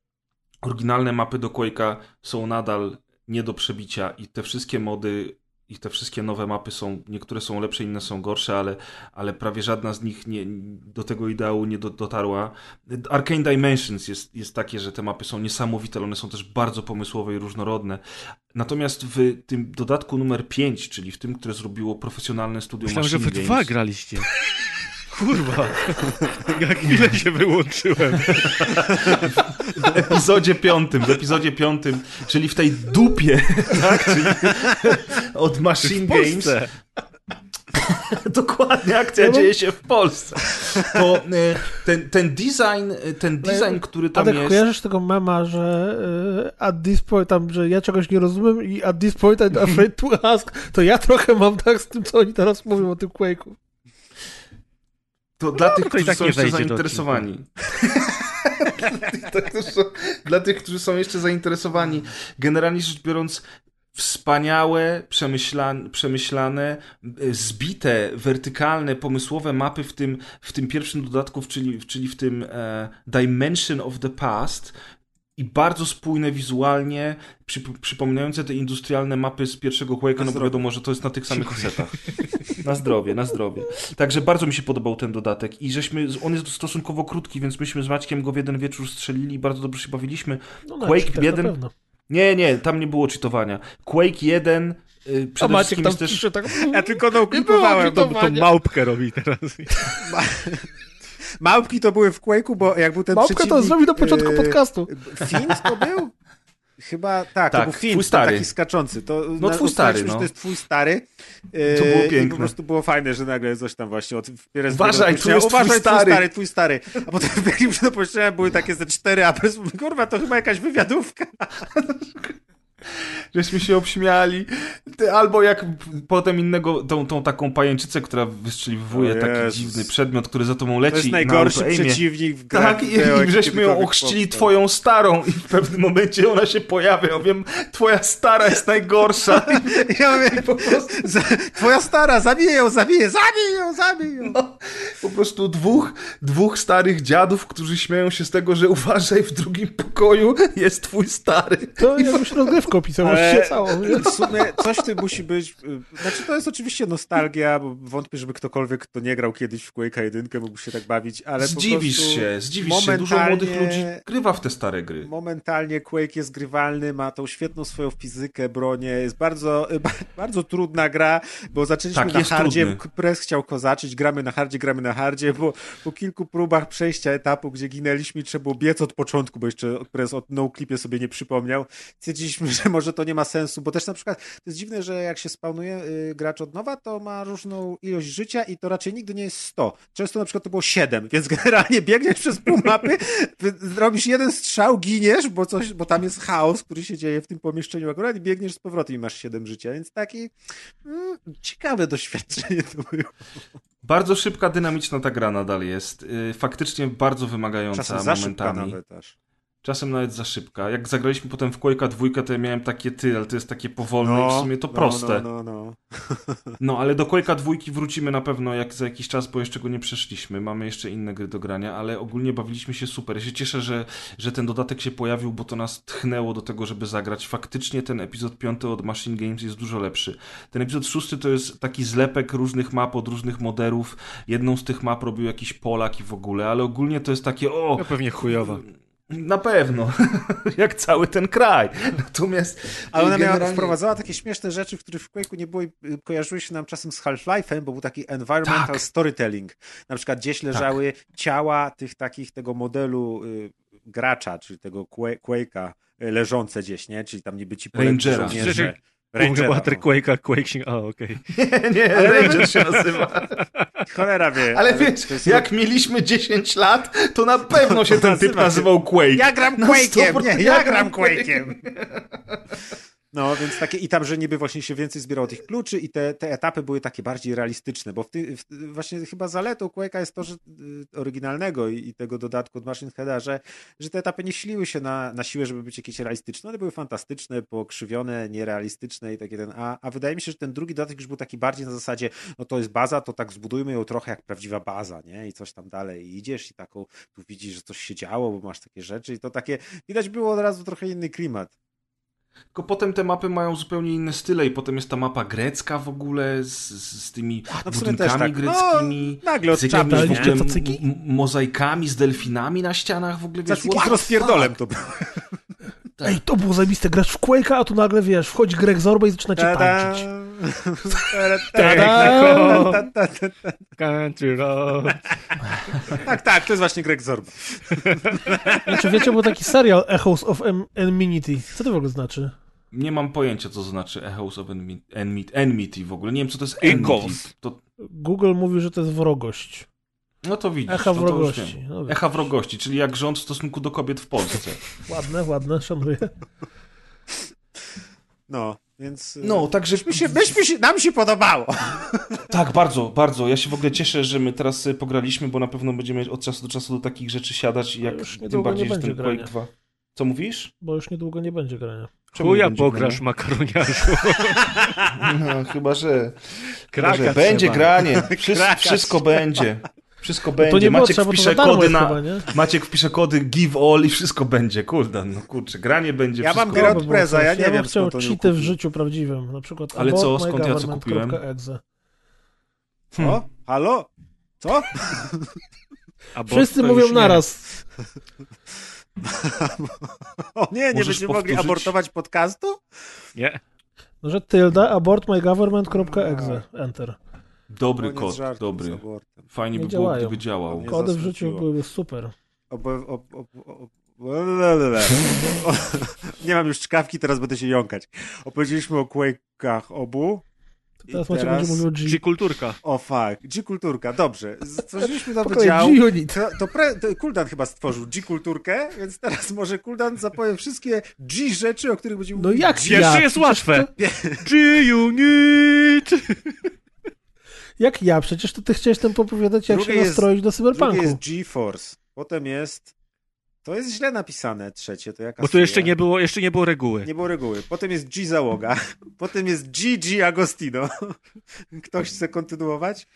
oryginalne mapy do Quake'a są nadal nie do przebicia i te wszystkie mody i te wszystkie nowe mapy są, niektóre są lepsze, inne są gorsze, ale, ale prawie żadna z nich nie, do tego ideału nie do, dotarła. Arcane Dimensions jest, jest takie, że te mapy są niesamowite, ale one są też bardzo pomysłowe i różnorodne. Natomiast w tym dodatku numer 5, czyli w tym, które zrobiło profesjonalne studio Myślałem, że Machine wy Games, dwa graliście. Kurwa. Ja chwilę się wyłączyłem. w epizodzie piątym, w epizodzie piątym, czyli w tej dupie, tak? Czyli od Machine Games. Dokładnie, akcja Ja mam- dzieje się w Polsce. To e, ten, ten design, e, ten design, który tam Adek, jest... kojarzysz tego mema, że y, at this point, tam, że ja czegoś nie rozumiem i at this point I'm afraid to ask, to ja trochę mam tak z tym, co oni teraz mówią o tym Quake'u. To dla tych, to i którzy tak są jeszcze zainteresowani. dla, tych, którzy są, dla tych, którzy są jeszcze zainteresowani, generalnie rzecz biorąc, wspaniałe, przemyślane, przemyślane, zbite, wertykalne, pomysłowe mapy w tym, w tym pierwszym dodatku, czyli, czyli w tym e, Dimension of the Past i bardzo spójne wizualnie, przy, przypominające te industrialne mapy z pierwszego Quake'a, no bo wiadomo, że to jest na tych samych kasetach. Na zdrowie, na zdrowie. Także bardzo mi się podobał ten dodatek i żeśmy, on jest stosunkowo krótki, więc myśmy z Maćkiem go w jeden wieczór strzelili i bardzo dobrze się bawiliśmy. No, Quake cheatach 1 na pewno. Nie, nie, tam nie było czytowania. Quake 1 y, A przede Maciek wszystkim tam jest też... pisze tak... Ja tylko Nie było noclipowałem. To, to małpkę robi teraz. Małpki to były w Quake'u, bo jak był ten Małpkę to przeciwnik, zrobi na początku podcastu. Fint to był? Chyba tak, to Tak, był twój Fint, stary. taki skaczący. To, No, twój stary, no. to jest twój stary. To było I piękne. po prostu było fajne, że nagle coś tam właśnie od Uważaj, tu jest twój Uważaj, stary. twój stary, twój stary. A potem biegniemy do pomieszczenia, były takie ze cztery, a mówi, kurwa, to chyba jakaś wywiadówka. Żeśmy się obśmiali. Ty, Albo jak potem innego, tą, tą taką pajęczycę, która wystrzeliwuje taki dziwny przedmiot, który za tobą leci To jest na najgorszy auto-aimie. przeciwnik w grach Tak, i, i żeśmy ją ochrzcili twoją starą i w pewnym momencie ona się pojawia. Ja wiem, twoja stara jest najgorsza. Ja mówię, po prostu, za- twoja stara, zabij ją, zabij ją, zabij ją, zabij ją. No, po prostu dwóch, dwóch starych dziadów, którzy śmieją się z tego, że uważaj, w drugim pokoju jest twój stary. To jakbyś Ale- właściwie całą. W sumie coś w tym musi być. y, Znaczy, to jest oczywiście nostalgia, bo wątpię, żeby ktokolwiek, kto nie grał kiedyś w Quake'a 1, mógł się tak bawić, ale zdziwisz się, zdziwisz się. Dużo młodych ludzi grywa w te stare gry. Momentalnie Quake jest grywalny, ma tą świetną swoją fizykę, bronię, jest bardzo, y, ba- bardzo trudna gra, bo zaczęliśmy Tak, na hardzie, trudny. Press chciał kozaczyć, gramy na hardzie, gramy na hardzie, bo po kilku próbach przejścia etapu, gdzie ginęliśmy, trzeba było biec od początku, bo jeszcze Press od no clipie sobie nie przypomniał, stwierdziliśmy, że może to nie ma sensu, bo też na przykład to jest dziwne, że jak się spawnuje y, gracz od nowa, to ma różną ilość życia i to raczej nigdy nie jest 100. Często na przykład to było 7, więc generalnie biegniesz przez pół mapy, robisz jeden strzał, giniesz, bo, coś, bo tam jest chaos, który się dzieje w tym pomieszczeniu akurat i biegniesz z powrotem i masz 7 życia, więc taki mm, ciekawe doświadczenie to było. Bardzo szybka, dynamiczna ta gra nadal jest. Y, Faktycznie bardzo wymagająca Czasem za szybka momentami. nawet aż. Czasem nawet za szybka. Jak zagraliśmy potem w Quake'a dwójkę, to ja miałem takie ty, ale to jest takie powolne i w sumie to no, proste. No, no, no. No, ale do Quake'a dwójki wrócimy na pewno jak za jakiś czas, bo jeszcze go nie przeszliśmy. Mamy jeszcze inne gry do grania, ale ogólnie bawiliśmy się super. Ja się cieszę, że, że ten dodatek się pojawił, bo to nas tchnęło do tego, żeby zagrać. Faktycznie ten epizod 5 od Machine Games jest dużo lepszy. Ten epizod 6 to jest taki zlepek różnych map od różnych moderów. Jedną z tych map robił jakiś Polak i w ogóle, ale ogólnie to jest takie o... No pewnie chujowa. Na pewno. jak cały ten kraj. Natomiast Ale ona miała, generalnie- wprowadzała takie śmieszne rzeczy, w których w Quake'u nie było i y, kojarzyły się nam czasem z Half-Life'em, bo był taki environmental Tak. storytelling. Na przykład gdzieś leżały ciała tych takich, tego modelu y, gracza, czyli tego Qua- Quake'a y, leżące gdzieś, nie? Czyli tam niby ci polegli żołnierze. Rangera, Bohater no. Quake'a, Quake się... A, okej. Nie, nie, Ranger się nazywa. Cholera wie. Ale wiesz, to jest- jak mieliśmy 10 lat, to na pewno się ten typ nazywał Quake. Ja gram Quake'iem, 100% nie, ja ja gram gram Quake'iem. No, więc takie, i tam, że niby właśnie się więcej zbierało tych kluczy i te, te etapy były takie bardziej realistyczne, bo w ty, w, właśnie chyba zaletą Quake'a jest to, że y, oryginalnego i, i tego dodatku od Machine Heada, że, że te etapy nie siliły się na, na siłę, żeby być jakieś realistyczne, one były fantastyczne, pokrzywione, nierealistyczne i takie ten, a, a wydaje mi się, że ten drugi dodatek już był taki bardziej na zasadzie, no to jest baza, to tak zbudujmy ją trochę jak prawdziwa baza, nie? I coś tam dalej I idziesz i taką, tu widzisz, że coś się działo, bo masz takie rzeczy i to takie, widać było od razu trochę inny klimat. Tylko potem te mapy mają zupełnie inne style i potem jest ta mapa grecka w ogóle z, z, tymi No budynkami tak. greckimi. No, nagle z jakimiś w ogóle mozaikami z delfinami na ścianach w ogóle. Wiesz, z the rozpierdolem to było. Ej, to było zajebiste, grasz w Quake'a, a tu nagle, wiesz, wchodzi Greg Zorba i zaczyna cię tańczyć. Tada! Country Road. Tak, tak, to jest właśnie Greg Zorba. Nie, czy wiecie, był taki serial Echoes of Enmity. Co to w ogóle znaczy? Nie mam pojęcia, co to znaczy Echoes of Enmi- Enmity, Enmity w ogóle. Nie wiem, co to jest Echoes. Enmity. To, Google mówi, że to jest wrogość. No to widzisz. Echa no to wrogości. No, Echa wrogości, czyli jak rząd w stosunku do kobiet w Polsce. ładne, ładne, szanuję. No, więc... y, No, także Myśmy się, myśmy się, nam się podobało. Tak, bardzo, bardzo. Ja się w ogóle cieszę, że my teraz sobie pograliśmy, bo na pewno będziemy od czasu do czasu do takich rzeczy siadać, jak już tym bardziej, że ten będzie grania. 2. Co mówisz? Bo już niedługo nie będzie grania. Czemu Chuja będzie pograsz, makaroniarzu. No, chyba, że, chyba, Kraka że będzie granie. Wszystko, Krakać. Wszystko będzie. Wszystko To będzie. nie było Maciek trzeba, wpisze kody jest na... chyba? Maciek wpisze kody give all i wszystko będzie. Kurde, no kurczę, granie będzie, Ja mam grę od Preza, ja nie bym wiem, chciał on ją cheaty w życiu prawdziwym. Na przykład Ale co, abort skąd ja co mygovernment.exe. kupiłem? Co? Halo? Co? Abort Wszyscy mówią już nie. naraz. O nie, nie Możesz będziemy mogli powtórzyć? abortować podcastu? Nie. No, że tylda abortmygovernment.exe. Enter. Dobry kod, dobry. Fajnie Nie by było, gdyby działał. Kody w życiu byłyby super. Obo, ob, ob, ob, Lelele. O, nie mam już czkawki, teraz będę się jąkać. Opowiedzieliśmy o Quake'ach obu. To teraz Maciek teraz- będzie mówił o G. Czy kulturka? O fuck, G-kulturka, dobrze. Stworzyliśmy nowy dział. G-Unit. To, to, pre, to Kuldan chyba stworzył G-kulturkę, więc teraz może Kuldan zapowie wszystkie G rzeczy, o których będziemy No mówić. jak Pierwszy ja? jest łatwe. to- G-Unit! Jak ja? Przecież to ty chciałeś tam popowiadać, jak Drugie się jest- nastroić do Drugie cyberpunku. jest G-Force, potem jest... To jest źle napisane, trzecie, to jaka Bo tu jeszcze nie było, jeszcze nie było reguły. Nie było reguły. Potem jest G załoga. Potem jest GG Agostino. Ktoś chce kontynuować?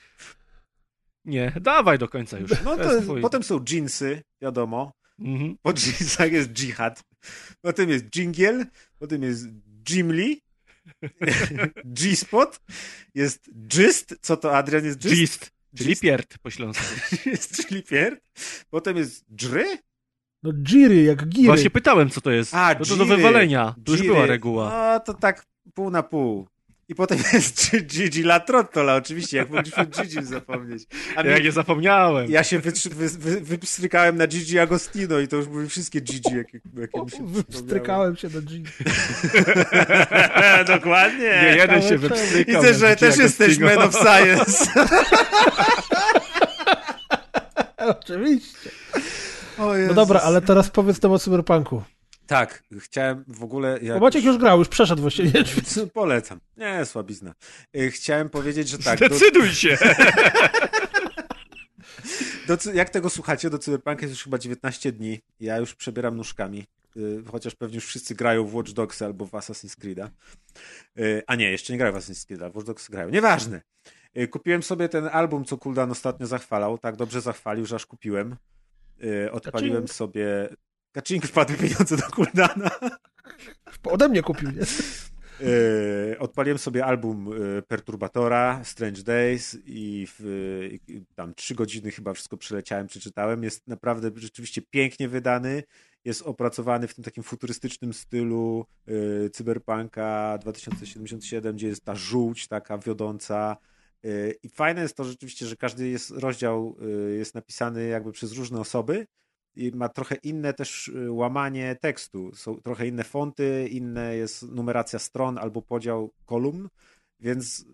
Nie, dawaj do końca już. No To jest potem są jeansy, wiadomo. Mhm. Po jeansach jest dżihad. Potem jest dżingiel. Potem jest Jimly. G-spot. Jest gist. Co to, Adrian, jest gist? Gist, czyli Gist. pierd po śląsku. jest czyli pierd. Potem jest dżry. No giry, jak giry. Właśnie pytałem, co to jest. A, no to do wywalenia. Tu już była reguła. No to tak pół na pół. I potem jest Gigi La Trottola, oczywiście, jak mogliśmy Gigi zapomnieć. A ja nie zapomniałem. Ja się wy, wy, wypstrykałem na Gigi Agostino i to już były wszystkie Gigi, jakie, jakie mi się Wypstrykałem się na Gigi. Dokładnie. Nie jeden się wypstrykał. Widzę, że też jesteś man of science. Oczywiście. No dobra, ale teraz powiedz nam o cyberpunku. Tak, chciałem w ogóle... Jak... Maciek już grał, już przeszedł właściwie. Polecam. Nie, słabizna. Y, chciałem powiedzieć, że tak... Zdecyduj do... się! Do, jak tego słuchacie, do Cyberpunka jest już chyba 19 dni. Ja już przebieram nóżkami. Y, chociaż pewnie już wszyscy grają w Watch Dogs albo w Assassin's Creed'a. Y, a nie, jeszcze nie grają w Assassin's Creed'a, w Watch Dogs grają. Nieważne. Kupiłem sobie ten album, co Kuldan ostatnio zachwalał. Tak dobrze zachwalił, że aż kupiłem. Odpaliłem sobie Kaczyński wpadły pieniądze do Kuldana. Ode mnie kupił, nie? Yy, odpaliłem sobie album yy, Perturbatora, Strange Days i w, yy, tam trzy godziny chyba wszystko przeleciałem, przeczytałem. Jest naprawdę rzeczywiście pięknie wydany. Jest opracowany w tym takim futurystycznym stylu cyberpunka 2077, gdzie jest ta żółć taka wiodąca. I fajne jest to rzeczywiście, że każdy jest, rozdział jest napisany jakby przez różne osoby i ma trochę inne też y, łamanie tekstu. Są trochę inne fonty, inne jest numeracja stron albo podział kolumn, więc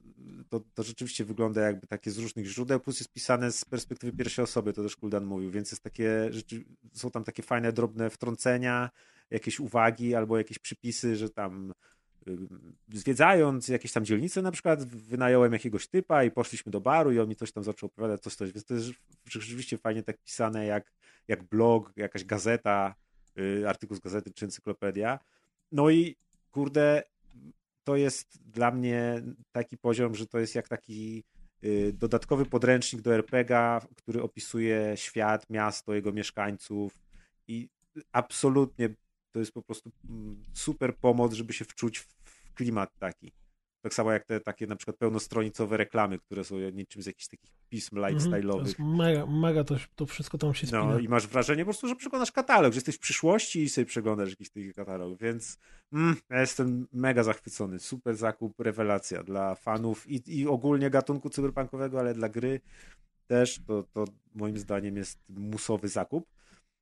to, to rzeczywiście wygląda jakby takie z różnych źródeł, plus jest pisane z perspektywy pierwszej osoby, to też Kuldan mówił, więc jest takie, są tam takie fajne, drobne wtrącenia, jakieś uwagi albo jakieś przypisy, że tam zwiedzając jakieś tam dzielnice na przykład, wynająłem jakiegoś typa i poszliśmy do baru i on mi coś tam zaczął opowiadać, coś, coś, więc to jest rzeczywiście fajnie tak pisane, jak jak blog, jakaś gazeta, y, artykuł z gazety czy encyklopedia. No i kurde, to jest dla mnie taki poziom, że to jest jak taki y, dodatkowy podręcznik do RPGa, który opisuje świat, miasto, jego mieszkańców i absolutnie to jest po prostu mm, super pomoc, żeby się wczuć w klimat taki. Tak samo jak te takie na przykład pełnostronicowe reklamy, które są niczym z jakichś takich pism lifestyle'owych. To jest mega, mega to, to wszystko tam się spina. No i masz wrażenie po prostu, że przeglądasz katalog, że jesteś w przyszłości i sobie przeglądasz jakiś taki katalog, więc mm, ja jestem mega zachwycony. Super zakup, rewelacja dla fanów i, i ogólnie gatunku cyberpunkowego, ale dla gry też to, to moim zdaniem jest musowy zakup.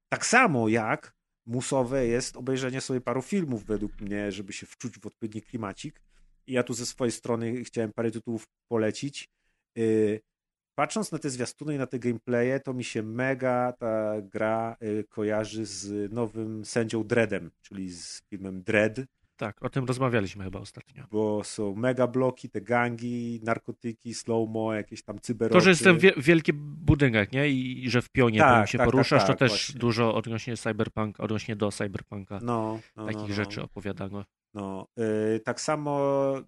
Tak samo jak musowe jest obejrzenie sobie paru filmów według mnie, żeby się wczuć w odpowiedni klimacik i ja tu ze swojej strony chciałem parę tytułów polecić. Y, patrząc na te zwiastuny i na te gameplaye, to mi się mega ta gra y, kojarzy z nowym sędzią Dreadem, czyli z filmem Dread. Tak, o tym rozmawialiśmy chyba ostatnio. Bo są mega bloki, te gangi, narkotyki, slow-mo, jakieś tam cyberoty. To, że jest ten wielki budynek, nie? I, że w pionie tak, się tak, poruszasz, tak, to też właśnie. dużo odnośnie cyberpunk, odnośnie do cyberpunka. No, no takich no, no. rzeczy opowiadano. No, yy, tak samo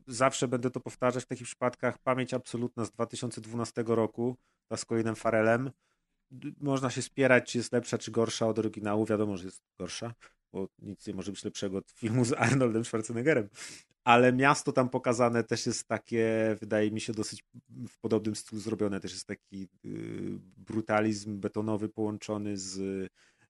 zawsze będę to powtarzać w takich przypadkach. Pamięć absolutna z 2012 roku, ta z Colinem Farelem. Można się spierać, czy jest lepsza, czy gorsza od oryginału. Wiadomo, że jest gorsza, bo nic nie może być lepszego od filmu z Arnoldem Schwarzeneggerem. Ale miasto tam pokazane też jest takie, wydaje mi się, dosyć w podobnym stylu zrobione. Też jest taki yy, brutalizm betonowy połączony z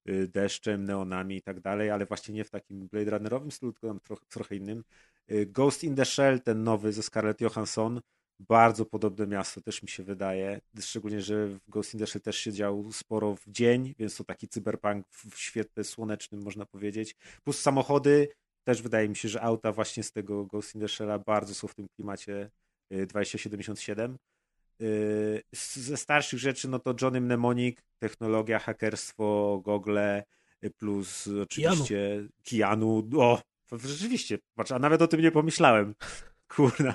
Y, deszczem, neonami i tak dalej, ale właśnie nie w takim Blade Runnerowym stylu, tylko tam trochę, trochę innym. Y, Ghost in the Shell, ten nowy ze Scarlett Johansson, bardzo podobne miasto też mi się wydaje, szczególnie, że w Ghost in the Shell też się działo sporo w dzień, więc to taki cyberpunk w świetle słonecznym można powiedzieć. Plus samochody, też wydaje mi się, że auta właśnie z tego Ghost in the Shell'a bardzo są w tym klimacie 2077. Y, Yy, ze starszych rzeczy, no to Johnny Mnemonic, technologia, hakerstwo, gogle, y, plus oczywiście Kianu. O, rzeczywiście, patrz, a nawet o tym nie pomyślałem. Kurna,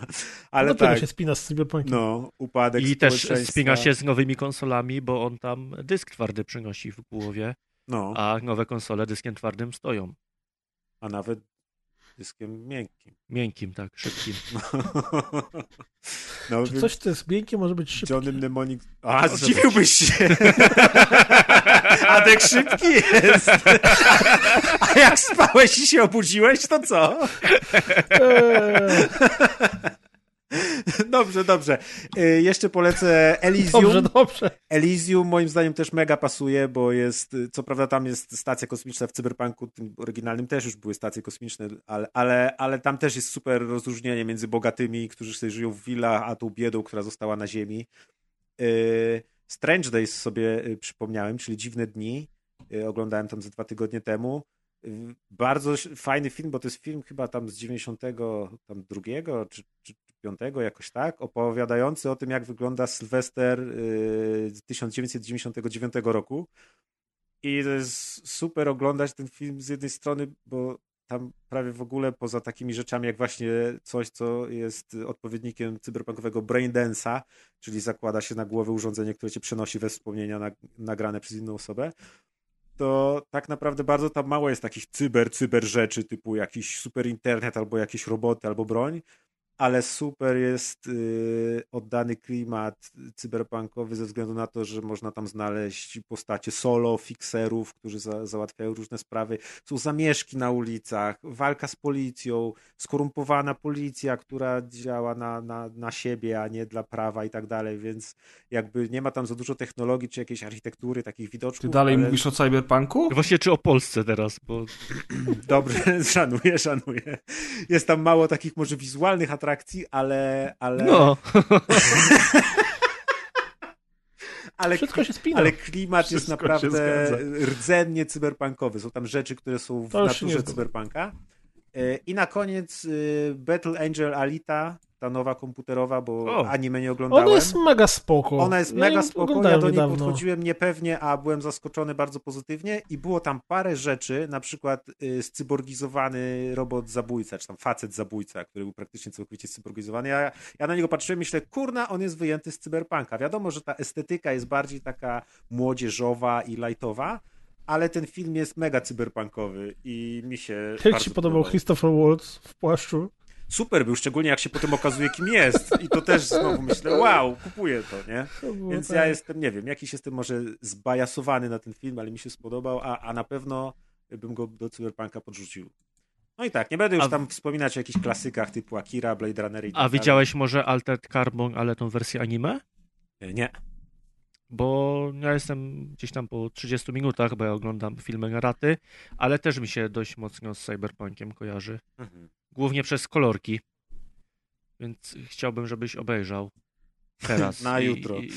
ale no tak. się spina z Cyberpunkiem. No, upadek I też spina się z nowymi konsolami, bo on tam dysk twardy przynosi w głowie, no. a nowe konsole dyskiem twardym stoją. A nawet dyskiem miękkim. Miękkim, tak, szybkim. No, Czy coś, co jest miękkie, może być szybkie? Johnny Mnemonic... A, zdziwiłbyś się! Adek szybki jest! A jak spałeś i się obudziłeś, to co? Eee. Dobrze, dobrze. Y, jeszcze polecę Elysium. Dobrze, dobrze. Elysium moim zdaniem też mega pasuje, bo jest, y, co prawda tam jest stacja kosmiczna w Cyberpunku, tym oryginalnym też już były stacje kosmiczne, ale, ale, ale tam też jest super rozróżnienie między bogatymi, którzy sobie żyją w willach, a tą biedą, która została na Ziemi. Y, Strange Days sobie przypomniałem, czyli Dziwne Dni. Oglądałem tam ze dwa tygodnie temu. Bardzo fajny film, bo to jest film chyba tam z 92 czy, czy 5 jakoś tak, opowiadający o tym, jak wygląda Sylwester y, z 1999 roku. I to jest super oglądać ten film z jednej strony, bo tam prawie w ogóle poza takimi rzeczami jak właśnie coś, co jest odpowiednikiem cyberpunkowego braindance'a, czyli zakłada się na głowę urządzenie, które cię przenosi we wspomnienia nag- nagrane przez inną osobę, to tak naprawdę bardzo tam mało jest takich cyber, cyber rzeczy, typu jakiś super internet, albo jakieś roboty, albo broń, ale super jest y, oddany klimat cyberpunkowy ze względu na to, że można tam znaleźć postacie solo, fixerów, którzy za, załatwiają różne sprawy. Są zamieszki na ulicach, walka z policją, skorumpowana policja, która działa na, na, na siebie, a nie dla prawa i tak dalej, więc jakby nie ma tam za dużo technologii czy jakiejś architektury, takich widoczków. Ty dalej ale... mówisz o cyberpunku? Właśnie czy o Polsce teraz, bo Dobrze, szanuję, szanuję. Jest tam mało takich może wizualnych atrakcji, ale. ale no, ale, Wszystko się spina. ale klimat jest Wszystko się naprawdę rdzennie cyberpunkowy. Są tam rzeczy, które są w To naturze cyberpunka. E, I na koniec y, Battle Angel Alita, ta nowa komputerowa, bo O. anime nie oglądałem. Ona jest mega spoko. Ona jest Ja mega spoko, ja do niej niedawno. podchodziłem niepewnie, a byłem zaskoczony bardzo pozytywnie i było tam parę rzeczy, na przykład y, scyborgizowany robot zabójca, czy tam facet zabójca, który był praktycznie całkowicie scyborgizowany. Ja, ja na niego patrzyłem i myślę, kurna, on jest wyjęty z cyberpunka. Wiadomo, że ta estetyka jest bardziej taka młodzieżowa i lightowa, ale ten film jest mega cyberpunkowy i mi się Jak ci podobał Christopher Waltz w płaszczu? Super był, szczególnie jak się potem okazuje, kim jest. I to też znowu myślę, wow, kupuję to, nie? Więc tak. ja jestem, nie wiem, jakiś jestem może zbajasowany na ten film, ale mi się spodobał, a, a na pewno bym go do Cyberpunka podrzucił. No i tak, nie będę już A- tam wspominać o jakichś klasykach typu Akira, Blade Runner i tak a widziałeś może Altered Carbon, ale tą wersję anime? dalej. Nie. Bo ja jestem gdzieś tam po 30 minutach, bo ja oglądam filmy na raty, ale też mi się dość mocno z Cyberpunkiem kojarzy. Mhm. Głównie przez kolorki. Więc chciałbym, żebyś obejrzał. Teraz. Na I- jutro. I,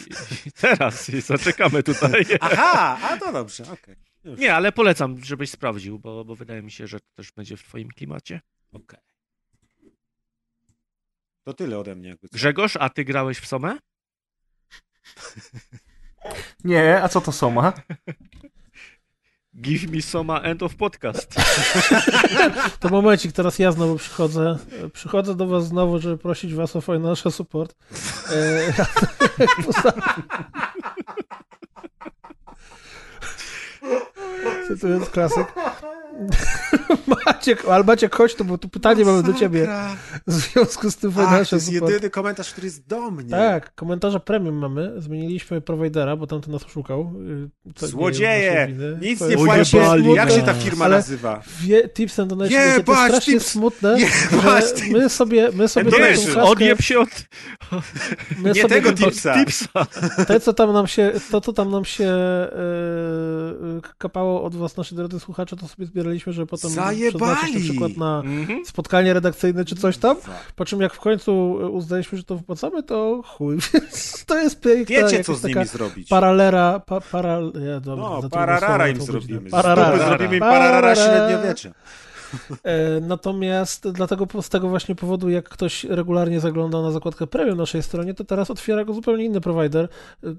i teraz i zaczekamy tutaj. Aha, a to dobrze, okej. Już. Nie, ale polecam, żebyś sprawdził, bo, bo wydaje mi się, że to też będzie w twoim klimacie. Okej. To tyle ode mnie. Jakby. Grzegorz, a ty grałeś w Somę? Nie, a co to Soma? Give me Soma end of podcast. To momencik, teraz ja znowu przychodzę. Przychodzę do was znowu, żeby prosić was o financial support. E, jest klasyk. Maciek, ale Maciek, chodź tu, bo tu pytanie mamy do ciebie w związku z tym Ach, to financial jest support. jedyny komentarz, który jest do mnie. Tak, komentarze premium mamy. Zmieniliśmy providera, bo tamten nas oszukał. To nie Złodzieje! winy. Nic To nie strasznie Jak się ta firma Ale nazywa? Wie, tips and donations, Jebać, wiecie, to jest strasznie tips! smutne, Jebać, że my sobie, my sobie Nie, tą wiesz, kaskę, Odjeb się od my nie sobie tego to- tipsa. tipsa. Te, co tam nam się, to, co tam nam się yy, kapało od was, nasi drodzy słuchacze, to sobie zbieraliśmy, żeby potem Zajebali! przeznaczyć na przykład na Mhm. spotkanie redakcyjne czy coś tam. Po czym jak w końcu uznaliśmy, że to wypłacamy, to chuj. Więc to jest piękna Wiecie, co z nimi zrobić. paralera, pa, para, ja, dobra, No, pararara im zrobimy. Pararara. zrobimy im Pararara. pararara średniowiecza. E, Natomiast dlatego z tego właśnie powodu, jak ktoś regularnie zagląda na zakładkę premium naszej stronie, to teraz otwiera go zupełnie inny provider. E,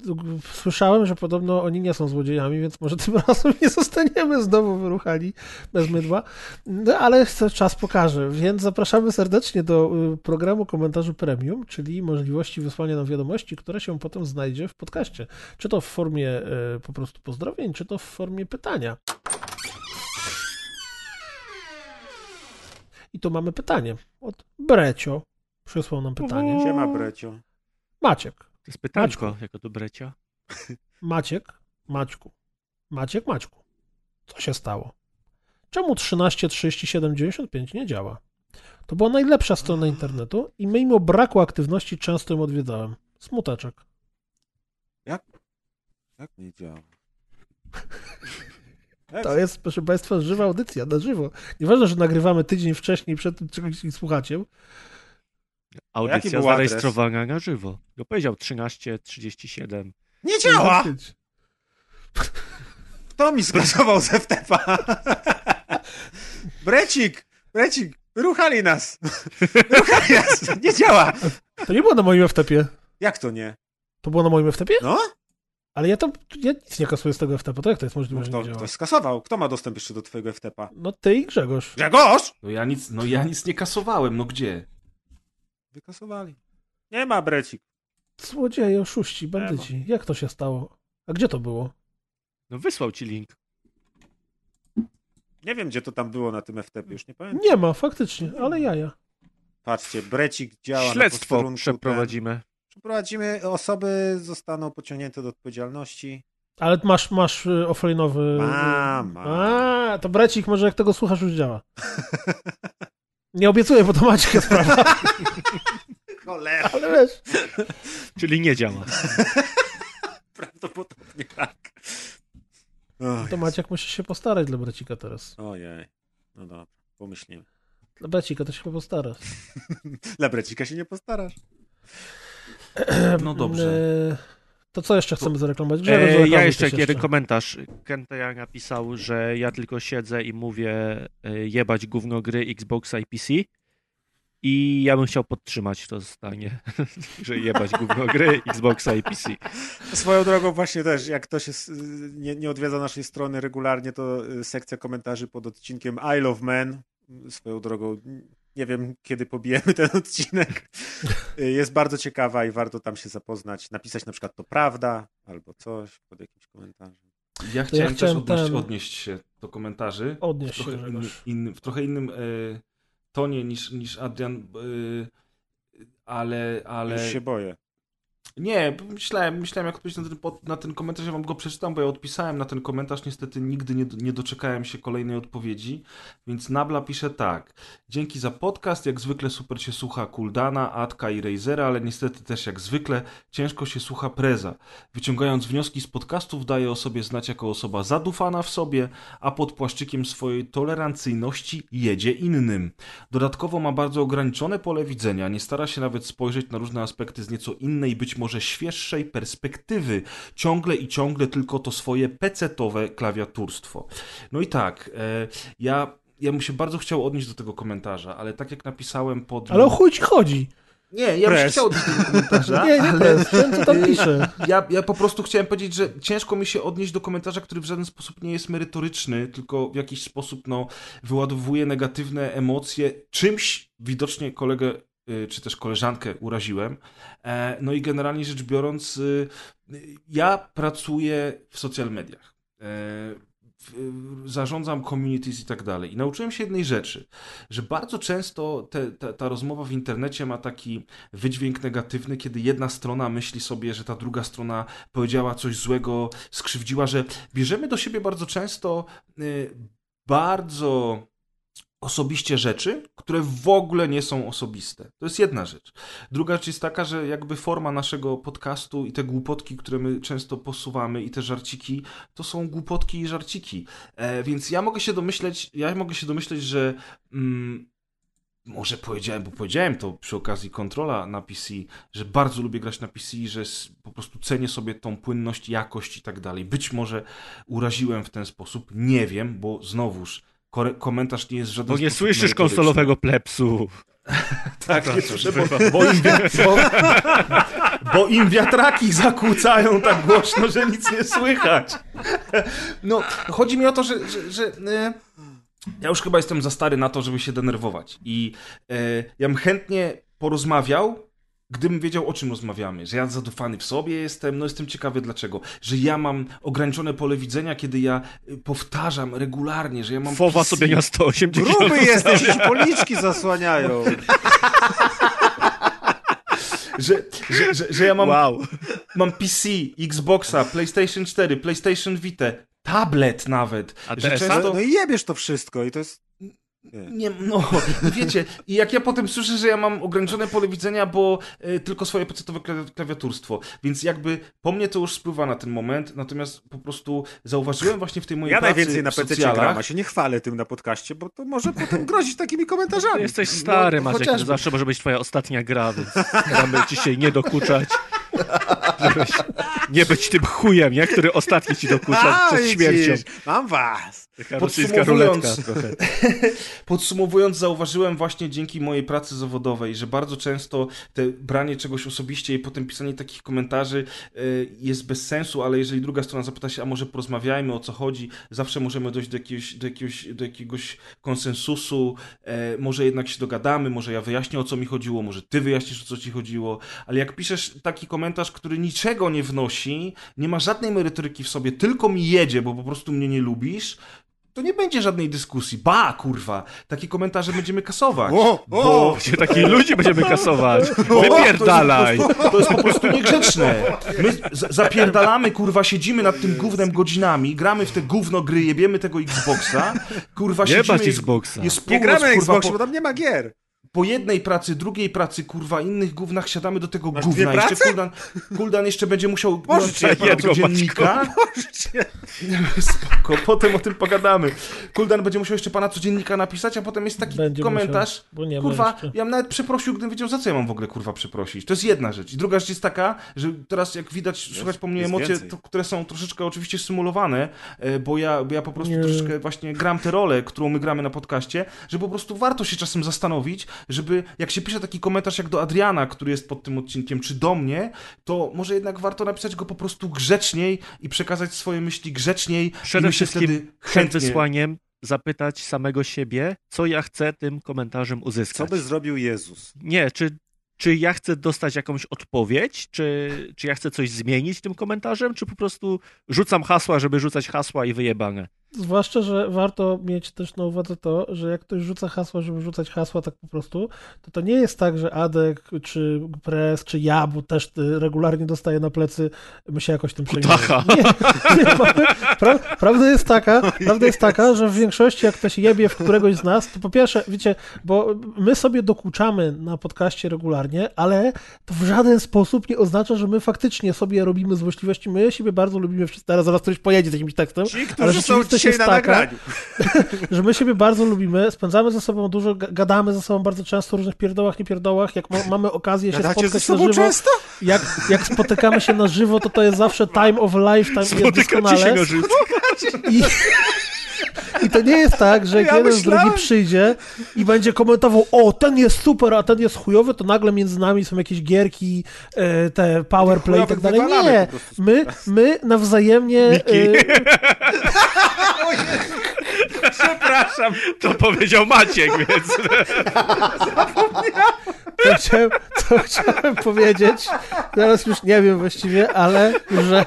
Słyszałem, że podobno oni nie są złodziejami, więc może tym razem nie zostaniemy znowu wyruchani bez mydła. No ale czas pokaże, więc zapraszamy serdecznie do y, programu komentarzy premium, czyli możliwości wysłania nam wiadomości, które się potem znajdzie w podcaście. Czy to w formie e, po prostu pozdrowień, czy to w formie pytania. I tu mamy pytanie od Brecio. Przysłał nam pytanie. Siema, Brecio. Maciek. To jest pytanko, jako do Brecia. Maciek. Maćku. Maciek, Maćku. Co się stało? Czemu 13 37 95 nie działa? To była najlepsza strona internetu i mimo braku aktywności często ją odwiedzałem. Smuteczek. Jak nie działa? To jest, proszę Państwa, żywa audycja, na żywo. Nieważne, że nagrywamy tydzień wcześniej przed tym, czegoś słuchacie. Audycja adres? zarejestrowana na żywo. No powiedział 1337. Nie działa! Kto mi skasował z FTP-a? Brecik! Brecik! Ruchali nas! Ruchali nas! Nie działa! To nie było na moim FTP-ie. Jak to nie? To było na moim FTP-ie? No? Ale ja tam, ja nic nie kasuję z tego FTP. To jak to jest możliwe, no działa? ktoś skasował. Kto ma dostęp jeszcze do twojego FTP-a? No ty i Grzegorz. Grzegorz! No ja nic, no ja nic nie kasowałem, no gdzie? Wykasowali. Nie ma Brecik. Złodzieje, oszuści, bandyci. Jak to się stało? A gdzie to było? No wysłał ci link. Nie wiem, gdzie to tam było na tym FTP, już nie pamiętam. Nie ma, faktycznie, ale jaja. Patrzcie, Brecik działa na Śledztwo posterunku, przeprowadzimy. Ten. Przeprowadzimy, osoby zostaną pociągnięte do odpowiedzialności. Ale masz, masz y, offline'owy... Mam, mam. A, to brecik, może jak tego słuchasz, już działa. Nie obiecuję, bo to Maciek sprawa, Cholera, ale wiesz. Czyli nie działa. prawdopodobnie tak. Oj, To Maciek musi się postarać dla brecika teraz. Ojej, no dobra, pomyślimy. Dla brecika to się chyba postara. Dla Brecika się nie postarasz. No dobrze. E, To co jeszcze chcemy zareklamować? E, ja jeszcze jeden komentarz. Kenteja napisał, że ja tylko siedzę i mówię e, jebać gówno gry Xboxa i PC. I ja bym chciał podtrzymać to zdanie, że jebać gówno gry Xboxa i PC. Swoją drogą właśnie też, jak ktoś jest, nie, nie odwiedza naszej strony regularnie, to sekcja komentarzy pod odcinkiem I Love Men, swoją drogą, nie wiem kiedy pobijemy ten odcinek, y, jest bardzo ciekawa i warto tam się zapoznać, napisać na przykład to prawda, albo coś pod jakimś komentarzem. Ja ja chciałem, chciałem też odnieść, ten- odnieść się do komentarzy. Odnieś w się, trochę, inny, Grzegorz. inny, w trochę innym e, tonie niż, niż Adrian, e, ale, ale... Już się boję. Nie, myślałem, myślałem jak odpowiedzieć na ten, na ten komentarz, ja wam go przeczytam, bo ja odpisałem na ten komentarz, niestety nigdy nie, nie doczekałem się kolejnej odpowiedzi, więc Nabla pisze tak. Dzięki za podcast, jak zwykle super się słucha Kuldana, Atka i Razera, ale niestety też jak zwykle ciężko się słucha Preza. Wyciągając wnioski z podcastów daje o sobie znać jako osoba zadufana w sobie, a pod płaszczykiem swojej tolerancyjności jedzie innym. Dodatkowo ma bardzo ograniczone pole widzenia, nie stara się nawet spojrzeć na różne aspekty z nieco innej, być może świeższej perspektywy. Ciągle i ciągle tylko to swoje pecetowe klawiaturstwo. No i tak, e, ja, ja bym się bardzo chciał odnieść do tego komentarza, ale tak jak napisałem pod... Ale o chuj ci chodzi. Nie, ja bym Press. chciał odnieść do tego komentarza, Nie, nie ale... prez, ten co tam pisze. Ja, ja po prostu chciałem powiedzieć, że ciężko mi się odnieść do komentarza, który w żaden sposób nie jest merytoryczny, tylko w jakiś sposób no, wyładowuje negatywne emocje. Czymś widocznie kolegę czy też koleżankę uraziłem. E, No i generalnie rzecz biorąc, y, y, ja pracuję w social mediach. E, Zarządzam communities i tak dalej. I nauczyłem się jednej rzeczy, że bardzo często te, ta, ta rozmowa w internecie ma taki wydźwięk negatywny, kiedy jedna strona myśli sobie, że ta druga strona powiedziała coś złego, skrzywdziła, że bierzemy do siebie bardzo często y, bardzo osobiście rzeczy, które w ogóle nie są osobiste. To jest jedna rzecz. Druga rzecz jest taka, że jakby forma naszego podcastu i te głupotki, które my często posuwamy i te żarciki, to są głupotki i żarciki. E, więc ja mogę się domyśleć, ja mogę się domyśleć, że mm, może powiedziałem, bo powiedziałem to przy okazji kontrola na PC, że bardzo lubię grać na PC, że po prostu cenię sobie tą płynność, jakość i tak dalej. Być może uraziłem w ten sposób, nie wiem, bo znowuż komentarz nie jest żaden Bo nie sposób słyszysz merytoryczny. konsolowego plepsu. Tak, nie słyszę, bo, bo, im, bo, bo im wiatraki zakłócają tak głośno, że nic nie słychać. No, chodzi mi o to, że, że, że e, ja już chyba jestem za stary na to, żeby się denerwować. I e, ja bym chętnie porozmawiał, gdybym wiedział, o czym rozmawiamy. Że ja zadufany w sobie jestem, no jestem ciekawy dlaczego. Że ja mam ograniczone pole widzenia, kiedy ja y, powtarzam regularnie, że ja mam... Fowa PC. sobie na 180. Gruby jesteś, ci policzki zasłaniają. Że, że, że, że ja mam Wow. Mam PC, Xboxa, PlayStation 4, PlayStation Vita, tablet nawet. A że często... No i jebiesz to wszystko i to jest... Nie, no, wiecie, i jak ja potem słyszę, że ja mam ograniczone pole widzenia, bo y, tylko swoje pecetowe klawi- klawiaturstwo, więc jakby po mnie to już spływa na ten moment, natomiast po prostu zauważyłem właśnie w tej mojej Ja pracy najwięcej na PC gram, a się nie chwalę tym na podcaście, bo to może potem grozić takimi komentarzami. Jesteś stary, No, Maciek, chociażby. to zawsze może być twoja ostatnia gra, więc staramy dzisiaj nie dokuczać. Żebyś nie być tym chujem, nie? który ostatni ci dokucza A, przed śmiercią. Mam was. Taka Podsumowując-. Podsumowując, zauważyłem właśnie dzięki mojej pracy zawodowej, że bardzo często te branie czegoś osobiście i potem pisanie takich komentarzy y, jest bez sensu, ale jeżeli druga strona zapyta się, a może porozmawiajmy o co chodzi, zawsze możemy dojść do jakiegoś, do jakiegoś, do jakiegoś konsensusu, e, może jednak się dogadamy, może ja wyjaśnię o co mi chodziło, może ty wyjaśnisz o co ci chodziło, ale jak piszesz taki komentarz, który niczego nie wnosi, nie ma żadnej merytoryki w sobie, tylko mi jedzie, bo po prostu mnie nie lubisz, to nie będzie żadnej dyskusji. Ba, kurwa, takie komentarze będziemy kasować. O, o! Bo Gdzie takich ludzi będziemy kasować? Wypierdalaj! To jest, po prostu, to jest po prostu niegrzeczne. My zapierdalamy, kurwa, siedzimy nad tym gównem godzinami, gramy w te gówno gry, jebiemy tego Xboxa, kurwa, Nie siedzimy... Xboxa. Jest Nie północ, gramy na kurwa, Xboxie, po, bo tam nie ma gier. Po jednej pracy, drugiej pracy, kurwa, innych gównach siadamy do tego Masz gówna. Jeszcze? Kuldan, Kuldan jeszcze będzie musiał aparat jednego, codziennika. Spoko, potem o tym pogadamy. Kuldan będzie musiał jeszcze pana codziennika napisać, a potem jest taki Będzie komentarz. musiał, bo nie ma kurwa, jeszcze. ja bym nawet przeprosił, gdybym wiedział, za co ja mam w ogóle kurwa przeprosić. To jest jedna rzecz. I druga rzecz jest taka, że teraz jak widać, słychać po mnie jest emocje, to, które są troszeczkę oczywiście symulowane, e, bo ja, bo ja po prostu Nie. troszeczkę właśnie gram tę rolę, którą my gramy na podcaście, że po prostu warto się czasem zastanowić, żeby jak się pisze taki komentarz jak do Adriana, który jest pod tym odcinkiem, czy do mnie, to może jednak warto napisać go po prostu grzeczniej i przekazać swoje myśli grzeczniej. Przede i wszystkim wtedy przed chętnie... wysłaniem zapytać samego siebie, co ja chcę tym komentarzem Co uzyskać. by zrobił Jezus? Nie, czy, czy ja chcę dostać jakąś odpowiedź, czy, czy ja chcę coś zmienić tym komentarzem, czy po prostu rzucam hasła, żeby rzucać hasła i wyjebane. Zwłaszcza, że warto mieć też na uwadze to, że jak ktoś rzuca hasła, żeby rzucać hasła tak po prostu, to to nie jest tak, że Adek, czy Press, czy ja, bo też y, regularnie dostaję na plecy, my się jakoś tym przejmujemy. Nie, nie pra, prawda jest taka, prawda jest taka, że w większości jak ktoś jebie w któregoś z nas, to po pierwsze, wiecie, bo my sobie dokuczamy na podcaście regularnie, ale to w żaden sposób nie oznacza, że my faktycznie sobie robimy złośliwości. My siebie bardzo lubimy wszyscy. Teraz zaraz ktoś pojedzie z jakimś tekstem. Ci, Ale rzeczywistość jest na taka, że my siebie bardzo lubimy, spędzamy ze sobą dużo, ga- gadamy ze sobą bardzo często o różnych pierdołach, niepierdołach, jak ma, mamy okazję się Gadacie spotkać na żywo, często? jak, jak spotykamy się na żywo, to to jest zawsze time of life, jest Spotykacie się doskonale. na żywo. I, I to nie jest tak, że jak Ja jeden z myślałem- drugi przyjdzie i będzie komentował, o, ten jest super, a ten jest chujowy, to nagle między nami są jakieś gierki, e, te powerplay i tak dalej. Nie, my, my nawzajemnie... Przepraszam, to powiedział Maciek, więc... Co chciałem, co chciałem powiedzieć, teraz już nie wiem właściwie, ale że...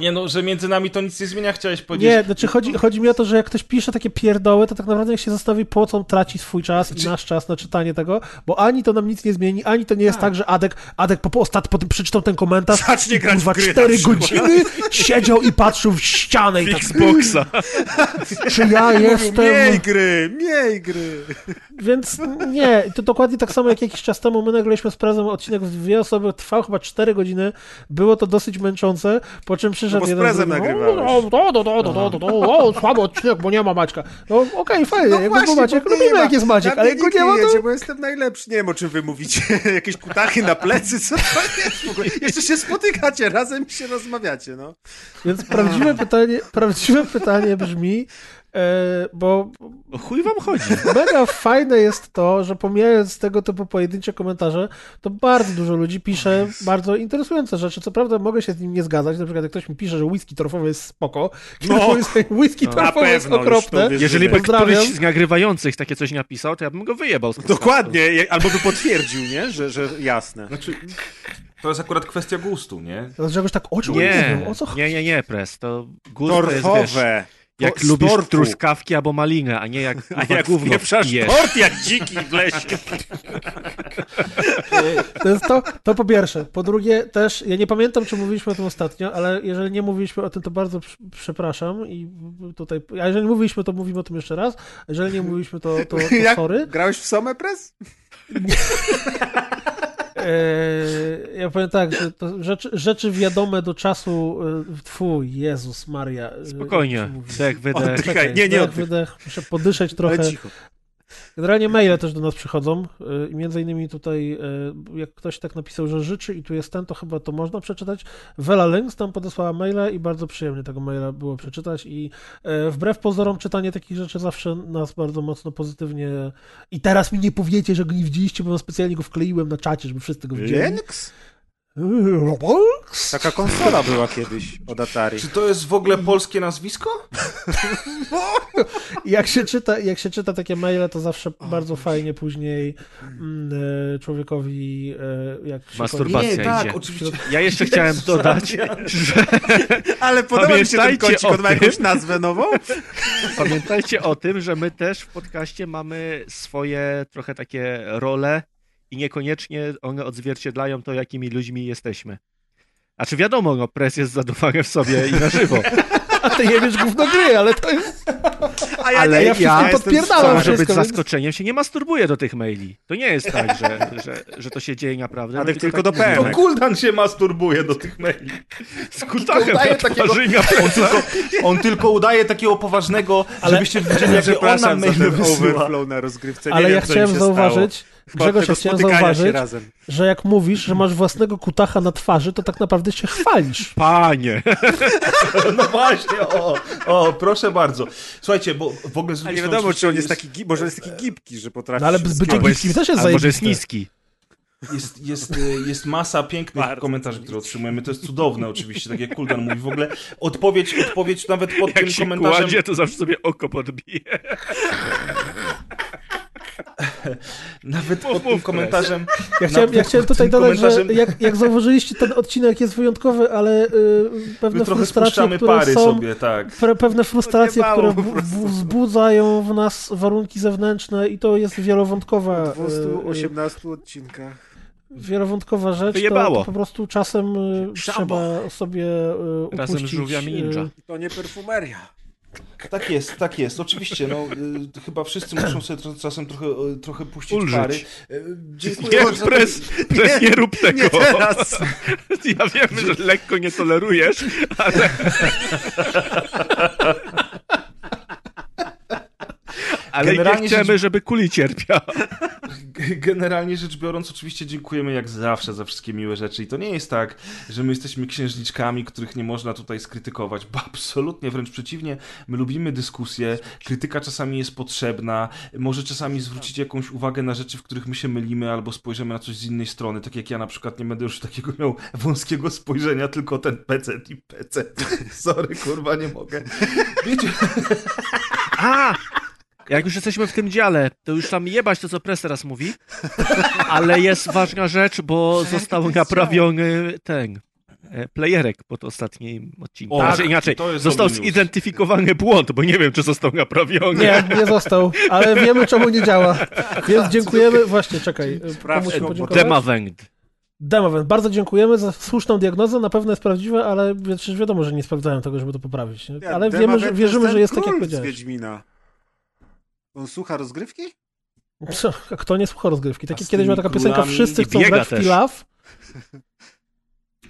Nie no, że między nami to nic nie zmienia, chciałeś powiedzieć. Nie, znaczy chodzi, chodzi mi o to, że jak ktoś pisze takie pierdoły, to tak naprawdę jak się zastanowi, po co on traci swój czas i nasz czas na czytanie tego, bo ani to nam nic nie zmieni, ani to nie jest tak, że Adek, Adek po, po, ostat, po tym przeczytał ten komentarz, Zacznie grać kurwa, w gry na cztery przykład. godziny siedział i patrzył w ścianę i tak, Xboxa. czy ja jestem... Miej gry, miej gry. Więc nie, to dokładnie tak samo jak jakiś czas temu my nagraliśmy z Prezem odcinek w dwie osoby, trwał chyba 4 godziny, było to dosyć męczące, po czym przyszedł No bo z Prezem nagrywałeś. no, no, no, no, no, no, no, o, słaby odcinek, bo nie ma Maćka. No okej, fajnie, jak był Maciek, lubimy jak jest Maciek, ale jak go nie ma, to... jedzie, bo jestem najlepszy. Nie wiem, o czym wy mówicie. Jakieś kutachy na plecy, co to jest w ogóle? Jeszcze się spotykacie, razem się rozmawiacie, no. Więc prawdziwe pytanie, prawdziwe pytanie brzmi, bo O chuj wam chodzi. mega fajne jest to, że pomijając tego typu pojedyncze komentarze, to bardzo dużo ludzi pisze bardzo interesujące rzeczy. Co prawda mogę się z nim nie zgadzać, na przykład jak ktoś mi pisze, że whisky torfowy jest spoko, No. whisky No, na torfowy jest okropne. to. Jeżeli by któryś z nagrywających takie coś napisał, to ja bym go wyjebał. Dokładnie, albo by potwierdził, nie? Że, że jasne. Znaczy, to jest akurat kwestia gustu, nie? Teraz czegoś tak oczu nie, Nie, wiem, o co chodzi. nie, nie, nie, pres. To gust to jest, wiesz, Torfowe. Jak To z lubisz truskawki albo malinę, a nie jak, A jak gówno tort jak dziki w lesie. To jest to, to po pierwsze. Po drugie też, ja nie pamiętam, czy mówiliśmy o tym ostatnio, ale jeżeli nie mówiliśmy o tym, to bardzo pr- przepraszam i tutaj, a jeżeli mówiliśmy, to mówimy o tym jeszcze raz, a jeżeli nie mówiliśmy, to, to, to Jak sorry. grałeś w Somepress? Eee, ja powiem tak, że to rzeczy, rzeczy wiadome do czasu, e, twój, Jezus Maria. e, Spokojnie, mówi? wdech, wydech. Oddychaj, Czekaj, nie, nie oddychaj. wydech, muszę podyszeć trochę. Generalnie maile też do nas przychodzą y, i między innymi tutaj, y, jak ktoś tak napisał, że życzy i tu jest ten, to chyba to można przeczytać. Vela Lynx tam podesłała maila i bardzo przyjemnie tego maila było przeczytać i y, wbrew pozorom czytanie takich rzeczy zawsze nas bardzo mocno pozytywnie i teraz mi nie powiecie, że go nie widzieliście, bo specjalnie go wkleiłem na czacie, żeby wszyscy go widzieli. Lynx? Lynx? Taka konsola była kiedyś od Atari. Czy to jest w ogóle polskie nazwisko? Jak się czyta, jak się czyta takie maile, to zawsze bardzo fajnie później mm, e, człowiekowi e, jak się Masturbacja Nie, tak, idzie. oczywiście. Ja jeszcze chciałem dodać, że Ale podoba mi się ten kącik, o on ma jakąś nazwę nową? pamiętajcie o tym, że my też w podcaście mamy swoje trochę takie role i niekoniecznie one odzwierciedlają to, jakimi ludźmi jesteśmy. A czy wiadomo, no, pres jest zadumany w sobie i na żywo. A ty nie wiesz gówno gry, ale to jest... A ja Ale nie, ja jestem podpierdalam. Może być zaskoczeniem, się nie masturbuję do tych maili. To nie jest tak, że, że, że to się dzieje naprawdę. Ale No, tylko tak do. PM. To Kuldan się masturbuje do tych maili. Z udaje na takiego- On tylko, on tylko udaje takiego poważnego, Ale- żebyście widzieli, jakie on nam ten wysyła. overflow na rozgrywce. Nie Ale wiem, ja chciałem się zauważyć, stało. Grzegorz, ja chciałem zauważyć, razem. że jak mówisz, że masz własnego kutacha na twarzy, to tak naprawdę się chwalisz. Panie! No właśnie, o, o, proszę bardzo. Słuchajcie, bo w ogóle z A drugiej nie wiadomo, czy on jest oczywiście taki, gi- może jest taki gibki, że potrafi No ale bycie jest- gibkim też jest Albo że jest zajebiste. niski. Jest, jest, y, jest masa pięknych Bardzo komentarzy, które otrzymujemy. To jest cudowne oczywiście, tak jak Kuldan mówi. W ogóle odpowiedź, odpowiedź nawet pod tym Jak się komentarzem. kładzie, to zawsze sobie oko podbije. Nawet pod Mów, tym mów, komentarzem. Ja chciałem, ja chciałem tutaj dodać, że jak, jak zauważyliście, ten odcinek jest wyjątkowy, ale y, pewne My frustracje, które pary są, sobie, tak. pre, pewne frustracje, które wzbudzają w nas warunki zewnętrzne i to jest wielowątkowa, W y, y, 218 odcinkach. wielowątkowa rzecz, to, Wyjebało. to po prostu czasem y, Szambo. trzeba sobie y, Razem z upuścić, żółwiami ninja. y, I to nie perfumeria. Tak jest, tak jest, oczywiście. No, y, chyba wszyscy muszą sobie tro- czasem trochę, y, trochę puścić Ulżyć. pary. Y, dziękuję Nie, bardzo. pres, pres, nie rób tego. Nie teraz. Ja wiem, że lekko nie tolerujesz, ale... Ale Generalnie nie chcemy, rzecz- żeby kuli cierpiał. Generalnie rzecz biorąc, oczywiście dziękujemy jak zawsze za wszystkie miłe rzeczy. I to nie jest tak, że my jesteśmy księżniczkami, których nie można tutaj skrytykować, bo absolutnie, wręcz przeciwnie, my lubimy dyskusję, krytyka czasami jest potrzebna, może czasami zwrócić jakąś uwagę na rzeczy, w których my się mylimy, albo spojrzymy na coś z innej strony, tak jak ja na przykład nie będę już takiego miał wąskiego spojrzenia, tylko ten PC i PC. Sorry, kurwa, nie mogę. Wiecie, A! Jak już jesteśmy w tym dziale, to już tam jebać to, co Press teraz mówi, ale jest ważna rzecz, bo został naprawiony ten e, playerek pod ostatnim odcinku. O, znaczy tak, inaczej, to jest został zidentyfikowany błąd, bo nie wiem, czy został naprawiony. Nie, nie został, ale wiemy czemu nie działa. Więc dziękujemy. Właśnie, czekaj. Sprawdź Komuś podziękować? Demawęgd. Demowen, bardzo dziękujemy za słuszną diagnozę, na pewno jest prawdziwa, ale przecież wiadomo, że nie sprawdzają tego, żeby to poprawić. Ale wiemy, że, wierzymy, że jest tak, jak z powiedziałeś. Wiedźmina. On słucha rozgrywki? Co? Kto nie słucha rozgrywki? Tak z kiedyś była taka piosenka Wszyscy chcą grać w też. Tilaf.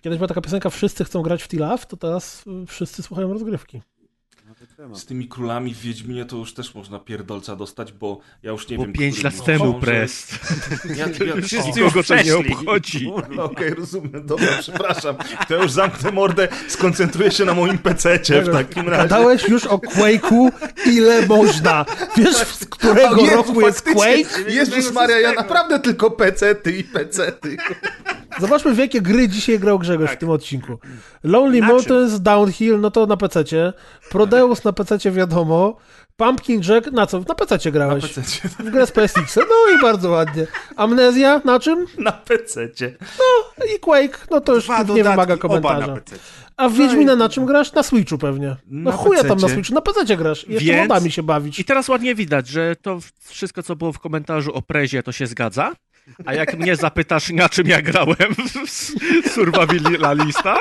Kiedyś była taka piosenka Wszyscy chcą grać w Tilaf, to teraz wszyscy słuchają rozgrywki. Z tymi królami w Wiedźminie to już też można pierdolca dostać, bo ja już nie Bo wiem... pięć lat temu. Press. Ja, ja, Wszyscy o, już Nikogo to nie obchodzi. No, Okej, rozumiem, dobra, przepraszam. To ja już zamknę mordę, skoncentruję się na moim pececie w takim razie. Gadałeś już o Quake'u, ile można. Wiesz, z którego Jezu, roku jest. Quake? Jezus Maria, ja naprawdę tylko pecety i pecety. Zobaczmy, w jakie gry dzisiaj grał Grzegorz Tak. w tym odcinku. Lonely Na czym? Mountains, Downhill, no to na PC. Prodeus na PC wiadomo. Pumpkin Jack, na co? Na PC Na grałeś. PC. W grę z PSX. No i bardzo ładnie. Amnezja, na czym? Na PC. I Quake, no to już Dwa nie dodatki, wymaga komentarza. na. A w Wiedźmina na czym grasz? Na Switchu pewnie. No Na chuja tam na. Switchu, na PC grasz. I Jeszcze Więc- modami się bawić. I teraz ładnie widać, że to wszystko, co było w komentarzu o prezie, to się zgadza. A jak mnie zapytasz, na czym ja grałem w Survivalista,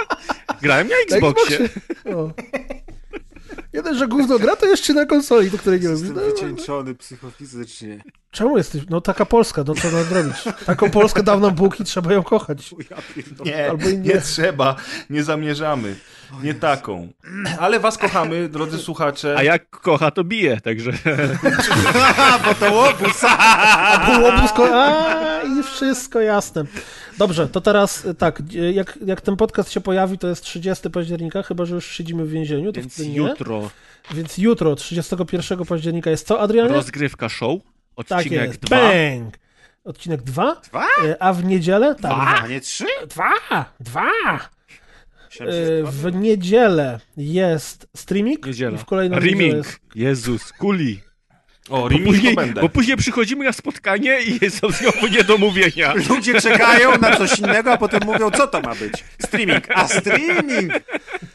grałem na Na Xboxie. Jeden, że gówno gra, to jeszcze na konsoli, do której nie lubisz. Jestem No, wycieńczony psychofizycznie. czemu jesteś? No taka Polska, no co mam zrobić? Taką Polskę dał nam Bóg i trzeba ją kochać. Nie, Albo nie. nie. trzeba, nie zamierzamy. Nie taką. Ale was kochamy, drodzy słuchacze. A jak kocha, to bije, także Bo to łobuz! Było blisko, a i wszystko jasne. Dobrze, to teraz y, tak, y, jak, jak ten podcast się pojawi, to jest 30 października, chyba że już siedzimy w więzieniu, to więc wtedy nie. jutro Więc jutro, 31 października jest co, Adrianie? rozgrywka show, tak odcinek jest, 2. bang! Odcinek 2, Dwa? a w niedzielę? Tak, A nie trzy? dwa, dwa. Dwa. W niedzielę jest streaming Niedziela. i w kolejną niedzielę Riming. jest... Jezus, kuli. O, Bo później, bo później przychodzimy na spotkanie i są znowu niedomówienia. Ludzie czekają na coś innego, a potem mówią, co to ma być? Streaming. A streaming!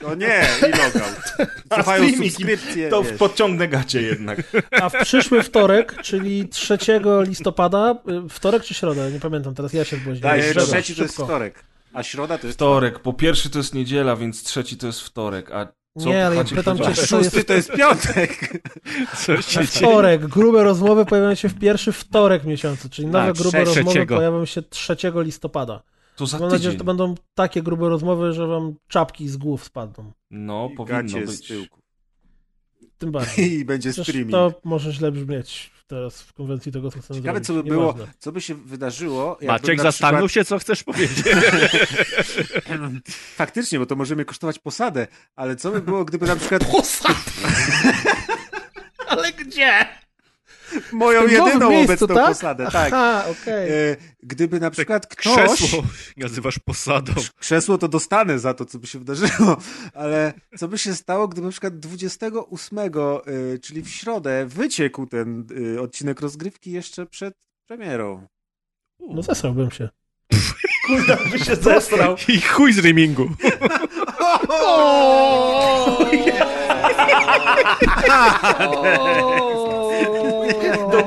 To nie, i logout. Cofają streaming, subskrypcje, To wiesz. podciągnę gacie jednak. A w przyszły wtorek, czyli 3 listopada, wtorek czy środa? Nie pamiętam teraz, ja się Daj, zbłaźniłem. trzeci to jest wtorek, a środa to jest... Wtorek. Po pierwszy to jest niedziela, więc trzeci to jest wtorek. A co Nie, ale ja pytam cię, Szósty jest to jest piątek. Coś się dzieje. wtorek. Grube rozmowy pojawiają się w pierwszy wtorek miesiącu, czyli nowe Tak, grube rozmowy trzeciego. pojawią się 3 listopada. To za Mam nadzieję, że to będą takie grube rozmowy, że wam czapki z głów spadną. No, I powinno gacie z być. tyłku. Tym bardziej. I będzie Przecież streaming. to może źle brzmieć teraz w konwencji tego, co chcemy Ciekawe, zrobić. co by było, Nieważne. co by się wydarzyło. jakby Maciek, zastanów się, co chcesz powiedzieć. Przykład... Faktycznie, bo to możemy kosztować posadę, ale co by było, gdyby na przykład Ale gdzie? Moją jedyną miejscu, obecną tak? posadę, tak. Aha, okej. E, Gdyby na przykład ktoś... Krzesło nazywasz posadą. Krzesło to dostanę za to, co by się wydarzyło, ale co by się stało, gdyby na przykład 28, y, czyli w środę, wyciekł ten y, odcinek rozgrywki jeszcze przed premierą? No zesrałbym się. Kurde, by się zesrał. I chuj z rimingu.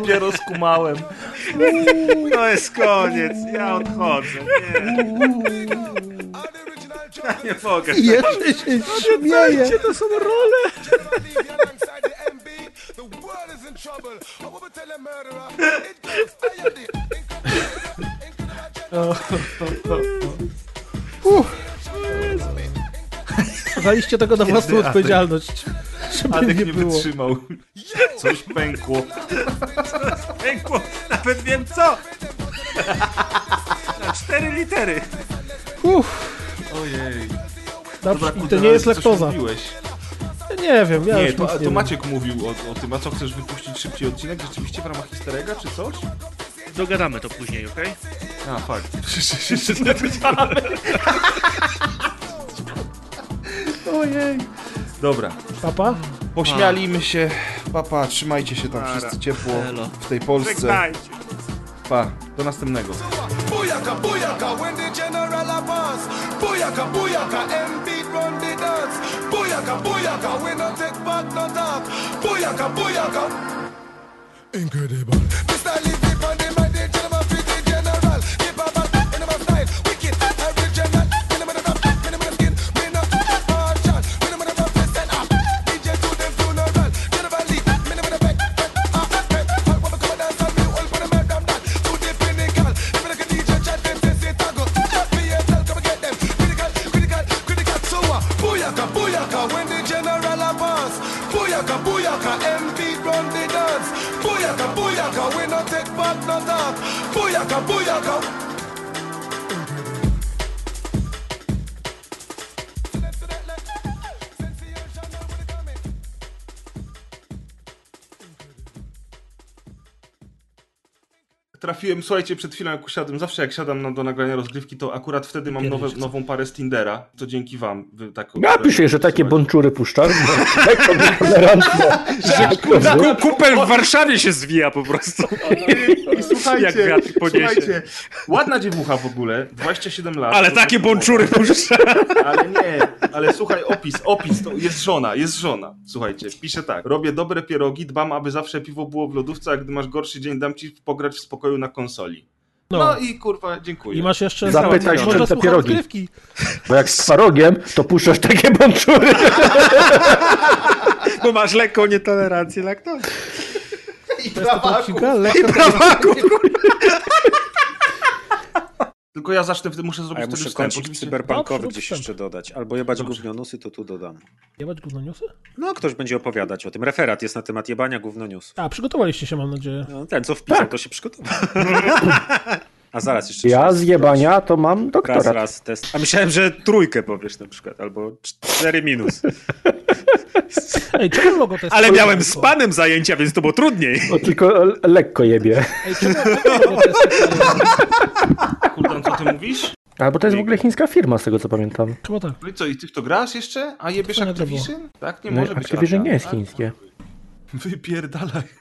Dopiero skumałem. To jest koniec, ja odchodzę. Nie, ja nie mogę. Jeszcze się śmieje. to są role. Waliście tego na własną Adek. odpowiedzialność. Żeby Adek nie nie było. wytrzymał. Coś pękło. Pękło, nawet wiem co. Na cztery litery. Uff, Ojej. dobrze, i kurde, to nie jest coś laktoza. mówiłeś. Nie wiem, ja Nie, już to, nic to nie wiem. Maciek mówił o, o tym, a co chcesz wypuścić szybciej odcinek? Rzeczywiście w ramach histerega czy coś? Dogadamy to później, okej? A, fakt. Jeszcze pytamy. Ojej. Dobra, Papa? pośmialimy się. Papa, trzymajcie się tam Para. wszyscy ciepło w tej Polsce. Pa, do następnego. Booyaka, booyaka, when the general pass. Booyaka, booyaka, MB run the dance. Booyaka, booyaka, we no take back no talk. Booyaka, booyaka. Incredible. Take back no talk. Booyaka, booyaka. Trafiłem, słuchajcie, przed chwilą jak usiadłem, zawsze jak siadam na, do nagrania rozgrywki, to akurat wtedy mam nowe, nową parę z Tindera. To dzięki wam. Wy tak Napisz jej, że takie bączury puszczasz. bo Lekko tolerancja. Ku- Kupel w Warszawie się zwija po prostu. I słuchajcie, Jak wiatr poniesie. słuchajcie, ładna dziewucha w ogóle, 27 lat. Ale To takie bączury puszcza. Ale nie, ale słuchaj, opis, opis, to jest żona, jest żona. Słuchajcie, pisze tak, robię dobre pierogi, dbam, aby zawsze piwo było w lodówce, a gdy masz gorszy dzień, dam ci pograć w spokoju na konsoli. No, No. i kurwa, dziękuję. I masz jeszcze... Zapytaj, czym te pierogi. Bo jak z twarogiem, to puszczasz takie bączury. Bo masz lekką nietolerancję laktozy. I prawaku. odcinka, lekko Tylko ja zacznę, wtedy muszę A zrobić ja wtedy muszę wstęp. Oczywiście- cyberpunkowy Dobrze, gdzieś wstęp. jeszcze dodać. Albo jebać Dobrze. gównionusy, to tu dodam. Jebać gówno newsy? No, ktoś będzie opowiadać o tym. Referat jest na temat jebania gównoniusów. A, przygotowaliście się, mam nadzieję. No, ten, co wpisał, to się przygotował. A zaraz jeszcze Ja raz, z jebania to mam Raz, doktorat. raz, test. A myślałem, że trójkę powiesz na przykład, albo cztery minus. Ej, czemu logo to jest... Ale miałem z panem zajęcia, więc to było trudniej. No, tylko le- lekko jebie. Ej, czemu. Kuldan, co ty mówisz? Albo to jest w ogóle chińska firma, z tego co pamiętam. Czemu tak? No i co, i ty w to grasz jeszcze? A jebiesz Activision? Tak, nie No, może być Activision nie jest Tak? chińskie. Wypierdalaj.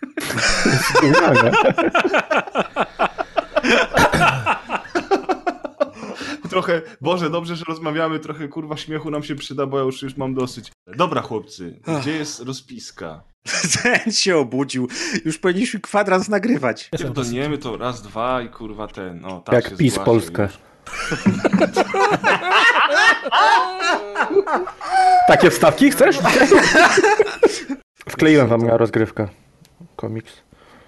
Trochę, Boże, dobrze, że rozmawiamy, trochę kurwa śmiechu nam się przyda, bo ja już, już mam dosyć. Dobra chłopcy, gdzie jest rozpiska? Ten się obudził. Już powinniśmy kwadrans nagrywać. Pierdolniemy to raz, dwa i kurwa ten, o tak się Jak PiS już. Takie wstawki chcesz? Wkleiłem wam na rozgrywkę. Komiks.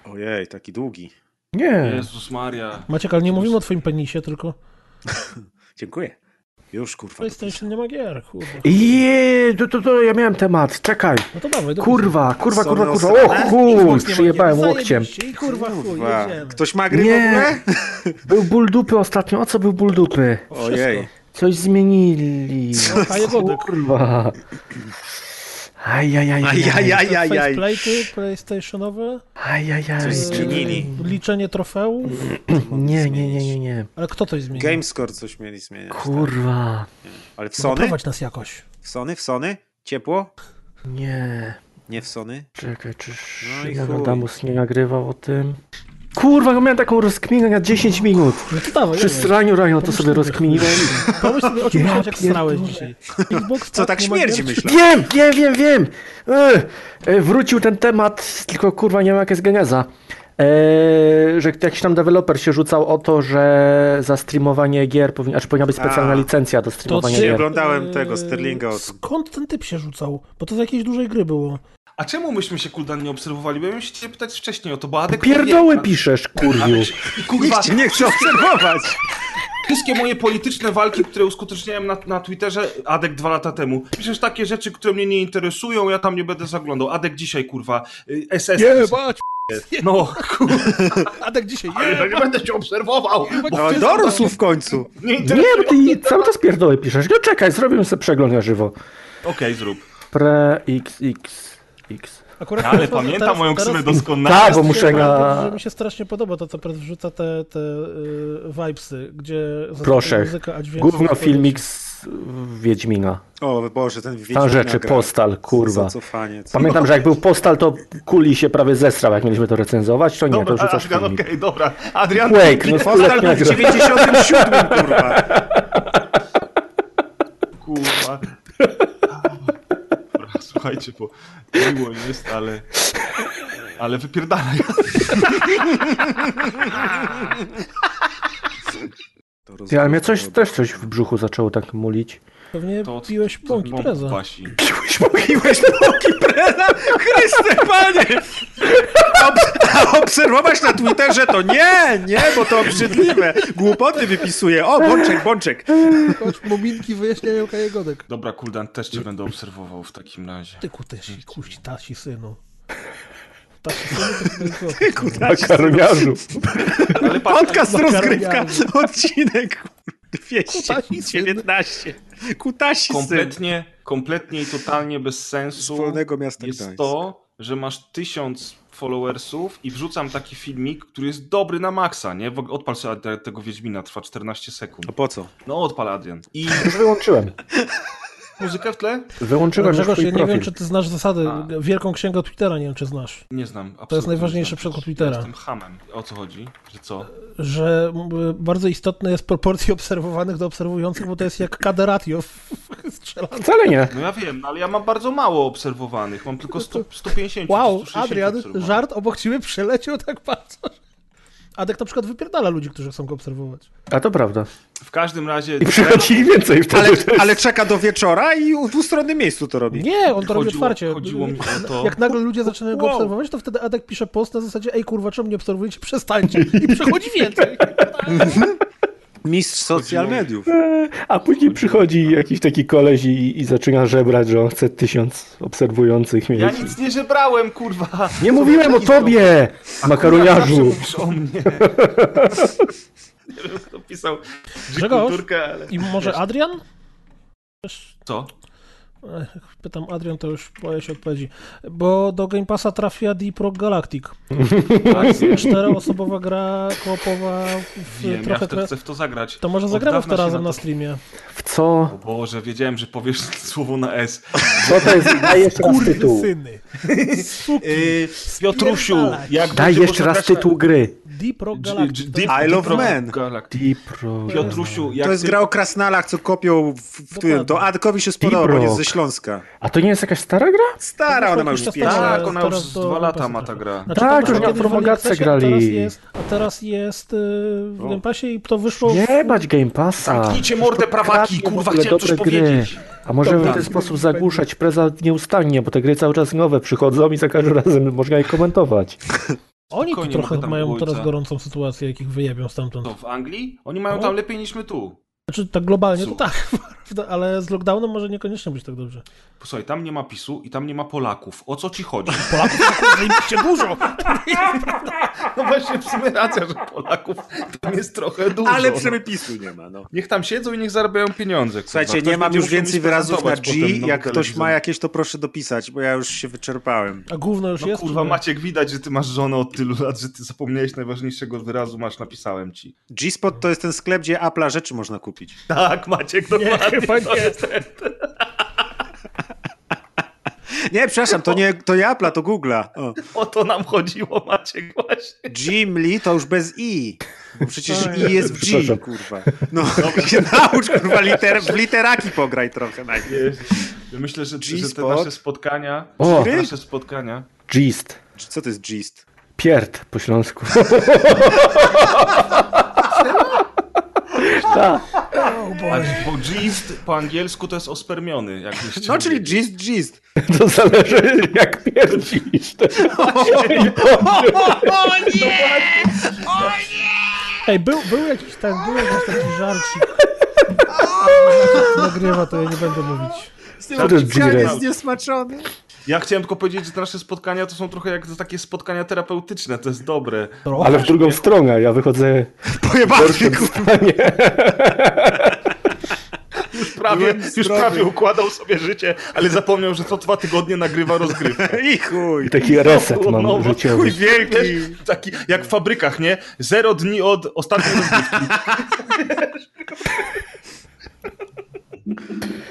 Ojej, taki długi. Nie. Jezus Maria. Maciek, ale nie mówimy o twoim penisie, tylko Dziękuję. Już kurwa. PlayStation nie ma gier, kurwa. Jeee, to, to, to ja miałem temat, czekaj. No to dawaj, do Kurwa, kurwa, Sony kurwa, kurwa. O chuj, przyjebałem łokciem. I kurwa, chuj, Kurwa. Ktoś ma gry w Nie. ogóle? Był ból dupy ostatnio, o co był ból dupy? Ojej. Coś zmienili. A jego Kurwa. Ajajaj. Ajajajajaj. Faceplate'y PlayStationowe, Ajajaj. Coś zmienili. liczenie trofeów, Nie, nie, nie, nie, nie. ale kto coś zmienił? Gamescore coś mieli zmieniać. tak. Kurwa. Ale w Sony? Prowadź nas jakoś. W Sony? W Sony? Ciepło? Nie. Nie w Sony? Czekaj, czy No. Adamus nie nagrywał o tym? Kurwa, ja miałem taką rozkminę na 10 minut. No to dawaj, straniu rano to sobie rozkminiłem. Pomyśl sobie, o czym Ja Maciek strałeś dzisiaj. Xbox, Co tak ma śmierdzi, myślę. Wiem, wiem, wiem, wiem. E, e, wrócił ten temat, tylko kurwa nie wiem jaka jest geneza. E, że jakiś tam deweloper się rzucał o to, że za streamowanie gier powinna, znaczy powinna być specjalna A. licencja do To streamowania ty, gier. oglądałem tego, Sterlinga. Skąd ten typ się rzucał? Bo to z jakiejś dużej gry było. A czemu myśmy się Kuldan nie obserwowali? Bo ja bym się cię pytać wcześniej o to, bo Adek... Pierdoły wie, a- piszesz, kurwiu. Kurwa, cię nie chce obserwować. wszystkie moje polityczne walki, które uskuteczniałem na, na Twitterze, Adek dwa lata temu. Piszesz takie rzeczy, które mnie nie interesują, ja tam nie będę zaglądał. Adek dzisiaj, kurwa, y, SS. Jebać! No, kurwa, Adek dzisiaj, ja nie będę cię obserwował, bo No, ty dorósł w końcu. nie Nie, interesuje. bo ty cały czas pierdoły piszesz. No czekaj, zrobimy sobie przegląd na żywo. Okej, zrób. Pre XX. X. Akurat Ale teraz- pamiętam teraz- moją ksywę doskonale. Tak, bo muszę na... że mi się strasznie podoba to, co Pret wrzuca te, te y, vibesy, gdzie Proszę. muzyka, Gówno filmik z Wiedźmina. O Boże, ten Wiedźmin Tam rzeczy, nagra. postal, kurwa. Pamiętam, że jak był postal, to Kuli się prawie zesrał, jak mieliśmy to recenzować, to nie, to Dobra, rzucasz Adrian, filmik. okej, dobra. Adrian, Quake, no Postal był w 97, kurwa. kurwa. Słuchajcie, bo miło jest, ale... Ale wypierdalaj. To Ja, ale mnie coś, też coś w brzuchu zaczęło tak mulić. Pewnie To- piłeś to pąki bąk preza. pasi. Piłeś boki prena? Chryste, panie! Ob- a obserwować na Twitterze to nie, nie, bo to obrzydliwe. Głupoty wypisuje. O, bączek, bączek. Chodź, muminki wyjaśniają kajegodek. Dobra, Kuldan, też cię będę obserwował w takim razie. Ty kutesi, kuści, tasi synu. Tasi synu to jest złoto. Makaroniarzu. Ale patrz, Podcast rozgrywka, odcinek. 219. Kutasi kompletnie, kompletnie i totalnie bez Z sensu wolnego miasta jest Gdańsk. to, że masz tysiąc followersów i wrzucam taki filmik, który jest dobry na maksa, nie? W ogóle Odpal sobie te- tego Wiedźmina, trwa 14 sekund. A po co? No odpal Adrian. I Wyłączyłem. Muzyka w tle? Wyłączyłem już Grzegorz, twój ja nie wiem, profil. czy ty znasz zasady. A. Wielką księgę Twittera, nie wiem, czy znasz. Nie znam. To jest najważniejsze przed Twittera. Jestem hamem. O co chodzi? Że co? Że bardzo istotne jest proporcja obserwowanych do obserwujących, bo to jest jak KD ratio w strzelaniu. Wcale nie. No ja wiem, no ale ja mam bardzo mało obserwowanych. Mam tylko 100, 150 Wow, 160 Adrian, żart obok ciebie przeleciał tak bardzo. Adek na przykład wypierdala ludzi, którzy chcą go obserwować. A to prawda. W każdym razie... I przychodzi ich więcej wtedy. Ale, ale czeka do wieczora i w dwustronnym miejscu to robi. Nie, on to robi Chodziło- otwarcie. chodziło mi o to- Jak nagle ludzie zaczynają go Wow. obserwować, to wtedy Adek pisze post na zasadzie ej kurwa, czemu mnie obserwujecie? Przestańcie. I przychodzi więcej. Mistrz social mediów. A później przychodzi jakiś taki koleś i, i zaczyna żebrać, że on chce tysiąc obserwujących mieć. Ja nic nie żebrałem, kurwa! Nie mówiłem o tobie, Zawsze makaroniarzu. mówisz o mnie. nie wiem, kto pisał Grzegorz? ale... I może Adrian? Co? Ech, Pytam Adrian, to już boję się odpowiedzi. Bo do Game Passa trafia Deep Rock Galactic. Czteroosobowa gra koopowa w Wiem, ja trochę... tra- chcę w to zagrać. To może zagramy w to razem na na to- streamie. W co? O Boże, wiedziałem, że powiesz słowo na S. Co to jest? Daj jeszcze raz tytuł. syny. Yy, Piotrusiu, jak Daj jeszcze raz na- tytuł gry. Deep Rock Galactic. Deep- I Love. Galactic. Deep Rock. Piotrusiu, jak To jest gra o krasnalach, co kopią w, w. To Adkowi się spodoba, bo jest ze. Śląska. A to nie jest jakaś stara gra? Stara, ona ma już Jakiś czas pięć temu, lat. Tak, ona już z lata ma ta gra. Znaczy, Tak, to już na w Accessie, grali. A teraz jest, a teraz jest y, w Game Passie i to wyszło... w- Jebać Game Passa. Zamknijcie mordę, prawaki, w kurwa, chciałem coś powiedzieć. A możemy w Dobra. ten sposób zagłuszać preza nieustannie, bo te gry cały czas nowe przychodzą i za każdym razem można je komentować. Oni tu trochę mają teraz gorącą sytuację, jak ich wyjebią stamtąd. To w Anglii? Oni mają No. tam lepiej niż my tu. Znaczy tak globalnie to tak, ale z lockdownem może niekoniecznie być tak dobrze. Posłuchaj, tam nie ma PiSu i tam nie ma Polaków. O co ci chodzi? Polaków zajebiście dużo! No właśnie w sumie racja, że Polaków tam jest trochę dużo. Ale no. przemypisu nie ma, no. Niech tam siedzą i niech zarabiają pieniądze. Słuchajcie, nie mam już więcej wyrazów na G. potem Jak nowym ktoś ma jakieś, to proszę dopisać, bo ja już się wyczerpałem. A gówno już No jest? kurwa? Maciek, widać, że ty masz żonę od tylu lat, że ty zapomniałeś najważniejszego wyrazu, masz, napisałem ci. G-Spot to jest ten sklep, gdzie Apple'a rzeczy można kupić. Tak, Maciek, Nie, dokładnie. To nie. przepraszam, to nie, to nie Apple'a, to Google'a. O. O to nam chodziło, Maciek, właśnie. Gimli to już bez I. Bo przecież I jest w G, kurwa. No, się naucz, kurwa, liter, w literaki pograj trochę najpierw. Myślę, że, że te nasze spotkania, O. te nasze spotkania, Gist. Co to jest gist? Pierd po śląsku. Tak. O Boże. bo gist po angielsku to jest ospermiony. Jakbyście No, czyli gist, gist. To zależy jak pierdzisz. Ej, był, był jakiś ten, był jakiś taki żarcik. Nagrywa, to ja nie będę mówić. Co to jest G-Res? zniesmaczony. Ja chciałem tylko powiedzieć, że te nasze spotkania to są trochę jak takie spotkania terapeutyczne, to jest dobre. Ale w drugą stronę, ja wychodzę Pojebany, kurwa. Już prawie, już prawie układał sobie życie, ale zapomniał, że co dwa tygodnie nagrywa rozgrywkę. I chuj. Taki reset mam nowo. życiowy. Chuj wielki. Taki jak w fabrykach, nie? Zero dni od ostatniej rozgrywki.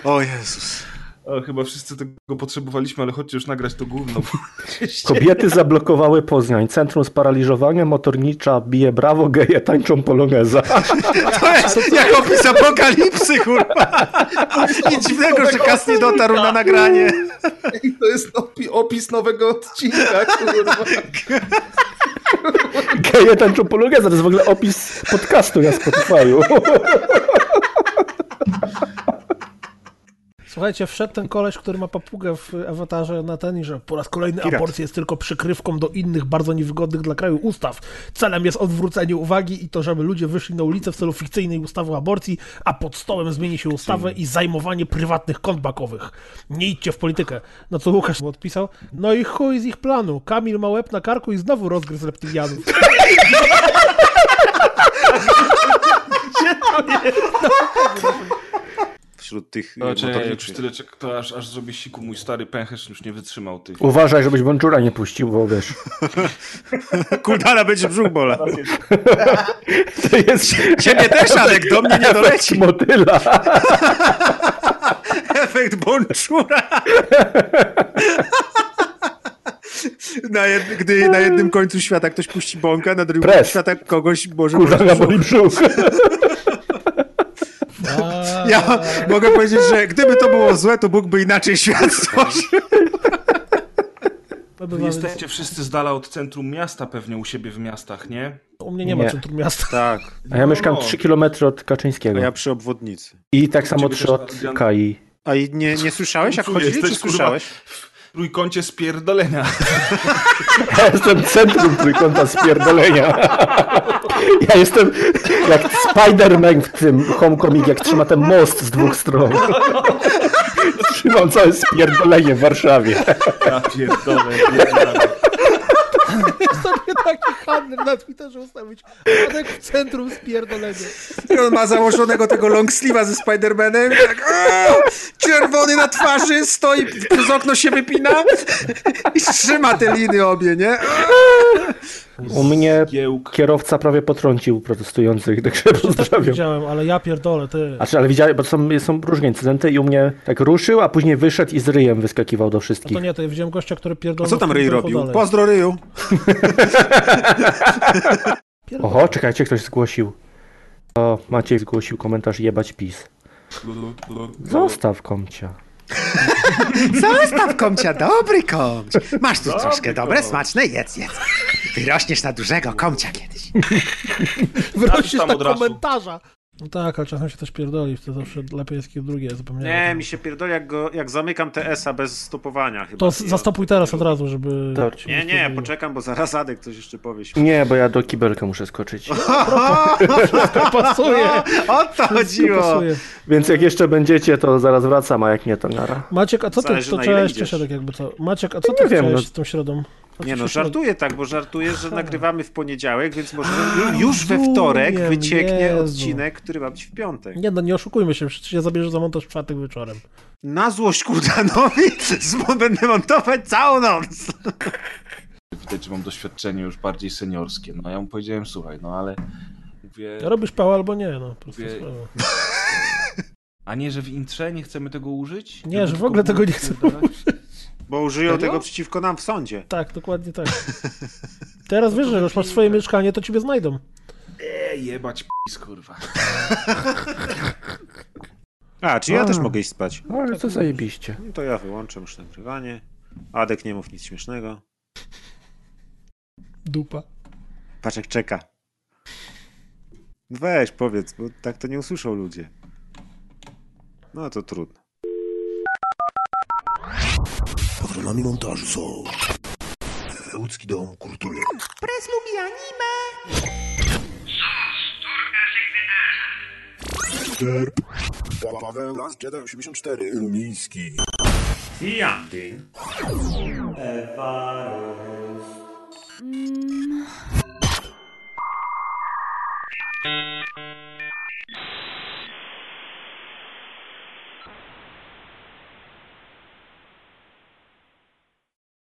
O Jezus. O, chyba wszyscy tego potrzebowaliśmy, ale chodźcie już nagrać to gówno. Kobiety zablokowały Poznań. Centrum sparaliżowania, motornicza bije brawo, geje tańczą poloneza. To jest jak opis apokalipsy, kurwa. Nic dziwnego, że Kas nie dotarł na nagranie. To jest opi- opis nowego odcinka, kurwa. Geje tańczą poloneza, to jest w ogóle opis podcastu na Spotify'u. Słuchajcie, wszedł ten koleś, który ma papugę w awatarze na ten i że po raz kolejny Pirat. aborcja jest tylko przykrywką do innych, bardzo niewygodnych dla kraju ustaw. Celem jest odwrócenie uwagi i to, żeby ludzie wyszli na ulicę w celu fikcyjnej ustawy o aborcji, a pod stołem zmieni się ustawę i zajmowanie prywatnych kont bankowych. Nie idźcie w politykę. No co Łukasz mu odpisał? No i chuj z ich planu. Kamil ma łeb na karku i znowu rozgryzł reptylianów. wśród tych No, czekaj, jak już motorniczych. tyle to aż, aż zrobię siku. Mój stary pęcherz już nie wytrzymał tych. Uważaj, żebyś Bonczura nie puścił, bo wiesz. Kuldana będzie brzuch bola. To jest Ciebie też, Alek, do mnie nie doleci. motyla. Efekt Bonczura. Na jed... Gdy na jednym końcu świata ktoś puści bąka, na drugim końcu świata kogoś może Kurwa, boleć boli brzuch. A, Ja mogę powiedzieć, że gdyby to było złe, to Bóg by inaczej świat stworzył. Wy jesteście wszyscy z dala od centrum miasta, pewnie u siebie w miastach, nie? U mnie nie ma Nie. centrum miasta. Tak, A ja mieszkam No. 3 km od a Kaczyńskiego. ja przy obwodnicy. I tak samo Ciebie 3 też od Kai. A i nie, nie słyszałeś, jak chodzili, czy słyszałeś? W trójkącie spierdolenia. Ja jestem centrum trójkąta spierdolenia. Ja jestem jak Spider-Man w tym Homecoming, jak trzyma ten most z dwóch stron. Trzymam całe spierdolenie w Warszawie. Ja pierdolę, pierdolę. sobie taki handel na Twitterze ustawić. Adek w centrum spierdolenia. I on ma założonego tego long sleeve'a ze Spider-Manem i tak czerwony na twarzy, stoi, przez okno się wypina i trzyma te liny obie, nie? U mnie Giełk. kierowca prawie potrącił protestujących, także pozdrawiam. Widziałem, ale ja pierdolę, ty. Znaczy, ale widziałem, bo są, są różne incydenty i u mnie tak ruszył, a później wyszedł i z ryjem wyskakiwał do wszystkich. to nie, to ja widziałem gościa, który A pierdolał. co tam Ryj robił? dalej. Pozdro Ryju. Pierdolę. Oho, czekajcie, ktoś zgłosił. O, Maciej zgłosił komentarz jebać PiS. Zostaw komcia. Zostaw komcia, dobry komć. Masz tu troszkę dobre, smaczne, jedz, jedz. Wyrośniesz na dużego komcia kiedyś. Tam na komentarza. No tak, ale czasem się też pierdoli, wtedy zawsze lepiej jest kiedy drugie, zapomniałem. Nie, mi się pierdoli, jak, go, jak zamykam TS-a bez stopowania chyba. To zastopuj teraz od razu, żeby... Tak. Nie, nie, poczekam, bo zaraz Adek coś jeszcze powie. Nie, bo ja do kibelka muszę skoczyć. pasuje. O to chodziło! pasuje. Więc jak jeszcze będziecie, to zaraz wracam, a jak nie, to nara. Maciek, a co ty, to cześć, cześć, jakby co? Maciek, a co ty Nie wiem, chciałeś no. z tą środą? Nie no, żartuję tak, bo żartuję, że nagrywamy w poniedziałek, więc może A, już we wtorek wycieknie Jezu. odcinek, który ma być w piątek. Nie no, nie oszukujmy się, przecież ja zabierze za montaż w czwartek wieczorem. Na złość Kurdanowi z- będę montować całą noc. Widać, że mam doświadczenie już bardziej seniorskie. No ja mu powiedziałem, słuchaj, no ale mówię, Robisz pał albo nie, no. Prosta Wie- sprawa. a nie, że w intrze nie chcemy tego użyć? Nie, że w ogóle tego nie chcemy pierdolać? Bo użyją Serio? tego przeciwko nam w sądzie. Tak, dokładnie tak. Teraz wiesz, że już masz swoje mieszkanie, to ciebie znajdą. E, jebać p***, kurwa. A, czy ja A. też mogę iść spać? Ale to zajebiście. No to ja wyłączę już nagrywanie. Adek nie mów nic śmiesznego. Dupa. Patrz jak czeka. Weź, powiedz, bo tak to nie usłyszą ludzie. No to trudno. Patronami montażu są Łódzki Dom Kultury. Pres lubi anime. Derp. Paweł Las Jedi 84. Lumiński. Jandy.